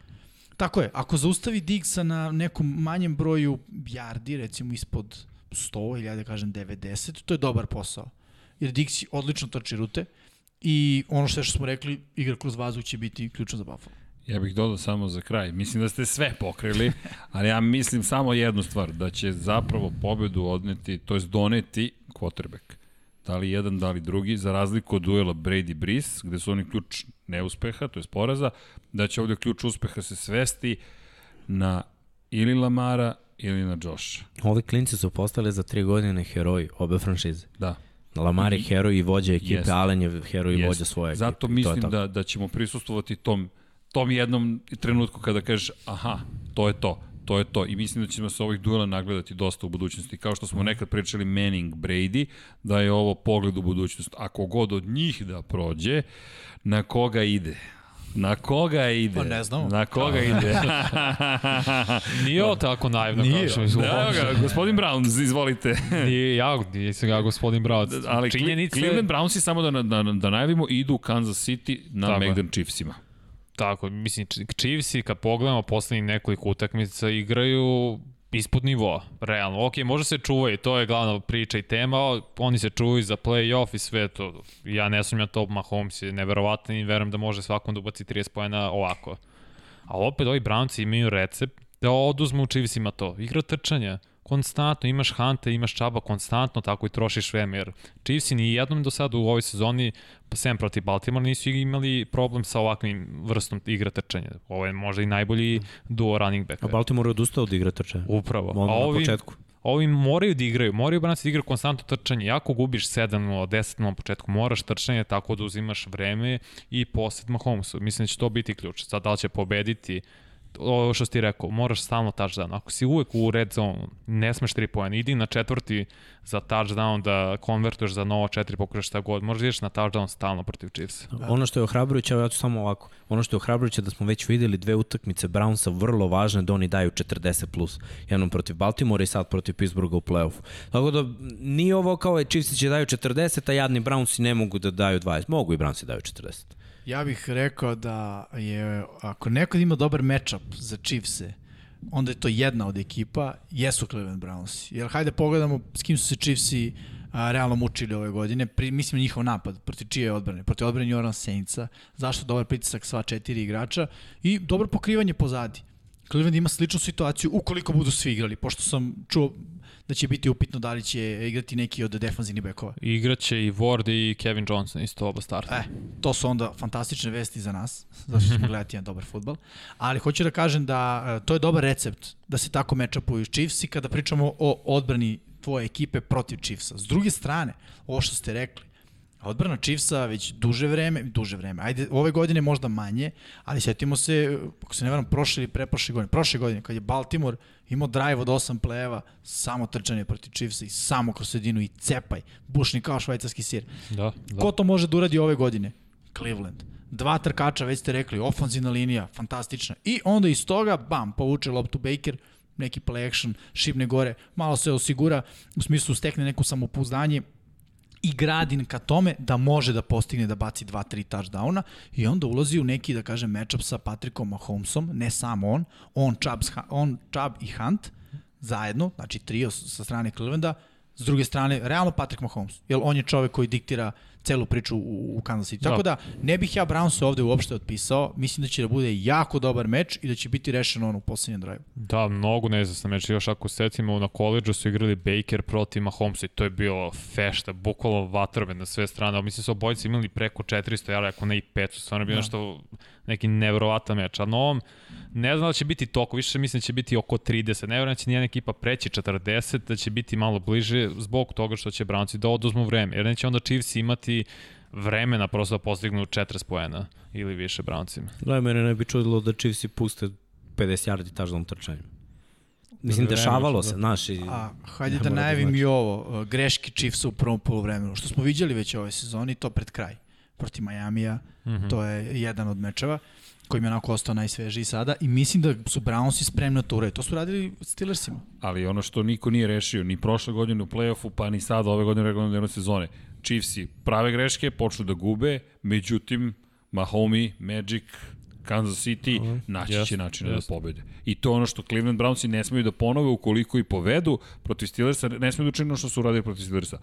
Tako je, ako zaustavi Diggsa na nekom manjem broju yardi, recimo ispod 100 ili da kažem 90, to je dobar posao. Jer Diggs odlično trči rute i ono što smo rekli, igra kroz vazduh će biti ključno za Buffalo. Ja bih dodao samo za kraj. Mislim da ste sve pokrili, ali ja mislim samo jednu stvar, da će zapravo pobedu odneti, to je doneti quarterback. Da li jedan, da li drugi, za razliku od duela Brady Brees, gde su oni ključ neuspeha, to je poraza, da će ovde ključ uspeha se svesti na ili Lamara ili na Josh. Ovi klinci su postali za tri godine heroji obe franšize. Da. Lamar je heroj i vođa ekipe, Jest. Allen je heroj i vođa svoje ekipe. Zato mislim da, da ćemo prisustovati tom, tom jednom trenutku kada kažeš aha, to je to to je to. I mislim da ćemo se ovih duela nagledati dosta u budućnosti. Kao što smo nekad pričali Manning Brady, da je ovo pogled u budućnost. Ako god od njih da prođe, na koga ide? Na koga ide? Pa ne znam. Na koga ide? Nije ovo tako naivno Nije. kao što je Evo ga, gospodin Browns, izvolite. Nije ja, se ga gospodin Browns. Ali Činjenice... Cleveland Browns i samo da, da, da najavimo, idu u Kansas City na Megdan Chiefsima. Tako, mislim, Chiefsi kad pogledamo poslednjih nekoliko utakmica igraju ispod nivoa, realno. Ok, može se čuvaju, to je glavna priča i tema, oni se čuvaju za play-off i sve to. Ja ne sumnjam to, Mahomes je neverovatan i verujem da može svakom da ubaci 30 pojena ovako. A opet ovi Brownci imaju recept da oduzmu Chiefsima to. Igra trčanja, konstantno, imaš Hanta, imaš Čaba, konstantno tako i trošiš vreme, jer Chiefsi ni jednom do sada u ovoj sezoni, pa sem protiv Baltimore, nisu imali problem sa ovakvim vrstom igra trčanja. Ovo je možda i najbolji duo running back. A Baltimore je odustao od igra trčanja. Upravo. Mogu A ovi, na početku. Ovi moraju da igraju, moraju branci da igraju konstantno trčanje. Jako gubiš 7 od 10 na početku, moraš trčanje tako da uzimaš vreme i posjet Mahomesu. Mislim da će to biti ključ. Sad da li će pobediti ovo što ti rekao, moraš stalno touchdown. Ako si uvek u red zone, ne smeš 3 poena, idi na četvrti za touchdown da konvertuješ za novo 4, pokušaš šta god. Možeš da ideš na touchdown stalno protiv Chiefs. Da. Ono što je ohrabrujuće, ja ću samo ovako, ono što je ohrabrujuće da smo već videli dve utakmice Brownsa vrlo važne da oni daju 40 plus. Jednom protiv Baltimora i sad protiv Pittsburgha u playoffu. Tako da nije ovo kao je Chiefs će daju 40, a jadni Brownsi ne mogu da daju 20. Mogu i Brownsi da daju 40. Ja bih rekao da je, ako neko ima dobar matchup za Chiefs-e, onda je to jedna od ekipa, jesu Cleveland Browns. Jer hajde pogledamo s kim su se Chiefs-i a, realno mučili ove godine. Pri, mislim njihov napad, protiv čije odbrane? Protiv odbrane New Orleans Saintsa. Zašto? Dobar pritisak sva četiri igrača i dobro pokrivanje pozadi. Cleveland ima sličnu situaciju ukoliko budu svi igrali, pošto sam čuo da će biti upitno da li će igrati neki od defanzivnih bekova. Igraće i Ward i Kevin Johnson isto oba starta. E, to su onda fantastične vesti za nas, zato što ćemo gledati jedan dobar futbal. Ali hoću da kažem da e, to je dobar recept da se tako mečapuju Chiefs i kada pričamo o odbrani tvoje ekipe protiv Chiefsa. S druge strane, ovo što ste rekli, Odbrana Chiefsa već duže vreme, duže vreme, ajde, ove godine možda manje, ali setimo se, ako se ne varam, prošle ili preprošle godine, prošle godine, kad je Baltimore imao drive od 8 plejeva, samo trčanje protiv Chiefsa i samo kroz sredinu i cepaj, bušni kao švajcarski sir. Da, da. Ko to može da uradi ove godine? Cleveland. Dva trkača, već ste rekli, ofanzivna linija, fantastična. I onda iz toga, bam, povuče loptu Baker, neki play action, šibne gore, malo se osigura, u smislu stekne neku samopouzdanje, i gradi ka tome da može da postigne da baci 2-3 touchdowna i onda ulazi u neki, da kažem, matchup sa Patrickom Mahomesom, ne samo on, on, Chubb, on Chubb i Hunt zajedno, znači trio sa strane Clevelanda, s druge strane, realno Patrick Mahomes, jer on je čovek koji diktira celu priču u, u Kansas City. Da. Tako da, ne bih ja Browns ovde uopšte otpisao. Mislim da će da bude jako dobar meč i da će biti rešeno on u poslednjem drive. Da, mnogo nezasna meč. Još ako setimo, na koleđu su igrali Baker protiv Mahomesa i to je bilo fešta, bukvalo vatrove na sve strane. Mislim da su obojice imali preko 400 jara, ako ne i 500. Stvarno je bilo da. nešto neki nevjerovatan meč. A na ovom, ne znam da će biti toliko, više mislim da će biti oko 30. Ne vjerujem da će nijedna ekipa preći 40, da će biti malo bliže zbog toga što će Brownci da oduzmu vreme. Jer neće onda Chiefs imati vremena prosto da postignu 40 poena ili više Browncima. Gledaj, mene ne bi čudilo da Chiefs puste 50 yardi tažnom trčanju. Mislim, dešavalo se, znaš. I... A, hajde da najavim i ovo, greške Chiefsa u prvom polovremenu, što smo viđali već ove sezoni, to pred kraj protiv Majamija, mm -hmm. to je jedan od mečeva koji mi je onako ostao najsvežiji sada i mislim da su Brownsi spremni na to. To su radili Steelersima. Ali ono što niko nije rešio, ni prošle godine u play-offu, pa ni sada ove godine u regularnoj sezone. Chiefsi prave greške, počnu da gube, međutim, Mahomi, Magic, Kansas City, uh -huh. naći yes, će način yes. da pobede. I to ono što Cleveland Brownsi ne smeju da ponove ukoliko i povedu protiv Steelersa, ne smeju da učinu ono što su uradili protiv Steelersa.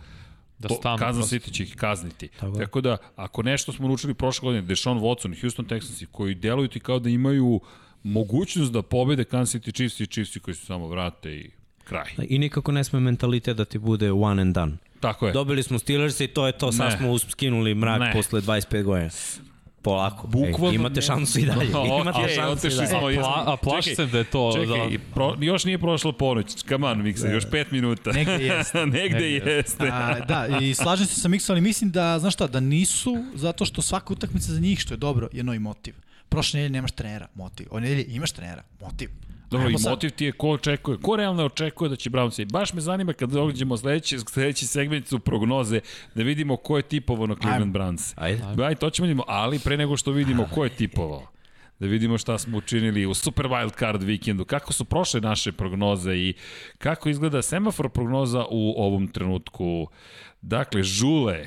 Da stanu. Kansas City će ih kazniti. Tako, Tako da, ako nešto smo naučili prošle godine, Deshaun Watson, Houston Texans, koji deluju ti kao da imaju mogućnost da pobede Kansas City Chiefs i Chiefs koji su samo vrate i kraj. I nikako ne sme mentalitet da ti bude one and done. Tako je. Dobili smo Steelers i to je to, sad ne. smo skinuli mrak ne. posle 25 godina polako. Bukvalno. Ej, imate šansu i dalje. No, imate okay, šansu i dalje. Smo, a, pla, a plaši se da je to... Čekaj, da... pro, još nije prošla ponoć. Come on, Miksa, još pet minuta. Negde jeste. Negde, Negde jeste. A, da, i slažem se sa Miksa, ali mislim da, znaš šta, da nisu, zato što svaka utakmica za njih, što je dobro, je novi motiv. Prošle nedelje nemaš trenera, motiv. Ove nedelje imaš trenera, motiv. Dobro, Ajmo i motiv ti je ko očekuje, ko realno očekuje da će Browns i baš me zanima kad dođemo sledeći, sledeći segment su prognoze, da vidimo ko je tipovao na Cleveland Browns. Ajde. Ajde, to ćemo vidimo, ali pre nego što vidimo ko je tipovao da vidimo šta smo učinili u Super Wild Card vikendu, kako su prošle naše prognoze i kako izgleda semafor prognoza u ovom trenutku. Dakle, Žule,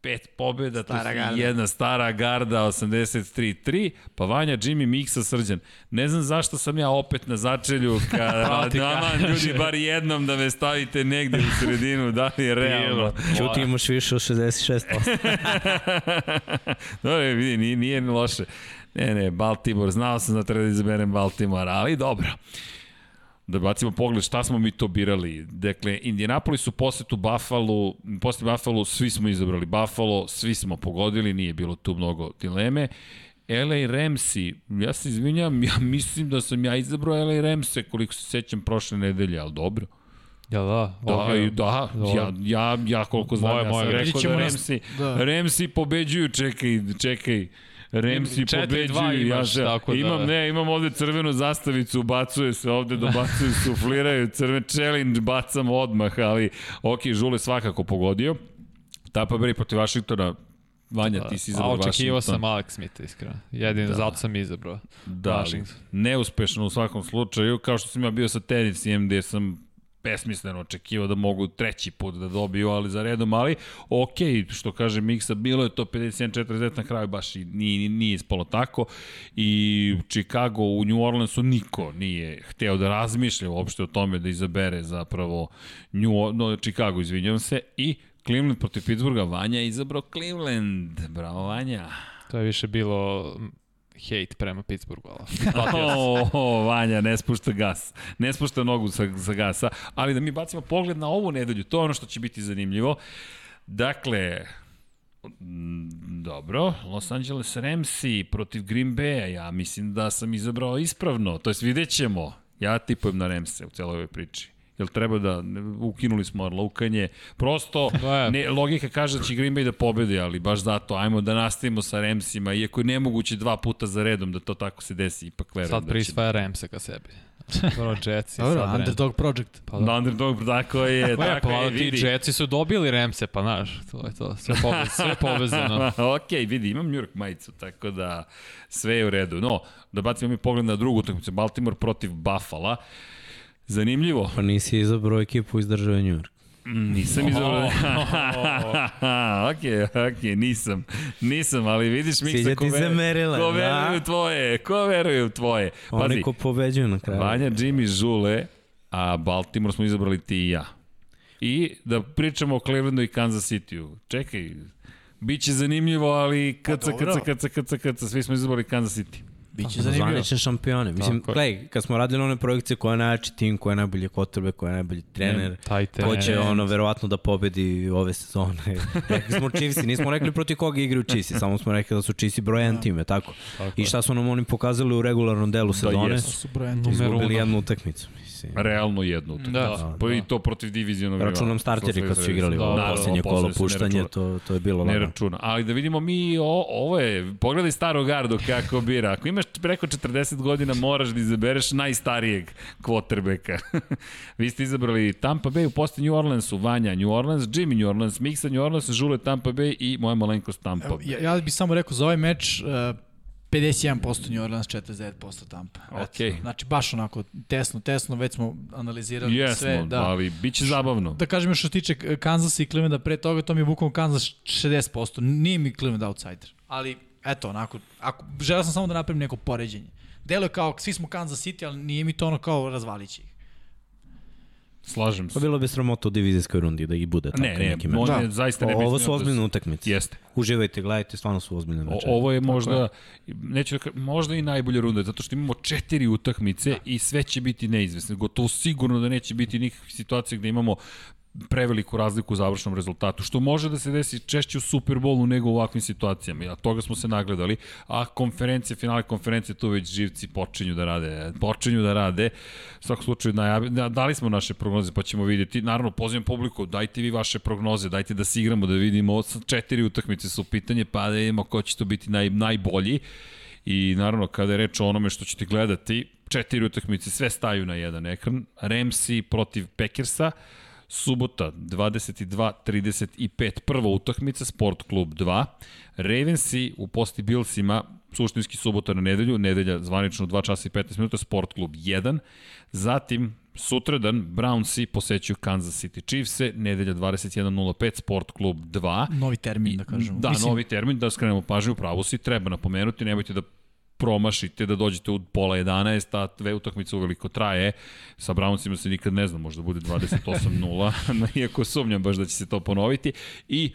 pet pobjeda, stara to je jedna stara garda, 83-3, pa Vanja, Jimmy, Miksa, Srđan. Ne znam zašto sam ja opet na začelju, kada dama, ljudi, bar jednom da me stavite negde u sredinu, da li je realno. Čuti imaš više od 66%. dobro, vidi, nije, nije loše. Ne, ne, Baltimore, znao sam da treba da izaberem Baltimore, ali dobro da bacimo pogled šta smo mi to birali. Dakle, Indianapolis u posetu Buffalo, posle Buffalo svi smo izabrali Buffalo, svi smo pogodili, nije bilo tu mnogo dileme. LA Ramsey, ja se izvinjam, ja mislim da sam ja izabrao LA Ramsey koliko se sećam prošle nedelje, ali dobro. Ja da, da, okay. da, ja, ja, ja koliko znam, moje, ja sam moje, rekao da Ramsey, da. Ramsey pobeđuju, čekaj, čekaj, Remsi pobeđuju, ja imaš, tako da... Imam, ne, imam ovde crvenu zastavicu, ubacuje se ovde, dobacuju, sufliraju, crven challenge, bacam odmah, ali ok, Žule svakako pogodio. Tampa Bay protiv Washingtona, Vanja, da. ti si izabrao Washington. Očekivao sam Alex Smith, iskreno. Jedin, da. zato sam izabrao da, Washington. Neuspešno u svakom slučaju, kao što sam ja bio sa tenisem, gde sam besmisleno očekivao da mogu treći put da dobiju, ali za redom, ali ok, što kaže Miksa, bilo je to 51-40 na kraju, baš i nije, nije ispalo tako. I Chicago u New Orleansu niko nije hteo da razmišlja uopšte o tome da izabere zapravo New, no, Chicago, izvinjavam se, i Cleveland protiv Pittsburgha, Vanja je izabrao Cleveland, bravo Vanja. To je više bilo hejt prema Pittsburghu. oh, oh, Vanja, ne spušta gas. Ne spušta nogu sa, sa gasa. Ali da mi bacimo pogled na ovu nedelju, to je ono što će biti zanimljivo. Dakle, Dobro, Los Angeles Ramsi protiv Green Bay, ja mislim da sam izabrao ispravno, to jest vidjet ćemo. Ja tipujem na Ramse u celoj ovoj priči. Jel treba da, ukinuli smo lukanje, prosto da ne, logika kaže da će Green Bay da pobedi, ali baš zato, ajmo da nastavimo sa Ramsima, iako je nemoguće dva puta za redom da to tako se desi, ipak verujem. Sad da prisvaja da Ramse ka sebi. Dobro, Jetsi. Dobro, sad Underdog Project. Pa da. Underdog, tako je, pa tako pa, je, vidi. Ti Jetsi su dobili Ramse, pa znaš, to je to, sve, povez, sve povezano. ok, vidi, imam New York majicu, tako da sve je u redu. No, da bacimo mi pogled na drugu utakmicu, Baltimore protiv Buffalo. Zanimljivo. Pa nisi izabrao ekipu iz države New York. Mm, nisam izabrao. ok, ok, nisam. Nisam, ali vidiš mi se ko, ver... merila, ko veruju da? tvoje, ko veruju tvoje. Pazi, Oni ko pobeđuju na kraju. Vanja, Jimmy, Žule, a Baltimore smo izabrali ti i ja. I da pričamo o Clevelandu i Kansas City-u. Čekaj, Biće zanimljivo, ali kc, kc, kc, kc, kc, svi smo izabrali Kansas City. Biće zanimljivo. Zvanične šampione. Mislim, gledaj, kad smo radili one projekcije koja je najjači tim, koja je najbolji kotrbe, koja je najbolji trener, ne, ko će ono verovatno da pobedi ove sezone. rekli smo Chiefs, nismo rekli proti koga igraju Chiefs, samo smo rekli da su Chiefs broj 1 da. time, tako? tako. I šta su nam oni pokazali u regularnom delu da, sezone? Da, jesu. Izgubili jednu utakmicu mislim. Realno jednu. Da, da, pa da. i to protiv divizionog rivala. Računam starteri kad su igrali da, ovo da, posljednje da, kolo puštanje, to, to je bilo. Ne računa. Ali da vidimo mi, o, ovo je, pogledaj staro gardu kako bira. Ako imaš preko 40 godina, moraš da izabereš najstarijeg kvotrbeka. Vi ste izabrali Tampa Bay u posti New Orleansu, Vanja New Orleans, Jimmy New Orleans, Mixa New Orleans, Žule Tampa Bay i moja malenkost Tampa Bay. Ja, ja bih samo rekao za ovaj meč, uh, 51% New Orleans, 49% Tampa. Okay. Znači, baš onako tesno, tesno, već smo analizirali Jesmo, sve. Da, ali bit će zabavno. Da kažem još što se tiče Kansas i Clevelanda, pre toga to mi je bukvalno Kansas 60%. Nije mi Cleveland outsider. Ali, eto, onako, ako, želeo sam samo da napravim neko poređenje. Delo je kao, svi smo Kansas City, ali nije mi to ono kao razvalići. Slažem se. Pa bilo bi sramota u divizijskoj rundi da i bude tako ne, ne, neki meč. Da. zaista ne Ovo su ozbiljne utakmice. Jeste. Uživajte, gledajte, stvarno su ozbiljne meče. Ovo je možda, je. neću da možda i najbolja runda, zato što imamo četiri utakmice da. i sve će biti neizvesne. Gotovo sigurno da neće biti nikakve situacije gde imamo preveliku razliku u završnom rezultatu, što može da se desi češće u Superbolu nego u ovakvim situacijama. Ja toga smo se nagledali, a konferencije, finale konferencije, tu već živci počinju da rade, počinju da rade. U svakom slučaju, najavi, da, dali smo naše prognoze, pa ćemo vidjeti. Naravno, pozivam publiku, dajte vi vaše prognoze, dajte da se igramo, da vidimo, četiri utakmice su pitanje, pa da vidimo ko će to biti naj, najbolji. I naravno, kada je reč o onome što ćete gledati, četiri utakmice, sve staju na jedan ekran. Ramsey protiv Packersa, Subota 22-35 prva utakmica Sport klub 2. Ravensi u posti Billsima suštinski subota na nedelju, nedelja zvanično 2 časa i 15 minuta Sport klub 1. Zatim Sutradan Brownsi posećuju Kansas City Chiefs-e, nedelja 21.05 Sport klub 2. Novi termin, da kažemo. Da, Mislim... novi termin, da skrenemo pažnju, pravo si, treba napomenuti, nemojte da promašite da dođete u pola 11, a dve utakmice uveliko traje. Sa Brownsima se nikad ne zna, možda bude 28-0, iako sumnjam baš da će se to ponoviti. I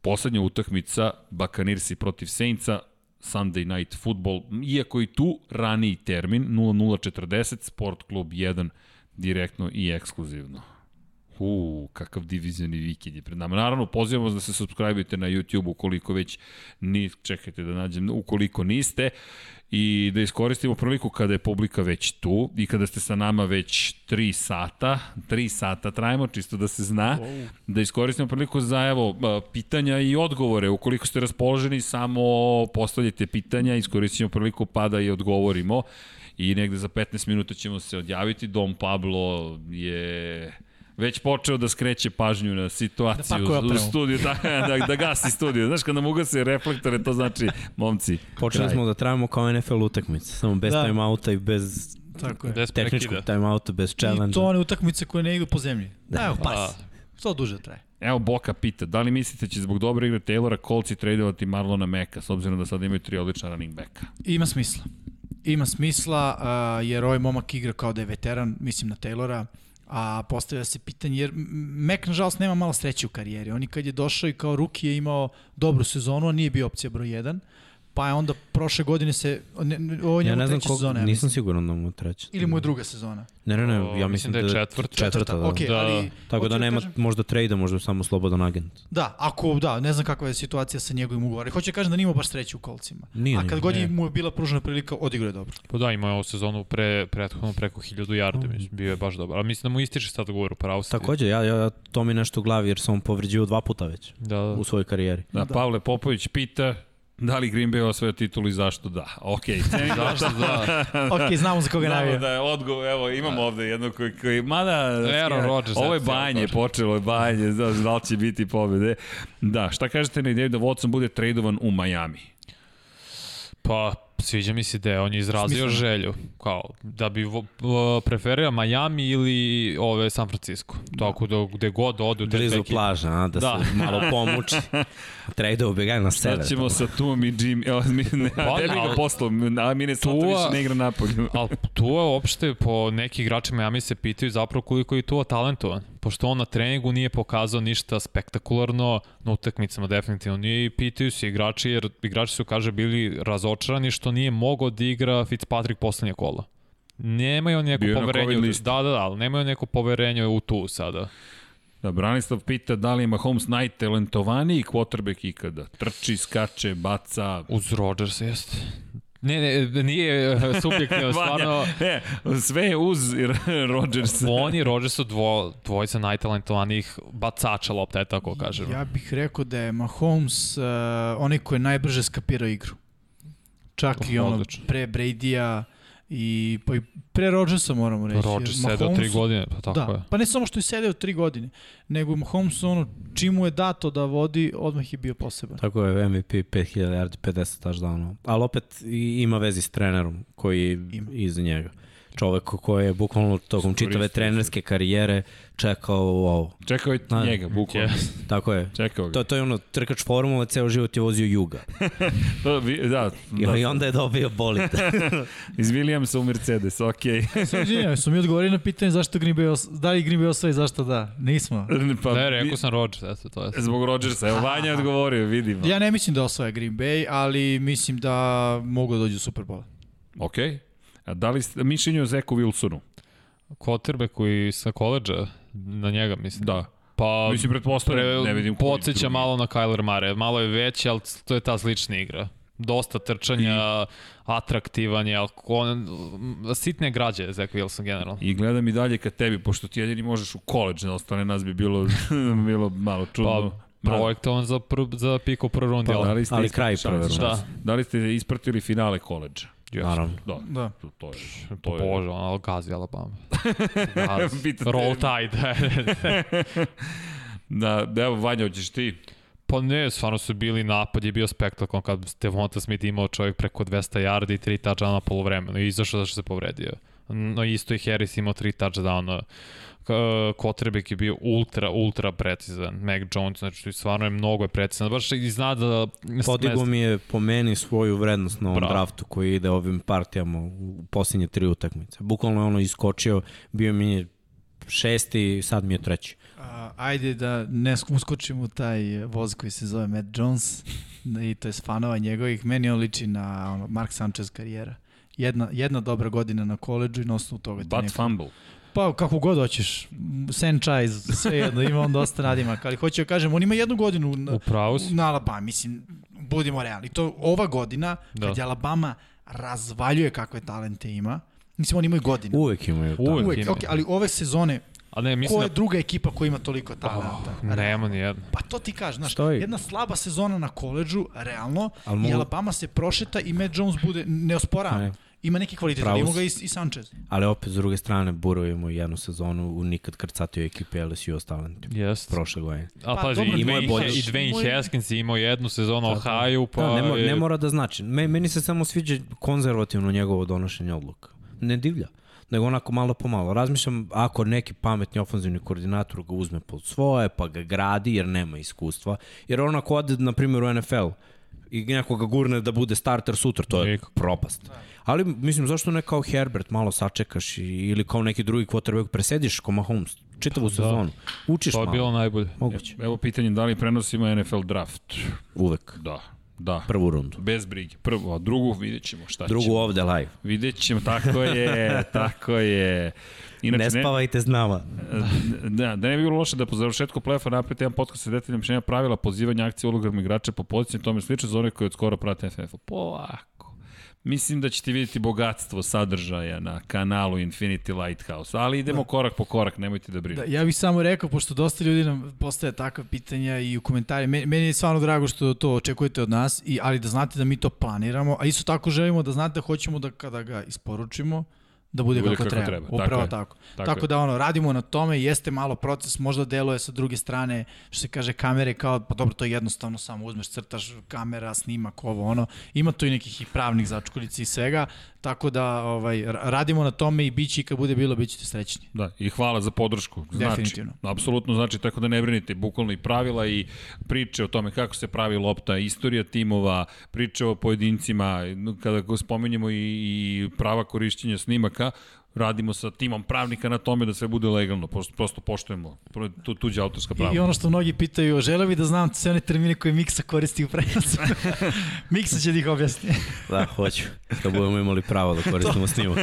poslednja utakmica, Bakanirsi protiv Saintsa, Sunday Night Football, iako i tu raniji termin, 0040, Sport klub 1, direktno i ekskluzivno. U, kakav divizijani vikend je pred nama. Naravno, pozivamo vas da se subscribe na YouTube ukoliko već ni, čekajte da nađem, ukoliko niste i da iskoristimo priliku kada je publika već tu i kada ste sa nama već 3 sata, 3 sata trajimo, čisto da se zna, da iskoristimo priliku za evo, pitanja i odgovore. Ukoliko ste raspoloženi, samo postavljajte pitanja, iskoristimo priliku pa da i odgovorimo i negde za 15 minuta ćemo se odjaviti. Dom Pablo je već počeo da skreće pažnju na situaciju da u studiju, da, da, da gasi studiju. Znaš, kada mu ugasi reflektore, to znači, momci, Počeli kraj. smo da trajamo kao NFL utakmice, samo bez da. timeouta i bez Tako je. Bez tehničkog timeouta, bez challenge. I to one utakmice koje ne idu po zemlji. Da. Evo, pas. To duže traje. Evo Boka pita, da li mislite da će zbog dobre igre Taylora Colts i tradeovati Marlona Meka, s obzirom da sad imaju tri odlična running backa? Ima smisla. Ima smisla, uh, jer ovaj momak igra kao da je veteran, mislim na Taylora a postavlja se pitanje, jer Mac nažalost nema malo sreće u karijeri. On i kad je došao i kao ruki je imao dobru sezonu, a nije bio opcija broj 1 pa je onda prošle godine se ne, ovo je ja ne znam koliko, sezona, nisam mislim. siguran da mu je treća. Ili mu je druga sezona. Ne, ne, ne, ja mislim, da je četvrta. Četvrta, da. Okay, da. Ali, Tako da nema kažem, možda trejda, možda samo slobodan agent. Da, ako, da, ne znam kakva je situacija sa njegovim ugovorom. Hoće da kažem da nima baš sreće u kolcima. Nije, A kad god je mu je bila pružena prilika, odigrao je dobro. Pa da, imao je ovu sezonu pre, prethodno preko 1000 yardi, mm. mislim, bio je baš dobar. A mislim da mu ističe sad ugovor pravo Takođe, ja, ja, to mi nešto u glavi jer sam povređio dva puta već da, da. u svojoj karijeri. Da, da. Pavle Popović pita Da li Green Bay osvaja titulu i zašto da? Ok, cenim zašto da. ok, znamo za koga navija. Znamo da je odgovor, evo imamo ovde jedno koji, koji mada... Aaron Rodgers. Ovo je banje, počelo je banje, znaš, da li će biti pobede. Da, šta kažete na ideju da Watson bude tradovan u Miami? Pa, sviđa mi se da je on je izrazio Smisleno. želju kao da bi preferio Miami ili ove San Francisco. Tako da gde god ode u te Blizu plaža, a, da, da. se malo pomuči. Treba da ubegaju na sever. Sad ćemo sa Tuom i Jim, evo, mi ne, pa, ne ga poslao, a mi ne više ne igra napolju. ali Tua uopšte po neki igrači Miami se pitaju zapravo koliko je Tua talentovan pošto on na treningu nije pokazao ništa spektakularno, na utakmicama definitivno nije i pitaju se igrači, jer igrači su, kaže, bili razočarani što nije mogao da igra Fitzpatrick poslednje kola. Nemaju neko Bio poverenje, da, da, da, ali nemaju neko poverenje u tu sada. Da, Branislav pita da li je Mahomes najtalentovaniji quarterback ikada. Trči, skače, baca. Uz Rodgers jeste. Ne, ne, nije eh, subjektivno, stvarno... ne, sve je uz Rodgers. On i Rodgers su dvo, dvojica najtalentovanijih bacača lopta, je tako kažem. Ja bih rekao da je Mahomes uh, onaj koji je najbrže skapirao igru. Čak oh, i ono pre Brady-a, I pa i pre Rodgersa moramo reći. Rodgers sedeo tri godine, pa tako da, je. Pa ne samo što je sedeo tri godine, nego Mahomes ono, čim mu je dato da vodi, odmah je bio poseban. Tako je, MVP 5000 yardi, 50 touchdownova. Ali opet ima vezi s trenerom koji ima. iza njega čovek koji je bukvalno tokom čitave trenerske karijere čekao ovo. Čekao je Na, njega, bukvalno. Yes. Tako je. Čekao ga. To, to je ono, trkač formule, ceo život je vozio Juga. to, vi, da, da. I onda je dobio bolid. Iz Williamsa u Mercedes, okej. Okay. Ja, su mi odgovorili na pitanje zašto Green Bay, os, da li Green Bay osvoji, zašto da. Nismo. Pa, ne, rekao sam Rodgers, eto, to je. Zbog Rodgersa, evo Vanja odgovorio, vidimo. Ja ne mislim da osvoja Green Bay, ali mislim da mogu da dođu u Super Bowl. Okej. Okay. Da li ste mišljenje o Zeku Wilsonu? Kotrbe koji sa koleđa, na njega mislim. Da. Pa, mislim, pretpostavljam, ne vidim Podseća malo na Kyler Mare, malo je veći, ali to je ta slična igra. Dosta trčanja, I, atraktivan je, on, sitne građe Zach Wilson generalno. I gledam i dalje ka tebi, pošto ti jedini možeš u koleđ, na ostane nas bi bilo, bilo malo čudno. Pa, projektovan za, pr, za piko prve rundi. Pa, ali, ali kraj prve rundi. Da. da li ste ispratili finale koleđa? Yes. Naravno. Da. da. To, to je. To je. Bože, ono gazi Alabama. Roll Tide. da, da, evo, Vanja, hoćeš ti? Pa ne, stvarno su bili napad, je bio spektaklon kad Devonta Smith imao čovjek preko 200 yardi i 3 touchdowna na polovremenu i izašao zašto se povredio. No isto i Harris imao 3 touchdowna Kotrebek je bio ultra, ultra precizan. Mac Jones, znači stvarno je mnogo je precizan. Baš i zna da... Podigo mi je po meni svoju vrednost na ovom Bravo. draftu koji ide ovim partijama u posljednje tri utakmice. Bukvalno je ono iskočio, bio mi je šesti, sad mi je treći. A, ajde da ne uskočimo u taj voz koji se zove Matt Jones i to je fanova njegovih. Meni on liči na ono, Mark Sanchez karijera. Jedna, jedna dobra godina na koleđu i na osnovu toga. But neko... fumble. Pa kako god hoćeš, franchise, sve jedno, ima on dosta nadimak, ali hoću da kažem, on ima jednu godinu na, Upravo si. na Alabama, mislim, budimo realni. To ova godina, Da. kad je Alabama razvaljuje kakve talente ima, mislim, oni imaju godinu. Uvek imaju. Uvek. Uvek. Uvek, okay, ali ove sezone, A ne, mislim je da... druga ekipa koja ima toliko talenta? Oh, nema ni jedna. Pa to ti kažeš, znaš, Stoji. jedna slaba sezona na koleđžu, realno, Al i Alabama se prošeta i Matt Jones bude, ne osporavam, ne. Ima neki kvalitet, Pravo ali ima ga i, i Sanchez. Ali opet, s druge strane, Burrow imao jednu sezonu u nikad krcatoj ekipi LSU s talentom. Jest. Prošle godine. A Pa, pazi, dobro, i imao je Dwayne, bolje. i Dwayne Imao je- Haskins je imao jednu sezonu u Tako. Ohio, pa... Da, ne, mo, je- ne mora da znači. Me, meni se samo sviđa konzervativno njegovo donošenje odluka. Ne divlja nego onako malo po malo. Razmišljam, ako neki pametni ofenzivni koordinator ga uzme pod svoje, pa ga gradi, jer nema iskustva. Jer onako ode, na primjer, u NFL i neko ga gurne da bude starter sutra, to je propast. Ali, mislim, zašto ne kao Herbert, malo sačekaš i, ili kao neki drugi quarterback, presediš kao Mahomes, čitavu da. sezonu. Učiš To je malo. bilo najbolje. Moguće. Evo pitanje, da li prenosimo NFL draft? Uvek. Da, da. Prvu rundu. Bez brige. Prvo, a drugu vidjet ćemo šta Drugu ćemo. ovde live. Vidjet ćemo, tako je, tako je. Inače, ne spavajte s nama. Da, da ne bi bilo loše da po završetku plefa napravite jedan podcast sa detaljnim mišljenja pravila pozivanja akcije ulogama igrača po poziciji tome slično za one koji od skoro prate FF. Polako. Mislim da ćete vidjeti bogatstvo sadržaja na kanalu Infinity Lighthouse, ali idemo korak po korak, nemojte da Da, brinete. ja bih samo rekao, pošto dosta ljudi nam postaje takva pitanja i u komentarima, meni je stvarno drago što to očekujete od nas, i, ali da znate da mi to planiramo, a isto tako želimo da znate da hoćemo da kada ga isporučimo, da bude, Bude kako, kako treba. treba, tako Upravo je. tako. Tako Tako, je. da ono, radimo na tome, jeste malo proces, možda deluje sa druge strane, što se kaže kamere, kao, pa dobro, to je jednostavno, samo uzmeš, crtaš kamera, snimak, ovo, ono, ima tu i nekih i pravnih začkoljica i svega, tako da ovaj, ra- radimo na tome i biće i kad bude bilo, bit ćete srećni. Da, i hvala za podršku. Znači, Definitivno. Apsolutno znači, tako da ne brinite, bukvalno i pravila i priče o tome kako se pravi lopta, istorija timova, priče o pojedincima, kada spomenjemo i, i prava korišćenja snimaka, radimo sa timom pravnika na tome da sve bude legalno, prosto, prosto poštujemo tu, tuđa autorska prava. I, I ono što mnogi pitaju, žele bi da znam sve one termine koje Miksa koristi u prenosu. Miksa će da ih objasni. Da, hoću. Da budemo imali pravo da koristimo snimak.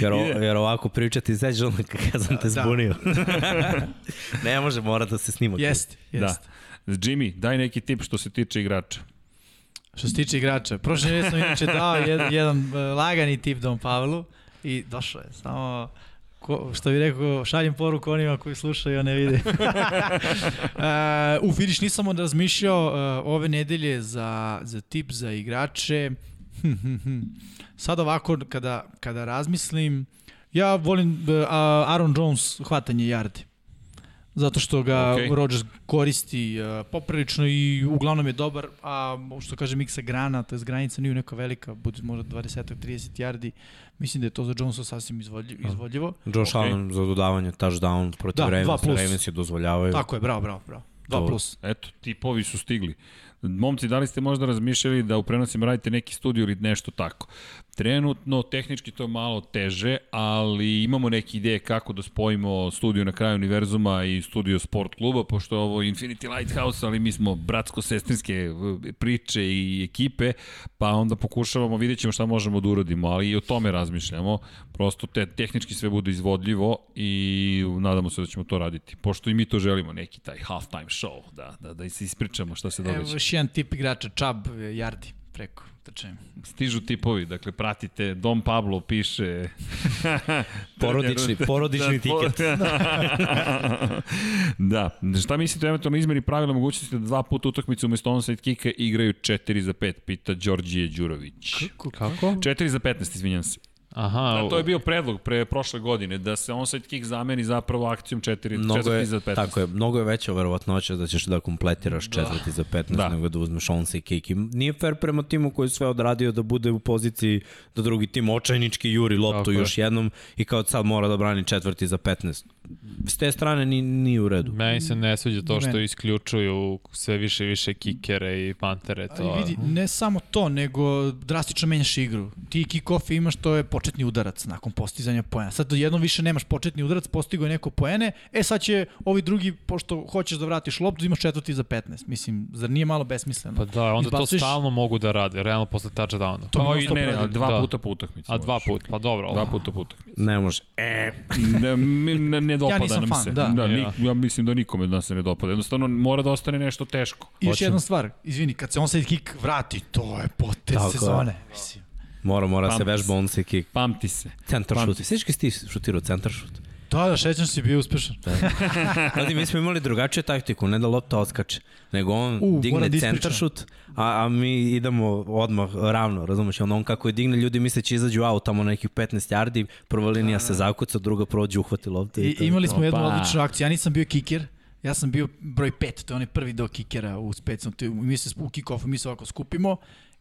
jer, o, jer ovako pričati, sećaš onda kada sam te Da. zbunio. ne može, mora da se snima. Jeste, Da. jeste. Jimmy, daj neki tip što se tiče igrača. Što se tiče igrača, prošle nedelje sam inače dao jedan, jedan lagani tip Don Pavlu i došao je. Samo ko, što bih rekao, šaljem poruku onima koji slušaju, a ne vide. uh, u vidiš, nisam onda razmišljao uh, ove nedelje za, za tip za igrače. Sad ovako, kada, kada razmislim, ja volim uh, Aaron Jones hvatanje jarde. Zato što ga okay. Rodgers koristi uh, poprilično i uglavnom je dobar, a što kaže Miksa grana, to je granica nije neka velika, bude možda 20-30 yardi, mislim da je to za Jonesa sasvim izvodljivo. izvodljivo. Josh Okej. Allen za dodavanje touchdown protiv Da, da, Ravens, plus. Ravens je dozvoljavaju. Tako je, bravo, bravo, bravo. 2 To- plus. Eto, tipovi su stigli. Momci, da li ste možda razmišljali da u prenosima radite neki studiju ili nešto tako? Trenutno, tehnički to je malo teže, ali imamo neke ideje kako da spojimo studiju na kraju univerzuma i studio sport kluba, pošto je ovo Infinity Lighthouse, ali mi smo bratsko-sestrinske eh, priče i ekipe, pa onda pokušavamo, vidjet ćemo šta možemo da uradimo, ali i o tome razmišljamo. Prosto te, tehnički sve bude izvodljivo i nadamo se da ćemo to raditi. Pošto i mi to želimo, neki taj halftime show, da, da, da se ispričamo šta se Evo događa. još jedan tip igrača, eh, Jardi, preko trčanjem. Stižu tipovi, dakle pratite, Dom Pablo piše... Porodični, porodični Da, po- tiket. da, šta mislite o eventualno izmeni pravila mogućnosti da dva puta utakmice umesto onside kika igraju 4 za 5, pita Đorđije Đurović. Kako? 4 za 15, izvinjam se. Aha, Da, to je bio predlog pre prošle godine, da se onside kick zameni zapravo akcijom 4, Mnogo 4 je, za 15. tako je, mnogo je veća verovatnoća da ćeš da kompletiraš četvrti za 15 Da. nego da uzmeš onside kick. I nije fair prema timu koji je sve odradio da bude u poziciji da drugi tim očajnički juri loptu Tako je. još jednom i kao sad mora da brani četvrti za 15. s te strane ni, ni u redu. Meni se ne sviđa to što isključuju sve više i više kikere i pantere. To... Ali vidi, ne samo to, nego drastično menjaš igru. Ti kick-off imaš, to je početni udarac nakon postizanja poena. Sad jednom više nemaš početni udarac, postigo je neko poene, e sad će ovi drugi, pošto hoćeš da vratiš loptu, imaš četvrti za 15. Mislim, zar nije malo besmisleno? Pa da, onda Izbaciš... to stalno mogu da rade, realno posle touchdowna. To pa, i, ne, ne, dva da. puta po utakmici. A dva puta, pa dobro. Dva puta po utakmici. Ne može. E. ne, ne, ne dopada ja nam fan, se. Da, da ja. ja mislim da nikome da se ne dopada. Jednostavno mora da ostane nešto teško. I još jedna stvar, izvini, kad se on sad kick vrati, to je potez Tako sezone. Mislim. Mora, mora Pamti se vežba on se kick. Pamti se. Centar šut. Sveći kad si ti šutirao centar šut? Da, da, šećam si bio uspešan. Da. mi smo imali drugačiju taktiku, ne da lopta odskače, nego on U, digne da centar šut, a, a mi idemo odmah ravno, razumeš, on, on kako je digne, ljudi misle će izađu out tamo nekih 15 yardi, prva linija se zakuca, druga prođe, uhvati loptu. I, i imali smo Opa. jednu odličnu akciju, ja nisam bio kiker, Ja sam bio broj 5, to je onaj prvi do kikera u specijalnom, mi se u kick-offu, mi se ovako skupimo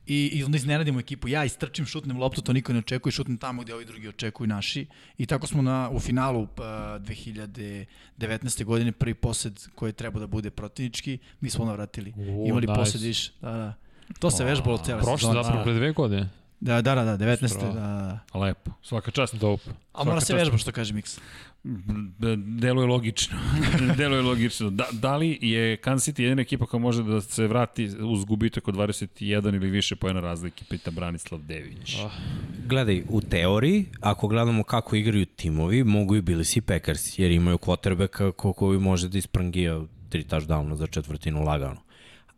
I, i onda iznenadimo ekipu. Ja istrčim, šutnem loptu, to niko ne očekuje, šutnem tamo gde ovi drugi očekuju naši. I tako smo na, u finalu uh, 2019. godine prvi posed koji treba da bude protivnički, mi smo navratili. Uh, Imali nice. posed iš. Da, da. To se vežbalo cijela sezona. Prošle zapravo pre dve godine. Da, da, da, 19. Da, da. Lepo. Svaka čast. Dope. A mora se vežba što kaže Mix. Deluje logično. Deluje logično. Da, da li je Kansas City jedina ekipa koja može da se vrati uz gubitak od 21 ili više pojena razlike, pita Branislav Dević. Oh. Gledaj, u teoriji, ako gledamo kako igraju timovi, mogu i bili si Packers, jer imaju quarterbacka ko, koji može da isprangija tri touchdowna za četvrtinu lagano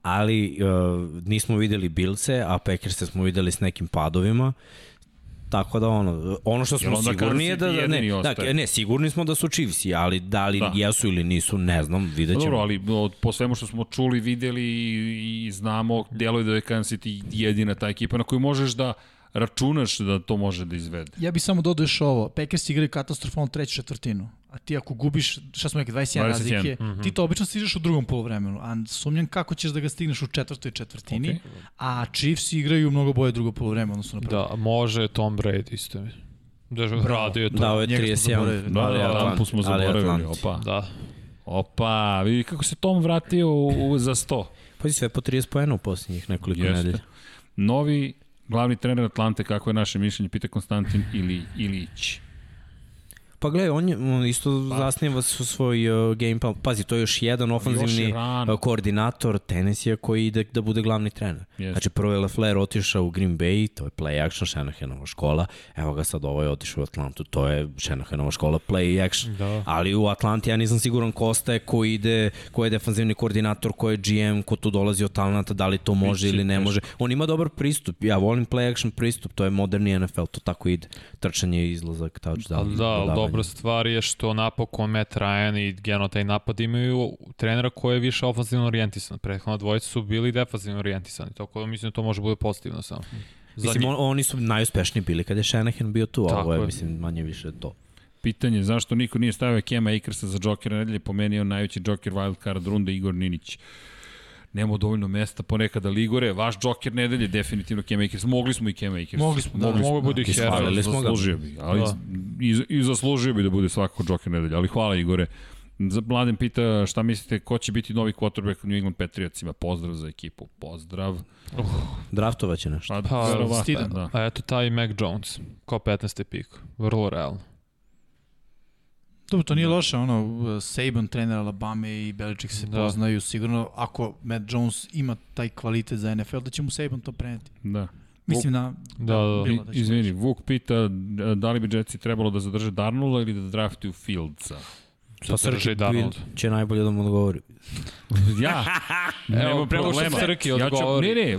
ali uh, nismo videli Bilse, a Packers smo videli s nekim padovima. Tako da ono, ono što smo sigurni je da, da ne, da, ne, sigurni smo da su Chiefs, ali da li da. jesu ili nisu, ne znam, vidjet ćemo. Dobro, ali od, po svemu što smo čuli, videli i, i znamo, deluje da je Kansas City jedina ta ekipa na koju možeš da računaš da to može da izvede. Ja bih samo dodao još ovo, Packers igraju katastrofalnu treću četvrtinu a ti ako gubiš, šta smo rekli, 21, 21. razlike, mm -hmm. ti to obično stižeš u drugom polovremenu, a sumnjam kako ćeš da ga stigneš u četvrtoj četvrtini, okay. a Chiefs igraju mnogo bolje drugo polovreme, odnosno na prvo. Da, može Tom Brady isto mi. Da, radio to. Da, ovo je 31. Da, da, Atlantu smo zaboravili, opa. Da. Opa, vidi kako se Tom vratio u, u za 100. Pa sve po 30 pojena u posljednjih nekoliko Jeste. nedelja. Novi glavni trener Atlante, kako je naše mišljenje, pita Konstantin ili Ilić. Pa gledaj, on, je, on isto pa. zasniva svoj uh, game plan. Pazi, to je još jedan ofanzivni još uh, koordinator Tennessee koji ide da bude glavni trener. Yes. Znači, prvo je Lefler otišao u Green Bay, to je play action, Shanahanova škola. Evo ga sad, ovo je otišao u Atlantu, to je Shanahanova škola play action. Da. Ali u Atlanti ja nisam siguran ko ostaje, ko ide, ko je defanzivni koordinator, ko je GM, ko tu dolazi od talenta, da li to može Bići, ili ne može. On ima dobar pristup, ja volim play action pristup, to je moderni NFL, to tako ide. Trčanje, izlazak, touchdown. Da, da, dobra stvar je što napokon Matt Ryan i geno taj napad imaju trenera koji je više ofenzivno orijentisan. Prethodno dvojice su bili defensivno orijentisani, tako da mislim da to može bude pozitivno samo. Mislim, on, oni su najuspešniji bili kada je Shanahan bio tu, a ovo je, je, mislim, manje više to. Pitanje zašto niko nije stavio Kema Akersa za Jokera nedelje, pomenio najveći Joker wildcard runde Igor Ninić. Uh, nema dovoljno mesta ponekada Ligore, vaš Joker nedelje definitivno Cam Akers, mogli smo i Cam Akers. Mogli smo, da, mogli smo, da. bude da. smo Zaslužio bi, ali da. i, i zaslužio bi da bude svako Joker nedelje, ali hvala Igore. Mladen pita šta mislite ko će biti novi quarterback u New England Patriotsima. Pozdrav za ekipu. Pozdrav. Uh, Draftovaće nešto. Pa, pa da. A eto taj Mac Jones, kao 15. pik. Vrlo realno. Dobro, to nije da. loše, ono, Saban, trener Alabama i Belichick se da. poznaju, sigurno ako Matt Jones ima taj kvalitet za NFL, da će mu Saban to preneti. Da. Mislim da, da, da, da, da izvini, Vuk pita da li bi Jetsi trebalo da zadrže Darnola ili da draftuju Fieldsa. Pa Srki će najbolje da mu odgovori. ja? Nema problema. Srki odgovori. Ja ću, ne, ne.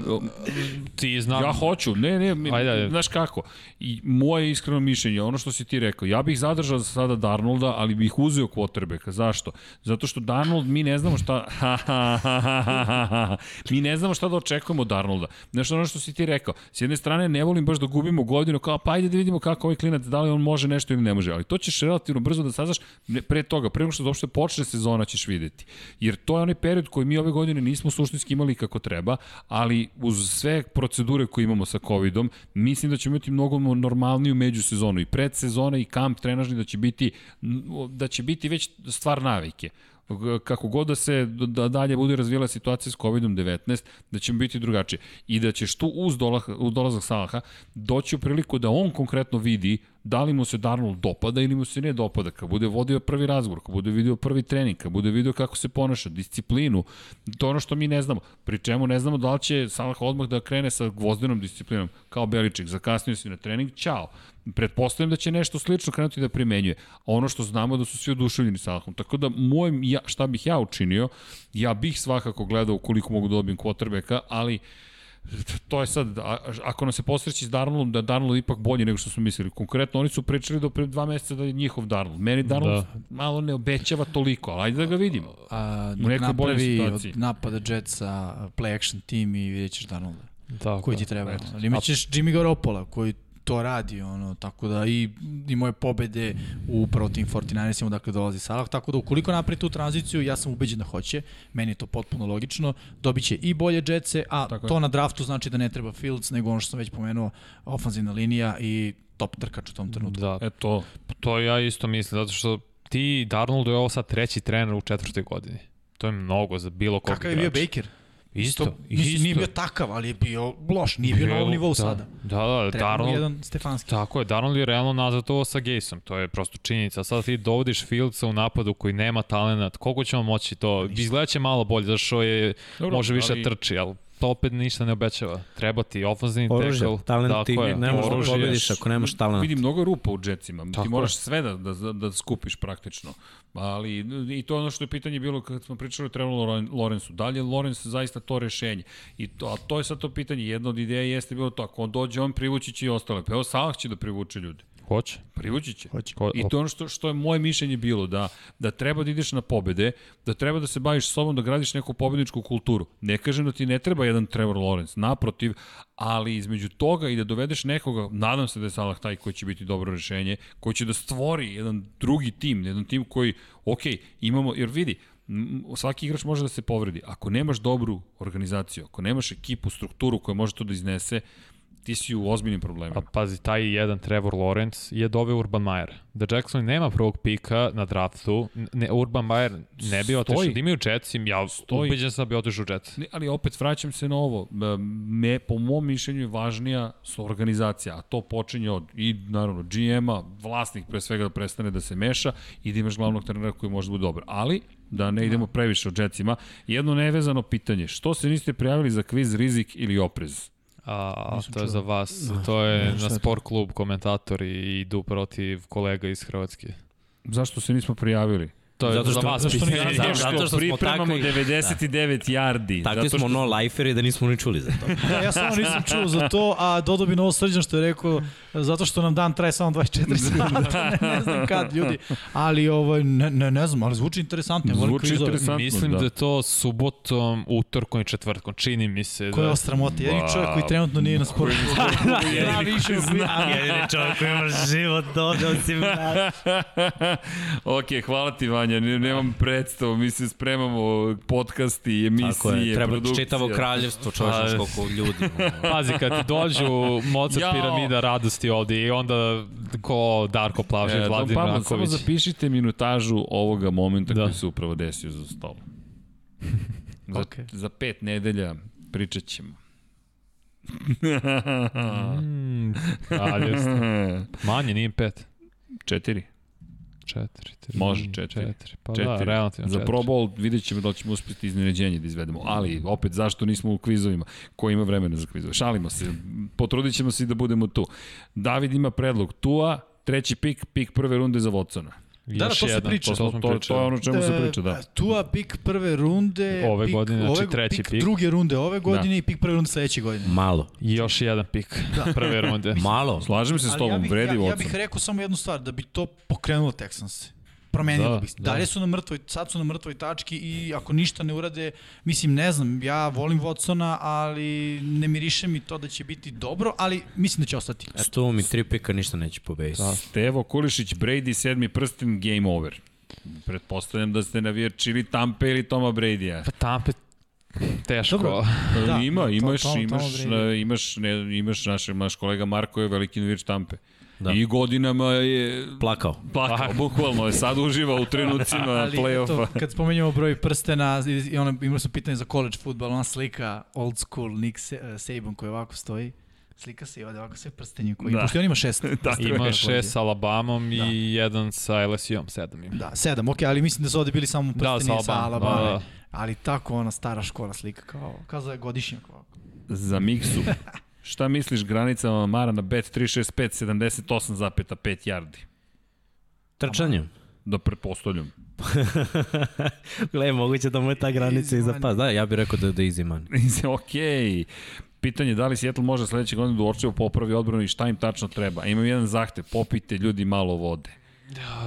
Ti znam. Ja hoću. Ne, ne. Ajde, ajde. Znaš kako? I moje iskreno mišljenje, ono što si ti rekao, ja bih zadržao za sada Darnolda, ali bih uzeo quarterbacka. Zašto? Zato što Darnold, mi ne znamo šta... mi ne znamo šta da očekujemo od Darnolda. Znaš ono što si ti rekao. S jedne strane, ne volim baš da gubimo godinu, kao pa ajde da vidimo kako ovaj klinac, da li on može nešto ili ne može. Ali to ćeš relativno brzo da saznaš pre toga prema što uopšte počne sezona ćeš videti. Jer to je onaj period koji mi ove godine nismo suštinski imali kako treba, ali uz sve procedure koje imamo sa COVID-om, mislim da ćemo imati mnogo normalniju međusezonu i predsezona i kamp trenažni da će biti da će biti već stvar navike kako god da se da dalje bude razvijela situacija s COVID-19, da će biti drugačije. I da ćeš tu uz, dolah, uz dolazak Salaha doći u priliku da on konkretno vidi da li mu se Darnold dopada ili mu se ne dopada, kad bude vodio prvi razgovor, kad bude vidio prvi trening, kad bude vidio kako se ponaša, disciplinu, to ono što mi ne znamo. Pri čemu ne znamo da li će Salah odmah da krene sa gvozdenom disciplinom, kao Beličik, zakasnio si na trening, čao. Pretpostavljam da će nešto slično krenuti da primenjuje. A ono što znamo da su svi oduševljeni Salahom. Tako da, moj, ja, šta bih ja učinio, ja bih svakako gledao koliko mogu da dobijem quarterbacka, ali to je sad, ako nam se posreći s Darnoldom, da je Darnold ipak bolji nego što smo mislili. Konkretno, oni su pričali do pre dva meseca da je njihov Darnold. Meni Darnold da. malo ne obećava toliko, ali ajde da ga vidimo. A, u nekoj boljoj situaciji. od napada Jetsa play action team i vidjet ćeš Darnolda. Tako, koji ti treba. Ali imat ćeš Jimmy Garoppolo, koji to radi, ono, tako da i, i moje pobede u prvo tim 49ersima, dakle dolazi Salah, tako da ukoliko napravi tu tranziciju, ja sam ubeđen da hoće, meni je to potpuno logično, dobit će i bolje džetce, a tako to je. na draftu znači da ne treba Fields, nego ono što sam već pomenuo, ofanzivna linija i top trkač u tom trenutku. Da, e to, to ja isto mislim, zato što ti Darnold je ovo sad treći trener u četvrtoj godini. To je mnogo za bilo kog Kakav je bio Baker? Isto, isto. Mislim, nije bio takav, ali je bio loš, nije bio, bio na ovom nivou da, sada. Da, da, Treba Darnold, jedan Stefanski. Tako je, Darnold je realno nazad ovo sa Gaysom, to je prosto činjenica. Sada ti dovodiš Fieldsa u napadu koji nema talent, koliko ćemo moći to? Izgleda će malo bolje, zašto je, Dobro, može više ali... trči, ali to opet ništa ne obećava. Treba ti ofenzivni tackle. Talent ti ne možeš da pobediš ako nemaš talent. Vidi mnogo rupa u Jetsima. Tako ti moraš je. sve da, da, da skupiš praktično. Ali i to ono što je pitanje bilo kad smo pričali o Trevor Lorenzu. Da li je Lorenz zaista to rešenje? I to, a to je sad to pitanje. Jedna od ideja jeste bilo to. Ako on dođe, on privući će i ostale. Pa evo Salah će da privuče ljude. Hoće. Privući će. Hoće. I to ono što, što je moje mišljenje bilo, da, da treba da ideš na pobede, da treba da se baviš sobom, da gradiš neku pobedničku kulturu. Ne kažem da ti ne treba jedan Trevor Lawrence, naprotiv, ali između toga i da dovedeš nekoga, nadam se da je Salah taj koji će biti dobro rešenje, koji će da stvori jedan drugi tim, jedan tim koji, ok, imamo, jer vidi, svaki igrač može da se povredi. Ako nemaš dobru organizaciju, ako nemaš ekipu, strukturu koja može to da iznese, ti si u ozbiljnim problemima. A pazi, taj jedan Trevor Lawrence je doveo Urban Meyer. Da Jackson nema prvog pika na draftu, ne, Urban Meyer ne bi otišao. Da imaju Jets, ja Stoji. ubeđen sam da bi otišao Jets. Ne, ali opet vraćam se na ovo. Me, po mom mišljenju je važnija organizacija, a to počinje od i naravno GM-a, vlasnik pre svega da prestane da se meša i da imaš glavnog trenera koji može da bude dobar. Ali, da ne idemo previše o Jetsima, jedno nevezano pitanje, što se niste prijavili za kviz rizik ili oprez? A, to je za vas. Da, to je na sport klub komentatori idu protiv kolega iz Hrvatske. Zašto se nismo prijavili? To je zato što, za vas zato što, pitanje. Zato, zato što pripremamo takvi, 99 da. yardi. Takvi smo no liferi da nismo ni čuli za to. da, ja samo nisam čuo za to, a Dodo bi novo srđan što je rekao, zato što nam dan traje samo 24 sata, ne, ne znam kad ljudi. Ali ovaj, ne, ne, ne znam, ali zvuči interesantno. Zvuči interesantno, Mislim da. da je to subotom, utorkom i četvrtkom, čini mi se. Ko je da... ostramota? Jedini čovjek koji trenutno nije na sportu. ja više Jedini čovjek koji ima život Dodo, osim nas. ok, hvala ti Vanja, nemam predstavu, mi se spremamo podcasti, emisije, Tako je, treba produkcija. čitavo kraljevstvo, čovješ pa, koliko ljudi. Pazi, kad ti dođu Mozart piramida radosti ovde i onda ko Darko Plavšić, e, Vladimir Ranković. Samo zapišite minutažu ovoga momenta da. koji se upravo desio za stolom. za, okay. za pet nedelja pričat ćemo. mm, Manje, nije pet. Četiri. Četiri, tri, Može, četiri. četiri. Pa da, četiri. da, relativno Za Pro Bowl vidjet ćemo da ćemo uspeti iznenađenje da izvedemo, ali opet zašto nismo u kvizovima? Ko ima vremena za kvizove? Šalimo se, potrudit ćemo se i da budemo tu. David ima predlog Tua, treći pik, pik prve runde za Watsona. Da, da, to se priča. To, to, to, to je ono čemu se priča, da. Tua pik prve runde, ove pik, godine, znači ove, treći pik, pik. druge runde ove godine da. i pik prve runde sledeće godine. Malo. I još jedan pik da. prve runde. Malo. Slažem se s tobom, ja bih, vredi ja, ja bih rekao samo jednu stvar, da bi to pokrenulo Texans promenilo da, bi. Da. Dalje su na mrtvoj, sad su na mrtvoj tački i ako ništa ne urade, mislim, ne znam, ja volim Watsona, ali ne miriše mi to da će biti dobro, ali mislim da će ostati. Eto mi tri pika ništa neće pobediti. Da. Stevo Kulišić, Brady, sedmi prsten, game over. Pretpostavljam da ste navijač ili Tampe ili Toma Brady-a. Pa Tampe Teško. Dobro. Da, Da, ima, to- imaš, to- to imaš, Brady. imaš, ne, imaš naš, naš kolega Marko je veliki navijač Tampe. Da. Da. I godinama je Plakao. plakao, bukvalno je sad uživa u trenucima play-offa. kad spomenjamo broj prstena, i, i ono, imali smo pitanje za college futbol, ona slika old school Nick uh, Saban koji ovako stoji, slika se i ovde ovako sve prstenje koji, Da. da. pošto on ima šest. Je. Ima šest sa Alabamom Da. i jedan sa LSU-om, sedam ima. Da, sedam, okej, ali mislim da su ovde bili samo Da, prsteni sa. Alabama. Da, da. Ali tako ona stara škola slika, kao, kao za godišnjak ovako. Za Miksu. Šta misliš granicama Mara na bet 365 78,5 yardi? Trčanjem. Da pretpostavljam. Gle, moguće da mu je ta granica iza pas. Da, ja bih rekao da, da je easy money. ok. Pitanje da li Seattle može sledeće godine da uočevo popravi odbranu i šta im tačno treba. Imam jedan zahtev, popite ljudi malo vode.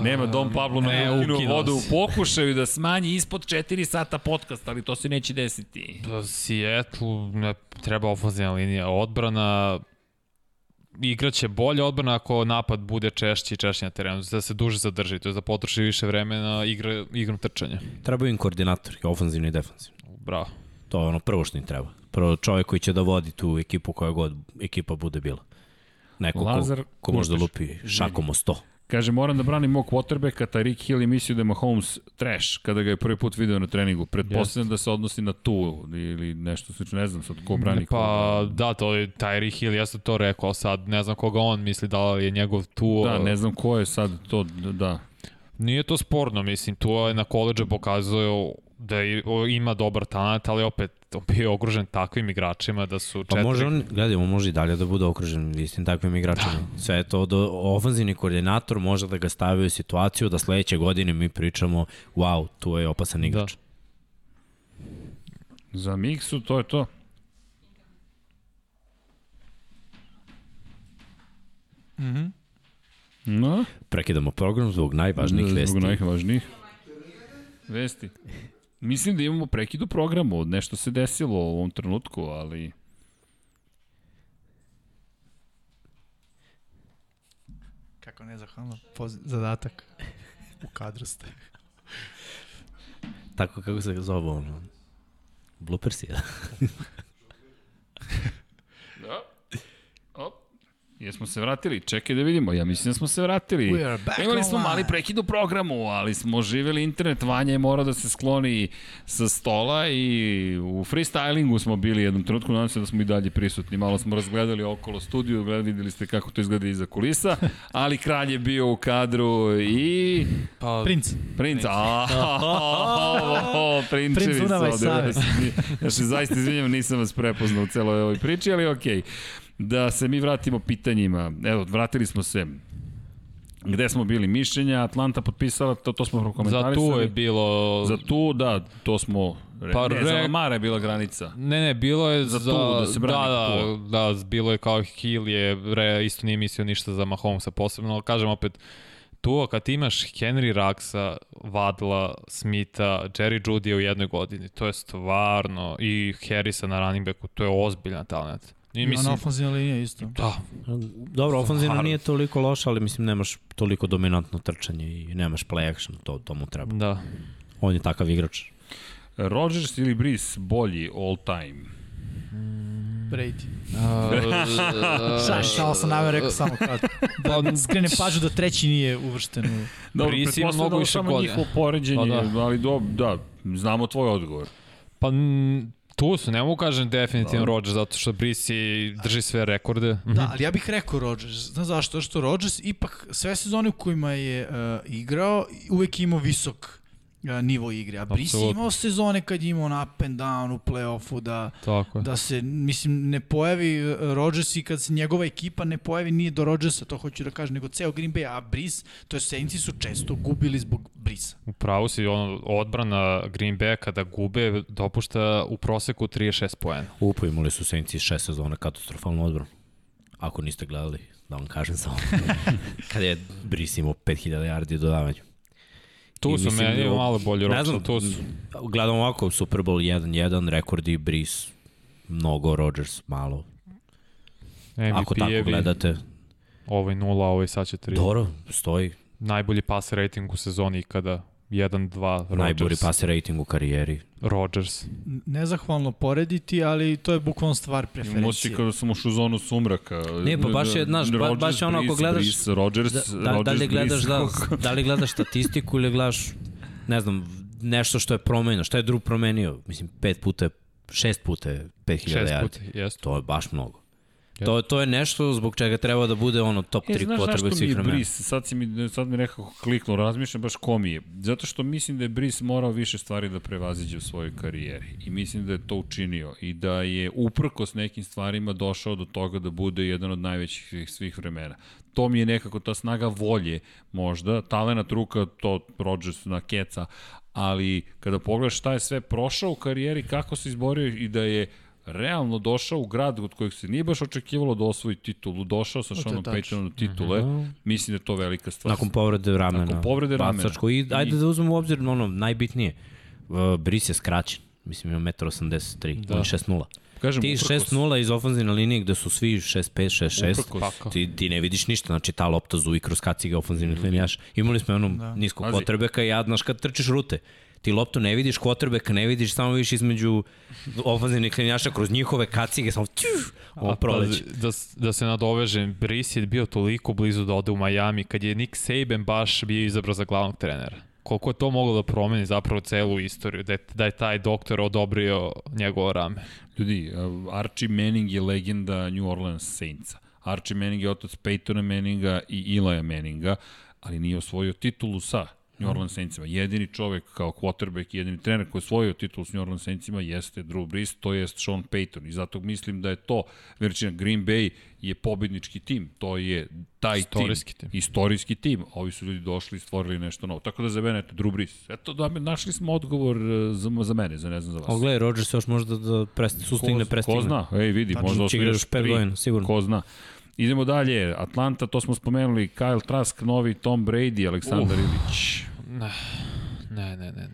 Nema Dom Pablo na ukinuo ukinuo vodu u pokušaju da smanji ispod 4 sata podcast, ali to se neće desiti. Pa Seattle ne treba ofenzivna linija. Odbrana igraće bolje odbrana ako napad bude češći i češći na terenu, da se duže zadrži, to je da potroši više vremena igra, igrom trčanja. Trebaju im koordinatori, ofenzivni i defensivni. Bravo. To je ono prvo što im treba. Prvo čovjek koji će da vodi tu ekipu koja god ekipa bude bila. Neko Lazar ko, ko da Kurtić. lupi šakom o sto. Kaže, moram da branim mog quarterbacka, Tyreek Hill je mislio da je Mahomes trash kada ga je prvi put video na treningu. Pretpostavljam da se odnosi na tu ili nešto slično, ne znam sad ko brani Pa koga. da, to je Tyree Hill, ja sam to rekao sad, ne znam koga on misli da li je njegov tu. Da, ne znam ko je sad to, da. Nije to sporno, mislim, tu je na koleđe pokazuju da ima dobar talent, ali opet bio je okružen takvim igračima da su Pa četiri... može on, gledaj, on može i dalje da bude okružen istim takvim igračima. Da. Sve to, do, ofenzivni koordinator može da ga stavi u situaciju da sledeće godine mi pričamo, wow, tu je opasan igrač. Da. Za Miksu to je to. Mhm. No, Prekidamo program zbog najvažnijih vesti. Zbog najvažnijih vesti. Mislim da imamo prekid u programu, nešto se desilo u ovom trenutku, ali... Kako nezahvalno, Poz zadatak. U kadru ste. Tako kako se zove ono. Bloopers je. Jesmo se vratili? Čekaj da vidimo. Ja mislim da smo se vratili. Imali smo mali prekid u programu, ali smo živeli internet. Vanja je morao da se skloni sa stola i u freestylingu smo bili jednom trenutku. Nadam se da smo i dalje prisutni. Malo smo razgledali okolo studiju, gledali, videli ste kako to izgleda iza kulisa, ali kralj je bio u kadru i... Pa, Princ. Princ, a, prinčevi Princ Dunava i ovde. Save. Ja se, zaista izvinjam, nisam vas prepoznao u celoj ovoj priči, ali okej. Da se mi vratimo pitanjima. Evo, vratili smo se Gde smo bili? Mišljenja, Atlanta potpisala, to, to smo za prokomentarisali. tu je bilo... Za tu, da, to smo... Re, Pa ne, za re- Lamara je bila granica. Ne, ne, bilo je Za za... tu, da se brani da, Tua. da, da, bilo je kao Hill je, re, isto nije mislio ništa za Mahomesa posebno, ali kažem opet, tu kad imaš Henry Raxa, Vadla, Smitha, Jerry Judy u jednoj godini, to je stvarno, i Harrisa na running backu, to je ozbiljan talent. I, I ona mislim, ofenzivna linija isto. da, Dobro, ofenzivno Stvarno. nije toliko loša, ali mislim nemaš toliko dominantno trčanje i nemaš play action, to, to mu treba. da. On je takav igrač. Rodgers ili Breeze bolji all time? Brady. Uh, Šta, šta sam namjer rekao samo kratko. Da skrenem pažu da treći nije uvršten u... Dobro, Breeze ima pretpostavljam mnogo da više samo njihovo poređenje, Pa da. ali do, da, znamo tvoj odgovor. Pa tu su, ne mogu kažem definitivno Dobro. Rodgers, zato što Brisi drži sve rekorde. Da, ali ja bih rekao Rodgers. Znaš zašto? Što Rodgers ipak sve sezone u kojima je uh, igrao, uvek imao visok nivo igre. A Brice je imao sezone kad je imao on up and down u play-offu, da, Tako je. da se, mislim, ne pojavi uh, Rodgers i kad se njegova ekipa ne pojavi, nije do Rodgersa, to hoću da kažem, nego ceo Green Bay, a Brice, to je Saintsi su često gubili zbog Brisa. U pravu si, ono, odbrana Green Bay kada gube dopušta u proseku 36 poena. Upo imali su Saints šest sezona katastrofalnu odbranu. Ako niste gledali, da vam kažem samo. Kada je Brice imao 5000 yardi dodavanju. Tu su meni da- malo bolji Ne Rodgers, znam, tu su. Gledam ovako, Super Bowl 1-1, rekordi Brice, mnogo Rodgers, malo. Ako tako gledate, ovaj nula, ovaj sad će 3. dobro, stoji. Najbolji pas rating u sezoni ikada. 1-2 Rodgers. Najbolji paser rating u karijeri. Rodgers. Nezahvalno porediti, ali to je bukvalno stvar preferencije. Imamo si kada sam ušao u zonu sumraka. Ne, pa baš je, znaš, ba, baš je ono ako gledaš... Rodgers, da, da, Rodgers, da li gledaš, da, da li gledaš statistiku ili gledaš, ne znam, nešto što je promenio. Šta je drug promenio? Mislim, pet puta šest puta je 5000 Šest yardi. puta, jest. To je baš mnogo. To, to je nešto zbog čega treba da bude ono top 3 E, potrebe svih vremena. Brice, sad, si mi, sad mi nekako kliknuo, razmišljam baš ko mi je. Zato što mislim da je Brice morao više stvari da prevaziđe u svojoj karijeri. I mislim da je to učinio. I da je uprkos nekim stvarima došao do toga da bude jedan od najvećih svih, vremena. To mi je nekako ta snaga volje možda, talenat ruka, to Rodgers na keca, ali kada pogledaš šta je sve prošao u karijeri, kako se izborio i da je realno došao u grad od kojeg se nije baš očekivalo da osvoji titulu, došao sa Seanom. Paytonom titule, mislim da je to velika stvar. Nakon povrede ramena. Nakon povrede ramena. Bacačko. I ajde da uzmemo u obzir ono, najbitnije. Uh, Brice je skraćen. Mislim, ima 1,83 m. Da. On je 6,0. Kažem, Ti uprkos- 6-0 iz ofenzivne linije gde su svi 6-5, 6-6, Uprkos. ti, ti ne vidiš ništa, znači ta lopta zuvi kroz kacige ofenzivnih linijaša. Imali smo jednom da. niskog Pazi. kvotrbeka i ja, znaš, kad trčiš rute, ti loptu ne vidiš, kvotrbeka ne vidiš, samo vidiš između ofenzivnih linijaša kroz njihove kacige, samo tjuh, ovo proleće. Da, s- da se nadovežem, Brice je bio toliko blizu da ode u Miami kad je Nick Saban baš bio izabro za glavnog trenera. Koliko je to moglo da promeni zapravo celu istoriju, da je, da je taj doktor odobrio njegovo rame. Ljudi, uh, Archie Manning je legenda New Orleans Saintsa. Archie Manning je otac Peytona Manninga i Ilaja Manninga, ali nije osvojio titulu sa New Orleans Saintsima. Jedini čovek kao quarterback, jedini trener koji je osvojio titulu s New Orleans Saintsima jeste Drew Brees, to jest Sean Payton. I zato mislim da je to veličina. Green Bay je pobednički tim, to je taj Istorijski tim. tim. Istorijski tim. Ovi su ljudi došli i stvorili nešto novo. Tako da za mene, eto, Drew Brees. Eto, da, našli smo odgovor e, za, za mene, za ne znam za vas. O, gledaj, Rodgers još možda da presti, sustigne, prestigne. ko zna, ej vidi, Tačno, možda igra još pet tri. godina, sigurno. Ko zna. Idemo dalje, Atlanta, to smo spomenuli, Kyle Trask, novi Tom Brady, Aleksandar Ilić. Ne, ne, ne, ne, ne,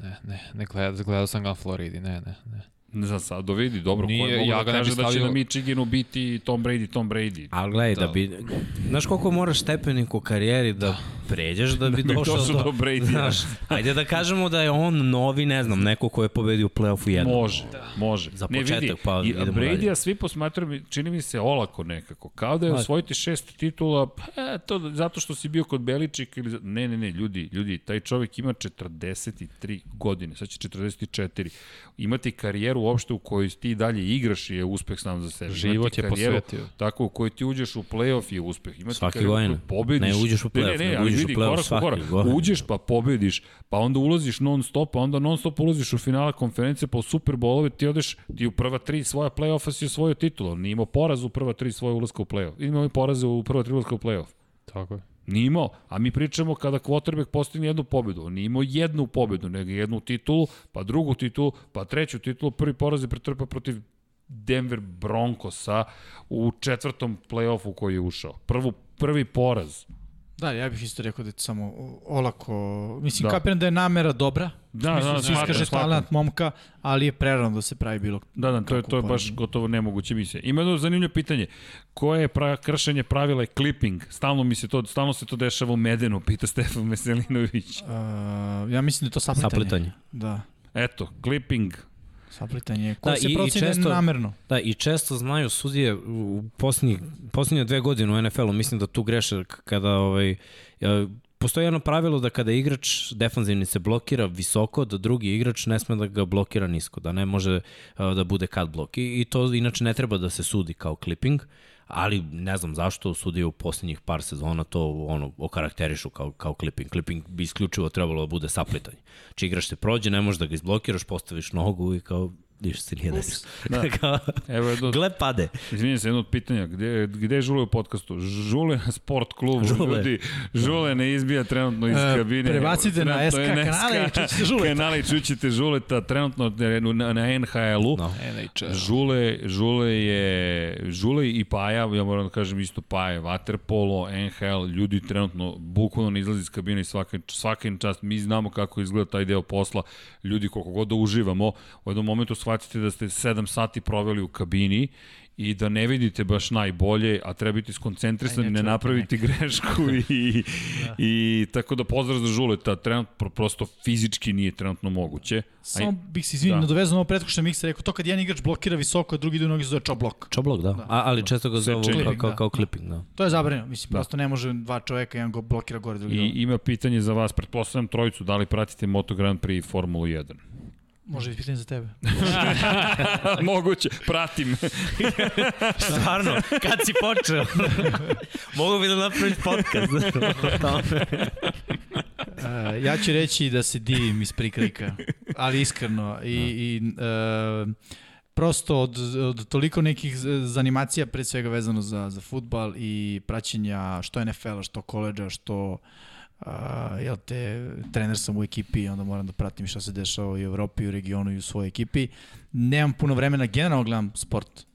ne, ne, ne, gledao, gledao sam ga na Floridi, ne, ne, ne. Ne znam, sad dovedi, dobro, Nije, koje mogu ja da kaže stavio... da će na Michiganu biti Tom Brady, Tom Brady. Ali gledaj, da. da bi, znaš koliko moraš stepenik u karijeri da, da pređeš da bi bi došao, došao do Brady-a. Znaš, ajde da kažemo da je on novi, ne znam, neko ko je pobedio u play-offu jednom. Može, može. Za ne, početak, vidi, pa i idemo Brady-a dalje. svi posmatraju, čini mi se olako nekako. Kao da je Ma. osvojiti šest titula, pa, e, to zato što si bio kod Beličika ili... Ne, ne, ne, ljudi, ljudi, taj čovjek ima 43 godine, sad će 44. Imati karijeru uopšte u kojoj ti dalje igraš je uspeh sam za sebe. Život je karijeru posvetio. Tako, u kojoj ti uđeš u play-off je uspeh. Imati Svake karijeru godine. pobediš. Ne uđeš u Ne, play-off, ne, ne, nego ali uđeš u vidi, play-off korak po svake korak. godine. Uđeš pa pobediš, pa onda ulaziš non stop, pa onda non stop ulaziš u finale konferencije, pa u Super Bowlove ti odeš, ti u prva tri svoja play-offa si osvojio titulu. Nije imao poraz u prva tri svoje ulaska u play-off. Imao i poraze u prva tri ulaska u play-off. Tako je. Nije imao, a mi pričamo kada quarterback postigne jednu pobedu. On nije imao jednu pobedu, nego jednu titulu, pa drugu titulu, pa treću titulu, prvi poraz je pretrpa protiv Denver Broncosa u četvrtom play-offu koji je ušao. Prvu, prvi poraz. Da, ja bih isto rekao da je samo olako, mislim, Da. da. kapiram da je namera dobra, Da, mislim, da, svi shvatam, iskaže shvatam. talent momka, ali je prerano da se pravi bilo Da, da, to je, to je pa- baš gotovo nemoguće misija. Ima jedno zanimljivo pitanje. Koje je pra, kršenje pravila je clipping? Stalno, mi se to, stalno se to dešava u Medenu, pita Stefan Veselinović. Uh, ja mislim da je to saplitanje. Saplitanje. Da, Eto, clipping. Saplitanje. Koje Da, se i- i procene često- namerno. Da, i često znaju sudije u posljednjih, posljednje dve godine u NFL-u, mislim da tu greše kada ovaj, postoji jedno pravilo da kada igrač defanzivni se blokira visoko, da drugi igrač ne sme da ga blokira nisko, da ne može da bude cut blok. I, I to inače ne treba da se sudi kao clipping, ali ne znam zašto sudije u posljednjih par sezona to ono okarakterišu kao, kao clipping. Clipping bi isključivo trebalo da bude saplitanje. Či igrač se prođe, ne možeš da ga izblokiraš, postaviš nogu i kao ništa se nije desilo. Da. Evo jedno, Gle pade. izvinjam se, jedno od pitanja. Gde, gde je Žule u podcastu? Žule na sport klubu. Žule. Ljudi, Žule ne izbija trenutno iz E, kabine. prebacite na SK kanale i čućete Žuleta. Kanale i čućete Žuleta trenutno na, na NHL-u. No. NHL. Žule, Žule je, Žule i Paja, ja moram da kažem isto Paja, Waterpolo, NHL, ljudi trenutno bukvalno ne izlazi iz kabine i svaka, svaka čast, mi znamo kako izgleda taj deo posla, ljudi koliko god da uživamo, u jednom momentu shvatite da ste 7 sati proveli u kabini i da ne vidite baš najbolje, a treba biti skoncentrisani, ne napraviti grešku i, da. i tako da pozdrav za Žuleta, trenutno prosto fizički nije trenutno moguće. Samo bih se izvinio, da. nadovezano ovo pretko što Miksa rekao, to kad jedan igrač blokira visoko, a drugi ide u nogi zove čoblok. Čoblok, da. da. A, ali često ga zove kao, kao, kao clipping, da. To je zabranjeno, mislim, da. prosto ne može dva čoveka, jedan go blokira gore, drugi I ima pitanje za vas, pretpostavljam trojicu, da li pratite Moto Grand Prix Formulu 1? Može biti pitanje za tebe. Moguće, pratim. Stvarno, kad si počeo? Mogu bi da napraviš podcast. uh, ja ću reći da se divim iz prikrika, ali iskreno. I, i uh, prosto od, od toliko nekih zanimacija, pre svega vezano za, za futbal i praćenja što NFL-a, što koleđa, što uh, Uh, jel te, trener sam u ekipi i onda moram da pratim šta se dešava i u Evropi, i u regionu i u svojoj ekipi. Nemam puno vremena, generalno gledam sport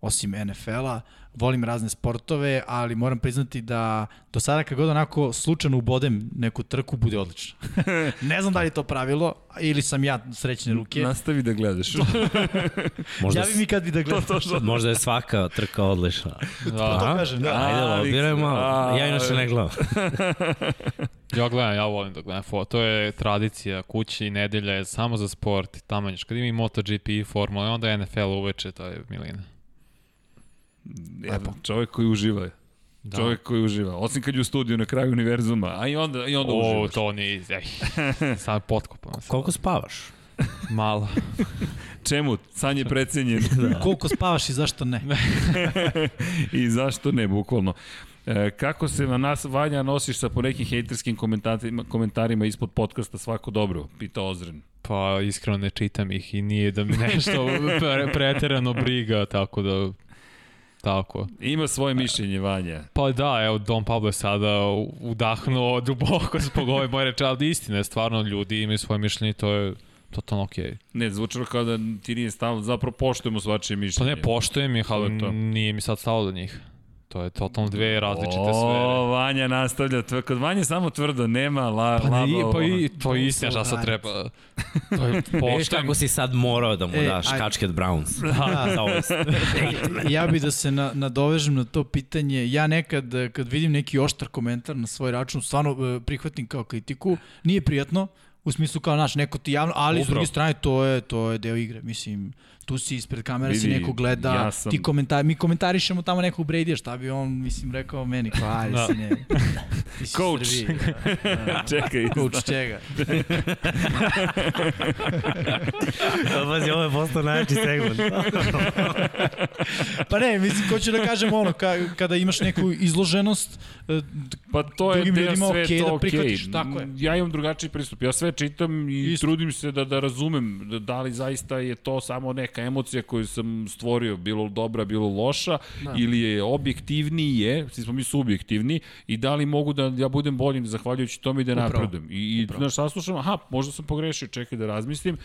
osim NFL-a, volim razne sportove, ali moram priznati da do sada kad god onako slučajno ubodem neku trku, bude odlično. ne znam da li je to pravilo, ili sam ja srećne ruke. Nastavi da gledaš. možda, Javi mi kad bi da gledam. To, to, to. Možda je svaka trka odlična. Da. To kažem, da. Ajde, lobiraj malo. Ja inače ne gledam. ja gledam, ja volim da gledam. To je tradicija kući i nedelja je samo za sport. Tamo ćeš, kad ima i MotoGP i Formula, onda je NFL uveče, to je milina. Lepo. Čovjek koji uživa. Da. Čovjek koji uživa. Osim kad je u studiju na kraju univerzuma, a i onda, i onda o, uživaš. O, to ni... Ej, sad potkopam. Koliko spavaš? Malo. Čemu? San je precenjen. da. Koliko spavaš i zašto ne? I zašto ne, bukvalno. E, kako se na nas, Vanja, nosiš sa po nekim hejterskim komentarima, komentarima ispod podcasta svako dobro? Pita Ozren. Pa iskreno ne čitam ih i nije da mi nešto pre, preterano briga, tako da Tako. Ima svoje mišljenje, Vanja. Pa da, evo, Don Pablo je sada udahnuo duboko zbog ove moje reče, ali istina je, stvarno, ljudi imaju svoje mišljenje to je totalno okej. Okay. Ne, zvučalo kao da ti nije stalo, zapravo poštujemo svačije mišljenje. Pa ne, poštujem ih, ali nije mi sad stalo do njih. To je totalno dve različite o, sfere. O, Vanja nastavlja, kod Vanja samo tvrdo, nema la, pa laba. I, pa i, to je istina šta sad treba. To je Viš kako si sad morao da mu e, daš aj, Kačket Browns. Da, za ja bi da se na, nadovežem na to pitanje. Ja nekad, kad vidim neki oštar komentar na svoj račun, stvarno e, prihvatim kao kritiku. Nije prijatno, u smislu kao naš, neko ti javno, ali Upravo. s druge strane to je, to je deo igre. Mislim, tu si ispred kamere, Vidi, si neko gleda, ja sam... ti komentar, mi komentarišemo tamo nekog Brady, šta bi on, mislim, rekao meni, ajde da. ne. Coach. Srbiji, da, da. Čekaj. Coach čega. Pazi, ovo je postao najjači segment. pa ne, mislim, ko ću da kažem ono, ka, kada imaš neku izloženost, e, pa to je ljudima sve okay, to da prihvatiš, okay. tako je. Ja imam drugačiji pristup, ja sve čitam i Isto. trudim se da, da razumem da, da li zaista je to samo neka neka emocija koju sam stvorio, bilo dobra, bilo loša, da. ili je objektivnije, svi smo mi subjektivni, i da li mogu da ja budem boljim zahvaljujući tome i da napredujem. I, i znaš, saslušam, aha, možda sam pogrešio, čekaj da razmislim,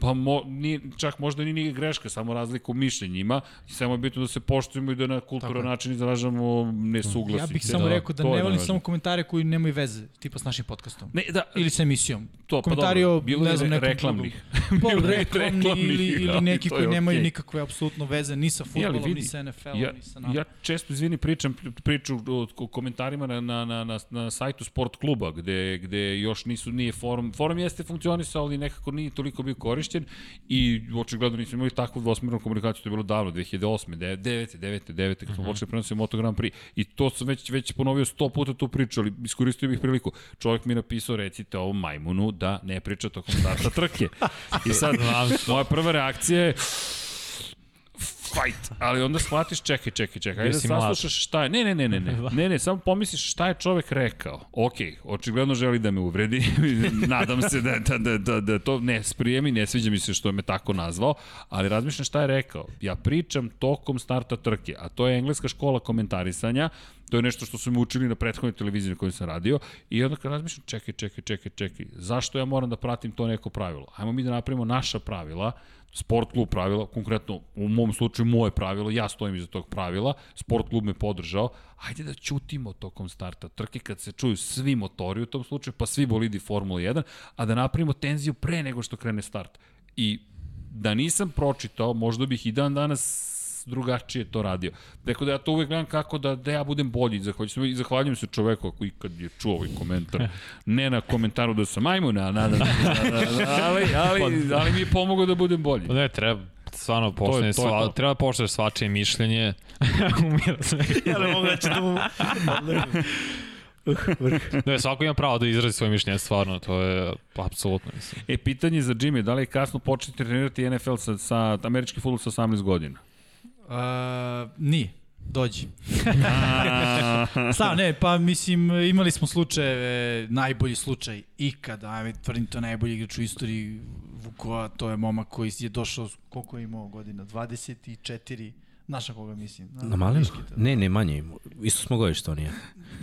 pa mo, ni, čak možda ni nije greška, samo razlika u mišljenjima, i samo je bitno da se poštujemo i da na kulturan način izražavamo nesuglasice. Ja bih samo da, rekao da ne volim samo komentare koji nemaju veze, tipa s našim podcastom. Ne, da, ili sa emisijom. To, pa Komentari dobro, bilo ne znam, nekom reklamnih. Pol reklamni ili, ili neki koji okay. nemaju nikakve apsolutno veze ni sa futbolom, ni sa NFL-om, ja, ni sa nama. Ja često, izvini, pričam priču o komentarima na, na, na, na, na sajtu sport kluba, gde, gde još nisu, nije forum, forum jeste funkcionisao, ali nekako nije toliko bio korišćen i očigledno nismo imali takvu dvosmernu komunikaciju, to je bilo davno, 2008. 9. 9. 9. 9. kad smo uh mhm. -huh. počeli prenositi Moto Grand Prix. I to sam već, već ponovio sto puta tu priču, ali iskoristio bih priliku. Čovjek mi napisao, recite ovom majmunu da ne priča tokom starta trke. I sad, moja prva reakcija je, fight. Ali onda shvatiš, čekaj, čekaj, čekaj, ajde da saslušaš šta je. Ne, ne, ne, ne, ne, ne, ne, samo pomisliš šta je čovek rekao. Ok, očigledno želi da me uvredi, nadam se da, da, da, da, da to ne sprijemi, ne sviđa mi se što je me tako nazvao, ali razmišljam šta je rekao. Ja pričam tokom starta trke, a to je engleska škola komentarisanja, To je nešto što su mi učili na prethodnoj televiziji na kojoj sam radio i onda kad razmišljam, čekaj, čekaj, čekaj, čekaj, zašto ja moram da pratim to neko pravilo? Ajmo mi da napravimo naša pravila, sport klub pravila, konkretno u mom slučaju moje pravilo, ja stojim iza tog pravila, sport klub me podržao, ajde da ćutimo tokom starta trke kad se čuju svi motori u tom slučaju, pa svi bolidi Formula 1, a da napravimo tenziju pre nego što krene start. I da nisam pročitao, možda bih i dan danas drugačije to radio. Tako da ja to uvek gledam kako da, da ja budem bolji. Zahvaljujem, I zahvaljujem se čoveku ako ikad je čuo ovaj komentar. Ne na komentaru da sam majmun, a nadam se. Ali, ali, ali mi je pomogao da budem bolji. Ne, treba, stvarno poštene, sva, to. treba poštene svačije mišljenje. Umira se. ja ne mogu da će da mu... ne, svako ima pravo da izrazi svoje mišljenje, stvarno, to je apsolutno, mislim. E, pitanje za Jimmy, da li je kasno početi trenirati NFL sa, sa američki futbol sa 18 godina? Uh, nije. Dođi. Stav, ne, pa mislim, imali smo slučajeve, najbolji slučaj ikada, ajme, tvrdim to najbolji igrač u istoriji Vukova, to je momak koji je došao, koliko je imao godina, 24, Znaš na koga mislim? Na, na Malinu? Ne, ne, manje. Isto smo gojište, on je.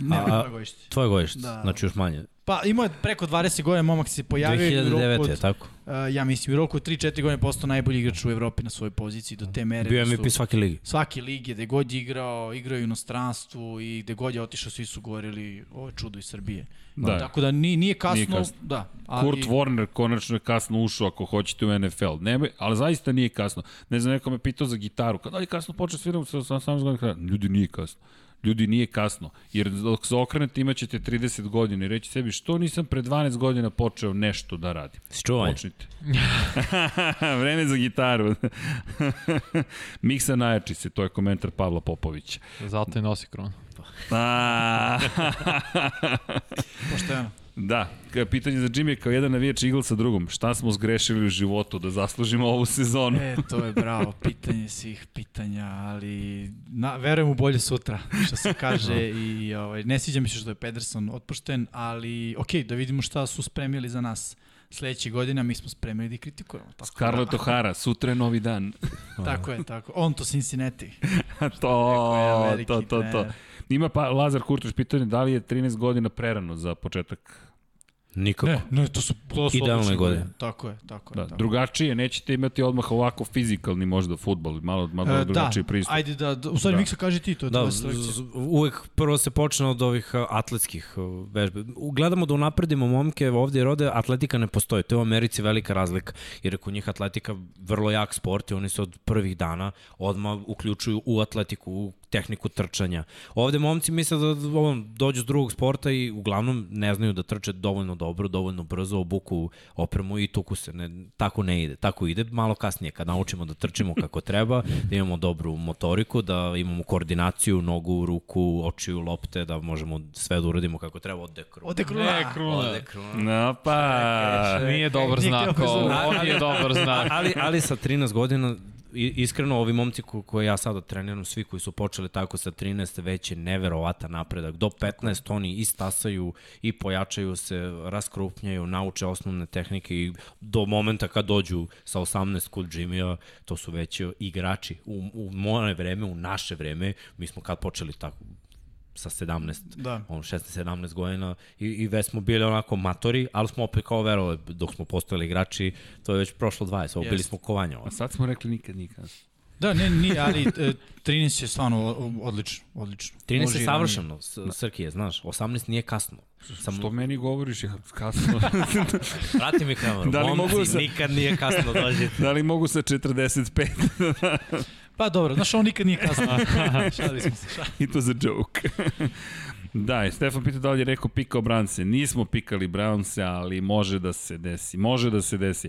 Ne, a, a, gojište. Tvoje gojište, da. znači još manje. Pa imao je preko 20 godina, momak se pojavio 2009. je tako? Uh, ja mislim, u roku od 3-4 godine postao najbolji igrač u Evropi na svojoj poziciji, do te mere. Bio je MVP svake ligi. Svake lige, gde god je igrao, igrao je u inostranstvu i gde god je otišao, svi su govorili, ovo je čudo iz Srbije. Da. Tako da nije, nije kasno. Nije kasno. Da, ali... Kurt Warner konačno je kasno ušao ako hoćete u NFL. Ne, ali zaista nije kasno. Ne znam, neko me pitao za gitaru. Kada li kasno počeo sviram sa 18 godina? Ljudi, nije kasno. Ljudi, nije kasno. Jer dok se okrenete imaćete 30 godina i reći sebi što nisam pre 12 godina počeo nešto da radim. Čuvaj. Počnite. Vreme za gitaru. Miksa najjači se, to je komentar Pavla Popovića. Zato je nosi kronu. Pošteno. Da, pitanje za Jimmy kao jedan navijač Eaglesa drugom. Šta smo zgrešili u životu da zaslužimo ovu sezonu? E, to je bravo, pitanje svih pitanja, ali na, verujem u bolje sutra, što se kaže i ovaj, ne sviđa mi se što je Pederson otpušten, ali ok, da vidimo šta su spremili za nas sledeće godine, mi smo spremili da kritikujemo. Tako Scarlett da, O'Hara, sutra je novi dan. tako je, tako. On to Cincinnati. to, to, to, to. Ima pa Lazar Kurtoš pitanje da li je 13 godina prerano za početak Nikako. Ne, ne, to su, to su Idealne godine. Tako je, tako je. Da, tako. drugačije, nećete imati odmah ovako fizikalni možda futbol, malo, malo e, drugačiji da, pristup. Ajde da, da u stvari da. Miksa kaže ti to. Da, uvek prvo se počne od ovih atletskih vežbe. Gledamo da unapredimo momke ovde jer ovde atletika ne postoji. To je u Americi velika razlika jer je kod njih atletika vrlo jak sport i oni se od prvih dana odmah uključuju u atletiku, u tehniku trčanja. Ovde momci misle da ovom, dođu s drugog sporta i uglavnom ne znaju da trče dovoljno dobro, dovoljno brzo, obuku opremu i tuku se. Ne, tako ne ide. Tako ide malo kasnije kad naučimo da trčimo kako treba, da imamo dobru motoriku, da imamo koordinaciju, nogu, ruku, očiju, lopte, da možemo sve da uradimo kako treba. Ode kruna. Ode kruna. Ne, kruna. Ode kruna. No pa. Nije dobar znak. Ovo nije dobar znak. Ali, ali sa 13 godina iskreno ovi momci ko, koje ja sada treniram, svi koji su počeli tako sa 13, već je neverovatan napredak. Do 15 oni istasaju i pojačaju se, raskrupnjaju, nauče osnovne tehnike i do momenta kad dođu sa 18 kod Jimmy-a, to su već igrači. U, u moje vreme, u naše vreme, mi smo kad počeli tako, sa 17, da. on 16-17 godina i, i već smo bili onako matori, ali smo opet kao verovali dok smo postojali igrači, to je već prošlo 20, ovo bili smo kovanja. A sad smo rekli nikad, nikad. Da, ne, nije, ali 13 je stvarno odlično, odlično. 13 Može je savršeno, da. Srkije, znaš, 18 nije kasno. Sam... Što meni govoriš je kasno? Vrati mi kameru, da li momci, mogu sa... nikad nije kasno dođete. da li mogu sa 45? Pa dobro, znaš, on nikad nije kasno. Šali smo se, šali. I to za joke. Da, Stefan pita da li je rekao pikao Brownse. Nismo pikali Brownse, ali može da se desi. Može da se desi.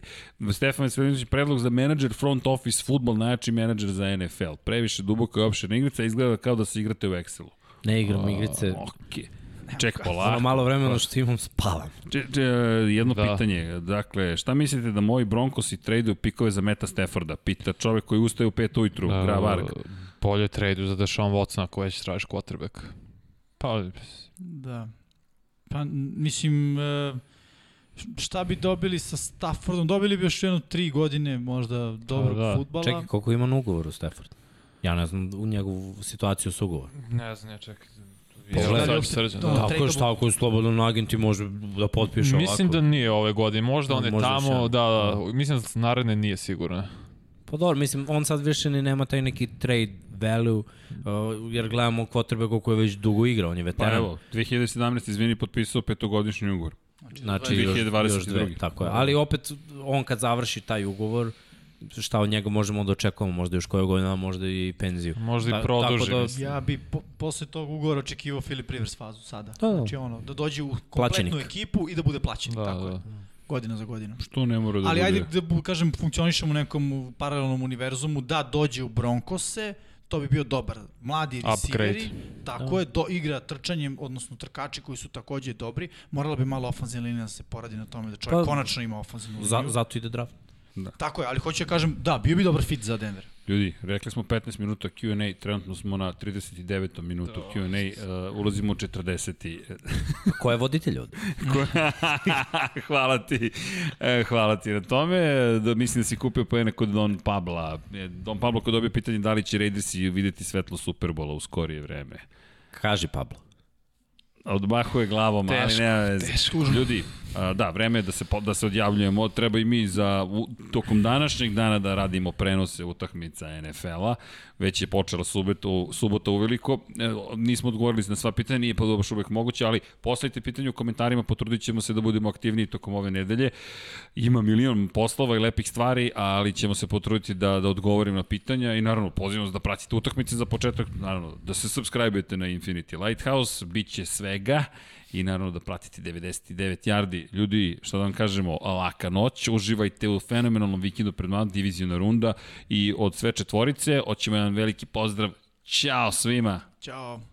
Stefan Veselinović predlog za menadžer front office futbol, najjači menadžer za NFL. Previše duboko i opširna igrica, izgleda kao da se igrate u Excelu. Ne igramo igrice. Okej. Okay. Ček, polako. malo vremena što imam spavam. Če, če, jedno da. pitanje. Dakle, šta mislite da moji Broncosi traduju pikove za Meta Stafforda? Pita čovek koji ustaje u 5 ujutru, uh, Gra Varg. Bolje traduju za Deshaun Watson ako već tražiš quarterback. Pa, da. Pa, mislim, e, šta bi dobili sa Staffordom? Dobili bi još jedno tri godine možda dobrog da. futbala. Čekaj, koliko ima na ugovoru Stafford? Ja ne znam u njegovu situaciju s ugovorom. Ne znam, ja čekaj. Pogledaj, srđan. Da, tako je šta ako je slobodan agent i može da potpiše ovako. Mislim da nije ove godine, možda on je možda tamo, da, da, mislim da naredne nije sigurno. Pa dobro, mislim, on sad više ni nema taj neki trade value, uh, jer gledamo quarterbacka koji je već dugo igra, on je veteran. Pa evo, 2017. izvini, potpisao petogodišnji ugovor. Znači, znači 2022. Još, još dve, tako je. Ali opet, on kad završi taj ugovor, šta od njega možemo da očekujemo, možda još koje godina, možda i penziju. Možda i produži. tako Da, Ja bi po, posle tog ugovora očekivao Filip Rivers fazu sada. Da, da. Znači ono, da dođe u kompletnu Plaćenik. ekipu i da bude plaćenik, da, tako da. je. Godina za godinom. Što ne mora da Ali bude? ajde da bu- kažem, funkcionišemo u nekom paralelnom univerzumu, da dođe u Broncose, to bi bio dobar. Mladi receiveri, tako je, do igra trčanjem, odnosno trkači koji su takođe dobri. Morala bi malo ofenzivna linija da se poradi na tome da čovjek Pa, konačno ima ofenzivnu liniju. Za, zato ide draft. Tako je, ali hoću da kažem, da, bio bi dobar fit za Denver. Ljudi, rekli smo 15 minuta Q&A, trenutno smo na 39. minutu Q&A, uh, ulazimo u 40. Ko je voditelj ovde? hvala ti, e, hvala ti na tome. Da, mislim da si kupio pojene kod Don Pabla. E, Don Pablo ko dobio pitanje da li će Raidersi videti svetlo Superbola u skorije vreme. Kaži Pablo. Odmahuje glavom, Teško, ali nema veze. Ljudi, a, da, vreme je da se, da se odjavljujemo. Treba i mi za, u, tokom današnjeg dana da radimo prenose utakmica NFL-a. Već je počela subota, subota uveliko. E, nismo odgovorili na sva pitanja, nije pa dobro uvek moguće, ali postavite pitanje u komentarima, potrudit ćemo se da budemo aktivniji tokom ove nedelje. Ima milion poslova i lepih stvari, ali ćemo se potruditi da, da odgovorim na pitanja i naravno pozivam vas da pratite utakmice za početak, naravno da se subscribe-ujete na Infinity Lighthouse, bit će svega i naravno da pratite 99 yardi. Ljudi, šta da vam kažemo, laka noć, uživajte u fenomenalnom vikendu pred vama, divizijona runda i od sve četvorice, hoćemo jedan veliki pozdrav. Ćao svima! Ćao.